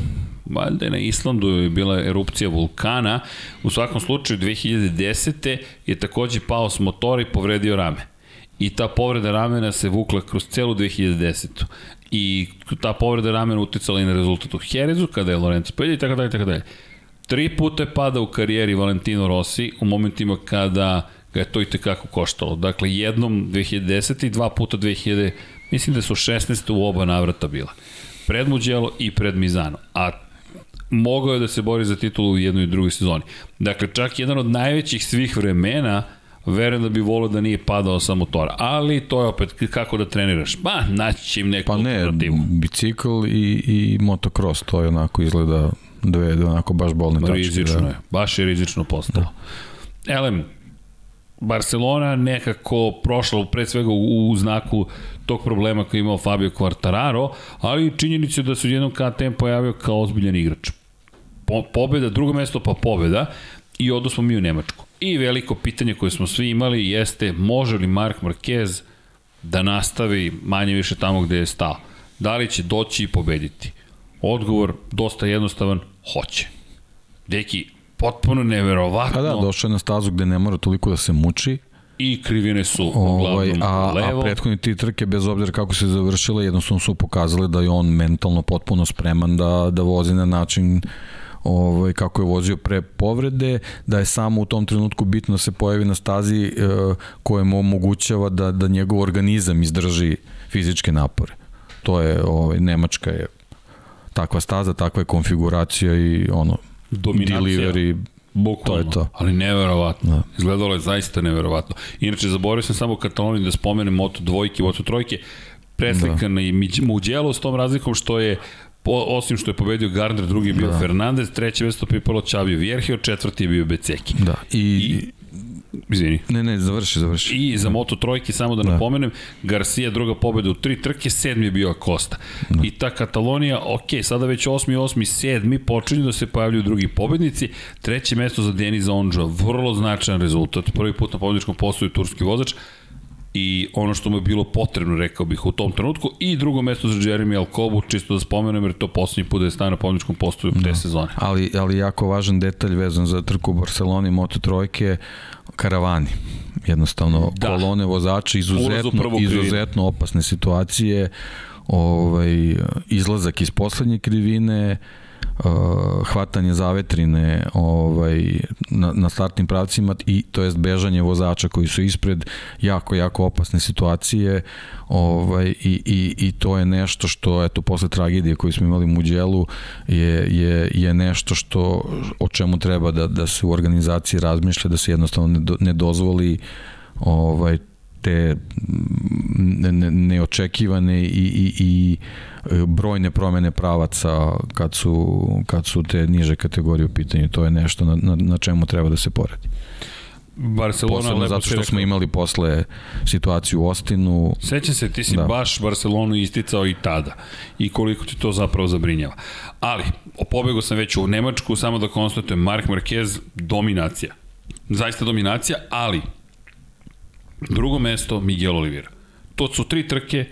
valjda je na Islandu je bila erupcija vulkana. U svakom slučaju 2010. je takođe pao s motora i povredio rame i ta povreda ramena se vukla kroz celu 2010. I ta povreda ramena uticala i na rezultat u Herezu, kada je Lorenzo Pelje i tako dalje, tako dalje. Tri puta je pada u karijeri Valentino Rossi u momentima kada ga je to i tekako koštalo. Dakle, jednom 2010. i dva puta 2000, mislim da su 16. u oba navrata bila. Pred Mugello i pred Mizano. A mogao je da se bori za titulu u jednoj i drugoj sezoni. Dakle, čak jedan od najvećih svih vremena verujem da bi volio da nije padao sa motora. Ali to je opet kako da treniraš. Pa, naći će im neku Pa ne, bicikl i, i motocross, to je onako izgleda dve, dve onako baš bolne tačke. Rizično da. je, baš je rizično postalo. Da. Elem, Barcelona nekako prošla pre svega u, u znaku tog problema koji je imao Fabio Quartararo, ali činjenicu da se jednom KTM pojavio kao ozbiljan igrač. Po, pobeda, drugo mesto pa pobeda i odo smo mi u Nemačku. I veliko pitanje koje smo svi imali jeste može li Mark Marquez da nastavi manje više tamo gde je stao. Da li će doći i pobediti? Odgovor dosta jednostavan, hoće. Deki, potpuno neverovatno. Pa da, došao je na stazu gde ne mora toliko da se muči. I krivine su ovaj, a, levo. A prethodni ti trke, bez obzira kako se završile, jednostavno su pokazali da je on mentalno potpuno spreman da, da vozi na način ovaj, kako je vozio pre povrede, da je samo u tom trenutku bitno da se pojavi na stazi e, koje mu omogućava da, da njegov organizam izdrži fizičke napore. To je, ovaj, Nemačka je takva staza, takva je konfiguracija i ono, Dominacija. delivery, Bukvalno, to je to. ali neverovatno. Da. Izgledalo je zaista neverovatno. Inače, zaboravio sam samo Kataloniju da spomenem Moto dvojke, Moto trojke, preslikana da. i Mugello s tom razlikom što je osim što je pobedio Gardner, drugi je bio da. Fernandez, treće mesto pripalo Čavio Vjerhio, četvrti je bio Beceki. Da, i, I Izvini. Ne, ne, završi, završi. I za Moto trojke, samo da, da. napomenem, Garcia druga pobeda u tri trke, sedmi je bio Acosta. Da. I ta Katalonija, ok, sada već osmi, osmi, sedmi, počinju da se pojavljuju drugi pobednici. Treće mesto za Deniza Ondža, vrlo značajan rezultat. Prvi put na pobedničkom postoju turski vozač i ono što mu je bilo potrebno, rekao bih, u tom trenutku. I drugo mesto za Jeremy Alcobu, čisto da spomenem, jer to poslednji put da je stavio na pobjedičkom postoju da. te sezone. Ali, ali jako važan detalj vezan za trku u Barceloni, Moto trojke, karavani. Jednostavno, da. kolone vozača, izuzetno, izuzetno opasne situacije, ovaj, izlazak iz poslednje krivine, uh, hvatanje zavetrine ovaj, na, na startnim pravcima i to jest bežanje vozača koji su ispred jako, jako opasne situacije ovaj, i, i, i to je nešto što eto, posle tragedije koju smo imali u Muđelu je, je, je nešto što o čemu treba da, da se u organizaciji razmišlja, da se jednostavno ne, do, ne dozvoli ovaj, te neočekivane i, i, i e, brojne promene pravaca kad su, kad su te niže kategorije u pitanju. To je nešto na, na, na čemu treba da se poradi. Barcelona Posebno zato što smo imali posle situaciju u Ostinu. Sećam se, ti si da. baš Barcelonu isticao i tada. I koliko ti to zapravo zabrinjava. Ali, pobegu sam već u Nemačku, samo da konstatujem, Mark Marquez, dominacija. Zaista dominacija, ali Drugo mesto Miguel Oliveira. To su tri trke,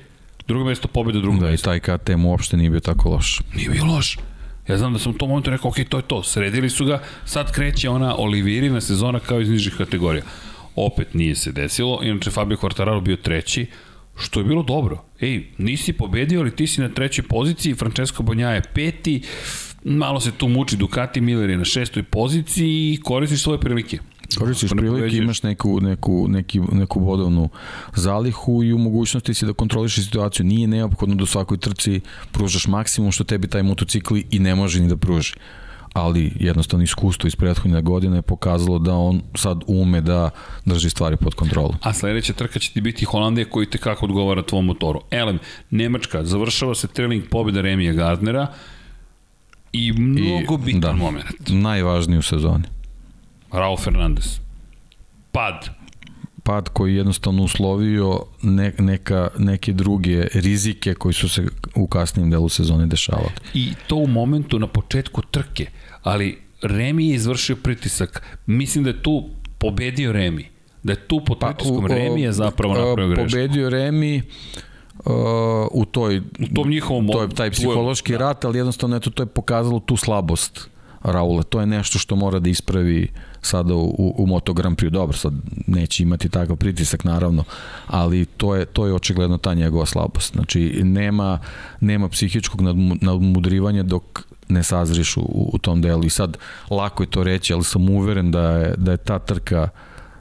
drugo mesto pobjeda, drugo Da, i mesto. taj KTM uopšte nije bio tako loš. Nije bio loš. Ja znam da sam u tom momentu rekao, ok, to je to, sredili su ga, sad kreće ona Olivirina sezona kao iz nižih kategorija. Opet nije se desilo, inače Fabio Quartararo bio treći, što je bilo dobro. Ej, nisi pobedio, ali ti si na trećoj poziciji, Francesco Bonja je peti, malo se tu muči Ducati, Miller je na šestoj poziciji i koristiš svoje prilike. Koristiš ne prilike, imaš neku, neku, neki, neku bodovnu zalihu i u mogućnosti si da kontroliš situaciju. Nije neophodno da u svakoj trci pružaš maksimum što tebi taj motocikl i ne može ni da pruži. Ali jednostavno iskustvo iz prethodne godine je pokazalo da on sad ume da drži stvari pod kontrolom. A sledeća trka će ti biti Holandija koji te kako odgovara tvom motoru. Elem, Nemačka, završava se trailing pobjeda Remija Gardnera i mnogo bitan da. moment. Najvažniji u sezoni. Raul Fernandez. Pad. pad koji je jednostavno uslovio ne, neka, neke druge rizike koji su se u kasnijem delu sezone dešavali. I to u momentu na početku trke. Ali Remi je izvršio pritisak. Mislim da je tu pobedio Remi. Da je tu pod pritiskom Remi je zapravo napravio grešku. Pobedio Remi uh, u toj U tom njihovom... to je taj psihološki da. rat, ali jednostavno eto, to je pokazalo tu slabost Raula. To je nešto što mora da ispravi sada u, u, u Moto Grand Prix. Dobro, sad neće imati takav pritisak naravno, ali to je, to je očigledno ta njegova slabost. Znači, nema, nema psihičkog nadmu- nadmudrivanja dok ne sazriš u, u tom delu. I sad, lako je to reći, ali sam uveren da je, da je ta trka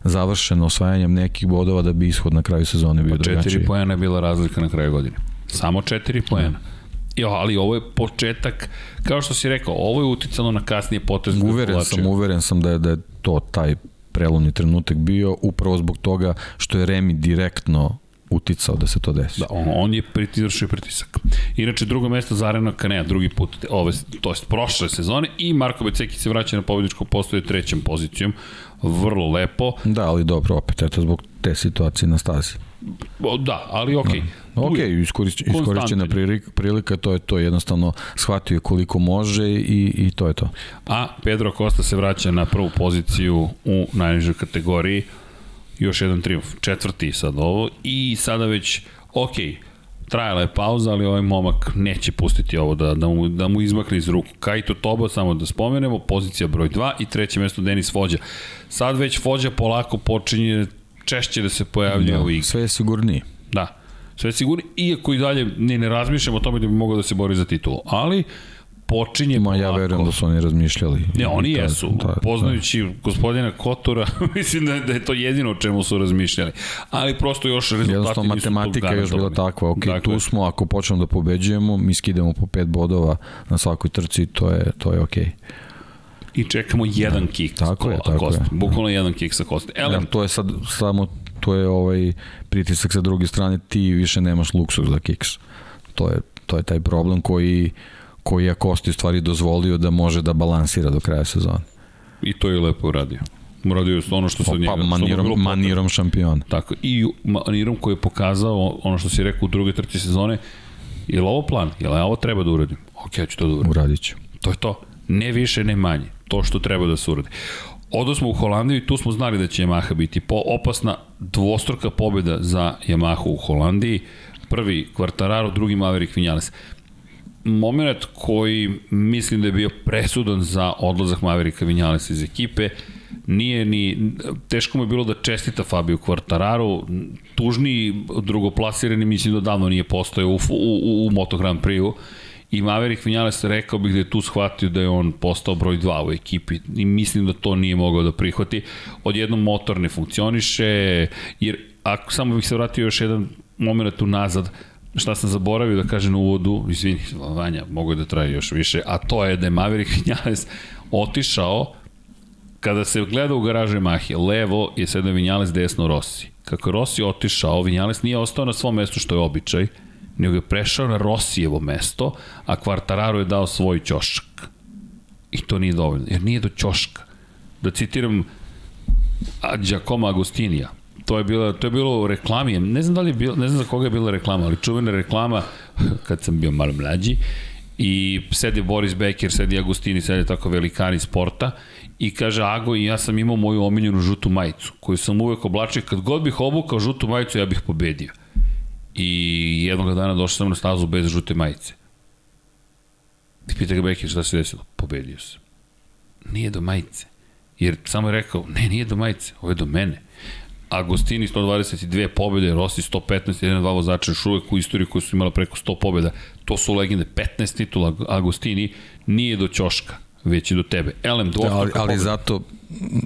završena osvajanjem nekih bodova da bi ishod na kraju sezone bio drugačiji. Četiri poena je bila razlika na kraju godine. Samo četiri poena. Jo, ali ovo je početak, kao što si rekao, ovo je uticalo na kasnije potez. Uveren Kulačeva. sam, uveren sam da je, da je to taj prelomni trenutak bio upravo zbog toga što je Remi direktno uticao da se to desi. Da, on, on je priti- izvršio pritisak. Inače, drugo mesto za Arena Kanea, drugi put, ove, to jest prošle sezone, i Marko Beceki se vraća na pobjedičko postoje trećem pozicijom. Vrlo lepo. Da, ali dobro, opet, eto, zbog te situacije na stazi. Da, ali okej. Okay. Ok, iskoriš, iskorišćena prilika, prilika, to je to, jednostavno shvatio je koliko može i, i to je to. A Pedro Costa se vraća na prvu poziciju u najnižoj kategoriji. Još jedan triumf. Četvrti sad ovo. I sada već, ok, trajala je pauza, ali ovaj momak neće pustiti ovo da, da, mu, da mu izmakne iz ruku. Kajto Toba, samo da spomenemo, pozicija broj 2 i treće mesto Denis Fođa. Sad već Fođa polako počinje češće da se pojavljuje Da, u igri. sve je sigurnije. Da, sve je sigurno, iako i dalje ni ne razmišljamo o tome da bi mogao da se bori za titulu, ali počinje Ma ja verujem da su oni razmišljali. Ne, oni I to- jesu. da, da. Poznajući gospodina Kotora, mislim da da je to jedino o čemu su razmišljali. Ali prosto još rezultati Jednostavno nisu matematika je još bila takva, ok, Dakle, tu smo, ako počnemo da pobeđujemo, mi skidamo po pet bodova na svakoj trci, to je, to je ok. I čekamo jedan kik Tako je, tako Koste. je. Bukvalno jedan kik sa Koste. Ja, to je sad samo, to je ovaj pritisak sa druge strane, ti više nemaš luksuz za kiks. To je, to je taj problem koji, koji je Kosti u stvari dozvolio da može da balansira do kraja sezone. i to je lepo uradio. Uradio je ono što se od njega... Pa manirom, manirom šampiona. Tako, i manirom koji je pokazao ono što si rekao u drugoj trci sezone, je li ovo plan? Je li ovo treba da uradim? Ok, ja ću to da uradim. Uradit ću. To je to. Ne više, ne manje. To što treba da se uradi. Odo smo u Holandiju i tu smo znali da će Yamaha biti po opasna dvostruka pobjeda za Yamahu u Holandiji. Prvi Quartararo, drugi Maverick Vinales. Moment koji mislim da je bio presudan za odlazak Mavericka Vinjalesa iz ekipe, nije ni, teško mu je bilo da čestita Fabio Quartararo, tužniji drugoplasirani mislim da davno nije postao u, u, u, u Moto Grand Prix-u, I Maverick Vinales rekao bih da je tu shvatio da je on postao broj 2 u ekipi i mislim da to nije mogao da prihvati. Odjednom motor ne funkcioniše, jer ako samo bih se vratio još jedan moment unazad, šta sam zaboravio da kažem u uvodu, izvini, Vanja, mogu da traje još više, a to je da je Maverick Vinales otišao kada se gleda u garaže Mahi, levo je sada Vinjales, desno Rossi. Kako je Rossi otišao, Vinjales nije ostao na svom mestu što je običaj, nego je prešao na Rossijevo mesto, a Quartararo je dao svoj ćošak. I to nije dovoljno, jer nije do ćoška. Da citiram Giacomo Agostinija, to je bilo to je bilo u reklami, ne znam da li je bilo, ne znam za koga je bila reklama, ali čuvena reklama kad sam bio malo mlađi i sedi Boris Becker, sedi Agostini, sedi tako velikani sporta i kaže Ago i ja sam imao moju omiljenu žutu majicu koju sam uvek oblačio. Kad god bih obukao žutu majicu ja bih pobedio. I jednog dana došao sam na stazu bez žute majice. I pita ga Beki šta se desilo? Pobedio sam. Nije do majice. Jer samo je rekao ne nije do majice ovo je do mene Agostini 122 pobjede, Rossi 115, 1-2 vozača još uvek u istoriji koji su imala preko 100 pobjeda. To su legende, 15 titula Agostini nije do ćoška, već i do tebe. Elem, dvostruka da, ali, ali pobjeda. zato,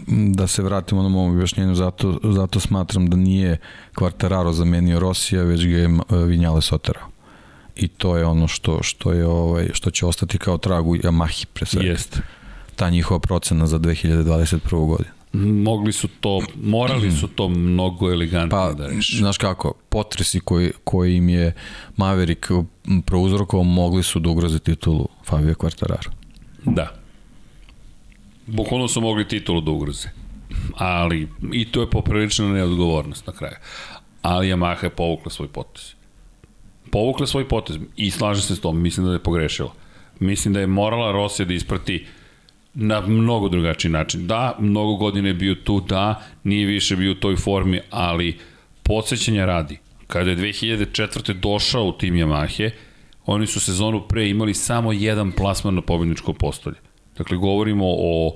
da se vratimo na mom objašnjenju, zato, zato smatram da nije Quartararo zamenio Rosija, već ga je Vinjale soterao. I to je ono što što je ovaj što će ostati kao trag u Yamahi pre svega. Jeste. Ta njihova procena za 2021. godinu. Mogli su to, morali su to mnogo elegantno Pa, da reši. znaš kako, potresi koji, koji im je Maverick prouzrokovao mogli su da ugroze titulu Fabio Quartararo. Da. Bukvalno su mogli titulu da ugroze. Ali, i to je poprilična neodgovornost na kraju. Ali Yamaha je povukla svoj potez. Povukla svoj potez i slažem se s tom, mislim da je pogrešila. Mislim da je morala Rosija da isprati na mnogo drugačiji način. Da, mnogo godina je bio tu, da, nije više bio u toj formi, ali podsjećanja radi. Kada je 2004. došao u tim Yamahe, oni su sezonu pre imali samo jedan plasman na pobjedničko postolje. Dakle, govorimo o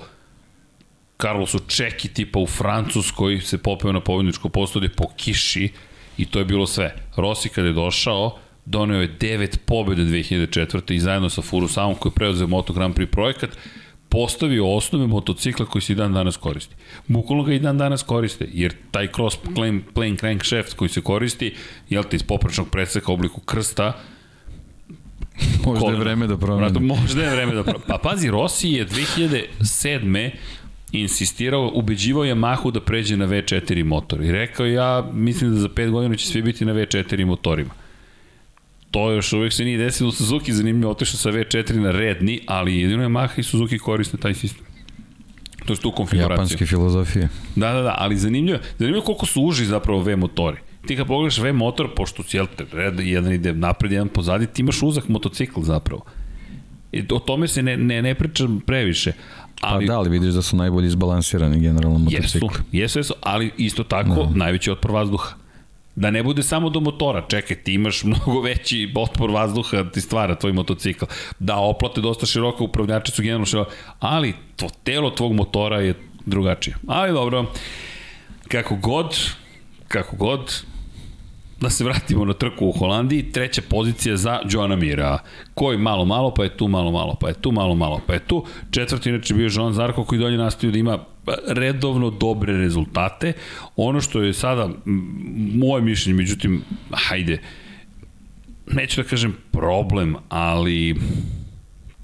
Carlosu Čeki tipa u Francuskoj se popeo na pobjedničko postolje po kiši i to je bilo sve. Rossi kada je došao, doneo je devet pobjede 2004. i zajedno sa Furusamom koji je preuzeo Moto Grand Prix projekat, postavio osnove motocikla koji se i dan danas koristi. Bukvalno ga i dan danas koriste, jer taj cross plane, plane crankshaft koji se koristi, jel te iz poprečnog predseka u obliku krsta, Možda je vreme da promeni. Možda je vreme da promeni. Pa pazi, Rossi je 2007 insistirao, ubeđivao Yamahu da pređe na V4 motor i rekao ja mislim da za 5 godina će svi biti na V4 motorima. To još uvek se nije desilo u Suzuki, zanimljivo, otišao sa V4 na redni, ali jedino Yamaha i Suzuki koriste taj sistem. To je tu konfiguracija. Japanske filozofije. Da, da, da, ali zanimljivo, zanimljivo koliko su uži zapravo V motori. Ti kad pogledaš V motor, pošto cijel te red, jedan ide napred, jedan pozadi, ti imaš uzak motocikl zapravo. I o tome se ne, ne, ne pričam previše. Ali, pa da, ali vidiš da su najbolje izbalansirani generalno motocikl. Jesu, jesu, jesu, ali isto tako no. najveći otpor vazduha. Da ne bude samo do motora, čekaj, ti imaš mnogo veći otpor vazduha, ti stvara tvoj motocikl. Da, oplate dosta široka, upravljači su generalno široka, ali to telo tvog motora je drugačije. Ali dobro, kako god, kako god, da se vratimo na trku u Holandiji, treća pozicija za Johna Mira, koji malo malo, pa je tu malo malo, pa je tu malo malo, pa je tu. Četvrti inače bio Joan Zarko koji dolje nastavio da ima redovno dobre rezultate. Ono što je sada moje mišljenje, međutim, hajde, neću da kažem problem, ali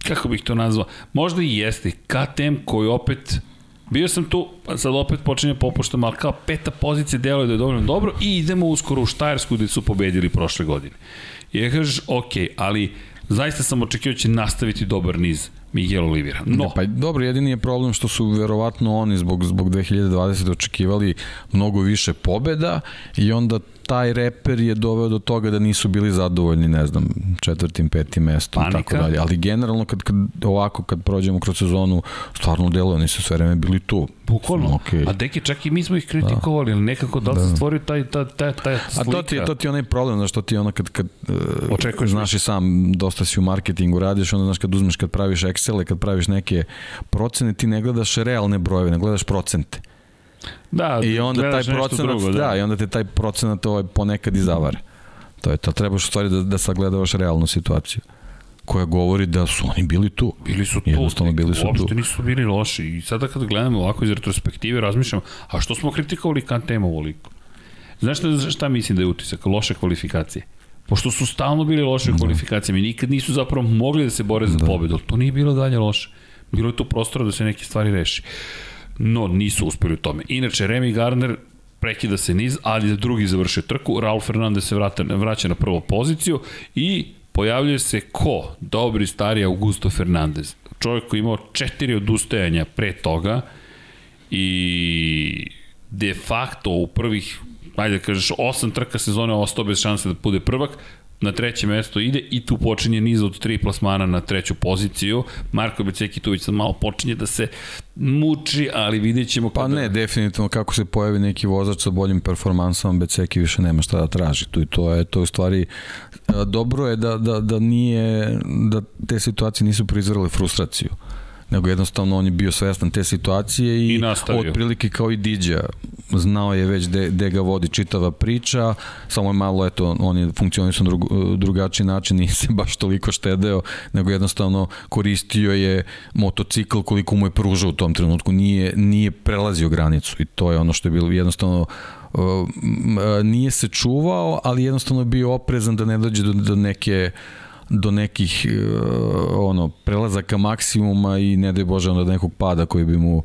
kako bih to nazvao, možda i jeste KTM koji opet Bio sam tu, pa sad opet počinje popuštam, ali kao peta pozicija deluje da je dovoljno dobro i idemo uskoro u Štajersku gde su pobedili prošle godine. I ja kažeš, ok, ali zaista sam očekio da će nastaviti dobar niz Miguel Olivira. No. Ne, pa dobro, jedini je problem što su verovatno oni zbog, zbog 2020 očekivali mnogo više pobeda i onda taj reper je doveo do toga da nisu bili zadovoljni, ne znam, četvrtim, petim mestom i tako dalje. Ali generalno kad, kad ovako kad prođemo kroz sezonu, stvarno deluje, oni su sve vreme bili tu. Bukvalno. Okay. A deki, čak i mi smo ih kritikovali, ali nekako da li da. se stvorio taj, taj, taj, taj slika? A to ti, to ti je onaj problem, znaš, to ti je ono kad, kad Očekuješ znaš i sam, dosta si u marketingu radiš, onda znaš kad uzmeš, kad praviš Excel, kad praviš neke procene, ti ne gledaš realne brojeve, ne gledaš procente. Da, I onda taj procenat, drugo, da. da. i onda te taj procenat ovaj ponekad i zavare. To je to, trebaš u stvari da, da sagledavaš realnu situaciju koja govori da su oni bili tu. Bili su tu. Jednostavno bili su uopšte tu. nisu bili loši. I sada kad gledamo ovako iz retrospektive, razmišljamo, a što smo kritikovali KTM ovoliko? Znaš šta, šta mislim da je utisak? Loše kvalifikacije. Pošto su stalno bili loše da. kvalifikacije, i nikad nisu zapravo mogli da se bore za da. pobedu, to nije bilo dalje loše. Bilo je tu prostora da se neke stvari reši. No, nisu uspeli u tome. Inače, Remy Gardner prekida se niz, ali drugi završe trku, Raul Fernandez se vrata, vraća na prvu poziciju i pojavljuje se ko? Dobri stari Augusto Fernandez. Čovjek koji imao četiri odustajanja pre toga i de facto u prvih ajde kažeš, osam trka sezone ostao bez šanse da bude prvak, na treće mesto ide i tu počinje niz od tri plasmana na treću poziciju. Marko Beceki tu već sad malo počinje da se muči, ali vidjet ćemo... Pa ne, definitivno kako se pojavi neki vozač sa boljim performansama, Beceki više nema šta da traži. Tu i to je, to je u stvari dobro je da, da, da nije, da te situacije nisu proizvrle frustraciju nego jednostavno on je bio svestan te situacije i, I nastavio. otprilike kao i Diđa znao je već gde, ga vodi čitava priča, samo je malo, eto, on je funkcionisao na drug, drugačiji način, nije se baš toliko štedeo, nego jednostavno koristio je motocikl koliko mu je pružao u tom trenutku, nije, nije prelazio granicu i to je ono što je bilo jednostavno nije se čuvao, ali jednostavno je bio oprezan da ne dođe do, do neke do nekih ono prelazaka maksimuma i ne daj Bože onda do nekog pada koji bi mu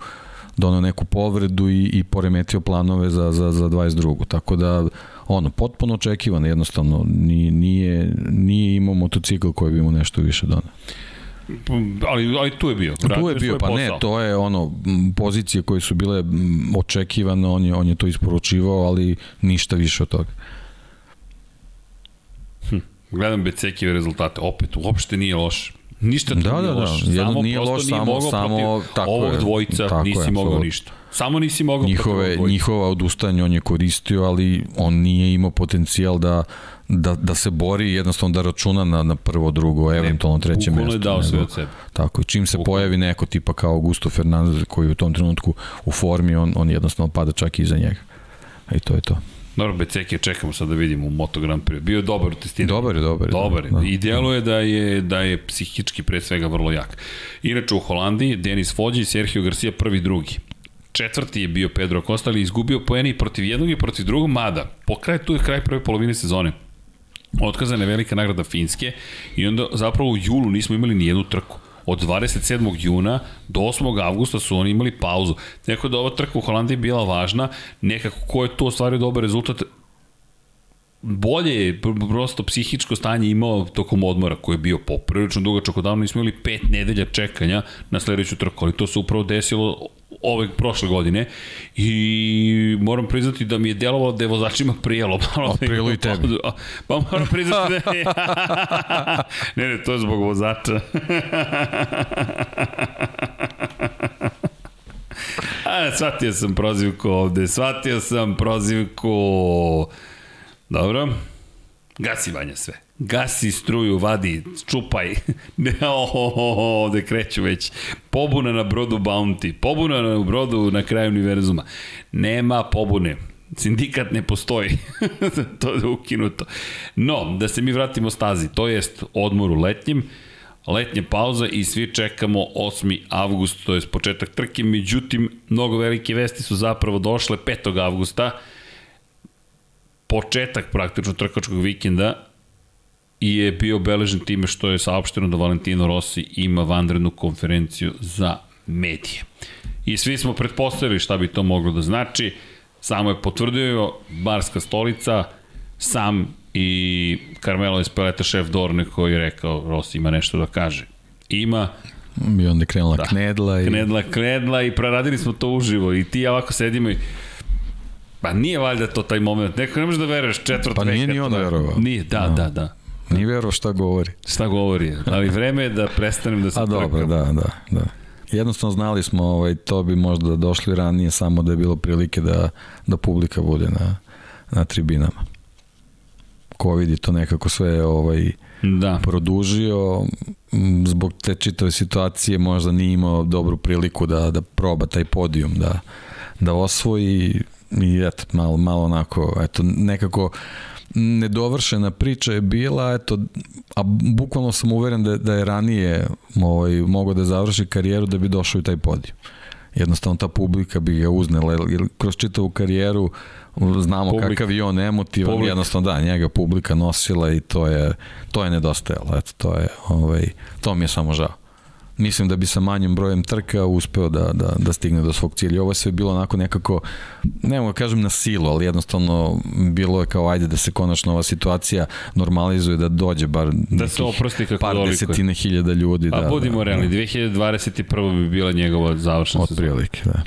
donao neku povredu i, i poremetio planove za, za, za 22. Tako da, ono, potpuno očekivano, jednostavno, nije, nije, nije imao motocikl koji bi mu nešto više donao. Ali, ali tu je bio. Tu je bio, pa posao. ne, to je ono, pozicije koje su bile očekivane, on je, on je to isporučivao, ali ništa više od toga. Gledam Becekijeve rezultate, opet uopšte nije loše. Ništa tu da, nije da, da. loš. Jedno samo nije loš, nije samo, samo tako ovog je, dvojica tako nisi je, mogao ništa. Samo nisi mogao Njihove, njihova odustajanja on je koristio, ali on nije imao potencijal da da, da se bori jednostavno da računa na, na prvo, drugo, eventualno treće mesto. je dao sve od sebe. Tako, čim se Bukvalno. pojavi neko tipa kao Augusto Fernandez koji je u tom trenutku u formi, on, on jednostavno pada čak i iza njega. I to je to. Dobro, Beceke čekamo sad da vidimo u Moto Grand Prix. Bio je dobar u testiranju. Dobar je, dobar je. Dobar je. Da. I djelo je da je, da je psihički pre svega vrlo jak. Inače u Holandiji, Denis Fođi i Sergio Garcia prvi drugi. Četvrti je bio Pedro Costa, ali izgubio poeni protiv jednog i protiv drugog, mada po kraju tu je kraj prve polovine sezone. Otkazana je velika nagrada Finske i onda zapravo u julu nismo imali ni jednu trku od 27. juna do 8. avgusta su oni imali pauzu. Neko da ova trka u Holandiji bila važna, nekako ko je to ostvario dobar rezultat, bolje je prosto psihičko stanje imao tokom odmora koji je bio poprilično dugačak, odavno nismo imali pet nedelja čekanja na sledeću trku, ali to se upravo desilo ove prošle godine i moram priznati da mi je delovalo da je vozačima prijelo. Malo da prijelo i tebi. Pa moram priznati da je... ne, ne, to je zbog vozača. A, shvatio sam prozivku ovde, shvatio sam prozivku. Dobro. Gasi Vanja sve. Gasi struju, vadi, čupaj. Ne, ovde kreću već. Pobuna na brodu Bounty. Pobuna na brodu na kraju univerzuma. Nema pobune. Sindikat ne postoji. to je ukinuto. No, da se mi vratimo stazi. To jest odmor u letnjem letnja pauza i svi čekamo 8. avgust, to je početak trke, međutim, mnogo velike vesti su zapravo došle 5. avgusta, početak praktično trkačkog vikenda i je bio obeležen time što je saopšteno da Valentino Rossi ima vanrednu konferenciju za medije. I svi smo pretpostavili šta bi to moglo da znači, samo je potvrdio Barska stolica, sam i Carmelo Espeleta, šef Dorne, koji je rekao Rossi ima nešto da kaže. Ima, I onda je krenula da. knedla. I... Knedla, knedla i proradili smo to uživo i ti ja ovako sedimo i Pa nije valjda to taj moment. Neko ne može da veruješ četvrt Pa nije ni on verovao. Nije, da, no. da, da. Nije verovao šta govori. Šta govori, ali vreme je da prestanem da se A dobro, da, da, da. Jednostavno znali smo, ovaj, to bi možda došli ranije, samo da je bilo prilike da, da publika bude na, na tribinama. Covid je to nekako sve ovaj, da. produžio, zbog te čitave situacije možda nije imao dobru priliku da, da proba taj podijum, da, da osvoji i eto, malo, malo onako, eto, nekako nedovršena priča je bila, eto, a bukvalno sam uveren da, da je ranije ovaj, mogao da završi karijeru da bi došao i taj podijum. Jednostavno ta publika bi ga uznela, jer kroz čitavu karijeru znamo publika. kakav je on emotivan, publika. jednostavno da, njega publika nosila i to je, to je nedostajalo, eto, to je, ovaj, to mi je samo žao mislim da bi sa manjim brojem trka uspeo da, da, da stigne do svog cilja. Ovo je sve bilo onako nekako, ne mogu da kažem na silu, ali jednostavno bilo je kao ajde da se konačno ova situacija normalizuje, da dođe bar da se oprosti kako par doliko. desetine hiljada ljudi. A da, budimo da, realni, 2021. bi bila njegova završna sezona. Od prilike, da.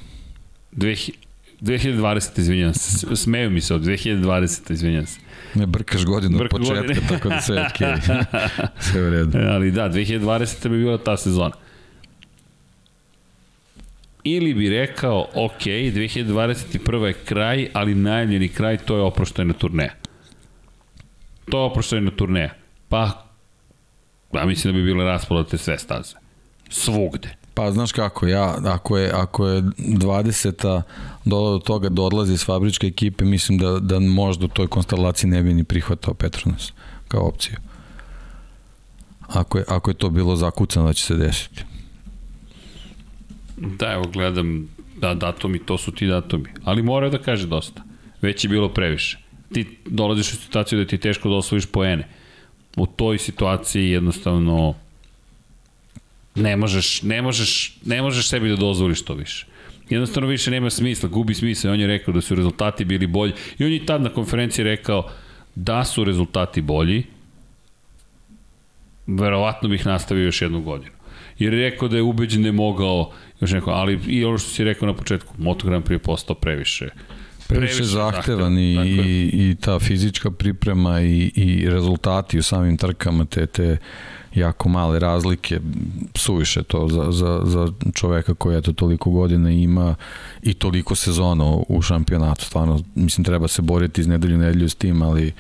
2020, izvinjam se, smeju mi se od 2020, izvinjam se. Ne brkaš godinu Brk od početka, godine. tako da sve je okej. sve je u redu. Ali da, 2020. bi bila ta sezona. Ili bi rekao, ok, 2021. je kraj, ali najavljeni kraj, to je oproštajna turneja. To je oproštajna turneja. Pa, ja mislim da bi bile raspodate sve staze. Svugde. Pa znaš kako, ja, ako je, ako je 20-a dola do toga da odlazi iz fabričke ekipe, mislim da, da možda u toj konstelaciji ne bi ni prihvatao Petronas kao opciju. Ako je, ako je to bilo zakucano da će se desiti. Da, evo gledam, da, datumi, to su ti datumi. Ali mora da kaže dosta. Već je bilo previše. Ti dolaziš u situaciju da ti je teško da osvojiš poene. U toj situaciji jednostavno ne možeš, ne možeš, ne možeš sebi da dozvoliš to više. Jednostavno više nema smisla, gubi smisla. On je rekao da su rezultati bili bolji. I on je tad na konferenciji rekao da su rezultati bolji, verovatno bih nastavio još jednu godinu. Jer je rekao da je ubeđen da je mogao, još neko, ali i ono što si rekao na početku, Moto Grand Prix je postao previše Previše zahtevan i, i, i ta fizička priprema i, i rezultati u samim trkama, te, te jako male razlike, suviše to za, za, za čoveka koji eto toliko godina ima i toliko sezona u šampionatu. Stvarno, mislim, treba se boriti iz nedelju nedelju s tim, ali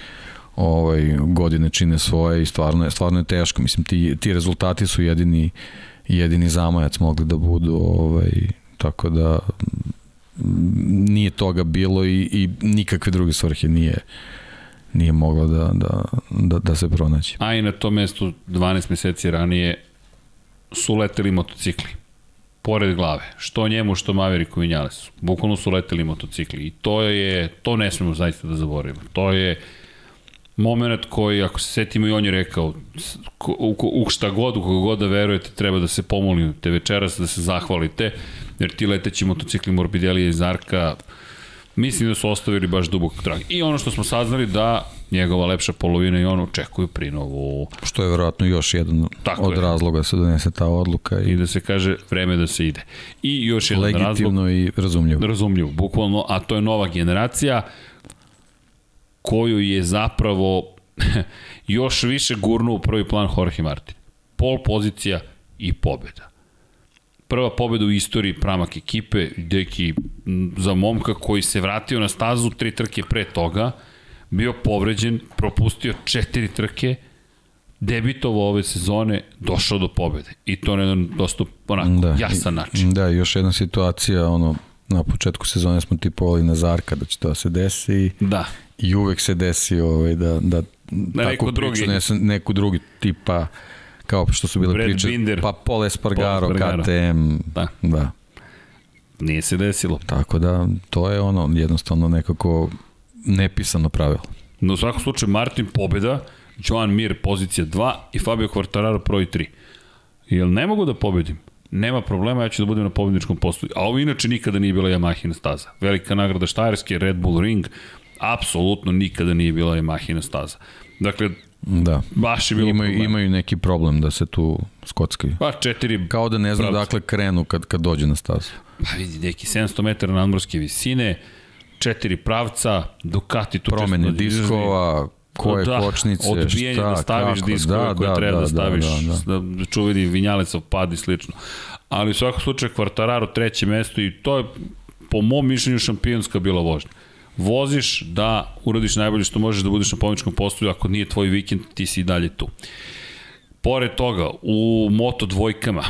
ovaj, godine čine svoje i stvarno je, stvarno je teško. Mislim, ti, ti rezultati su jedini, jedini zamajac mogli da budu, ovaj, tako da nije toga bilo i, i nikakve druge svrhe nije nije moglo da, da, da, da se pronaći. A i na tom mestu 12 meseci ranije su leteli motocikli pored glave, što njemu, što Maveriku i Njalesu. Bukvalno su leteli motocikli i to je, to ne smemo zaista da zaboravimo. To je moment koji, ako se setimo i on je rekao, u, u šta god, u koga god da verujete, treba da se pomolite večeras, da se zahvalite, jer ti leteći motocikli Morbidelija i Zarka, mislim da su ostavili baš dubok trag. I ono što smo saznali da njegova lepša polovina i on očekuju prinovu Što je verovatno još jedan Tako od je. razloga da se donese ta odluka i i da se kaže vreme da se ide. I još jedan razlog, legitimno i razumljivo. razumljivo, bukvalno, a to je nova generacija koju je zapravo još više gurnuo u prvi plan Jorge Martin. Pol pozicija i pobeda. Prva pobeda u istoriji pramak ekipe, deki za momka koji se vratio na stazu tri trke pre toga, bio povređen, propustio četiri trke, debitovao ove sezone, došao do pobede. I to na jedan dosta onako da, jasan način. Da, još jedna situacija, ono, na početku sezone smo tipovali na Zarka da će to da se desi Da. i uvek se desi ovaj, da, da neko drugi. priču nese neku drugi tipa kao što su bile Brad priče, Binder. pa Paul Espargaro, Paul Espargaro. KTM, Da. da. Nije se desilo. Tako da, to je ono, jednostavno nekako nepisano pravilo. No u svakom slučaju Martin pobeda, Joan Mir pozicija 2 i Fabio Quartararo broj 3. Jel ne mogu da pobedim? Nema problema, ja ću da budem na pobedničkom postoju. A ovo inače nikada nije bila Yamahina staza. Velika nagrada Štajerske, Red Bull Ring, apsolutno nikada nije bila Yamahina staza. Dakle, Da. baš je bilo Imaju, problema. imaju neki problem da se tu skockaju. Pa četiri, Kao da ne znam Pravca. dakle krenu kad, kad dođe na stazu. pa vidi, neki 700 metara nadmorske visine, četiri pravca, Ducati tu Promene diskova, koje da, kočnice, odbijanje šta, da staviš kako, diskove da, koje da, treba da, da, staviš, da, da. da, čuveni vinjalecov pad i slično. Ali u svakom slučaju Quartararo treće mesto i to je po mom mišljenju šampionska bila vožnja. Voziš da uradiš najbolje što možeš da budeš na pomničkom postoju, ako nije tvoj vikend, ti si i dalje tu. Pored toga, u moto dvojkama,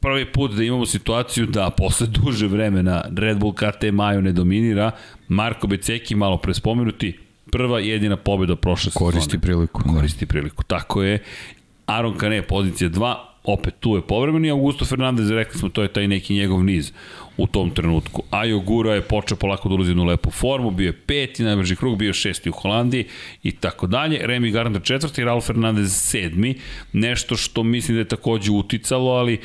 prvi put da imamo situaciju da posle duže vremena Red Bull KT Majo ne dominira, Marko Beceki malo prespomenuti, prva i jedina pobjeda prošle sezone. Koristi priliku. da. Koristi priliku, tako je. Aaron Kane, pozicija 2, opet tu je povremeni, Augusto Fernandez, rekli smo, to je taj neki njegov niz u tom trenutku. Ajo Gura je počeo polako da ulazi u lepu formu, bio je peti, najbrži krug, bio je šesti u Holandiji i tako dalje. Remy Gardner četvrti, Raul Fernandez sedmi, nešto što mislim da je takođe uticalo, ali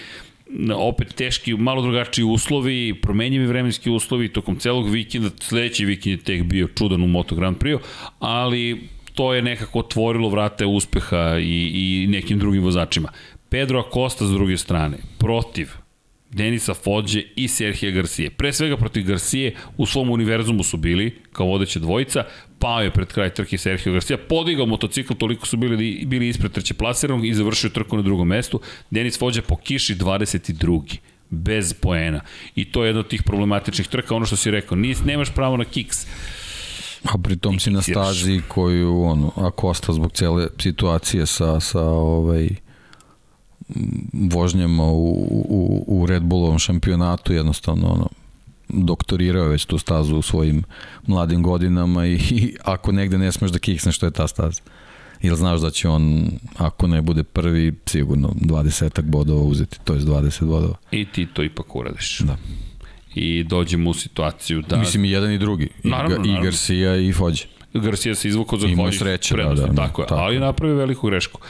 opet teški, malo drugačiji uslovi, promenjivi vremenski uslovi tokom celog vikenda, sledeći vikend je tek bio čudan u Moto Grand Prix, ali to je nekako otvorilo vrate uspeha i, i nekim drugim vozačima. Pedro Acosta s druge strane, protiv Denisa Fođe i Serhija Garcije. Pre svega protiv Garcije u svom univerzumu su bili kao vodeća dvojica, pao je pred kraj trke Sergio Garcia, podigao motocikl, toliko su bili, bili ispred treće plasiranog i završio trku na drugom mestu. Denis Fođa po kiši 22 bez poena. I to je jedna od tih problematičnih trka, ono što si rekao, nis, nemaš pravo na kiks. A pritom si na stazi koju, ono, ako osta zbog cele situacije sa, sa ovaj, vožnjama u, u, u Red Bullovom šampionatu, jednostavno ono, doktorirao već tu stazu u svojim mladim godinama i, i ako negde ne smeš da kiksneš, što je ta staza. Ili znaš da će on, ako ne bude prvi, sigurno 20 bodova uzeti, to je 20 bodova. I ti to ipak uradiš. Da. I dođemo u situaciju da... Mislim i jedan i drugi. Naravno, I, naravno. i Garcia i Fođe. Garcia se izvukao za Imao Fođe. sreće, da, da, da, tako je, tako. ali napravio veliku grešku.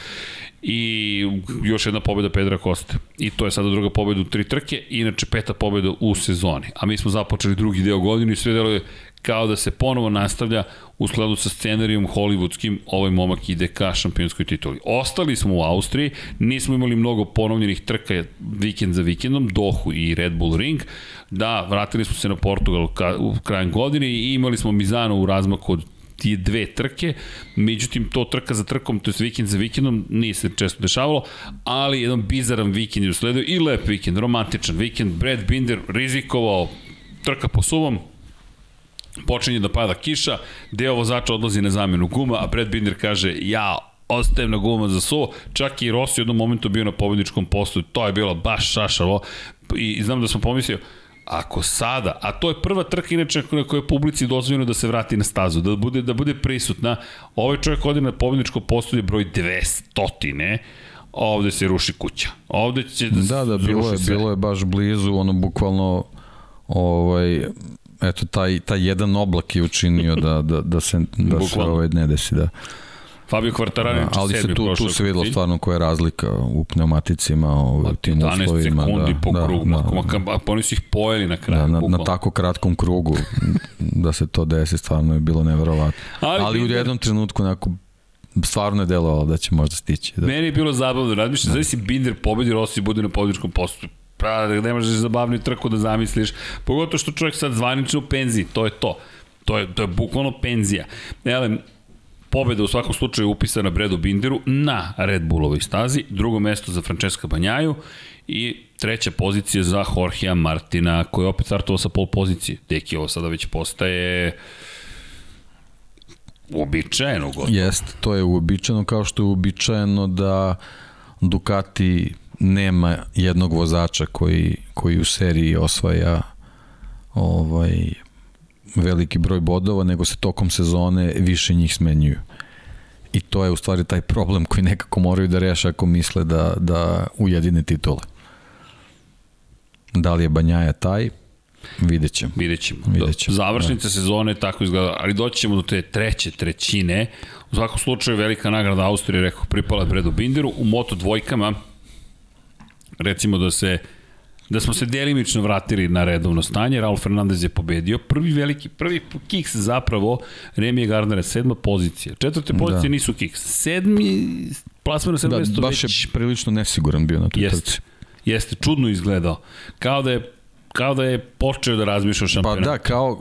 I još jedna pobjeda Pedra Koste. I to je sada druga pobjeda u tri trke, inače peta pobjeda u sezoni. A mi smo započeli drugi deo godine i sve deluje kao da se ponovo nastavlja u skladu sa scenarijom hollywoodskim, ovaj momak ide ka šampionskoj tituli. Ostali smo u Austriji, nismo imali mnogo ponovljenih trka vikend za vikendom, Dohu i Red Bull Ring. Da, vratili smo se na Portugal u krajem godine i imali smo Mizano u razmaku od tije dve trke, međutim to trka za trkom, to je vikend za vikendom, nije se često dešavalo, ali jedan bizaran vikend je usledio i lep vikend, romantičan vikend, Brad Binder rizikovao trka po suvom, počinje da pada kiša, deo vozača odlazi na zamenu guma, a Brad Binder kaže, ja ostajem na guma za suvo, čak i Rossi u jednom momentu bio na pobedničkom postu, to je bilo baš šašavo, i znam da smo pomislio, ako sada, a to je prva trka inače na kojoj je publici dozvoljeno da se vrati na stazu, da bude, da bude prisutna, ovaj čovjek odi na pobedničko postolje broj 200, ne? ovde se ruši kuća. Ovde će da, Da, da, bilo je, sve. bilo je baš blizu, ono bukvalno ovaj eto taj taj jedan oblak je učinio da da da se da se ovaj ne desi da. Fabio Quartararo da ali se tu tu se videlo stvarno koja je razlika u pneumaticima, u tim 12 uslovima, sekundi da, po da, krugu, da, da, da, pa oni su ih pojeli na kraju. da, na, na tako kratkom krugu da se to desi stvarno je bilo neverovatno. Ali Ali, u jednom trenutku onako stvarno je delovalo da će možda stići. Da. Meni je bilo zabavno, razmišljam, da. si Binder pobedi, Rossi bude na pobedičkom postu. Pa, ne možeš zabavnu trku da zamisliš, pogotovo što čovjek sad zvanično u penziji, to je to. To je, to je bukvalno penzija. Ele, pobeda u svakom slučaju upisana Bredu Binderu na Red Bullovoj stazi, drugo mesto za Francesca Banjaju i treća pozicija za Jorgea Martina, koji je opet startovao sa pol pozicije. Deki, ovo sada već postaje uobičajeno gotovo. Jest, to je uobičajeno kao što je uobičajeno da Ducati nema jednog vozača koji, koji u seriji osvaja ovaj veliki broj bodova, nego se tokom sezone više njih smenjuju. I to je u stvari taj problem koji nekako moraju da reše ako misle da, da ujedine titule. Da li je Banjaja taj? Vidjet ćemo. Vidjet ćemo. Vidjet ćemo, Završnica da. sezone tako izgleda, ali doći ćemo do te treće trećine. U svakom slučaju velika nagrada Austrije, rekao, pripala Bredu Binderu. U moto dvojkama, recimo da se da smo se delimično vratili na redovno stanje, Raul Fernandez je pobedio, prvi veliki, prvi kiks zapravo, Remije Gardner sedma pozicija, četvrte pozicije da. nisu kiks, sedmi plasman na sedmo Da, mesto baš već... je prilično nesiguran bio na toj Jeste, trci. jeste, čudno izgledao, kao da je kao da je počeo da razmišlja o Pa šampionatu. da, kao,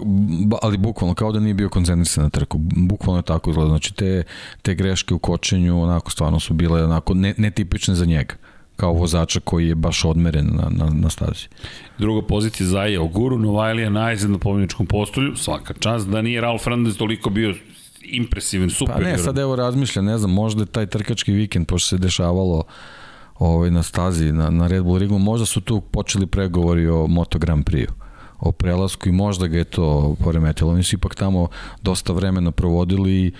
ali bukvalno, kao da nije bio koncentrisan na trku. Bukvalno je tako izgleda. Znači, te, te greške u kočenju, onako, stvarno su bile onako ne, netipične za njega kao vozača koji je baš odmeren na, na, na stazi. Druga pozicija Zaje Oguru, Novajlija najzad na pobjedničkom postolju, svaka čast, da nije Ralf Fernandez toliko bio impresivan, super. Pa ne, sad evo razmišljam, ne znam, možda je taj trkački vikend, pošto se dešavalo ovaj, na stazi, na, na Red Bull ringu, možda su tu počeli pregovori o Moto Grand Prix o prelasku i možda ga je to poremetilo. Oni su ipak tamo dosta vremena provodili i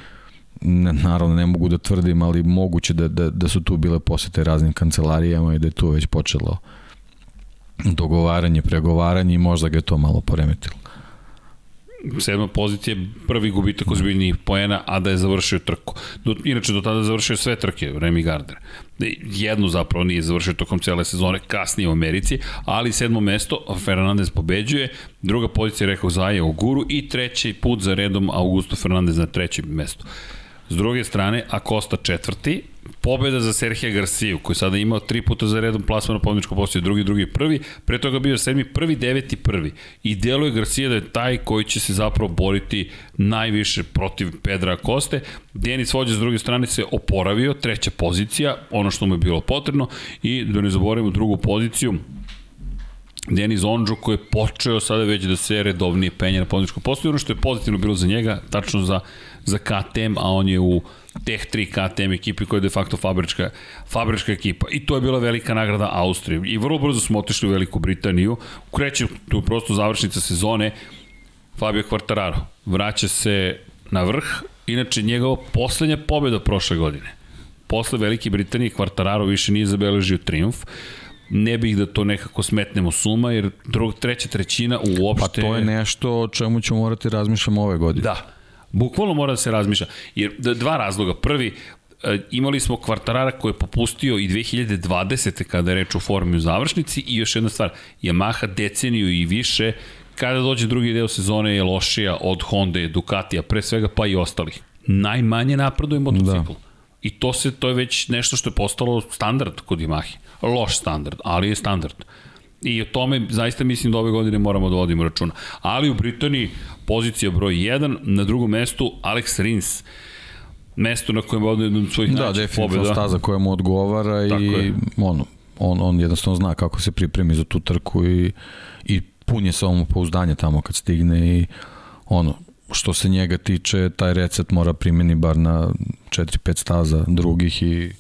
naravno ne mogu da tvrdim, ali moguće da, da, da su tu bile posete raznim kancelarijama i da je tu već počelo dogovaranje, pregovaranje i možda ga je to malo poremetilo. Sedma pozicija je prvi gubitak ozbiljnih poena, a da je završio trku. Do, inače, do tada je završio sve trke, Remy Gardner. Jednu zapravo nije završio tokom cele sezone, kasnije u Americi, ali sedmo mesto, Fernandez pobeđuje, druga pozicija rekao Zaje Oguru i treći put za redom Augusto Fernandez na trećem mestu. S druge strane, Acosta četvrti, pobeda za Serhija Garciju, koji sada imao tri puta za redom plasman na pobjedičko postoje, drugi, drugi, prvi, pre toga bio sedmi, prvi, deveti, prvi. I deluje Garcija da je taj koji će se zapravo boriti najviše protiv Pedra Koste. Denis Vođa s druge strane se oporavio, treća pozicija, ono što mu je bilo potrebno, i da ne zaboravimo drugu poziciju, Denis Ondžo koji je počeo sada već da se redovnije penje na pobjedičko postoje. Ono što je pozitivno bilo za njega, tačno za, za KTM, a on je u Teh 3 KTM ekipi koja je de facto fabrička, fabrička ekipa. I to je bila velika nagrada Austrije. I vrlo brzo smo otišli u Veliku Britaniju. Kreće tu prosto završnica sezone Fabio Quartararo. Vraća se na vrh. Inače, njegova poslednja pobjeda prošle godine. Posle Velike Britanije Quartararo više nije zabeležio triumf ne bih da to nekako smetnemo suma, jer drug, treća trećina uopšte... Pa to je nešto o čemu ćemo morati razmišljamo ove godine. Da, bukvalno mora da se razmišlja. Jer dva razloga. Prvi, e, imali smo kvartarara koji je popustio i 2020. kada je reč o formi u završnici i još jedna stvar, Yamaha deceniju i više kada dođe drugi deo sezone je lošija od Honda, Ducatija, pre svega pa i ostalih. Najmanje napreduje motocikl. Da. I to se to je već nešto što je postalo standard kod Yamahe. Loš standard, ali je standard. I o tome zaista mislim da ove godine moramo da vodimo računa. Ali u Britaniji pozicija broj 1, na drugom mestu Alex Rins mesto na kojem je jednom svojih da, definitivno staza koja mu odgovara Tako i je. ono, on, on jednostavno zna kako se pripremi za tu trku i, i pun je pouzdanje tamo kad stigne i ono, što se njega tiče, taj recept mora primeni bar na 4-5 staza drugih i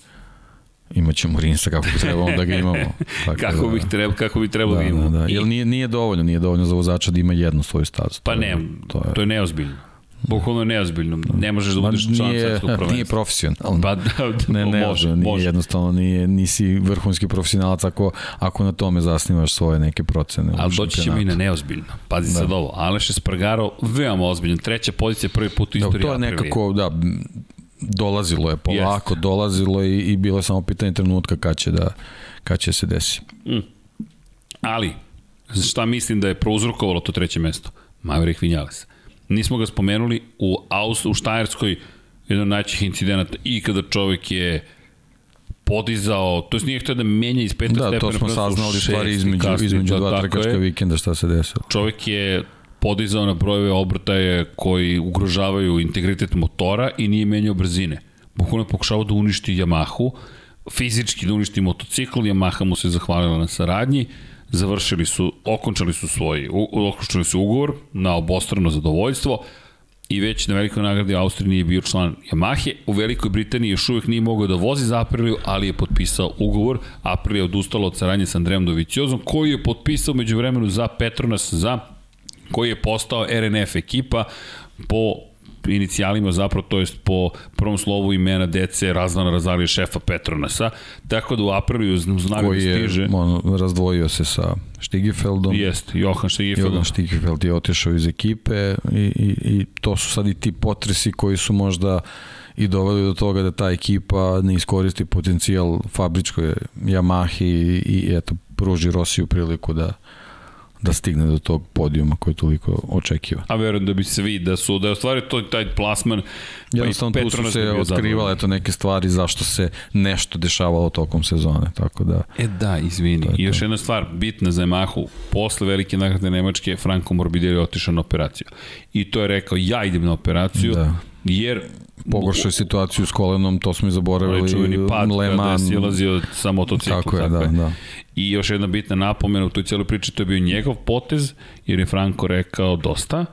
imaćemo Rinsa kako bi trebalo da ga imamo. Tako kako, da, bih treba, kako bi trebalo da, da imamo. Da, da. Jer nije, nije dovoljno, nije dovoljno za vozača da ima jednu svoju stazu. Pa ne, to je, to je neozbiljno. Bukvalno neozbiljno. Ne možeš da budeš član svetskog prvenstva. Nije profesionalno. Pa, da, da, ne, ne može, nije može. jednostavno, nije, nisi vrhunski profesionalac ako, ako na tome zasnivaš svoje neke procene. Ali doći ćemo i na neozbiljno. Pazi da. sad ovo. Aleš Espargaro, veoma ozbiljno. Treća pozicija, prvi put u istoriji da, To je nekako, da, dolazilo je polako, Jest. dolazilo i, i bilo je samo pitanje trenutka kad će da kad će se desi. Mm. Ali, šta mislim da je prouzrokovalo to treće mesto? Maverick Vinales. Nismo ga spomenuli u Aus, u Štajerskoj jedan od najčih incidenata i kada čovek je podizao, to jest nije htio da menja iz peta da, stepena. Da, to smo saznali stvari između, između dva trkačka vikenda šta se desilo. Čovek je podizao na brojeve obrtaje koji ugrožavaju integritet motora i nije menjao brzine. Bukvalno je pokušavao da uništi Yamahu, fizički da uništi motocikl, Yamaha mu se zahvalila na saradnji, završili su, okončali su svoj, okončali su ugovor na obostrano zadovoljstvo i već na velikoj nagradi Austriji nije bio član Yamahe. U Velikoj Britaniji još uvijek nije mogao da vozi za Apriliju, ali je potpisao ugovor. Aprilija je odustala od saradnje sa Andrejom Doviciozom, koji je potpisao među vremenu za Petronas za koji je postao RNF ekipa po inicijalima zapravo, to jest po prvom slovu imena dece Razvan Razalije šefa Petronasa, tako da u Apriliju znamo koji da stiže. Koji je on, razdvojio se sa Stigefeldom. Jest, Johan Stigefeld. Johan Stigefeld je otišao iz ekipe i, i, i to su sad i ti potresi koji su možda i doveli do toga da ta ekipa ne iskoristi potencijal fabričkoj Yamahi i, i eto, pruži Rosiju priliku da da stigne do tog podijuma koji je toliko očekiva. A verujem da bi se vidi da su, da je ostvario to, taj plasman, pa Jednostavno tu su se otkrivale to neke stvari zašto se nešto dešavalo tokom sezone, tako da... E da, izvini. I još jedna stvar, bitna za Yamahu, posle velike nagrade Nemačke, Franco Morbidelli je otišao na operaciju. I to je rekao, ja idem na operaciju, da. jer pogoršao situaciju s kolenom, to smo i zaboravili. Čuveni pad Le kada je silazio sa motocikla. Tako je, tako da, je. da. I još jedna bitna napomena u toj cijeloj priči, to je bio njegov potez, jer je Franko rekao dosta,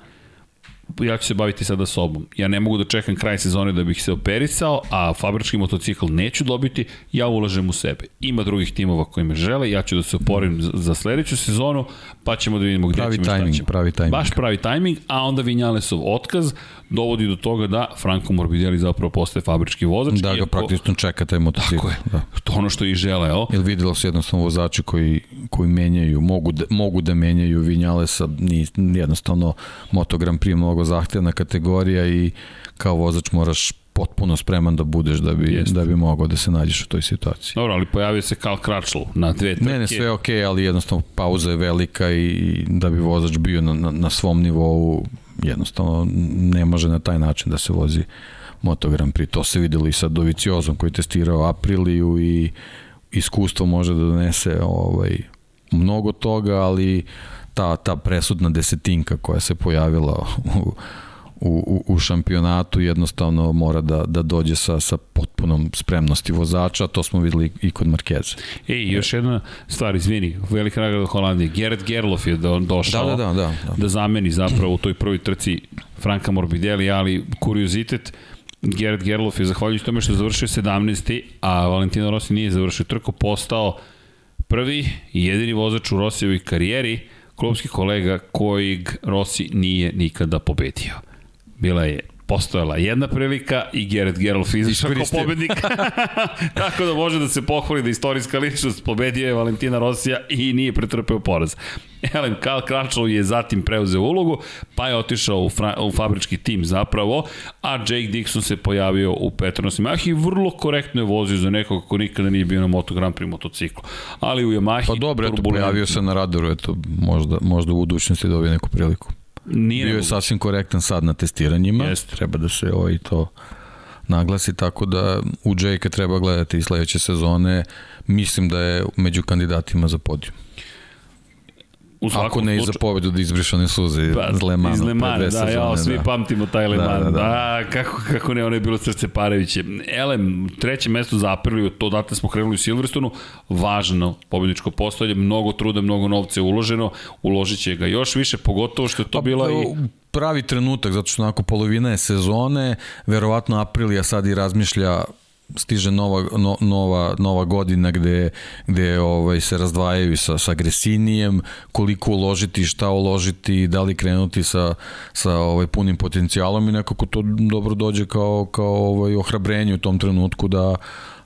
ja ću se baviti sada sobom. Ja ne mogu da čekam kraj sezone da bih se operisao, a fabrički motocikl neću dobiti, ja ulažem u sebe. Ima drugih timova koji me žele, ja ću da se oporim za sledeću sezonu, pa ćemo da vidimo gde pravi ćemo timing, šta ćemo. Pravi timing. Baš pravi tajming, a onda Vinjalesov otkaz dovodi do toga da Franco Morbidelli zapravo postaje fabrički vozač. Da ga praktično čeka taj motocikl. Tako je. Da. To ono što i žele, evo. Jel videlo se jednostavno vozači koji, koji menjaju, mogu da, mogu da menjaju Vinjalesa, ni, jednostavno motogram prije mnogo zahtevna kategorija i kao vozač moraš potpuno spreman da budeš da bi, Jeste. da bi mogao da se nađeš u toj situaciji. Dobro, ali pojavio se Karl Kračl na dve trke. Ne, ne, sve je okej, okay, ali jednostavno pauza je velika i da bi vozač bio na, na, na svom nivou jednostavno ne može na taj način da se vozi Moto Grand Prix. To se videlo i sa Doviciozom koji je testirao Apriliju i iskustvo može da donese ovaj, mnogo toga, ali ta, ta presudna desetinka koja se pojavila u, u, u šampionatu jednostavno mora da, da dođe sa, sa potpunom spremnosti vozača, to smo videli i kod Markeza. Ej, još jedna stvar, izvini, velika nagrada Holandije, Gerrit Gerlof je do, došao da, da, da, da, da. da zameni zapravo u toj prvoj trci Franka Morbidelli, ali kuriozitet, Gerrit Gerlof je zahvaljujući tome što je završio 17. a Valentino Rossi nije završio trku, postao prvi i jedini vozač u Rossijevoj karijeri, klubski kolega kojeg Rossi nije nikada pobedio. Bila je postojala jedna prilika i Gerrit Gerlof izašao kao pobednik. Tako da može da se pohvali da istorijska ličnost pobedio je Valentina Rosija i nije pretrpeo poraz. Elem Karl Kračlov je zatim preuzeo ulogu, pa je otišao u, fra, u fabrički tim zapravo, a Jake Dixon se pojavio u Petronas Yamaha i vrlo korektno je vozio za nekog ko nikada nije bio na Moto Grand Prix motociklu. Ali u Yamahi... Pa dobro, eto, pojavio se na radaru, eto, možda, možda u budućnosti dobije neku priliku. Nije Bio je sasvim korektan sad na testiranjima, Jest. treba da se ovaj to naglasi, tako da u Jake treba gledati i sledeće sezone, mislim da je među kandidatima za podijum. U Ako ne i za pobedu da izbrišane suze pa, iz Lemana. Iz Lemana, da, ja, svi da. pamtimo taj Leman. Da, da, da. A, kako, kako ne, ono je bilo srce Pareviće. Elem, treće mesto za Apriliju, to date smo krenuli u Silverstonu, važno pobedničko postavlje, mnogo truda, mnogo novca je uloženo, uložit će ga još više, pogotovo što je to pa, bila i pravi trenutak, zato što onako polovina je sezone, verovatno Aprilija sad i razmišlja stiže nova, no, nova, nova godina gde, gde ovaj, se razdvajaju sa, sa agresinijem, koliko uložiti, šta uložiti, da li krenuti sa, sa ovaj, punim potencijalom i nekako to dobro dođe kao, kao ovaj, ohrabrenje u tom trenutku da,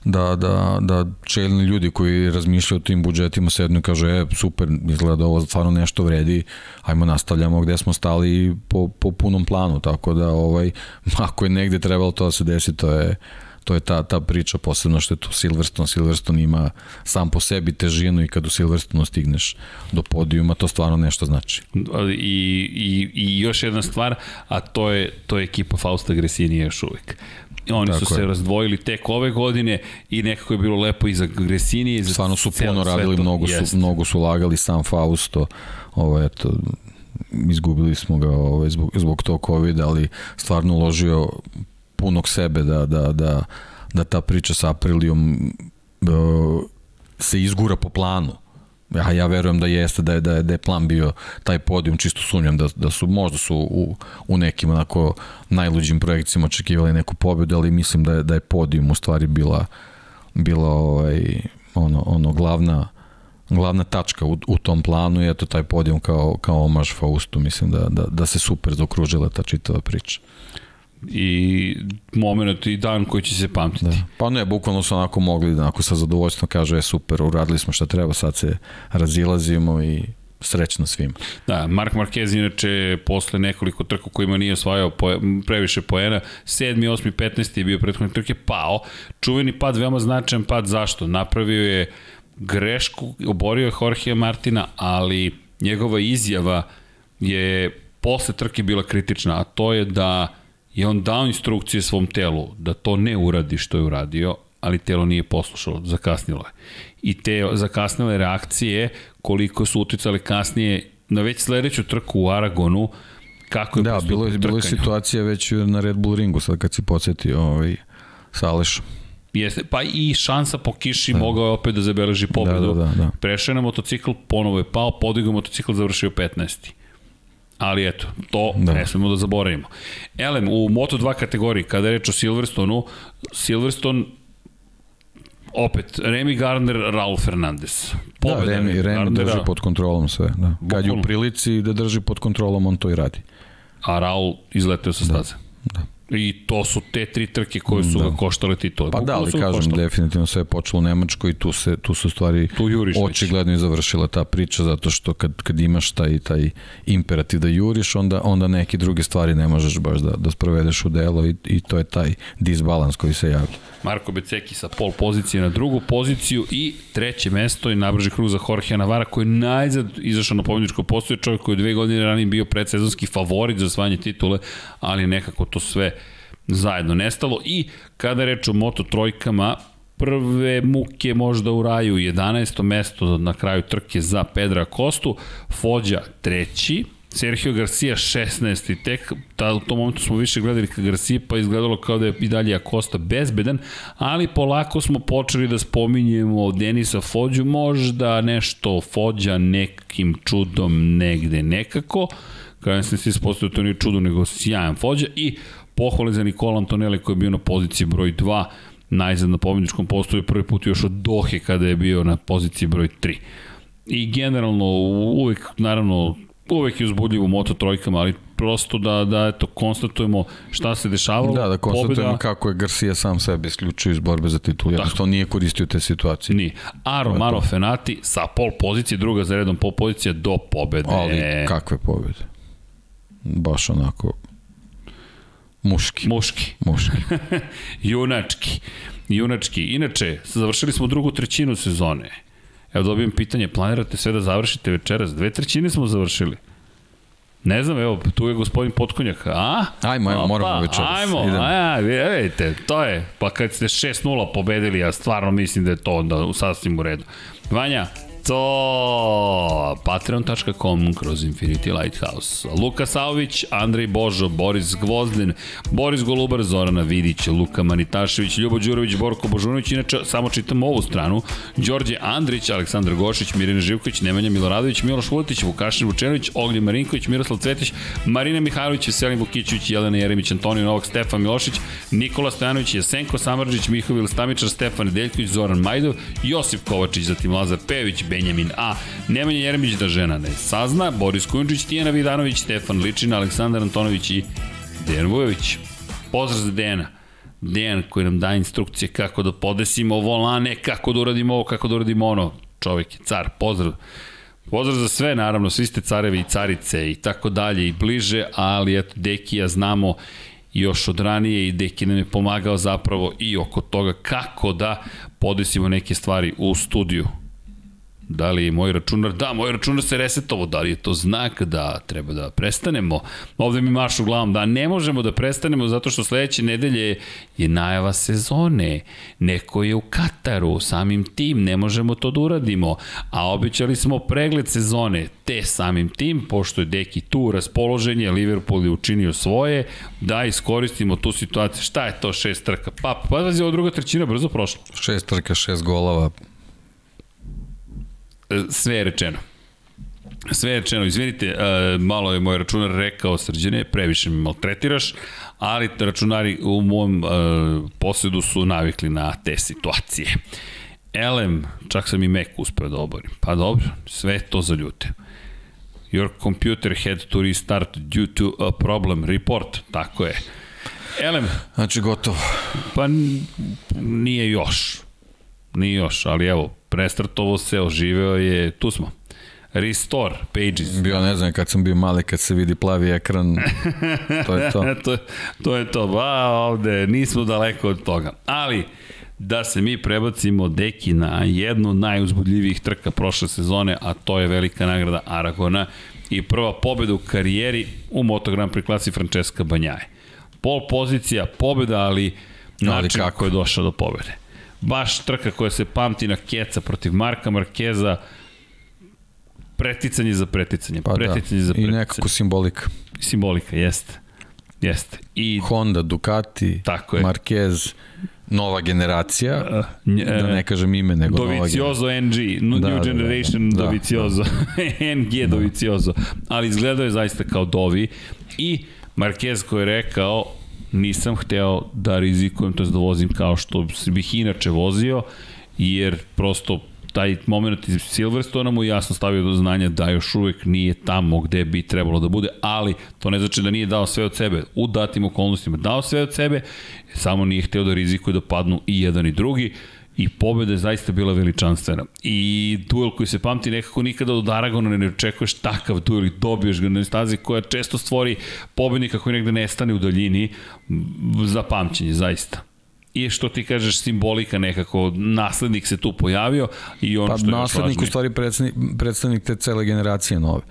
da, da, da čelni ljudi koji razmišljaju o tim budžetima sednu i kažu, e, super, izgleda da ovo stvarno nešto vredi, ajmo nastavljamo gde smo stali po, po punom planu, tako da ovaj, ako je negde trebalo to da se desi, to je to je ta, ta priča, posebno što je tu Silverstone. Silverstone ima sam po sebi težinu i kad u Silverstone stigneš do podijuma, to stvarno nešto znači. I, i, i još jedna stvar, a to je, to je ekipa Fausta Gresini još uvijek. Oni Tako su se je. razdvojili tek ove godine i nekako je bilo lepo i za Gresini i za Stvarno su puno radili, mnogo su, mnogo su lagali sam Fausto. Ovo, eto, izgubili smo ga ovaj, zbog, zbog tog covid ali stvarno uložio punog sebe da, da, da, da ta priča sa Aprilijom uh, se izgura po planu. Ja, ja verujem da jeste, da je, da je, da je plan bio taj podijum, čisto sumnjam da, da su, možda su u, u nekim onako najluđim projekcijama očekivali neku pobedu, ali mislim da je, da je podijum u stvari bila, bila ovaj, ono, ono glavna, glavna tačka u, u tom planu i eto taj podijum kao, kao omaž Faustu, mislim da, da, da se super zaokružila ta čitava priča i moment i dan koji će se pamtiti. Da. Pa ne, bukvalno su onako mogli da onako sa zadovoljstvom kažu je super, uradili smo šta treba, sad se razilazimo i srećno svima. Da, Mark Marquez inače posle nekoliko trka kojima nije osvajao po, previše poena, 7. 8. 15. je bio prethodne trke pao, čuveni pad, veoma značajan pad, zašto? Napravio je grešku, oborio je Jorge Martina, ali njegova izjava je posle trke bila kritična, a to je da I on dao instrukcije svom telu da to ne uradi što je uradio, ali telo nije poslušalo, zakasnilo je. I te zakasnile reakcije, koliko su uticale kasnije na već sledeću trku u Aragonu, kako je da, bilo je, bilo je situacija već na Red Bull ringu, sad kad si podsjetio ovaj, sa Alešom. Jeste, pa i šansa po kiši da. mogao je opet da zabeleži pobedu. Da, da, da, da. Prešao na motocikl, ponovo je pao, podigao motocikl, završio 15 ali eto, to da. ne smemo da zaboravimo. Elem, u Moto2 kategoriji, kada je reč o Silverstonu, Silverstone opet, Remy Gardner, Raul Fernandez. Pobeda da, Remy, Remy Gardnera, drži pod kontrolom sve. Da. Kad je u prilici da drži pod kontrolom, on to i radi. A Raul izleteo sa staze. Da. da. I to su te tri trke koje su da. ga koštale titule. Pa da, ali kažem, koštale. definitivno sve je počelo u Nemačkoj i tu, se, tu su stvari tu očigledno i završila ta priča, zato što kad, kad imaš taj, taj imperativ da juriš, onda, onda neke druge stvari ne možeš baš da, da sprovedeš u delo i, i to je taj disbalans koji se javlja. Marko Beceki sa pol pozicije na drugu poziciju i treće mesto i nabrži krug za Jorge Navara koji je najzad izašao na pobjedničko postoje čovjek koji je dve godine ranije bio predsezonski favorit za svanje titule, ali nekako to sve zajedno nestalo i kada reč o Moto trojkama, prve muke možda u raju, 11. mesto na kraju trke za Pedra Kostu, Fođa treći, Sergio Garcia 16. I tek ta, u tom momentu smo više gledali ka Garcia pa izgledalo kao da je i dalje Acosta bezbedan, ali polako smo počeli da spominjemo Denisa Fođu, možda nešto Fođa nekim čudom negde nekako, kada se svi spostavio to nije čudo nego sjajan Fođa i pohvale za Nikola Antonelli koji je bio na poziciji broj 2 najzad na pobjedičkom postoju prvi put još od Dohe kada je bio na poziciji broj 3. I generalno uvek, naravno, uvek je uzbudljivo moto trojkama, ali prosto da, da eto, konstatujemo šta se dešavalo. Da, da konstatujemo Pobjeda, kako je Garcia sam sebe isključio iz borbe za titul. Jednostavno nije koristio te situacije. Nije. A Romano Fenati sa pol pozicije, druga za redom pol pozicija do pobede. Ali kakve pobjede. Baš onako muški. Muški. Muški. Junački. Junački. Inače, završili smo drugu trećinu sezone. Evo dobijem pitanje, planirate sve da završite večeras? Dve trećine smo završili. Ne znam, evo, tu je gospodin Potkonjak. A? Ajmo, ajmo, moramo večeras. Ajmo, Idemo. a, vidite, to je. Pa kad ste 6-0 pobedili, ja stvarno mislim da je to onda u sasvim u redu. Vanja, to patreon.com kroz Infinity Lighthouse. Luka Saović, Andrej Božo, Boris Gvozdin, Boris Golubar, Zorana Vidić, Luka Manitašević, Ljubo Đurović, Borko Božunović, inače samo čitam ovu stranu, Đorđe Andrić, Aleksandar Gošić, Mirina Živković, Nemanja Miloradović, Miloš Vuletić, Vukašin Vučenović, Ognjen Marinković, Miroslav Cvetić, Marina Mihajlović, Veselin Vukićević, Jelena Jeremić, Antonio Novak, Stefan Milošić, Nikola Stojanović, Jesenko Samrđić, Mihovil Stamičar, Stefan Deljković, Zoran Majdov, Josip Kovačić, zatim Lazar Pević, Benjamin A, Nemanja Jeremić da žena ne sazna, Boris Kujundžić, Tijana Vidanović, Stefan Ličina, Aleksandar Antonović i Dejan Vujović. Pozdrav za Dejana. Dejan koji nam daje instrukcije kako da podesimo volane, kako da uradimo ovo, kako da uradimo ono. Čovjek je car, pozdrav. Pozdrav za sve, naravno, svi ste carevi i carice i tako dalje i bliže, ali eto, Dekija znamo još od ranije i Deki nam je pomagao zapravo i oko toga kako da podesimo neke stvari u studiju. Da li moj računar? Da, moj računar se resetovo. Da li je to znak da treba da prestanemo? Ovde mi mašu glavom da ne možemo da prestanemo zato što sledeće nedelje je najava sezone. Neko je u Kataru, samim tim ne možemo to da uradimo. A obećali smo pregled sezone, te samim tim, pošto je Deki tu, raspoložen je, Liverpool je učinio svoje, da iskoristimo tu situaciju. Šta je to šest trka? Pa, pa, pa, druga trećina brzo prošla. Šest trka, šest golova. Sve je rečeno. Sve je rečeno, izvinite, uh, malo je moj računar rekao srđene, previše me maltretiraš, ali računari u mom uh, posledu su navikli na te situacije. Elem, čak sam i Mac uspeo da oborim. Pa dobro, sve to za ljute. Your computer had to restart due to a problem report, tako je. Elem, Znači, gotovo. pa nije još. Nije još, ali evo, prestartovo se, oživeo je, tu smo. Restore pages. Bio ne znam kad sam bio mali, kad se vidi plavi ekran, to je to. to, to je to. Ba, ovde nismo daleko od toga. Ali, da se mi prebacimo deki na jednu od najuzbudljivijih trka prošle sezone, a to je velika nagrada Aragona i prva pobeda u karijeri u Moto Grand Prix klasi Francesca Banjaje. Pol pozicija, pobeda, ali način kako? kako je došao do pobede. Baš trka koja se pamti na Keca protiv Marka Markeza, preticanje za preticanje, Pa da. preticanje za I preticanje. nekako simbolika. Simbolika, jeste. Jeste. I Honda, Ducati, Tako je. Marquez, nova generacija, nj- da ne kažem ime, nego nova generacija. Doviciozo NG, New Da, da, da, Generation da. Doviciozo, NG Doviciozo, ali izgledao je zaista kao Dovi i Marquez koji je rekao nisam hteo da rizikujem, to je da vozim kao što bih inače vozio, jer prosto taj moment iz Silverstona mu jasno stavio do znanja da još uvek nije tamo gde bi trebalo da bude, ali to ne znači da nije dao sve od sebe. U datim okolnostima dao sve od sebe, samo nije hteo da rizikuje da padnu i jedan i drugi i pobeda je zaista bila veličanstvena. I duel koji se pamti nekako nikada od Aragona ne očekuješ takav duel i dobiješ ga na stazi koja često stvori pobednika koji negde nestane u daljini za pamćenje, zaista. I što ti kažeš simbolika nekako, naslednik se tu pojavio i ono Pa što je naslednik u stvari predstavnik, predstavnik te cele generacije nove.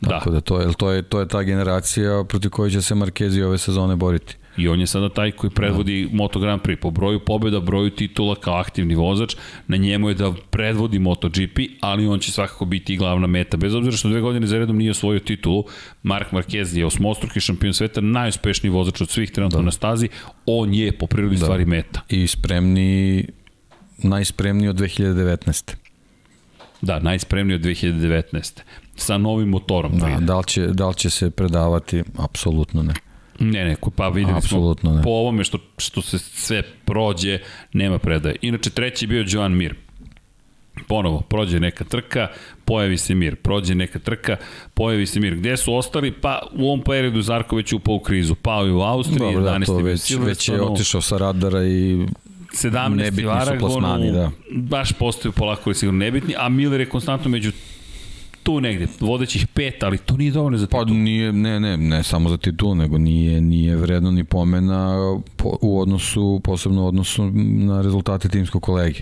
Da. Tako da, to, je, to, je, to je ta generacija protiv koje će se Markezi ove sezone boriti. I on je sada taj koji predvodi da. Moto Grand Prix. Po broju pobjeda, broju titula kao aktivni vozač, na njemu je da predvodi MotoGP, ali on će svakako biti i glavna meta. Bez obzira što dve godine za redom nije osvojio titulu, Mark Marquez je osmostruki šampion sveta, najuspešniji vozač od svih trenutno da. na stazi, on je po prirodi da. stvari meta. I spremni, najspremniji od 2019. Da, najspremniji od 2019. Sa novim motorom. Da, da li, će, da li će se predavati? Apsolutno ne. Ne, ne, pa videli Absolutno smo ne. po ovome što, što se sve prođe, nema predaje. Inače, treći je bio Joan Mir. Ponovo, prođe neka trka, pojavi se mir. Prođe neka trka, pojavi se mir. Gde su ostali? Pa u ovom periodu Zarko već upao u krizu. Pao i u Austriji, Dobro, da, to već, već je otišao sa radara i 17. nebitni u Aragonu, da. baš postaju polako i sigurno nebitni, a Miller je konstantno među tu negde, vodećih pet, ali to nije dovoljno za titul. Pa nije, ne, ne, ne samo za titul, nego nije, nije vredno ni pomena po, u odnosu, posebno u odnosu na rezultate timskog kolege.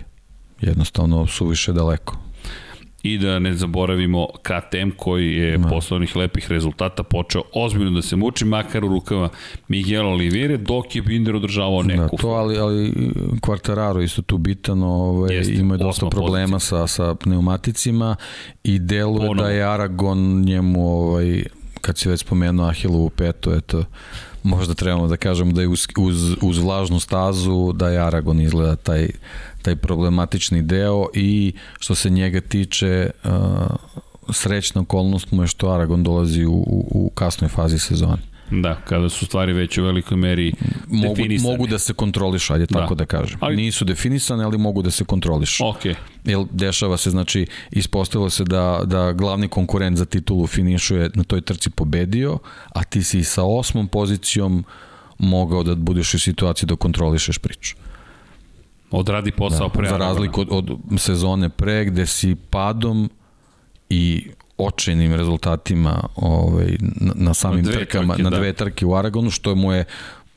Jednostavno suviše daleko i da ne zaboravimo KTM koji je no. posle onih lepih rezultata počeo ozbiljno da se muči, makar u rukama Miguel Olivire, dok je Binder održavao neku. Da, to, ali, ali Quartararo isto tu bitan, ovaj, Jeste, ima dosta problema sa, sa pneumaticima i deluje Ponovo. da je Aragon njemu, ovaj, kad si već spomenuo Ahilovu petu, eto, možda trebamo da kažemo da je uz, uz, uz vlažnu stazu da je Aragon izgleda taj taj problematični deo i što se njega tiče uh, srećna okolnost mu je što Aragon dolazi u, u, u kasnoj fazi sezone. Da, kada su stvari već u velikoj meri mogu, definisane. Mogu da se kontroliš, ajde da. tako da kažem. Ali, Nisu definisane, ali mogu da se kontroliš. Ok. Jer dešava se, znači, ispostavilo se da, da glavni konkurent za titulu finišuje na toj trci pobedio, a ti si sa osmom pozicijom mogao da budeš u situaciji da kontrolišeš priču. Odradi posao da, pre. Za razliku od, od sezone pre, gde si padom i očajnim rezultatima ovaj, na, na samim na trkama, trke, na da. dve trke u Aragonu, što mu je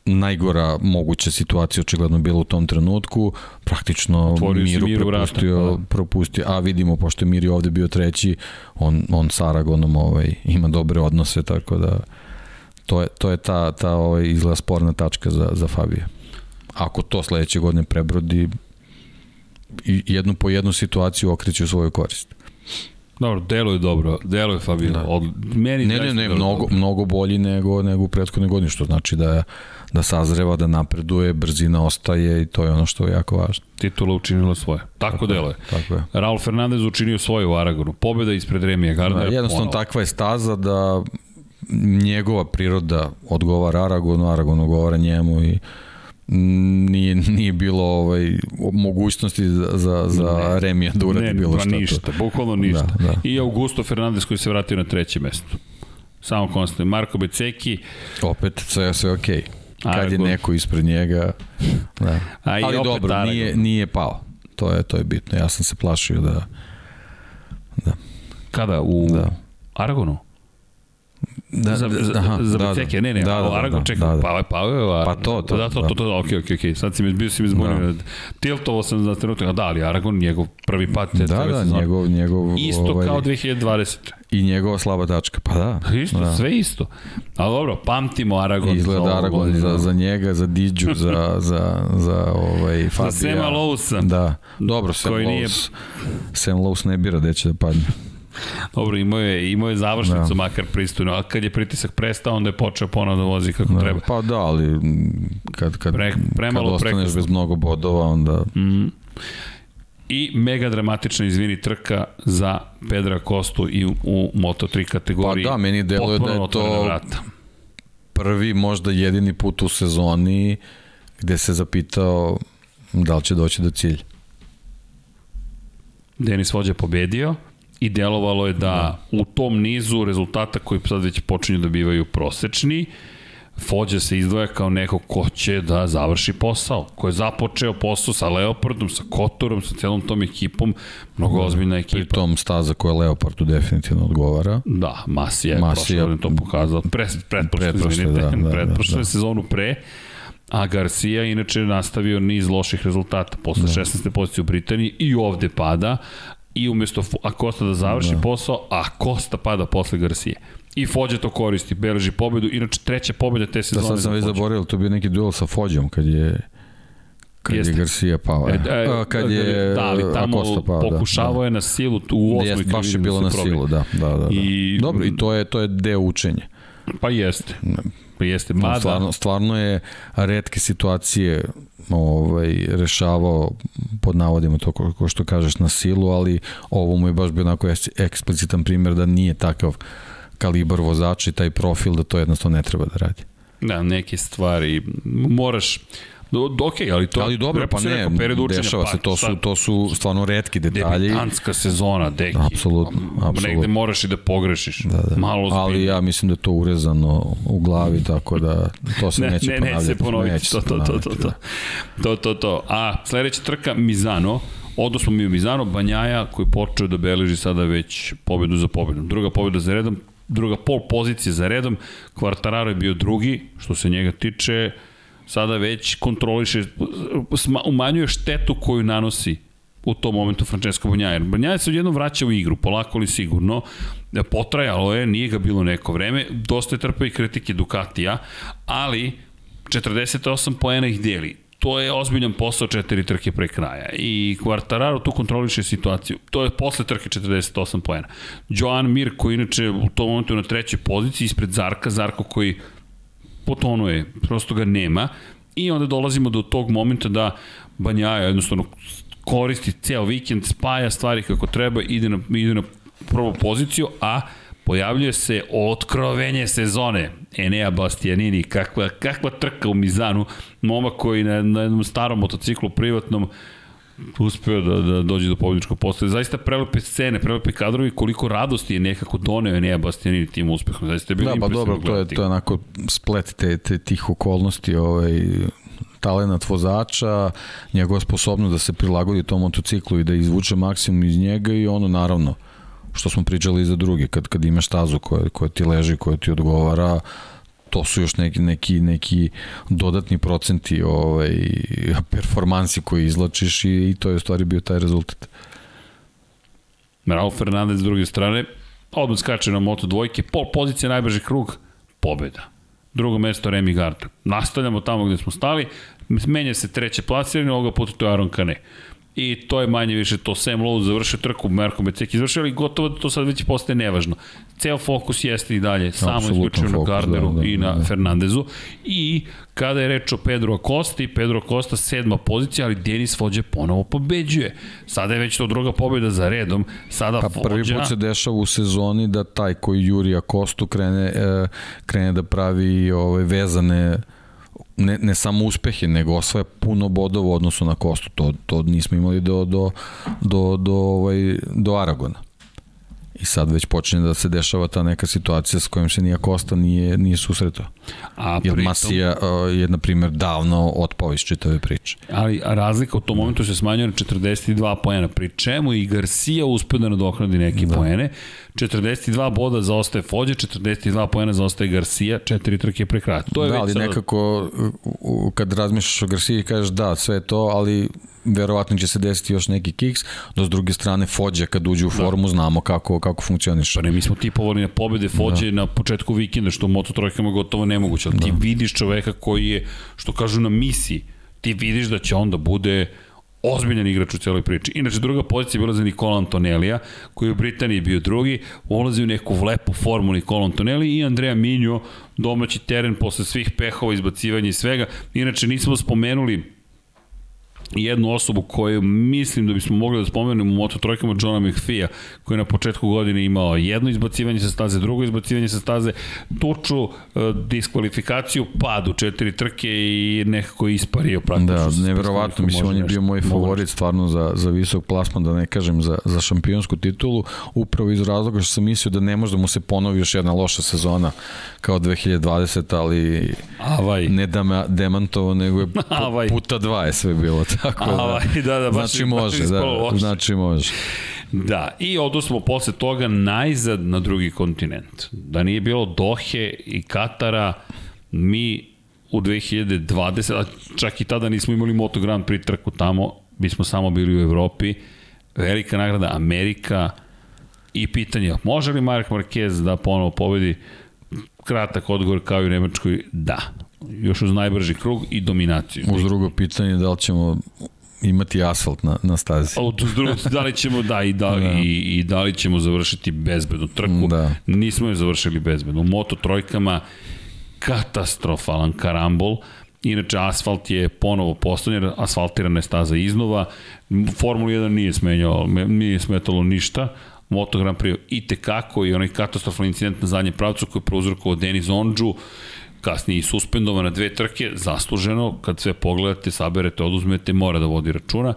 najgora moguća situacija očigledno bila u tom trenutku. Praktično Otvorio Miru, Miru propustio, vrata, da. propustio, a vidimo, pošto je Miri ovde bio treći, on, on sa Aragonom ovaj, ima dobre odnose, tako da to je, to je ta, ta ovaj, izgleda sporna tačka za, za Fabija ako to sledeće godine prebrodi jednu po jednu situaciju okreće u svoju korist. Dobro, deluje dobro, deluje Fabio. Da. Od, meni ne, ne, ne, mnogo, dobro. mnogo bolji nego, nego u prethodne godine, što znači da, da sazreva, da napreduje, brzina ostaje i to je ono što je jako važno. Titula učinila svoje. Tako, tako deluje. Tako je. Raul Fernandez učinio svoje u Aragonu. Pobjeda ispred Remija Gardnera. Da, jednostavno ponovo. takva je staza da njegova priroda odgovara Aragonu, Aragon odgovara njemu i nije, nije bilo ovaj, mogućnosti za, za, za Remija da uradi ne, bilo šta. Ne, ništa, bukvalno ništa. Da, da. I Augusto Fernandez koji se vratio na treće mesto. Samo konstantno. Marko Beceki. Opet sve, sve okej. Okay. Kad Aragon. je neko ispred njega. Da. A i Ali opet dobro, nije, nije pao. To je, to je bitno. Ja sam se plašio da... da. Kada? U da. Aragonu? Da, za, za, aha, za da, da, ne, ne, da, da, Aragon, da, čekaj, da, da. pa, pa, pa, pa to, to, da, to, to, to, okej, okej, okej, sad si mi, bio si mi zbunio, da. tiltovo sam za trenutak, da, ali Aragon, njegov prvi pat, da, da, njegov, njegov, isto ovaj, kao 2020. I njegova slaba tačka, pa da. Isto, da. sve isto. A dobro, pamtimo Aragon. Izgleda za Aragon za, za njega, za Diđu, za, za, za ovaj Fabija. Za Sema Lousa. Da, dobro, Sam Lous, nije... Sam Lous ne bira gde će da padne. Dobro, imao je, imao je završnicu da. makar pristojno, a kad je pritisak prestao, onda je počeo ponovno da vozi kako da, treba. Pa da, ali kad, kad, Pre, premalo kad ostaneš prekasno. bez mnogo bodova, onda... Mm. I mega dramatična, izvini, trka za Pedra Kostu i u, u Moto3 kategoriji. Pa da, meni deluje da je to vrata. prvi, možda jedini put u sezoni gde se zapitao da li će doći do cilja. Denis Vođa pobedio, i delovalo je da, da u tom nizu rezultata koji sad već počinju da bivaju prosečni, Fođa se izdvoja kao neko ko će da završi posao, ko je započeo posao sa Leopardom, sa Kotorom, sa celom tom ekipom, mnogo da, ozbiljna ekipa. Pri tom staza koja Leopardu definitivno odgovara. Da, Masija je Masija, prošle to pokazao, pre, pretprošle, pretprošle, izvinite, da, da, pretprošle da, da. sezonu pre, a Garcia inače nastavio niz loših rezultata posle da. 16. pozicije u Britaniji i ovde pada, i umesto Acosta da završi da. posao, a Acosta pada posle Garcije. I Fođa to koristi, beleži pobedu, inače treća pobeda te sezone. Da, sad sam već zaboravio, to bio neki duel sa Fođom kad je kad Jeste. je Garcia pao. E, e, kad je da, ali tamo Acosta pao, da, pokušavao da, da. je na silu u osmoj krivini. Baš je bilo da na silu, da, da, da, da. I, Dobro, i to je, to je deo učenja. Pa jeste. Pa jeste. Mada... Stvarno, stvarno je redke situacije ovaj, rešavao pod navodima to ko, ko što kažeš na silu, ali ovo mu je baš bio onako eksplicitan primjer da nije takav kalibar vozača i taj profil da to jednostavno ne treba da radi. Da, neke stvari moraš Ok, ali to... Ali dobro, pa ne, rekao, dešava se, to su, to su stvarno redki detalji. Debitanska sezona, deki. Apsolutno, apsolutno. Negde moraš i da pogrešiš. Da, da. Malo zbiljno. Ali ja mislim da je to urezano u glavi, tako da to se ne, neće ne, ponavljati. Ne, neće ponoviti, neće to, to, to, to, to, to, to, to. A, sledeća trka, Mizano, Odnosno mi u Mizano, Banjaja koji počeo da beleži sada već pobedu za pobedom. Druga pobeda za redom, druga pol pozicije za redom, Kvartararo je bio drugi, što se njega tiče, sada već kontroliše, umanjuje štetu koju nanosi u tom momentu Francesco Banjaja. Banjaja se odjedno vraća u igru, polako li sigurno, potrajalo je, nije ga bilo neko vreme, dosta je trpao i kritike Ducatija, ali 48 poena ih deli. To je ozbiljan posao četiri trke pre kraja i Quartararo tu kontroliše situaciju. To je posle trke 48 poena. Joan Mir koji inače u tom momentu na trećoj poziciji ispred Zarka, Zarko koji potonuje, prosto ga nema. I onda dolazimo do tog momenta da Banjaja jednostavno koristi ceo vikend, spaja stvari kako treba, ide na, ide na prvu poziciju, a pojavljuje se otkrovenje sezone. Enea Bastianini, kakva, kakva trka u Mizanu, momak koji na, na jednom starom motociklu privatnom uspeo da, da dođe do pobjedičkog postoje. Zaista prelepe scene, prelepe kadrovi, koliko radosti je nekako doneo Enea Bastianini tim uspehom. Zaista je bilo da, pa dobro, to je, to je onako splet te, te, tih okolnosti, ovaj, talenat vozača, njegova sposobnost da se prilagodi tom motociklu i da izvuče maksimum iz njega i ono naravno što smo pričali i za druge, kad, kad imaš stazu koja, koja ti leži, koja ti odgovara, to su još neki, neki, neki dodatni procenti ovaj, performansi koji izlačiš i, i to je u stvari bio taj rezultat. Raul Fernandez s druge strane, odmah skače na moto dvojke, pol pozicija najbrži krug, pobeda. Drugo mesto Remy Gardner. Nastavljamo tamo gde smo stali, menja se treće plasiranje, ovoga puta to je Aaron Kane i to je manje više to. Sam Lowe završio trku, Marko Becek izvršio, ali gotovo da to sad već postaje nevažno. Ceo fokus jeste i dalje samo isključivo na Gardneru da, da, i na da. Fernandezu. I kada je reč o Pedro Acosta, Pedro Acosta sedma pozicija, ali Denis Fođe ponovo pobeđuje. Sada je već to druga pobjeda za redom. Sada pa Fođa... prvi put se dešava u sezoni da taj koji juri Acostu krene, e, krene da pravi ove vezane ne, ne samo uspehe, nego osvaja puno bodova u odnosu na Kostu. To, to nismo imali do, do, do, do, ovaj, do Aragona. I sad već počinje da se dešava ta neka situacija s kojom se nija Kosta nije, nije susretao. A Jer pritom... Masija uh, je, na primjer, davno otpao iz čitave priče. Ali razlika u tom momentu se smanjuje na 42 poena, pri čemu i Garcia uspio da nadoknadi neke da. poene. 42 boda za ostaje Fođe, 42 poena za ostaje Garcia, četiri trke pre kraja. To je da, ali sada... nekako kad razmišljaš o Garcia kažeš da, sve je to, ali verovatno će se desiti još neki kiks, do s druge strane Fođa kad uđe u da. formu da. znamo kako, kako funkcioniš. Pa ne, mi smo tipovali na pobede Fođe da. na početku vikenda, što u Moto trojkama gotovo nemoguće, ali da. ti vidiš čoveka koji je, što kažu na misiji, ti vidiš da će onda bude ozbiljan igrač u celoj priči. Inače, druga pozicija je bila za Nikola Antonelija, koji je u Britaniji bio drugi, ulazi u neku lepu formu Nikola Antonelli i Andreja Minjo, domaći teren posle svih pehova, izbacivanja i svega. Inače, nismo spomenuli jednu osobu koju mislim da bismo mogli da spomenemo u Moto trojkama Johna McPhee-a, koji je na početku godine imao jedno izbacivanje sa staze, drugo izbacivanje sa staze, tuču, e, diskvalifikaciju, pad u četiri trke i nekako ispario praktično. Da, neverovatno, mislim, on je bio moj favorit stvarno za, za visok plasman, da ne kažem za, za šampionsku titulu, upravo iz razloga što sam mislio da ne može da mu se ponovi još jedna loša sezona kao 2020, ali Avaj. ne da me demantovo, nego je puta dva je sve bilo. Tako da, Avaj, da, da, baš, znači može, da, znači može. Da, i odu smo posle toga najzad na drugi kontinent. Da nije bilo Dohe i Katara, mi u 2020, a čak i tada nismo imali Moto Grand Prix trku tamo, bismo samo bili u Evropi, velika nagrada Amerika i pitanje, može li Mark Marquez da ponovo pobedi? Kratak odgovor kao i u Nemačkoj, da. Još uz najbrži krug i dominaciju. Uz drugo pitanje, da li ćemo imati asfalt na, na stazi. A uz drugo, da li ćemo, da, i da, da. I, i da li ćemo završiti bezbednu trku. Da. Nismo je završili bezbedno. U moto trojkama katastrofalan karambol. Inače, asfalt je ponovo postavljen, asfaltirana je staza iznova. Formula 1 nije smenjao, nije smetalo ništa. Moto Grand Prix i tekako i onaj katastrofalni incident na zadnjem pravcu koji je prouzrokovao Denis Ondžu kasnije i suspendovana dve trke, zasluženo, kad sve pogledate, saberete, oduzmete, mora da vodi računa,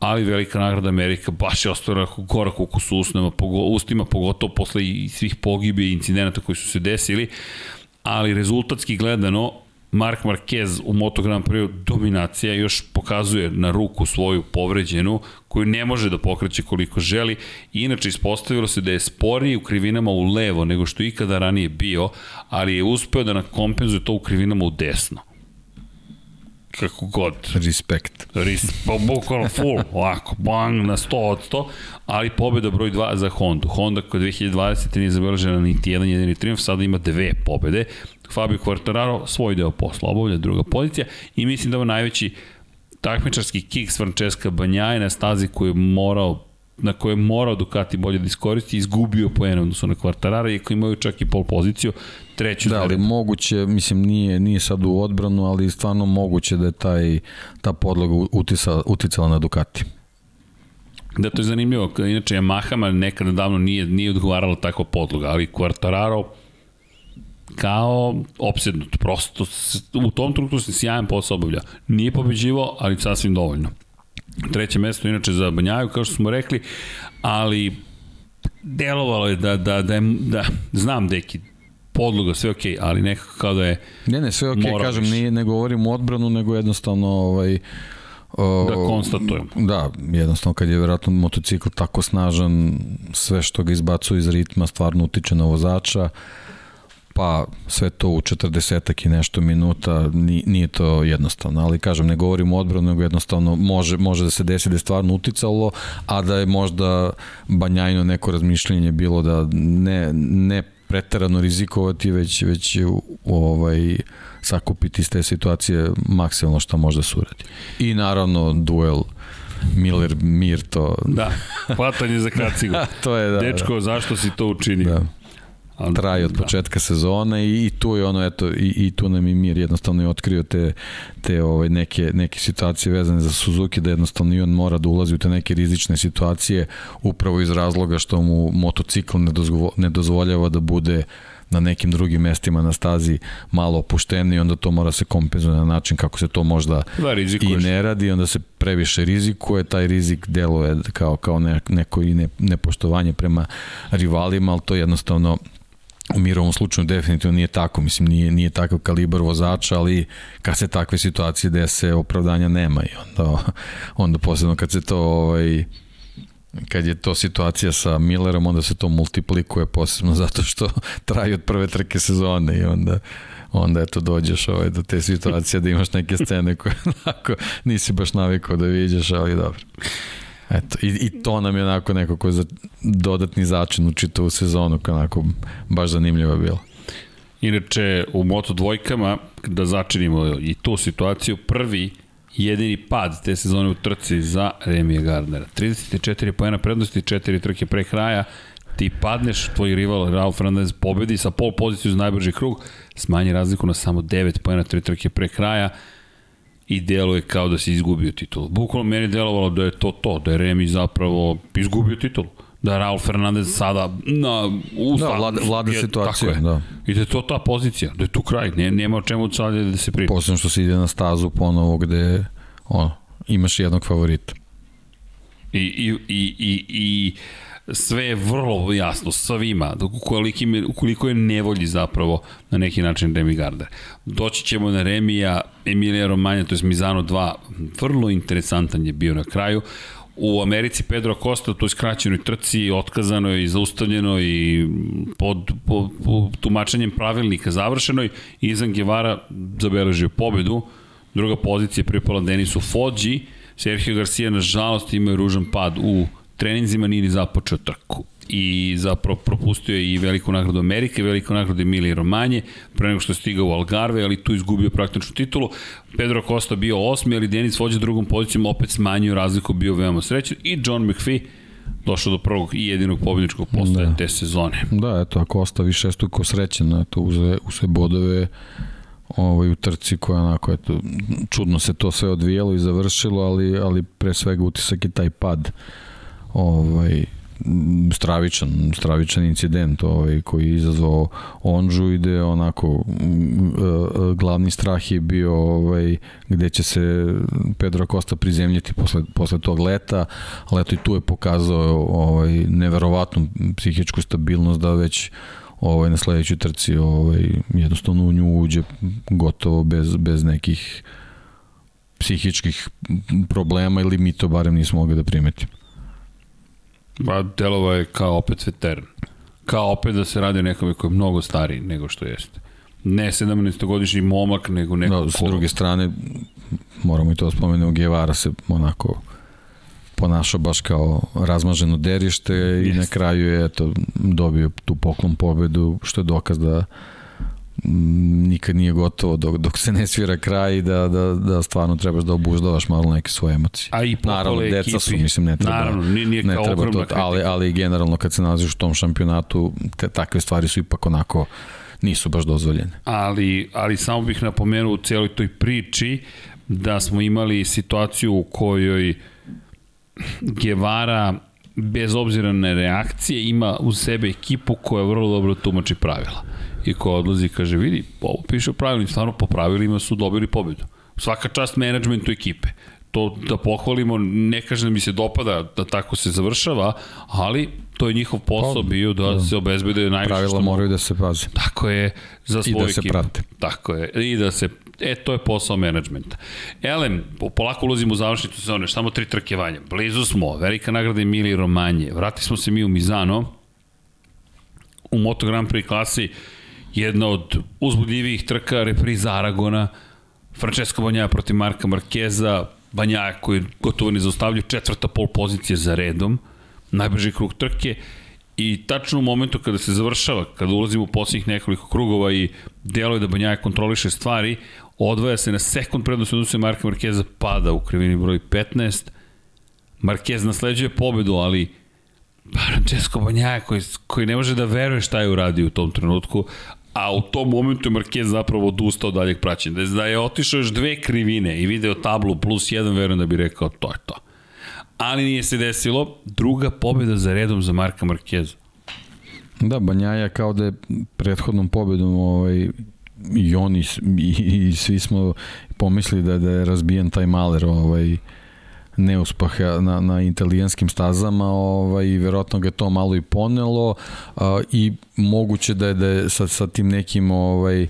ali velika nagrada Amerika baš je ostvarila gorak ukus u usnama, pogo, ustima, pogotovo posle i svih pogibe i incidenata koji su se desili, ali rezultatski gledano, Mark Marquez u Moto Grand Prix dominacija još pokazuje na ruku svoju povređenu koju ne može da pokreće koliko želi. Inače, ispostavilo se da je sporiji u krivinama u levo nego što ikada ranije bio, ali je uspeo da nakompenzuje to u krivinama u desno kako god. Respekt. Ris, pa bukvalno full, ovako, bang, na 100 od 100, ali pobjeda broj 2 za Honda. Honda koja 2020. nije zabeležena niti jedan jedini triumf, sada ima dve pobede. Fabio Quartararo svoj deo posla obavlja, druga pozicija i mislim da je najveći takmičarski kiks Francesca Banjaje na stazi koju je morao na koje je morao Ducati bolje da iskoristi, izgubio poena odnosno na Quartarara, iako imaju čak i pol poziciju, treću Da, ali moguće, mislim, nije, nije sad u odbranu, ali stvarno moguće da je taj, ta podloga uticala, uticala na Ducati. Da, to je zanimljivo. Inače, Yamahama nekada davno nije, nije odgovarala takva podloga, ali Quartararo kao opsednut. Prosto u tom trenutku se sjajan posao obavlja. Nije pobeđivo, ali sasvim dovoljno. Treće mesto inače za Banjaju, kao što smo rekli, ali delovalo je da, da, da, da znam deki, podloga, sve okej, okay, ali nekako kao da je... Ne, ne, sve okej, okay, kažem, nije, ne govorim o odbranu, nego jednostavno ovaj, O, da konstatujem. Da, jednostavno kad je verovatno motocikl tako snažan, sve što ga izbacuje iz ritma stvarno utiče na vozača pa sve to u 40 i nešto minuta nije to jednostavno, ali kažem ne govorim o odbranu, nego jednostavno može, može da se desi da je stvarno uticalo, a da je možda banjajno neko razmišljenje bilo da ne, ne preterano rizikovati, već, već ovaj, sakupiti iz te situacije maksimalno što može da se uradi. I naravno duel Miller Mir to... Da, hvatanje za kacigu. to je, da. Dečko, da. zašto si to učinio? Da traje od da. početka sezone i, i tu je ono eto i, i tu nam i Mir jednostavno je otkrio te te ovaj neke neke situacije vezane za Suzuki da jednostavno i on mora da ulazi u te neke rizične situacije upravo iz razloga što mu motocikl ne, dozvo, ne dozvoljava da bude na nekim drugim mestima na stazi malo opušteniji, onda to mora se kompenzuje na način kako se to možda da, i ne radi, onda se previše rizikuje, taj rizik deluje kao, kao neko i ne, nepoštovanje prema rivalima, ali to jednostavno U Mirovom slučaju definitivno nije tako, mislim nije, nije takav kalibar vozača, ali kad se takve situacije dese opravdanja nema i onda, onda posebno kad se to ovaj, kad je to situacija sa Millerom, onda se to multiplikuje posebno zato što traje od prve trke sezone i onda onda eto dođeš ovaj, do te situacije da imaš neke scene koje onako nisi baš navikao da vidiš, ali dobro. Eto, i, i to nam je onako nekako za dodatni začin u čitavu sezonu, kao onako baš zanimljivo bilo. Inače, u Moto dvojkama, da začinimo i tu situaciju, prvi jedini pad te sezone u trci za Remija Gardnera. 34 pojena prednosti, 4 trke pre kraja, ti padneš, tvoj rival Ralf Fernandez pobedi sa pol poziciju za najbrži krug, smanji razliku na samo 9 pojena, 3 trke pre kraja, i deluje kao da se izgubio titul. Bukvalno meni delovalo da je to to, da je Remi zapravo izgubio titul. Da je Raul Fernandez sada na usta. Da, vlada, vlada je, situacija. Je. Da. I da je to ta pozicija, da je tu kraj. Ne, nema o čemu sada da se priča. Posledno što se ide na stazu ponovo gde ono, imaš jednog favorita. I, i, i, i, i sve je vrlo jasno svima, ukoliko, ukoliko je nevolji zapravo na neki način Remy Gardner. Doći ćemo na Remija, Emilija Romanja, to je Mizano 2, vrlo interesantan je bio na kraju. U Americi Pedro Costa u toj skraćenoj trci otkazano je i zaustavljeno i pod, pod, pod tumačenjem pravilnika završenoj. Izan Guevara zabeležio pobedu. Druga pozicija pripala Denisu Fođi. Sergio Garcia nažalost ima ružan pad u treninzima nije ni započeo trku i zapravo propustio je i veliku nagradu Amerike, veliku nagradu Emilije Romanje, pre nego što je stigao u Algarve, ali tu izgubio praktičnu titulu. Pedro Costa bio osmi, ali Denis Vođa drugom pozicijom opet smanjio razliku, bio veoma srećan i John McPhee došao do prvog i jedinog pobjedničkog postoja da. te sezone. Da, eto, ako ostavi šestuko srećen, eto, uze, uze bodove ovaj, u trci koja onako, eto, čudno se to sve odvijelo i završilo, ali, ali pre svega utisak je taj pad ovaj, stravičan, stravičan incident ovaj, koji je izazvao Onžu i gde onako glavni strah je bio ovaj, gde će se Pedro Costa prizemljiti posle, posle tog leta, ali eto i tu je pokazao ovaj, neverovatnu psihičku stabilnost da već ovaj, na sledećoj trci ovaj, jednostavno u nju uđe gotovo bez, bez nekih psihičkih problema ili mi to barem nismo mogli da primetimo. Pa delova je kao opet veteran. Kao opet da se radi o nekome koji je mnogo stariji nego što jeste. Ne 17-godišnji momak, nego neko da, s druge strane, moramo i to spomenuti, Guevara se onako ponašao baš kao razmaženo derište i na kraju je eto, dobio tu poklon pobedu, što je dokaz da nikad nije gotovo dok, dok se ne svira kraj i da, da, da stvarno trebaš da obuzdavaš malo neke svoje emocije. A i Naravno, deca ekipi. su, mislim, ne treba, Naravno, nije, nije ne treba to, ali, ali generalno kad se nalaziš u tom šampionatu, te, takve stvari su ipak onako nisu baš dozvoljene. Ali, ali samo bih napomenuo u cijeloj toj priči da smo imali situaciju u kojoj Guevara bez obzira na reakcije ima u sebe ekipu koja vrlo dobro tumači pravila i ko odlazi kaže vidi, ovo piše u pravilima, stvarno po pravilima su dobili pobedu. Svaka čast menadžmentu ekipe. To da pohvalimo, ne kaže da mi se dopada da tako se završava, ali to je njihov posao pa, bio da, da. se obezbede najviše Pravila što moraju da se paze. Tako je, za svoju I da se ekipu. prate. Tako je, i da se E, to je posao menadžmenta. Elem, polako ulazimo u završnicu sezone, samo tri trkevanja. Blizu smo, velika nagrada Emilije Romanje. Vrati smo se mi u Mizano, u Moto Grand Prix klasi, jedna od uzbudljivijih trka repriza Aragona, Francesco Banjaja protiv Marka Markeza, Banjaja koji gotovo ne zaustavljaju četvrta pol pozicija za redom, najbrži krug trke. I tačno u momentu kada se završava, kada ulazimo u posljednjih nekoliko krugova i deluje da Banjaja kontroliše stvari, odvaja se na sekund prednost odnosno Marka Markeza, pada u krivini broj 15, Marquez nasleđuje pobedu, ali Francesco Banjaja koji, koji ne može da veruje šta je uradio u tom trenutku, a u tom momentu je Marquez zapravo odustao daljeg praćenja. Da, da je otišao još dve krivine i video tablu plus jedan, verujem da bi rekao to je to. Ali nije se desilo. Druga pobjeda za redom za Marka Marqueza. Da, Banjaja kao da je prethodnom pobedom ovaj, i oni i, i svi smo pomislili da, da je razbijen taj maler ovaj, neuspaha na, na italijanskim stazama ovaj, verovatno ga to malo i ponelo a, i moguće da je, da je sa, sa tim nekim ovaj,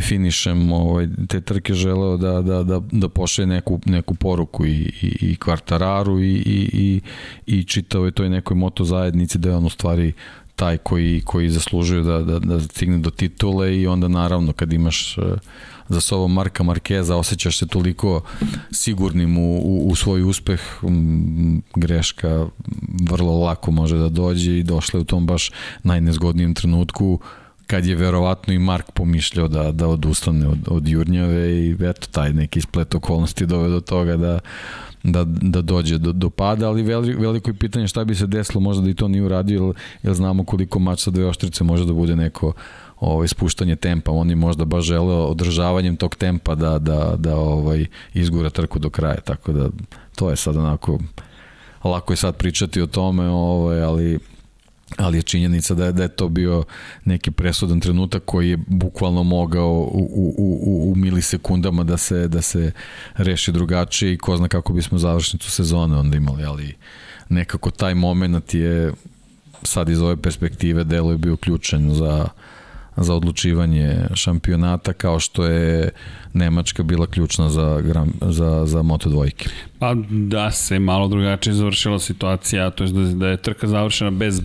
finišem ovaj, te trke želeo da, da, da, da pošle neku, neku poruku i, i, i kvartararu i, i, i, i čitao je toj nekoj moto zajednici da je on u stvari taj koji, koji zaslužuje da, da, da stigne do titule i onda naravno kad imaš uh, za sobom Marka Markeza, osjećaš se toliko sigurnim u, u, u svoj uspeh, greška vrlo lako može da dođe i došle u tom baš najnezgodnijem trenutku kad je verovatno i Mark pomišljao da, da odustane od, od Jurnjave i eto taj neki splet okolnosti dove do toga da, da, da dođe do, do pada, ali veli, veliko je pitanje šta bi se desilo, možda da i to nije uradio, jer, jer znamo koliko mač sa dve oštrice može da bude neko ovaj spuštanje tempa, on je možda baš želeo održavanjem tog tempa da da da ovaj izgura trku do kraja, tako da to je sad onako lako je sad pričati o tome, ovaj ali ali je činjenica da je, da je to bio neki presudan trenutak koji je bukvalno mogao u, u, u, u milisekundama da se, da se reši drugačije i ko zna kako bismo završnicu sezone onda imali, ali nekako taj moment je sad iz ove perspektive delo je bio ključan za, za odlučivanje šampionata kao što je Nemačka bila ključna za, za, za Moto dvojke. Pa da se malo drugačije završila situacija, to je da, da je trka završena bez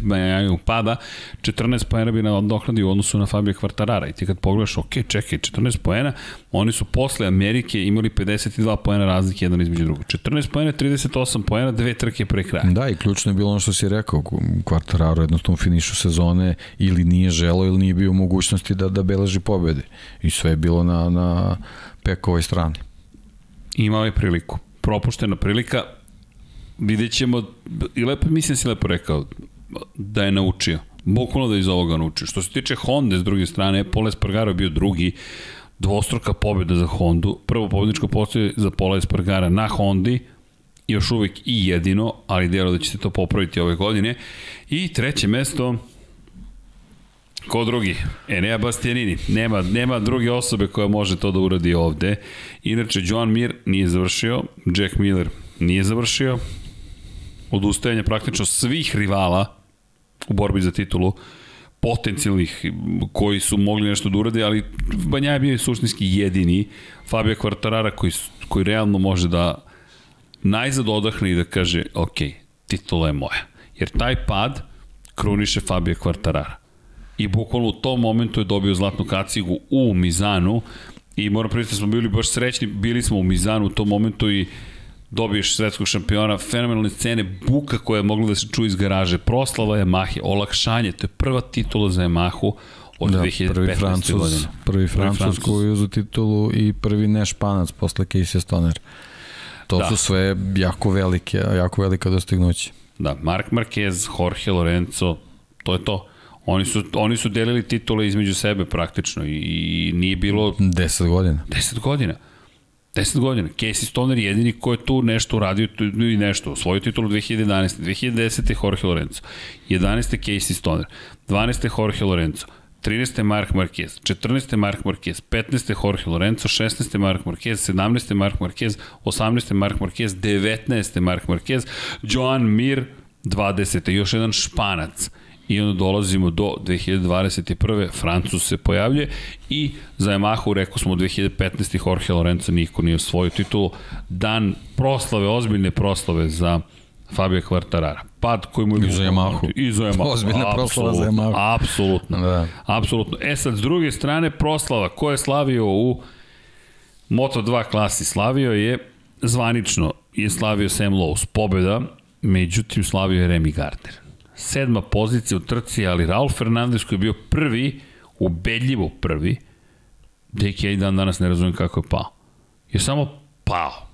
pada, 14 poena bi nadoknadio u odnosu na Fabio Kvartarara i ti kad pogledaš, ok, čekaj, 14 poena, oni su posle Amerike imali 52 poena razlike jedan između drugog. 14 poena, 38 poena, dve trke pre kraja. Da, i ključno je bilo ono što si rekao, Kvartararo jednostavno u finišu sezone ili nije želo ili nije bio u mogućnosti da, da beleži pobede. I sve je bilo na, na Pekovoj strani. Imao je priliku propuštena prilika, vidjet ćemo, i lepo, mislim da si lepo rekao, da je naučio. Bukvalno da je iz ovoga naučio. Što se tiče Honda, s druge strane, Paul Espargaro bio drugi, dvostruka pobjeda za Hondu, prvo pobjedničko postoje za Paul Espargara na Hondi, još uvek i jedino, ali delo da će se to popraviti ove godine. I treće mesto, Ko drugi? Enea Bastianini. Nema, nema druge osobe koja može to da uradi ovde. Inače, Joan Mir nije završio, Jack Miller nije završio. Odustajanje praktično svih rivala u borbi za titulu potencijalnih koji su mogli nešto da urade, ali Banja je bio suštinski jedini Fabio Quartarara koji, koji realno može da najzad odahne i da kaže ok, titula je moja. Jer taj pad kruniše Fabio Quartarara i bukvalno u tom momentu je dobio zlatnu kacigu u Mizanu i moram pristati da smo bili baš srećni, bili smo u Mizanu u tom momentu i dobiješ svetskog šampiona, fenomenalne scene, buka koja je mogla da se čuje iz garaže, proslava Yamahe, olakšanje, to je prva titula za Yamahu od da, 2015. Prvi Francuz, godine. Prvi Francuz koji je uzu titulu i prvi ne Španac posle Casey Stoner. To da. su sve jako velike, jako velika dostignuća. Da, Mark Marquez, Jorge Lorenzo, to je to. Oni su, oni su delili titule između sebe praktično i, i nije bilo... 10 godina. 10 godina. 10 godina. Casey Stoner je jedini ko je tu nešto uradio i nešto. Svoju titulu 2011. 2010. Jorge Lorenzo. 11. Casey Stoner. 12. Jorge Lorenzo. 13. Mark Marquez, 14. Mark Marquez, 15. Jorge Lorenzo, 16. Mark Marquez, 17. Mark Marquez, 18. Mark Marquez, 19. Mark Marquez, Joan Mir, 20. Još jedan španac i onda dolazimo do 2021. Francus se pojavlja i za Yamahu rekao smo 2015. Jorge Lorenzo niko nije osvojio titulu. Dan proslave, ozbiljne proslave za Fabio Quartarara. Pad koji mu je... I za Yamahu. I za Yamahu. Ozbiljna proslava za Yamahu. Apsolutno. Da. Apsolutno. E sad, s druge strane, proslava. Ko je slavio u Moto2 klasi? Slavio je zvanično je slavio Sam Lowe's. Pobjeda, međutim slavio je Remy Gardner sedma pozicija u trci, ali Raul Fernandez koji je bio prvi, ubedljivo prvi, deki ja i dan danas ne razumijem kako je pao. Je samo pao.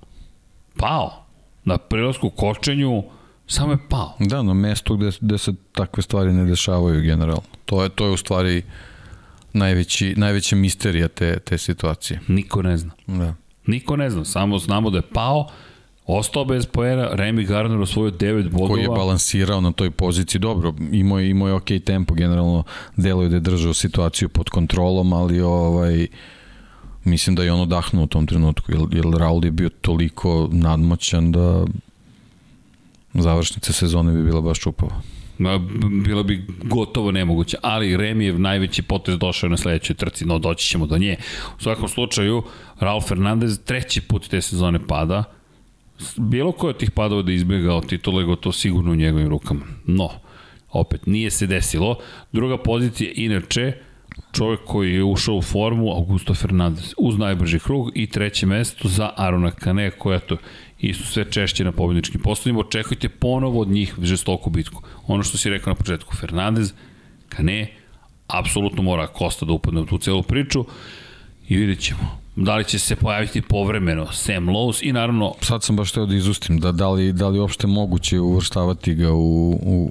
Pao. Na prilasku kočenju samo je pao. Da, na mestu gde, gde se takve stvari ne dešavaju generalno. To je, to je u stvari najveći, najveća misterija te, te situacije. Niko ne zna. Da. Niko ne zna, samo znamo da je pao, Ostao bez poena, Remy Gardner osvojio 9 bodova. Koji je balansirao na toj poziciji, dobro, imao je, imao je ok tempo, generalno deluje da je držao situaciju pod kontrolom, ali ovaj, mislim da je on odahnuo u tom trenutku, jer, jer Raul je bio toliko nadmoćan da završnica sezone bi bila baš čupava. Bilo bi gotovo nemoguće, ali Remi je najveći potez došao na sledećoj trci, no doći ćemo do nje. U svakom slučaju, Raul Fernandez treći put te sezone pada, bilo ko od tih padova da izbjegao titule, go to sigurno u njegovim rukama. No, opet, nije se desilo. Druga pozicija, inače, čovjek koji je ušao u formu, Augusto Fernandez, uz najbrži krug i treće mesto za Arona Kane, koja to isto sve češće na pobjedničkim postavima. Očekujte ponovo od njih žestoku bitku. Ono što si rekao na početku, Fernandez, Kane, apsolutno mora Kosta da upadne u tu celu priču i vidjet ćemo da li će se pojaviti povremeno Sam Lowe's i naravno... Sad sam baš teo da izustim, da, da, li, da li uopšte moguće uvrštavati ga u, u,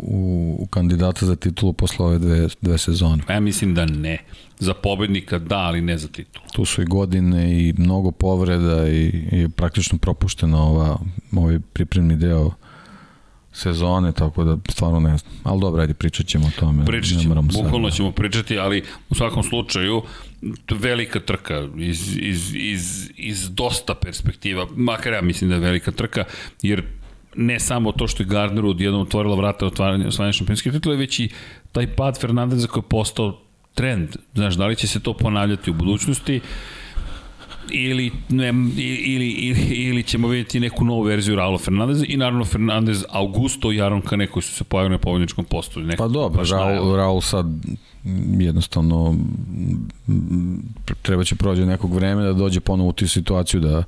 u, kandidata za titulu posle ove dve, dve sezone? Ja mislim da ne. Za pobednika da, ali ne za titulu. Tu su i godine i mnogo povreda i, i praktično propušteno ova, ovaj pripremni deo sezone, tako da stvarno ne znam. Ali dobro, ajde, pričat ćemo o tome. Pričat ćemo, bukvalno ćemo pričati, ali u svakom slučaju velika trka iz, iz, iz, iz dosta perspektiva, makar ja mislim da je velika trka, jer ne samo to što je Gardner odjednom otvorila vrata otvaranja osvajanja šampionske titule, već i taj pad Fernandeza koji je postao trend. Znaš, da li će se to ponavljati u budućnosti? Ili, ne, ili, ili, ili ćemo vidjeti neku novu verziju Raula Fernandeza i naravno Fernandez, Augusto i Aron Kane koji su se pojavili na pobjedničkom postu. Neko, Pa dobro, Raul, Raul sad jednostavno treba će prođe nekog vremena da dođe ponovo u tu situaciju da,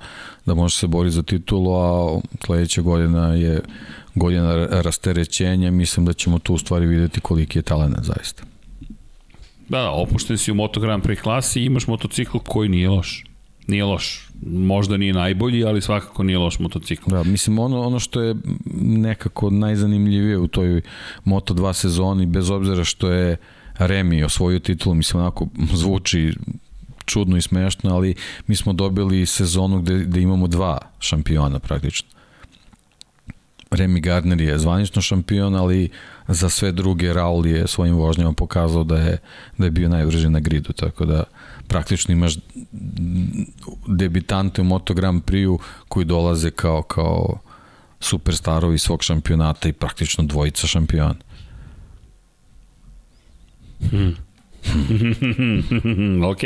da može se boriti za titulu, a sledeća godina je godina rasterećenja, mislim da ćemo tu u stvari videti koliki je talent zaista. Da, da, opušten si u Moto Grand Prix klasi i imaš motocikl koji nije loš. Nije loš. Možda nije najbolji, ali svakako nije loš motocikl. Da, mislim, ono, ono što je nekako najzanimljivije u toj Moto2 sezoni, bez obzira što je Remi osvojio titulu, mislim, onako zvuči čudno i smešno, ali mi smo dobili sezonu gde, gde imamo dva šampiona praktično. Remy Gardner je zvanično šampion, ali za sve druge Raul je svojim vožnjama pokazao da je, da je bio najbrži na gridu, tako da praktično imaš debitante u Moto Grand Prix-u koji dolaze kao, kao superstarovi svog šampionata i praktično dvojica šampiona. Hmm. ok,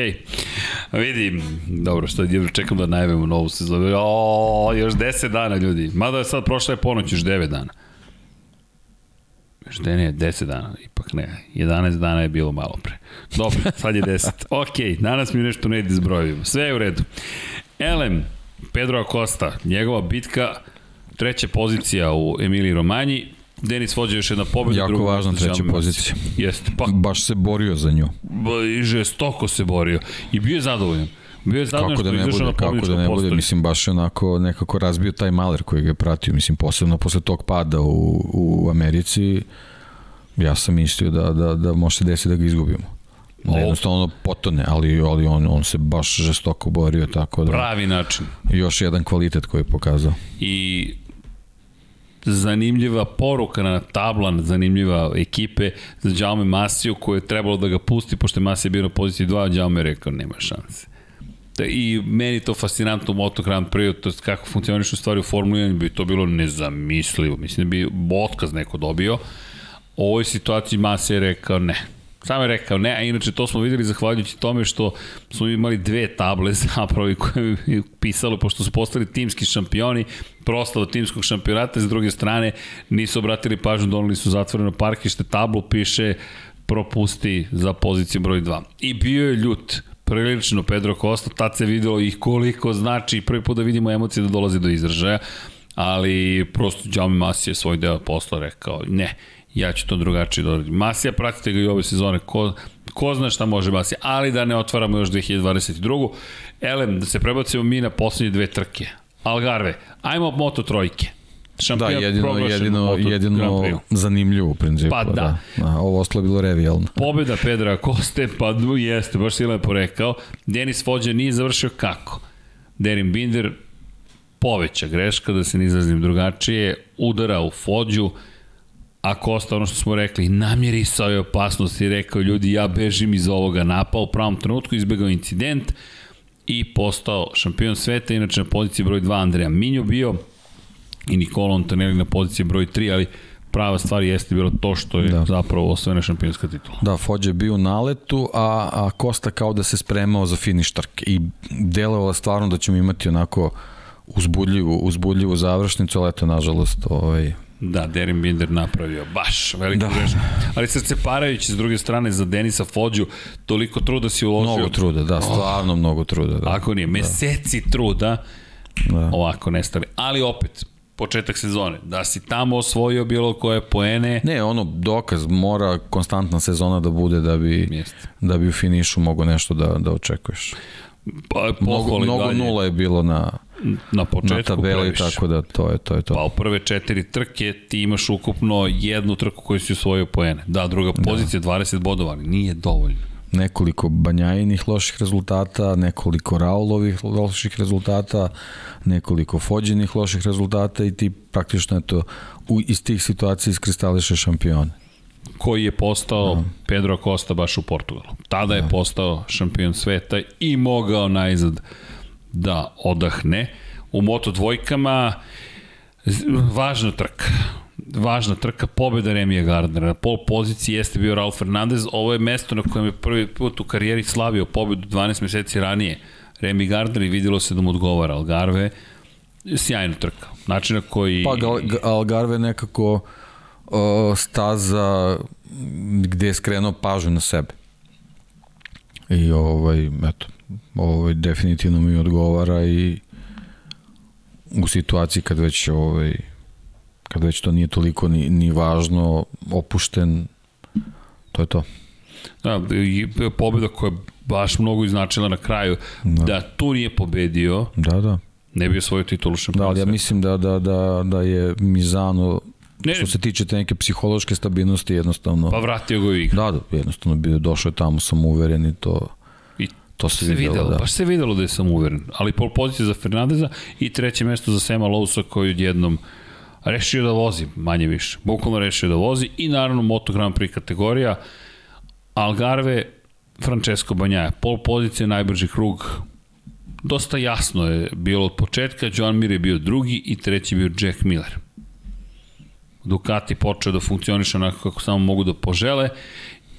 vidim, dobro, što je čekam da najavimo novu sezonu. O, još 10 dana ljudi, mada je sad prošla je ponoć, još 9 dana. Da ne, 10 dana, ipak ne, 11 dana je bilo malo pre. Dobro, sad je 10. Ok, danas mi nešto ne ide zbrojimo, sve je u redu. Elem, Pedro Acosta, njegova bitka, treća pozicija u Emiliji Romanji, Denis vođe još jedna pobjeda. Jako važna treća pozicija. Jeste. Pa, Baš se borio za nju. I žestoko se borio. I bio je zadovoljan. Bio je zadovoljan kako da ne bude, kako da ne bude, mislim baš onako nekako razbio taj maler koji ga je pratio, mislim posebno posle tog pada u, u Americi ja sam mislio da, da, da može se desiti da ga izgubimo. Da jednostavno potone, ali, ali on, on se baš žestoko borio, tako da... Pravi način. Još jedan kvalitet koji je pokazao. I zanimljiva poruka na tablan, zanimljiva ekipe za Jaume Masiju koje je trebalo da ga pusti, pošto je Masija bio na poziciji 2, a Jaume je rekao nema šanse. I meni to fascinantno u Moto Grand Prix, to je kako funkcionišu stvari u Formuli 1, bi to bilo nezamislivo. Mislim da bi otkaz neko dobio. U ovoj situaciji Masija je rekao ne, Sam je rekao ne, a inače to smo videli zahvaljujući tome što smo imali dve table zapravo koje je pisalo, pošto su postali timski šampioni, proslava timskog šampionata, s druge strane nisu obratili pažnju, donali su zatvoreno parkište, tablu piše propusti za poziciju broj 2. I bio je ljut, prilično Pedro Costa, tad se videlo ih koliko znači, prvi put da vidimo emocije da dolaze do izražaja, ali prosto Jaume Masi je svoj deo posla rekao, ne, ja ću to drugačije dodati. Masija, pratite ga i ove sezone, ko, ko zna šta može Masija, ali da ne otvaramo još 2022. Elem, da se prebacimo mi na poslednje dve trke. Algarve, ajmo moto trojke. Šampion da, jedino, jedino, jedino zanimljivo u principu. Pa da. da. da ovo ostalo je bilo revijalno. Pobjeda Pedra Koste, pa jeste, baš si lepo rekao. Denis Vođa nije završio kako? Derin Binder poveća greška, da se ne izrazim drugačije, udara u Fođu, a Kosta, ono što smo rekli, namjerisao je opasnost i rekao, ljudi, ja bežim iz ovoga napao u pravom trenutku, izbegao incident i postao šampion sveta, inače na poziciji broj 2 Andreja Minjo bio i Nikola Antonelli na poziciji broj 3, ali prava stvar jeste bilo to što je da. zapravo osvojena šampionska titula. Da, Fođe je bio u naletu, a, a Kosta kao da se spremao za finiš trke i delovalo stvarno da ćemo imati onako uzbudljivu, uzbudljivu završnicu, ali eto, nažalost, ovaj, Da, Derin Binder napravio baš veliki da. greška. Ali srce parajući s druge strane za Denisa Fođu, toliko truda si uložio. Mnogo truda, da, stvarno oh. mnogo truda. Da. Ako nije, da. meseci da. truda, da. ovako nestali. Ali opet, početak sezone, da si tamo osvojio bilo koje poene. Ne, ono dokaz mora konstantna sezona da bude da bi Jeste. da bi u finišu mogo nešto da da očekuješ. Pa, mnogo, mnogo dalje. nula je bilo na na početku na tabeli, previše. tako da to je to je to. Pa u prve četiri trke ti imaš ukupno jednu trku koju si osvojio poene. Da, druga da. pozicija da. 20 bodova, ali nije dovoljno. Nekoliko Banjajinih loših rezultata, nekoliko Raulovih loših rezultata, nekoliko Fođinih loših rezultata i ti praktično eto, u, iz tih situacija iskristališe šampione koji je postao da. Pedro Costa baš u Portugalu. Tada je da. postao šampion sveta i mogao najzad da odahne. U Moto dvojkama važna trka. Važna trka, pobeda Remija Gardnera. Na pol poziciji jeste bio Raul Fernandez. Ovo je mesto na kojem je prvi put u karijeri slavio pobedu 12 meseci ranije. Remy Gardner i videlo se da mu odgovara Algarve, sjajna trka. Način na koji... Pa Algarve nekako o, staza gde je skrenuo pažnju na sebe. I ovaj, eto, ovaj, definitivno mi odgovara i u situaciji kad već ovaj, kad već to nije toliko ni, ni važno, opušten, to je to. Da, i pobjeda koja je baš mnogo iznačila na kraju, da, da tu nije pobedio, da, da. ne bi osvojio titulu šampiona. Da, ali ja mislim da, da, da, da je Mizano ne, što se tiče te neke psihološke stabilnosti jednostavno pa vratio ga u igru. Da, da, jednostavno bio došao je tamo sam uveren i to I to se, se videlo, videlo da. baš se videlo da je sam uveren. Ali pol pozicija za Fernandeza i treće mesto za Sema Lousa koji odjednom rešio da vozi, manje više. Bukvalno rešio da vozi i naravno Moto Grand Prix kategorija Algarve, Francesco Banjaja. Pol pozicija, najbrži krug, dosta jasno je bilo od početka, Joan Mir je bio drugi i treći bio Jack Miller. Ducati počeo da funkcioniše onako kako samo mogu da požele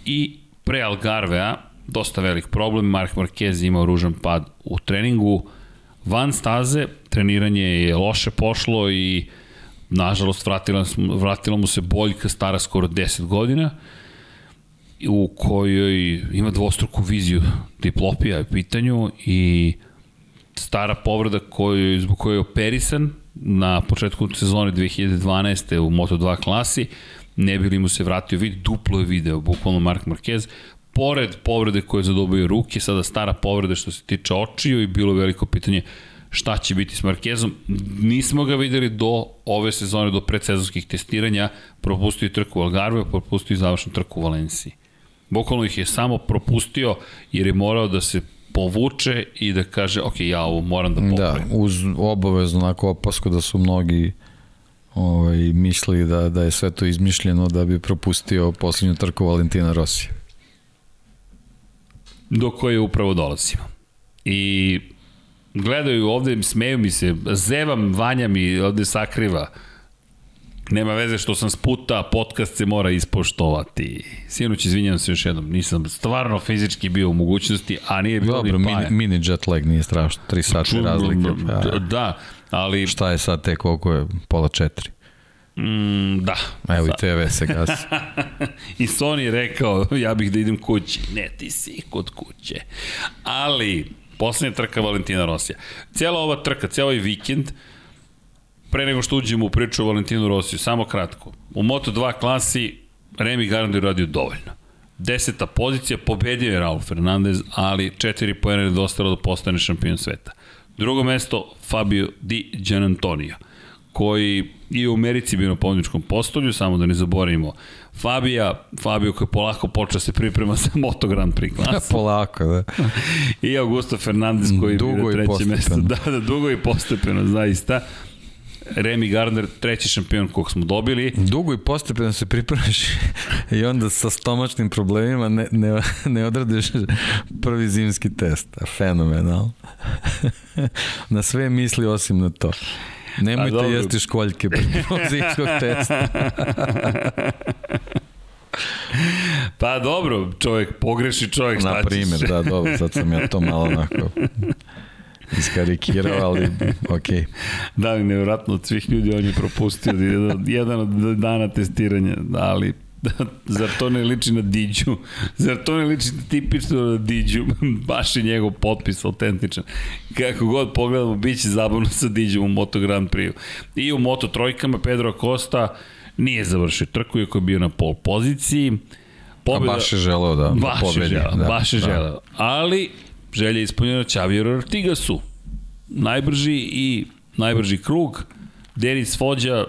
i pre Algarvea dosta velik problem, Mark Marquez imao ružan pad u treningu, van staze, treniranje je loše pošlo i nažalost vratila, vratila mu se boljka stara skoro 10 godina u kojoj ima dvostruku viziju diplopija je pitanju i stara povreda koju, zbog koje je operisan na početku sezone 2012. u Moto2 klasi, ne bi li mu se vratio vid, duplo je video, bukvalno Mark Marquez, pored povrede koje je zadobio ruke, sada stara povreda što se tiče očiju i bilo veliko pitanje šta će biti s Markezom. Nismo ga videli do ove sezone, do predsezonskih testiranja, propustio je trku u Algarve, propustio je završnu trku u Valenciji. Bukvalno ih je samo propustio jer je morao da se povuče i da kaže, ok, ja ovo moram da popravim. Da, uz obavezno onako opasku da su mnogi ovaj, mislili da, da je sve to izmišljeno da bi propustio poslednju trku Valentina Rosija. Do koje upravo dolazimo. I gledaju ovde, smeju mi se, zevam, Vanja mi ovde sakriva. Nema veze što sam sputa, podcast se mora ispoštovati. Sinoć, izvinjam se još jednom, nisam stvarno fizički bio u mogućnosti, a nije bilo Dobro, ni mini, paja. mini jet lag nije strašno, 3 sata Ču- razlike. Da, Pa, da, ali šta je sad tek, koliko je? Pola četiri. mm, da. Evo i Sad- TV se gasi. I Sony rekao, ja bih da idem kući. Ne, ti si kod kuće. Ali, poslednja trka Valentina Rosija. Cijela ova trka, cijel ovaj vikend, pre nego što uđemo u priču o Valentinu Rosiju, samo kratko. U Moto2 klasi Remy Gardner je radio dovoljno. Deseta pozicija, pobedio je Raul Fernandez, ali četiri pojene je dostalo da postane šampion sveta. Drugo mesto, Fabio Di Gianantonio, koji i u Americi bio na pobjedičkom postolju, samo da ne zaboravimo. Fabija, Fabio koji polako počeo se priprema za Moto Grand Prix. Polako, da. I Augusto Fernandez koji Dugo je trećem mestu. postepeno. Da, da, dugo i postepeno, zaista. Remy Gardner, treći šampion kog smo dobili. Dugo i postepeno se pripremaš i onda sa stomačnim problemima ne, ne, ne odradiš prvi zimski test. Fenomenal. na sve misli osim na to. Nemojte dobro. jesti školjke pre zimskog testa. Pa dobro, čovjek pogreši čovjek, šta Na ćeš? primjer, da, dobro, sad sam ja to malo onako iskarikirao, ali okej. Da, nevjerojatno od svih ljudi on je propustio da jedan od dana testiranja, ali zar to ne liči na Diđu? Zar to ne liči tipično na Diđu? Baš je njegov potpis autentičan. Kako god pogledamo, bit će zabavno sa Diđom u Moto Grand Prix. I u Moto trojkama Pedro Acosta nije završio trku, iako je bio na pol poziciji. A Pobjeda, baš je želeo da, da baš je pobedi. želeo, da, baš je da. želeo. Ali želja je ispunjena Xavier Artigasu. Najbrži i najbrži krug. Denis Fođa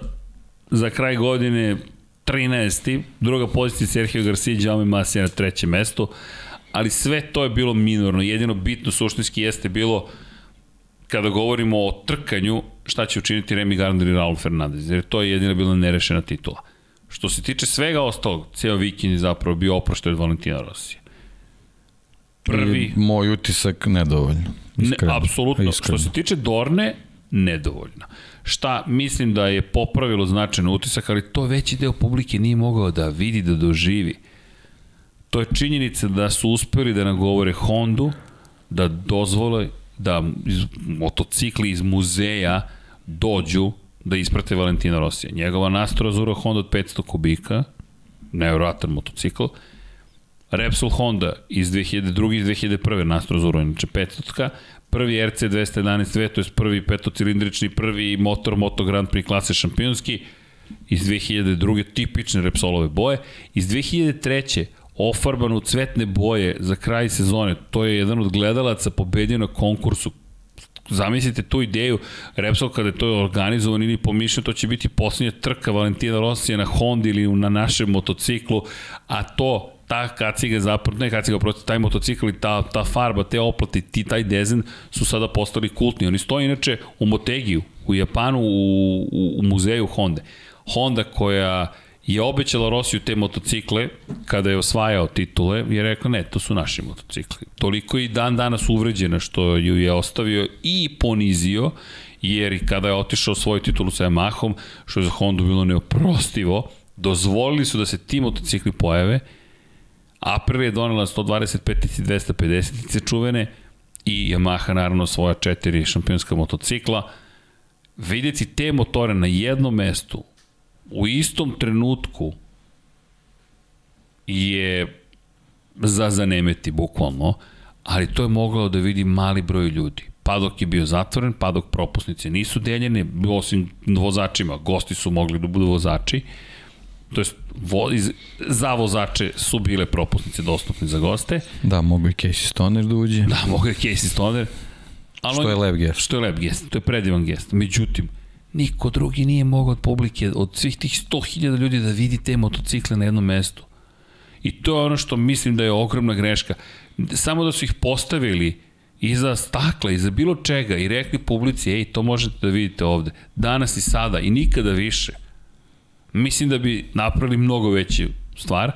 za kraj godine 13. Druga pozicija Sergio Garcia i Jaume Masi na trećem mestu. Ali sve to je bilo minorno. Jedino bitno suštinski jeste bilo kada govorimo o trkanju, šta će učiniti Remy Gardner i Raul Fernandez, jer to je jedina bila nerešena titula. Što se tiče svega ostalog, ceo vikend je zapravo bio oproštaj od Valentina Rosija. Prvi, I moj utisak nedovoljno. ne, Iskreno. apsolutno, Iskreno. što se tiče Dorne, nedovoljno. Šta mislim da je popravilo značajno utisak, ali to veći deo publike nije mogao da vidi, da doživi. To je činjenica da su uspeli da nagovore Hondu, da dozvole da iz, motocikli iz muzeja dođu da isprate Valentina Rosija. Njegova Nastro Azura Honda od 500 kubika, nevjerojatan motocikl, Repsol Honda iz 2002. i 2001. Nastro Azura, inače 500 prvi RC 211V, to je prvi petocilindrični, prvi motor Moto Grand Prix klase šampionski, iz 2002. tipične Repsolove boje, iz 2003 ofarban u cvetne boje za kraj sezone. To je jedan od gledalaca pobedio na konkursu zamislite tu ideju, Repsol kada je to organizovan ili pomišljeno, to će biti poslednja trka Valentina Rosija na Honda ili na našem motociklu, a to ta kaciga zapravo, ne kaciga, prosto taj motocikl i ta, ta farba, te oplate, ti, taj dezen su sada postali kultni. Oni stoje inače u Motegiju, u Japanu, u, u, u muzeju Honda. Honda koja je obećala Rosiju te motocikle kada je osvajao titule je rekao ne, to su naši motocikli. Toliko i dan danas uvređena što ju je ostavio i ponizio jer i kada je otišao svoju titulu sa Yamahom, što je za Hondu bilo neoprostivo, dozvolili su da se ti motocikli pojave. April je donela 125 i 250 čuvene i Yamaha naravno svoja četiri šampionska motocikla. Vidjeti te motore na jednom mestu u istom trenutku je za zanemeti, bukvalno, ali to je moglo da vidi mali broj ljudi. Padok je bio zatvoren, padok propusnice nisu deljene, osim vozačima, gosti su mogli da budu vozači, to jest vo, iz, za vozače su bile propusnice dostupne za goste. Da, mogu i Casey Stoner da uđe. Da, mogu i Casey Stoner. Ali što je lep gest. Što je lep gest, to je predivan gest. Međutim, Niko drugi nije mogao od publike, od svih tih 100.000 ljudi da vidi te motocikle na jednom mestu. I to je ono što mislim da je ogromna greška. Samo da su ih postavili iza stakla, iza bilo čega i rekli publici, ej, to možete da vidite ovde. Danas i sada i nikada više. Mislim da bi napravili mnogo veći stvar.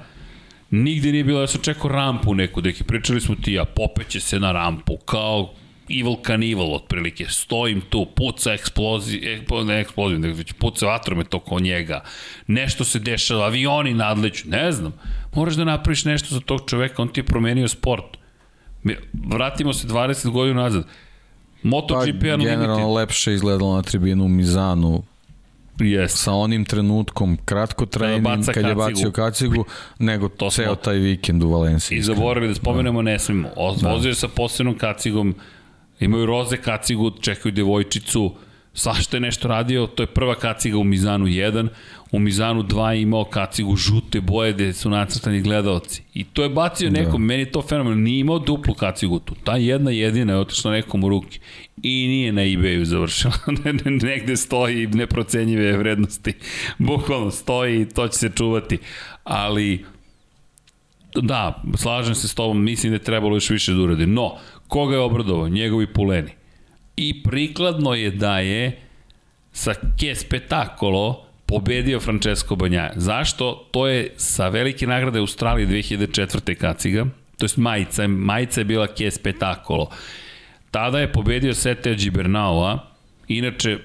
Nigde nije bilo, ja sam čekao rampu neku, deki pričali smo ti, a popeće se na rampu, kao Evil Knievel otprilike, stojim tu, puca eksplozija, ne eksplozija, nego već puca vatromet oko njega, nešto se dešava, avioni nadleću, ne znam, moraš da napraviš nešto za tog čoveka, on ti je promenio sport. Vratimo se 20 godina nazad, MotoGP pa, generalno lepše izgledalo na tribinu u Mizanu, Yes. sa onim trenutkom kratko trening kad je bacio kacigu nego to ceo taj vikend u Valenciji. I zaboravili da spomenemo, ne smemo. Vozio da. sa posebnom kacigom Imaju roze kacigu, čekaju devojčicu, svašta je nešto radio, to je prva kaciga u Mizanu 1, u Mizanu 2 je imao kacigu žute boje gde su nacrtani gledalci. I to je bacio da. nekom, da. meni je to fenomen, nije imao duplu kacigu tu. Ta jedna jedina je otišla nekom u ruke i nije na ebayu završila. Negde stoji neprocenjive vrednosti. Bukvalno stoji i to će se čuvati. Ali da, slažem se s tobom, mislim da je trebalo još više da uradi. No, Koga je obradovao? Njegovi puleni. I prikladno je da je sa Kes Petakolo pobedio Francesco Banjaja. Zašto? To je sa velike nagrade Australije 2004. kaciga, to je majica, majica je bila Kes Petakolo. Tada je pobedio Sete Gibernaua, inače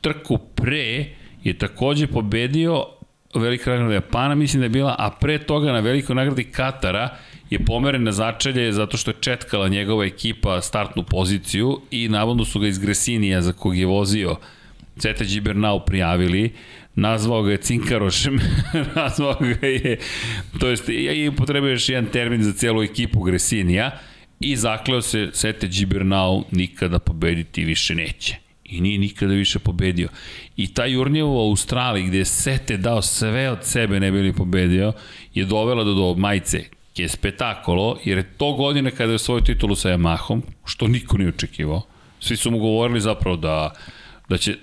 trku pre je takođe pobedio velika nagrada Japana, mislim da je bila, a pre toga na velikoj nagradi Katara je pomeren na začelje zato što je četkala njegova ekipa startnu poziciju i navodno su ga iz Gresinija za kog je vozio Cete Gibernau prijavili, nazvao ga je Cinkarošem, nazvao ga je, to jest, i upotrebio još jedan termin za celu ekipu Gresinija i zakleo se Sete Gibernau nikada pobediti više neće i nije nikada više pobedio. I ta jurnjeva u Australiji gde je Sete dao sve od sebe ne bili pobedio je dovela do, do majice je spetakolo, jer je to godine kada je svoju titulu sa Yamahom, što niko nije očekivao. Svi su mu govorili zapravo da, da će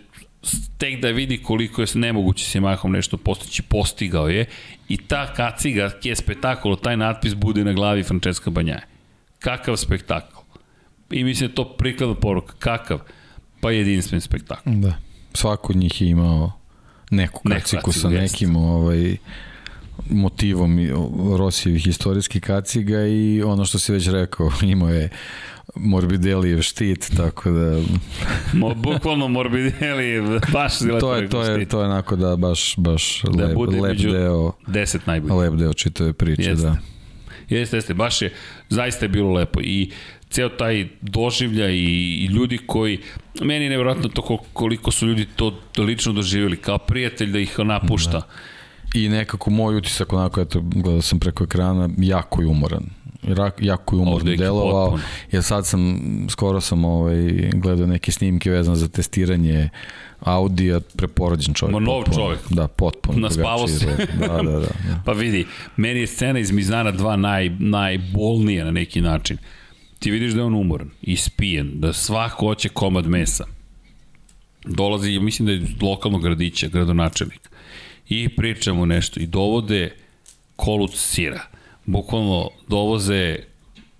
tek da vidi koliko je nemoguće s Yamahom nešto postići, postigao je. I ta kaciga, je spetakolo, taj natpis bude na glavi Francesca Banjaje. Kakav spektakl. I mislim da to prikladna poruka. Kakav? Pa jedinstven spektakl. Da. Svako od njih je imao neku kaciku, neku kaciku sa nekim ovaj, motivom Rosijevih istorijskih kaciga i ono što si već rekao, imao je Morbidelijev štit, tako da... Mo, bukvalno Morbidelijev, baš to je, to je, to je onako da baš, baš da lep, lep deo, deset najbolji. Lep deo čitave priče, jeste. da. Jeste, jeste, baš je, zaista je bilo lepo i ceo taj doživlja i, i ljudi koji, meni je nevjerojatno to koliko su ljudi to lično doživjeli, kao prijatelj da ih napušta. Da. I nekako moj utisak, onako, eto, gledao sam preko ekrana, jako je umoran jako je umorno delovao, jer sad sam, skoro sam ovaj, gledao neke snimke vezane za testiranje Audija, preporođen čovjek. Ma nov potpuno, čovjek. Da, potpuno. Naspavo se. Da, da, da, da. pa vidi, meni je scena iz Mizana 2 naj, najbolnija na neki način. Ti vidiš da je on umoran, ispijen, da svako hoće komad mesa. Dolazi, mislim da je iz lokalnog gradića, gradonačelnik. I pričamo nešto i dovode koluc sira bukvalno dovoze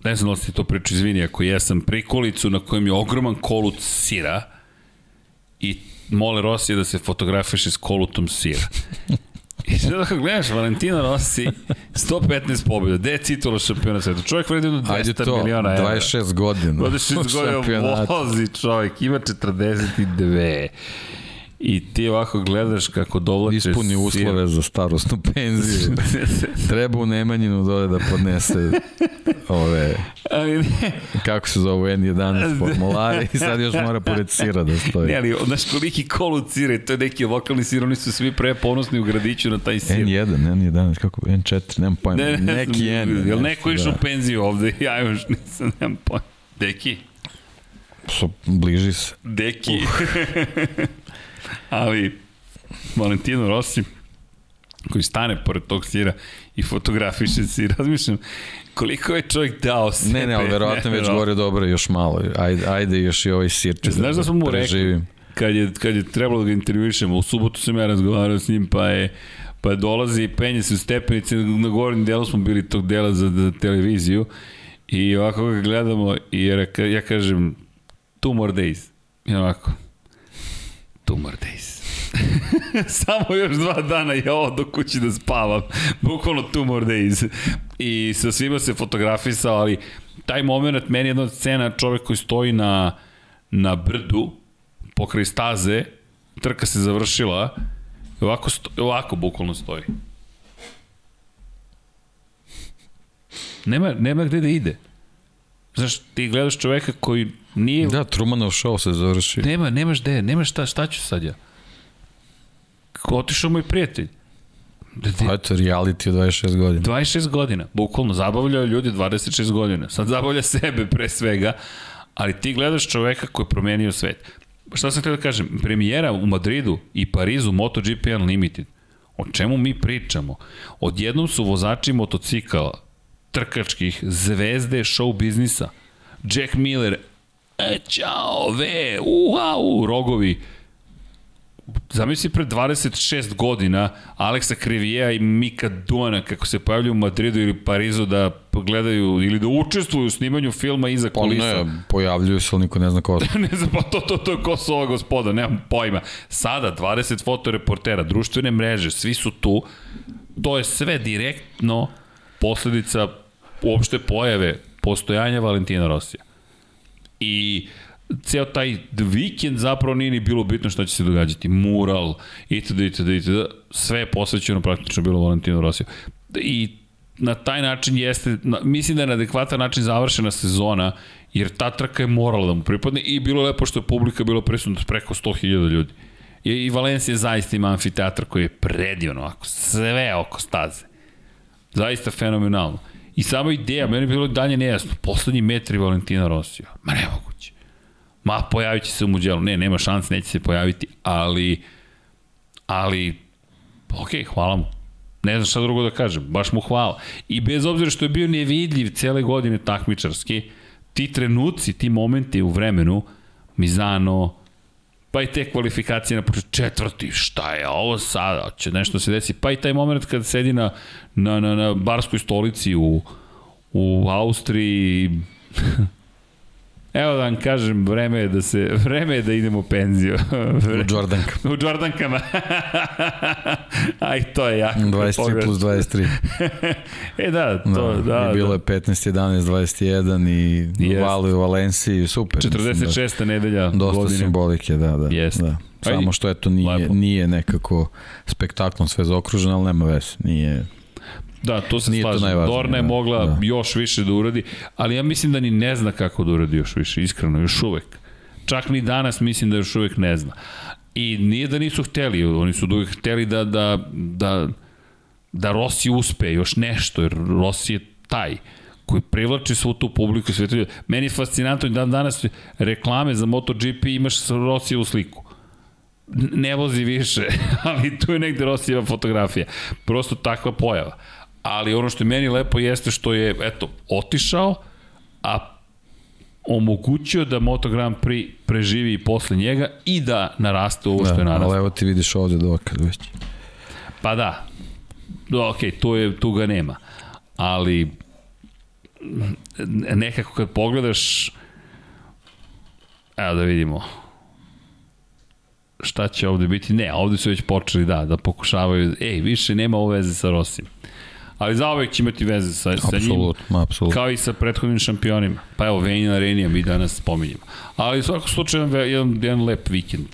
ne znam da li ste to priču, izvini, ako jesam, prikolicu na kojem je ogroman kolut sira i mole Rosija da se fotografiše s kolutom sira. I sada kako gledaš, Valentino Rossi, 115 pobjeda, gde je titula šampiona sveta? Čovjek vredi jedno 200 to, miliona evra. 26 godina. 26 godina vozi čovjek, ima 42. I ti ovako gledaš kako dovlače... Ispuni uslove za starostnu penziju. Treba u Nemanjinu dole da podnese ove... Ali ne. Kako se zove N11 formulare i sad još mora pored sira da stoji. Ne, ali znaš koliki kolu cire, to je neki lokalni sir, oni su svi pre ponosni u gradiću na taj sir. N1, N11, kako, N4, nemam pojma. Ne, ne, neki N. Jel neko išao da. u penziju ovde? Ja još nisam, nemam pojma. Deki? So, bliži se. Deki. Uh. Ali, Valentino Rossi, koji stane pored tog sira i fotografiše se i razmišljam koliko je čovjek dao sebe. Ne, ne, ali verovatno već gore dobro još malo. Ajde, ajde još i ovaj sir ću Znaš da, da sam mu rekao, kad je, kad je trebalo da ga intervjušemo, u subotu sam ja razgovarao s njim, pa je pa dolazi i penje se u stepenice, na gornjem delu smo bili tog dela za, za televiziju i ovako ga gledamo i ja, ja kažem two more days. I ovako, two more days. Samo još dva dana i ovo do kući da spavam. Bukvalno two more days. I sa svima se fotografisao, ali taj moment, meni je jedna scena čovek koji stoji na, na brdu, pokraj staze, trka se završila, ovako, sto, ovako bukvalno stoji. Nema, nema gde da ide. Znaš, ti gledaš čoveka koji nije... Da, Trumanov show se završi. Nema, nemaš gde, nemaš šta, šta ću sad ja? Otišao moj prijatelj. Da. Pa eto, reality od 26 godina. 26 godina, bukvalno, zabavljaju ljudi 26 godina. Sad zabavlja sebe pre svega, ali ti gledaš čoveka koji je promenio svet. Šta sam htio da kažem, premijera u Madridu i Parizu MotoGP Unlimited, o čemu mi pričamo? Odjednom su vozači motocikala trkačkih zvezde show biznisa. Jack Miller, e, čao, ve, uhau, rogovi. Zamisli pre 26 godina Aleksa Krivija i Mika Duana kako se pojavljaju u Madridu ili Parizu da gledaju ili da učestvuju u snimanju filma iza kulisa. Pa ne, pojavljuju se, ali niko ne zna ko ne znam, pa to, to, to, ko su ova gospoda, nemam pojma. Sada 20 fotoreportera, društvene mreže, svi su tu. To je sve direktno posledica uopšte pojave postojanja Valentina Rosija. I ceo taj vikend zapravo nije ni bilo bitno šta će se događati. Mural, itd., itd., itd. Sve je posvećeno praktično bilo Valentinu Rosiju. I na taj način jeste, mislim da je na adekvatan način završena sezona, jer ta trka je morala da mu pripadne i bilo lepo što je publika bilo prisutna preko 100.000 ljudi. I, i Valencija zaista ima amfiteatr koji je predivno, ako sve oko staze. Zaista fenomenalno. I sama ideja, meni je bilo dalje nejasno. Poslednji metri Valentina Rosija. Ma nemoguće. Ma, pojavit će se u Muđelu. Ne, nema šanse, neće se pojaviti, ali, ali, ok, hvala mu. Ne znam šta drugo da kažem, baš mu hvala. I bez obzira što je bio nevidljiv cele godine takmičarski, ti trenuci, ti momenti u vremenu, Mizano, pa i te kvalifikacije na početku, četvrti, šta je ovo sada, će nešto se desi, pa i taj moment kada sedi na, na, na, na barskoj stolici u, u Austriji, Evo da vam kažem, vreme je da se, vreme je da idemo u penziju. u Jordankama. u Jordankama. Aj, to je jako. 23 pogrešno. plus 23. e da, to, da. da I bilo da. je 15, 11, 21 i yes. Vali u Valenciji, super. 46. Da, nedelja Dosta godine. simbolike, da, da. Yes. da. Samo što eto nije, Lepo. nije nekako spektaklom sve zaokruženo, ali nema veze. Nije Da, to se Nije to slažem. najvažnije, Dorna je da, mogla da. još više da uradi, ali ja mislim da ni ne zna kako da uradi još više, iskreno, još uvek. Čak ni danas mislim da još uvek ne zna. I nije da nisu hteli, oni su uvek hteli da, da, da, da Rossi uspe još nešto, jer Rossi je taj koji privlači svu tu publiku i sve to ljude. Meni je fascinantno da danas reklame za MotoGP imaš Rossijevu sliku ne vozi više, ali tu je negde Rosijeva fotografija. Prosto takva pojava. Ali ono što je meni lepo jeste što je, eto, otišao, a omogućio da Moto Grand Prix preživi i posle njega i da naraste ovo što je Da, ali narastao. evo ti vidiš ovde dokaz već. Pa da. Da, ok, tu, je, tu ga nema. Ali nekako kad pogledaš evo da vidimo šta će ovde biti. Ne, ovde su već počeli da, da pokušavaju, ej, više nema ovo veze sa Rosim. Ali zaovek će imati veze sa, sa njim. Apsolutno. Kao i sa prethodnim šampionima. Pa evo, Venjina Renija mi danas spominjemo. Ali u svakom slučaju jedan, jedan, lep vikend.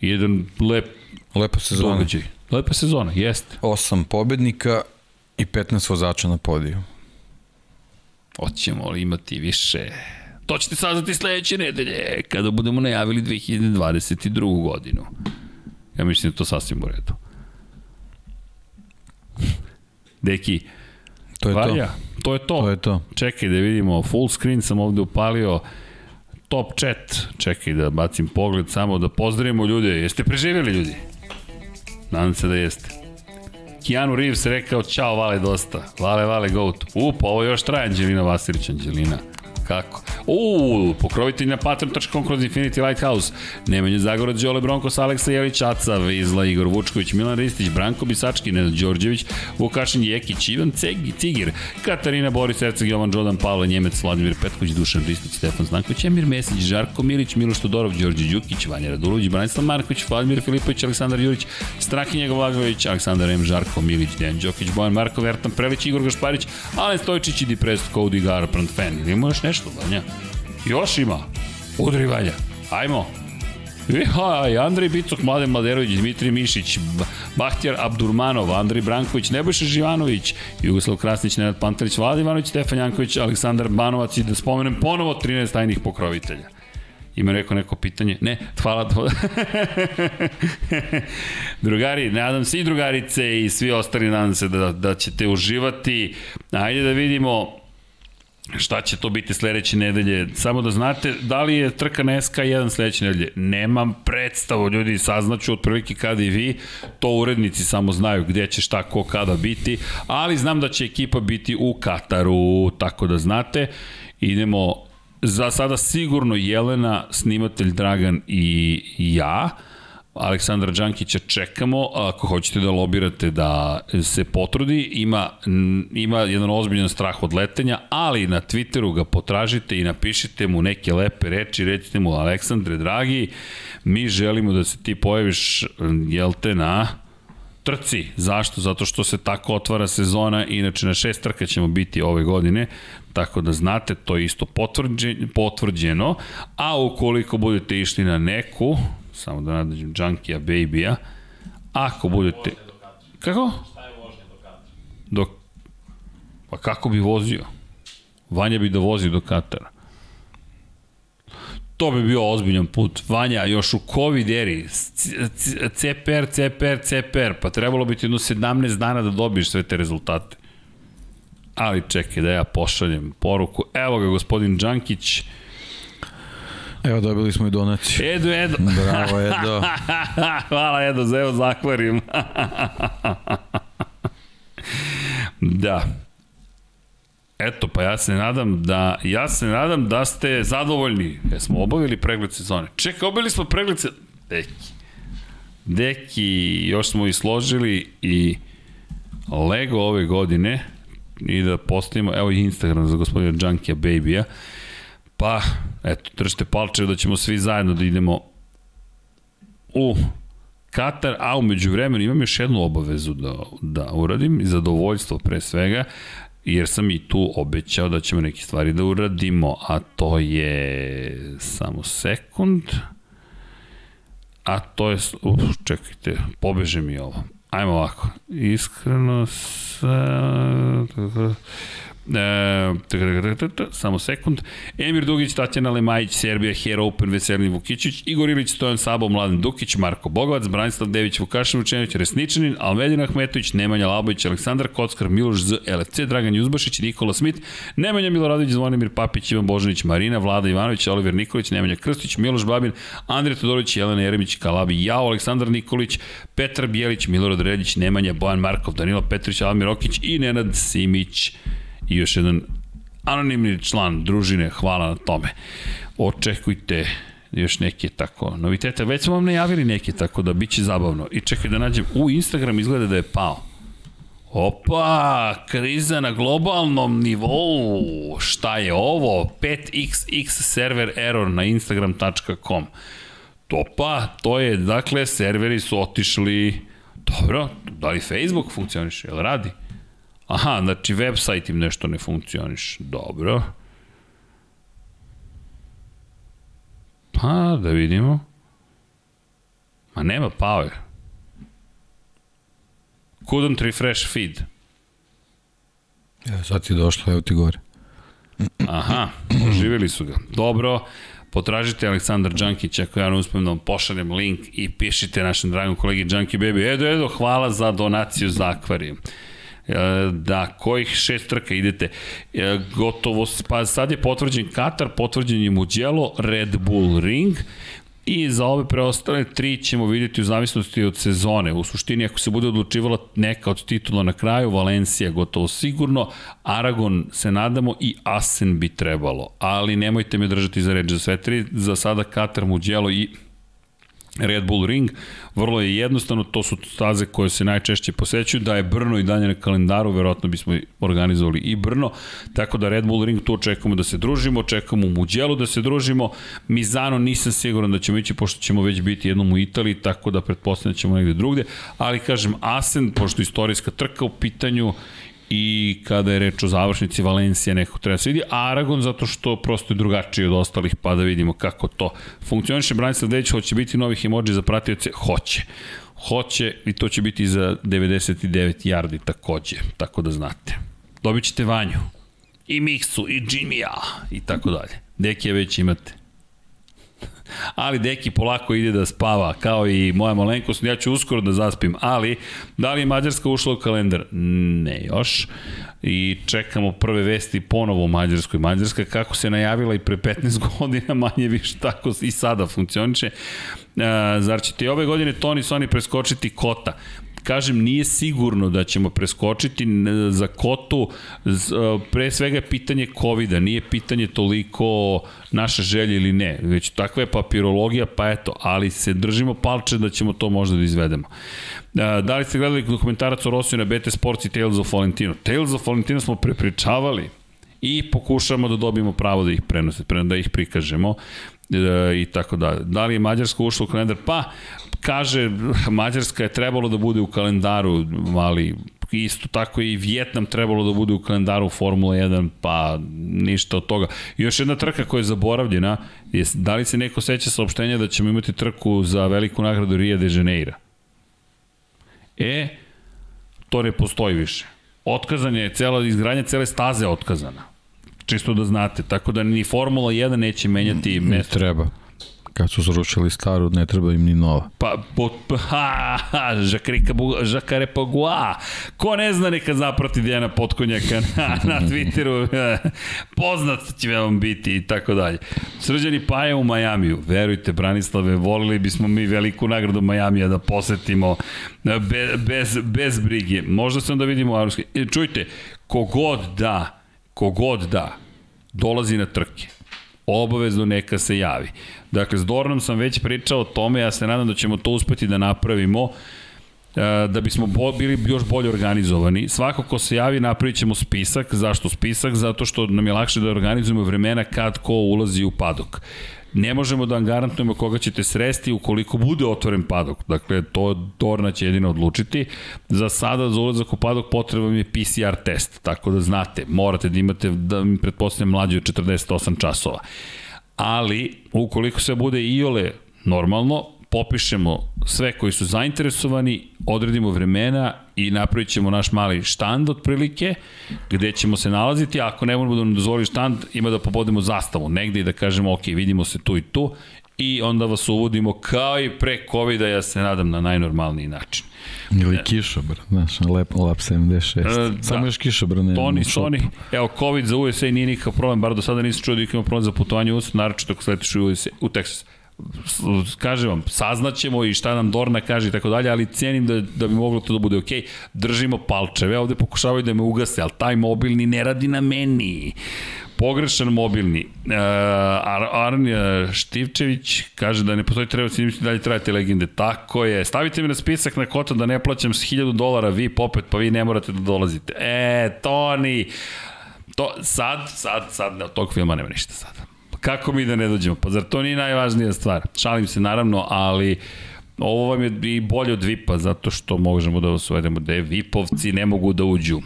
Jedan lep Lepa sezona. događaj. Lepa sezona, jeste. Osam pobednika i 15 vozača na podiju. Hoćemo li imati više? To ćete saznati sledeće nedelje, kada budemo najavili 2022. godinu. Ja mislim da to sasvim u redu. Deki, To je valja, to. to je to. To je to. Čekaj da vidimo, full screen sam ovde upalio, top chat, čekaj da bacim pogled samo da pozdravimo ljude. Jeste preživjeli ljudi? Nadam se da jeste. Keanu Reeves rekao, čao, vale dosta. Vale, vale, goat. U, pa ovo još traje Anđelina Vasilić, Anđelina. Kako? U, pokrovitelj na patron.com kroz Infinity Lighthouse. Nemanja Zagorod, Đole Bronkos, Aleksa Jelić, Aca, Vizla, Igor Vučković, Milan Ristić, Branko Bisački, Nenad Đorđević, Vukašin Jekić, Ivan Cegi, Cigir, Katarina Boris, Erceg, Jovan Đodan, Pavle Njemec, Vladimir Petković, Dušan Ristić, Stefan Stanković, Emir Mesić, Žarko Milić, Miloš Todorov, Đorđe Đukić, Vanja Radulović, Branislav Marković, Vladimir Filipović, Aleksandar Jurić, Strahinja Gavlagović, Aleksandar M. Žarko Milić, Dejan Đokić, Bojan Markov, Ertan Prelić, Igor Gašparić, Alen Stojčić i Depressed Cody Garbrandt fan. Ili ima još nešto, Vanja? Još ima. Udri Vanja. Ajmo. Ihaj, Andrej Bicok, Mladen Mladerović, Dmitri Mišić, Bahtjar Abdurmanov, Andrej Branković, Nebojša Živanović, Jugoslav Krasnić, Nenad Pantelić, Vlada Ivanović, Stefan Janković, Aleksandar Banovac i da spomenem ponovo 13 tajnih pokrovitelja. Ima neko neko pitanje? Ne, hvala. drugari, nadam se i drugarice i svi ostali, nadam se da, da ćete uživati. Ajde da vidimo Šta će to biti sledeće nedelje? Samo da znate, da li je trka na SK1 sledeće nedelje? Nemam predstavu, ljudi, saznaću otprilike kada i vi. To urednici samo znaju gde će šta, ko, kada biti. Ali znam da će ekipa biti u Kataru, tako da znate. Idemo za sada sigurno Jelena, snimatelj Dragan i ja. Aleksandra Đankića čekamo, ako hoćete da lobirate da se potrudi, ima, ima jedan ozbiljan strah od letenja, ali na Twitteru ga potražite i napišite mu neke lepe reči, recite mu Aleksandre, dragi, mi želimo da se ti pojaviš, jel te, na trci. Zašto? Zato što se tako otvara sezona, inače na šest trka ćemo biti ove godine, tako da znate, to je isto potvrđeno, potvrđeno a ukoliko budete išli na neku, samo da nadađem Junkija Baby-a, ako budete... Kako? Do. Pa kako bi vozio? Vanja bi vozi do Katara. To bi bio ozbiljan put. Vanja, još u COVID eri, CPR, CPR, CPR, pa trebalo bi ti jedno 17 dana da dobiješ sve te rezultate. Ali čekaj da ja pošaljem poruku. Evo ga gospodin Đankić. Evo dobili smo i donaciju. Edo, Edo. Bravo, Edo. Hvala Edo za evo zakvarim. da. Eto, pa ja se nadam da ja se nadam da ste zadovoljni. Jesmo obavili pregled sezone. Čekaj, obavili smo pregled se... Deki. Deki, još smo i složili i Lego ove godine i da postavimo, evo i Instagram za gospodina Junkija Baby-a. Pa, eto, držite palče da ćemo svi zajedno da idemo u Katar, a umeđu vremenu imam još jednu obavezu da, da uradim zadovoljstvo pre svega, jer sam i tu obećao da ćemo neke stvari da uradimo, a to je samo sekund, a to je, uf, čekajte, pobeže mi ovo. Ajmo ovako. Iskreno sa... E, samo sekund. Emir Dugić, Tatjana Lemajić, Serbija, Hero Open, Veselin Vukićić, Igor Ilić, Stojan Sabo, Mladen Dukić, Marko Bogovac, Branislav Dević, Vukašin Vučenović, Resničanin, Almedin Ahmetović, Nemanja Labović, Aleksandar Kockar, Miloš Z, LFC, Dragan Juzbašić, Nikola Smit, Nemanja Miloradović, Zvonimir Papić, Ivan Božanić, Marina, Vlada Ivanović, Oliver Nikolić, Nemanja Krstić, Miloš Babin, Andrija Todorović, Jelena Jeremić, Kalabi, Jao, Aleksandar Nikolić, Petar Bijelić, Milorad Redić, Nemanja, Bojan Markov, Danilo Petrović, Almir Okić i Nenad Simić i još jedan anonimni član družine, hvala na tome. Očekujte još neke tako novitete. Već smo vam najavili neke, tako da bit će zabavno. I čekaj da nađem, u Instagram izgleda da je pao. Opa, kriza na globalnom nivou. Šta je ovo? 5xx server error na instagram.com. Opa, to je, dakle, serveri su otišli... Dobro, da li Facebook funkcioniše? Jel radi? Aha, znači website im nešto ne funkcioniš. Dobro. Pa, da vidimo. Ma nema, pao je. Couldn't refresh feed. Ja, sad ti došlo, evo ti gore. Aha, oživili su ga. Dobro, potražite Aleksandar Đankić ako ja ne uspem da vam pošaljem link i pišite našem dragom kolegi Đanki Baby. Edo, edo, hvala za donaciju za akvarijum. E, da, kojih šest trka idete? E, gotovo, pa sad je potvrđen Katar, potvrđen je Mugello, Red Bull Ring, I za ove preostale tri ćemo videti u zavisnosti od sezone. U suštini, ako se bude odlučivala neka od titula na kraju, Valencija gotovo sigurno, Aragon se nadamo i Asen bi trebalo. Ali nemojte me držati za reč za sve tri. Za sada Katar, Mugello i Red Bull Ring, vrlo je jednostavno, to su staze koje se najčešće posećuju, da je Brno i dalje na kalendaru, verovatno bismo organizovali i Brno, tako da Red Bull Ring tu očekujemo da se družimo, očekujemo u Muđelu da se družimo, Mizano nisam siguran da ćemo ići, pošto ćemo već biti jednom u Italiji, tako da pretpostavljam da ćemo negde drugde, ali kažem, Asen, pošto istorijska trka u pitanju, i kada je reč o završnici Valencija neko treba se vidi, Aragon zato što prosto je drugačiji od ostalih, pa da vidimo kako to funkcioniše. Branislav Dejić hoće biti novih emoji za pratioce? Hoće. Hoće i to će biti za 99 yardi takođe, tako da znate. Dobit ćete Vanju, i Miksu, i Jimmy-a, i tako dalje. Dekije već imate ali Deki polako ide da spava, kao i moja malenkost, ja ću uskoro da zaspim, ali da li je Mađarska ušla u kalendar? Ne još. I čekamo prve vesti ponovo u Mađarskoj. Mađarska kako se najavila i pre 15 godina manje više tako i sada funkcioniše. zar će ti ove godine Toni Soni preskočiti Kota? Kažem, nije sigurno da ćemo preskočiti za kotu, pre svega je pitanje covid nije pitanje toliko naše želje ili ne, već takva je papirologija, pa eto, ali se držimo palče da ćemo to možda da izvedemo. Da li ste gledali dokumentarac o Rosiju na BT Sports i Tales of Valentino? Tales of Valentino smo prepričavali i pokušamo da dobijemo pravo da ih prenose, da ih prikažemo e, i tako da. Da li je Mađarska ušla u kalendar? Pa, kaže, Mađarska je trebalo da bude u kalendaru, ali isto tako i Vjetnam trebalo da bude u kalendaru Formula 1, pa ništa od toga. I još jedna trka koja je zaboravljena, je, da li se neko seća saopštenja da ćemo imati trku za veliku nagradu Rio de Janeiro? E, to ne postoji više. Otkazan je, cela, izgradnja cele staze otkazana. Čisto da znate, tako da ni Formula 1 neće menjati mesto. Ne treba. Kad su srušili staru, ne treba im ni nova. Pa, po, ha, ha, žakrika, žakare pogua. Ko ne zna neka zaprati Dijana Potkonjaka na, na Twitteru, poznat će vam biti i tako dalje. Srđani Paja u Majamiju, verujte Branislave, volili bismo mi veliku nagradu Majamija da posetimo be, bez, bez brige. Možda se onda vidimo u e, Čujte, kogod da, kogod da, dolazi na trke obavezno neka se javi. Dakle, s Dornom sam već pričao o tome, ja se nadam da ćemo to uspeti da napravimo e, da bismo bili još bolje organizovani. Svako ko se javi napravit ćemo spisak. Zašto spisak? Zato što nam je lakše da organizujemo vremena kad ko ulazi u padok. Ne možemo da vam garantujemo koga ćete sresti ukoliko bude otvoren padok. Dakle, to Dorna će jedino odlučiti. Za sada, za ulazak u padok potreban je PCR test. Tako da znate, morate da imate, da mi pretpostavljam, mlađe od 48 časova ali ukoliko se bude iole normalno, popišemo sve koji su zainteresovani, odredimo vremena i napravit ćemo naš mali štand otprilike, gde ćemo se nalaziti, a ako ne možemo da nam dozvoli štand, ima da pobodimo zastavu negde i da kažemo, ok, vidimo se tu i tu, i onda vas uvodimo kao i pre COVID-a, ja se nadam, na najnormalniji način. Ili kišobr, znaš, lep, lap 76. E, da. Samo još kišobr ne. Toni. Toni, evo, COVID za USA nije nikakav problem, bar do sada nisam čuo da ima problem za putovanje u USA, naročito ako sletiš u, USA, u Texas. Kažem vam, saznaćemo i šta nam Dorna kaže i tako dalje, ali cenim da, da bi moglo to da bude okej. Držimo palčeve, ovde pokušavaju da me ugase, ali taj mobilni ne radi na meni. Pogrešan mobilni. Uh, Ar Arnija Štivčević kaže da ne postoji treba da dalje trajate legende. Tako je. Stavite mi na spisak na kota da ne plaćam s 1000 dolara vi popet, pa vi ne morate da dolazite. E, Toni, to, sad, sad, sad, od tog filma nema ništa sada. Kako mi da ne dođemo? Pa zar to nije najvažnija stvar? Šalim se naravno, ali ovo vam je i bolje od VIP-a, zato što možemo da vas uvedemo da je VIP-ovci ne mogu da uđu.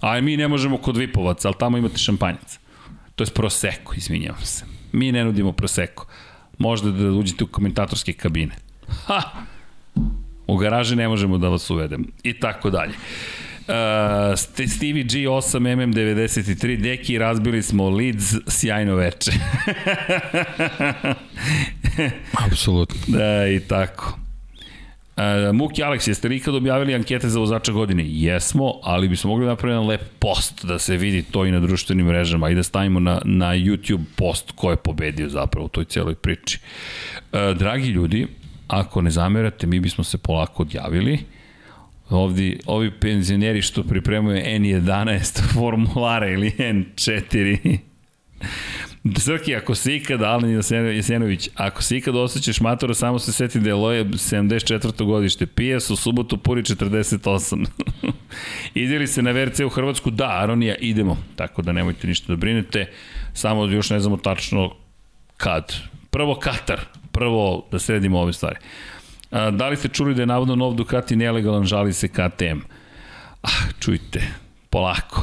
A mi ne možemo kod VIP-ovaca, ali tamo imate šampanjac. To je Prosecco, izvinjavam se. Mi ne nudimo Prosecco. Možda da uđete u komentatorske kabine. Ha! U garaže ne možemo da vas uvedemo. I tako dalje. Uh, St- Stevie G 8 MM93 deki razbili smo Leeds sjajno veče Apsolutno. da i tako Uh, Muki Alex, jeste li ikad objavili ankete za vozača godine? Jesmo, ali bismo mogli napraviti jedan lep post da se vidi to i na društvenim mrežama i da stavimo na, na YouTube post ko je pobedio zapravo u toj celoj priči. Uh, dragi ljudi, ako ne zamerate, mi bismo se polako odjavili. Ovdje, ovi penzioneri što pripremaju N11 formulare ili N4 Srki, ako se ikada, Alen Jesenović, ako se ikada osjećaš matora, samo se seti da je Loje 74. godište, pije su subotu puri 48. Ideli se na VRC u Hrvatsku? Da, Aronija, idemo. Tako da nemojte ništa da brinete, samo još ne znamo tačno kad. Prvo Katar, prvo da sredimo ove stvari. A, da li ste čuli da je navodno nov Ducati nelegalan, žali se KTM? Ah, čujte, polako.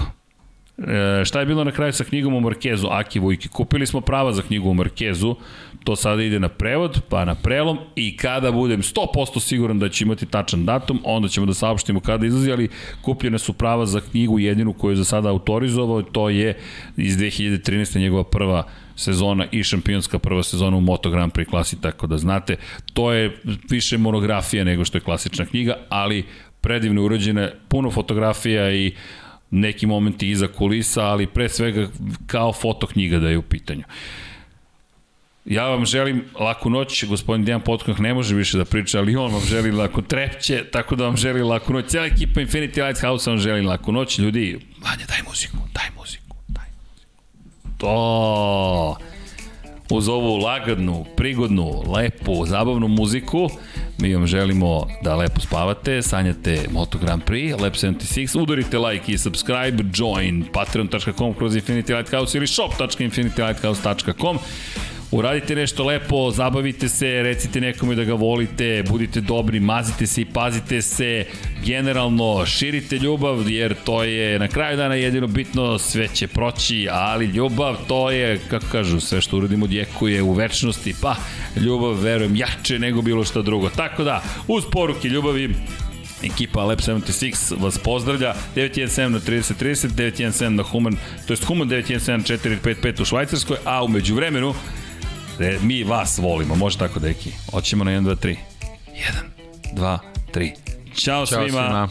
E, šta je bilo na kraju sa knjigom o Markezu? Aki Vujki. Kupili smo prava za knjigu o Markezu, to sada ide na prevod, pa na prelom i kada budem 100% siguran da će imati tačan datum, onda ćemo da saopštimo kada izlazi, ali kupljene su prava za knjigu jedinu koju je za sada autorizovao, to je iz 2013. njegova prva sezona i šampionska prva sezona u Moto Grand Prix klasi, tako da znate, to je više monografija nego što je klasična knjiga, ali predivno urađena, puno fotografija i neki momenti iza kulisa, ali pre svega kao fotoknjiga da je u pitanju. Ja vam želim laku noć, gospodin Dejan Potkonk ne može više da priča, ali on vam želi laku trepće, tako da vam želi laku noć. Cijela ekipa Infinity Lighthouse vam želi laku noć. Ljudi, Vanja, daj muziku, daj muziku, To uz ovu lagadnu, prigodnu, lepu, zabavnu muziku. Mi vam želimo da lepo spavate, sanjate Moto Grand Prix, Lab 76, udarite like i subscribe, join patreon.com kroz Infinity Lighthouse ili shop.infinitylighthouse.com Uradite nešto lepo, zabavite se, recite nekome da ga volite, budite dobri, mazite se i pazite se, generalno širite ljubav, jer to je na kraju dana jedino bitno, sve će proći, ali ljubav to je, kako kažu, sve što uradimo djekuje u večnosti, pa ljubav, verujem, jače nego bilo što drugo. Tako da, uz poruke ljubavi, ekipa Lab 76 vas pozdravlja. 917 na 3030 917 na Human to jest Human 917 455 u Švajcarskoj a umeđu vremenu E, mi vas volimo, može tako deki. Hoćemo na 1, 2, 3. 1, 2, 3. Ćao, Ćao svima. svima.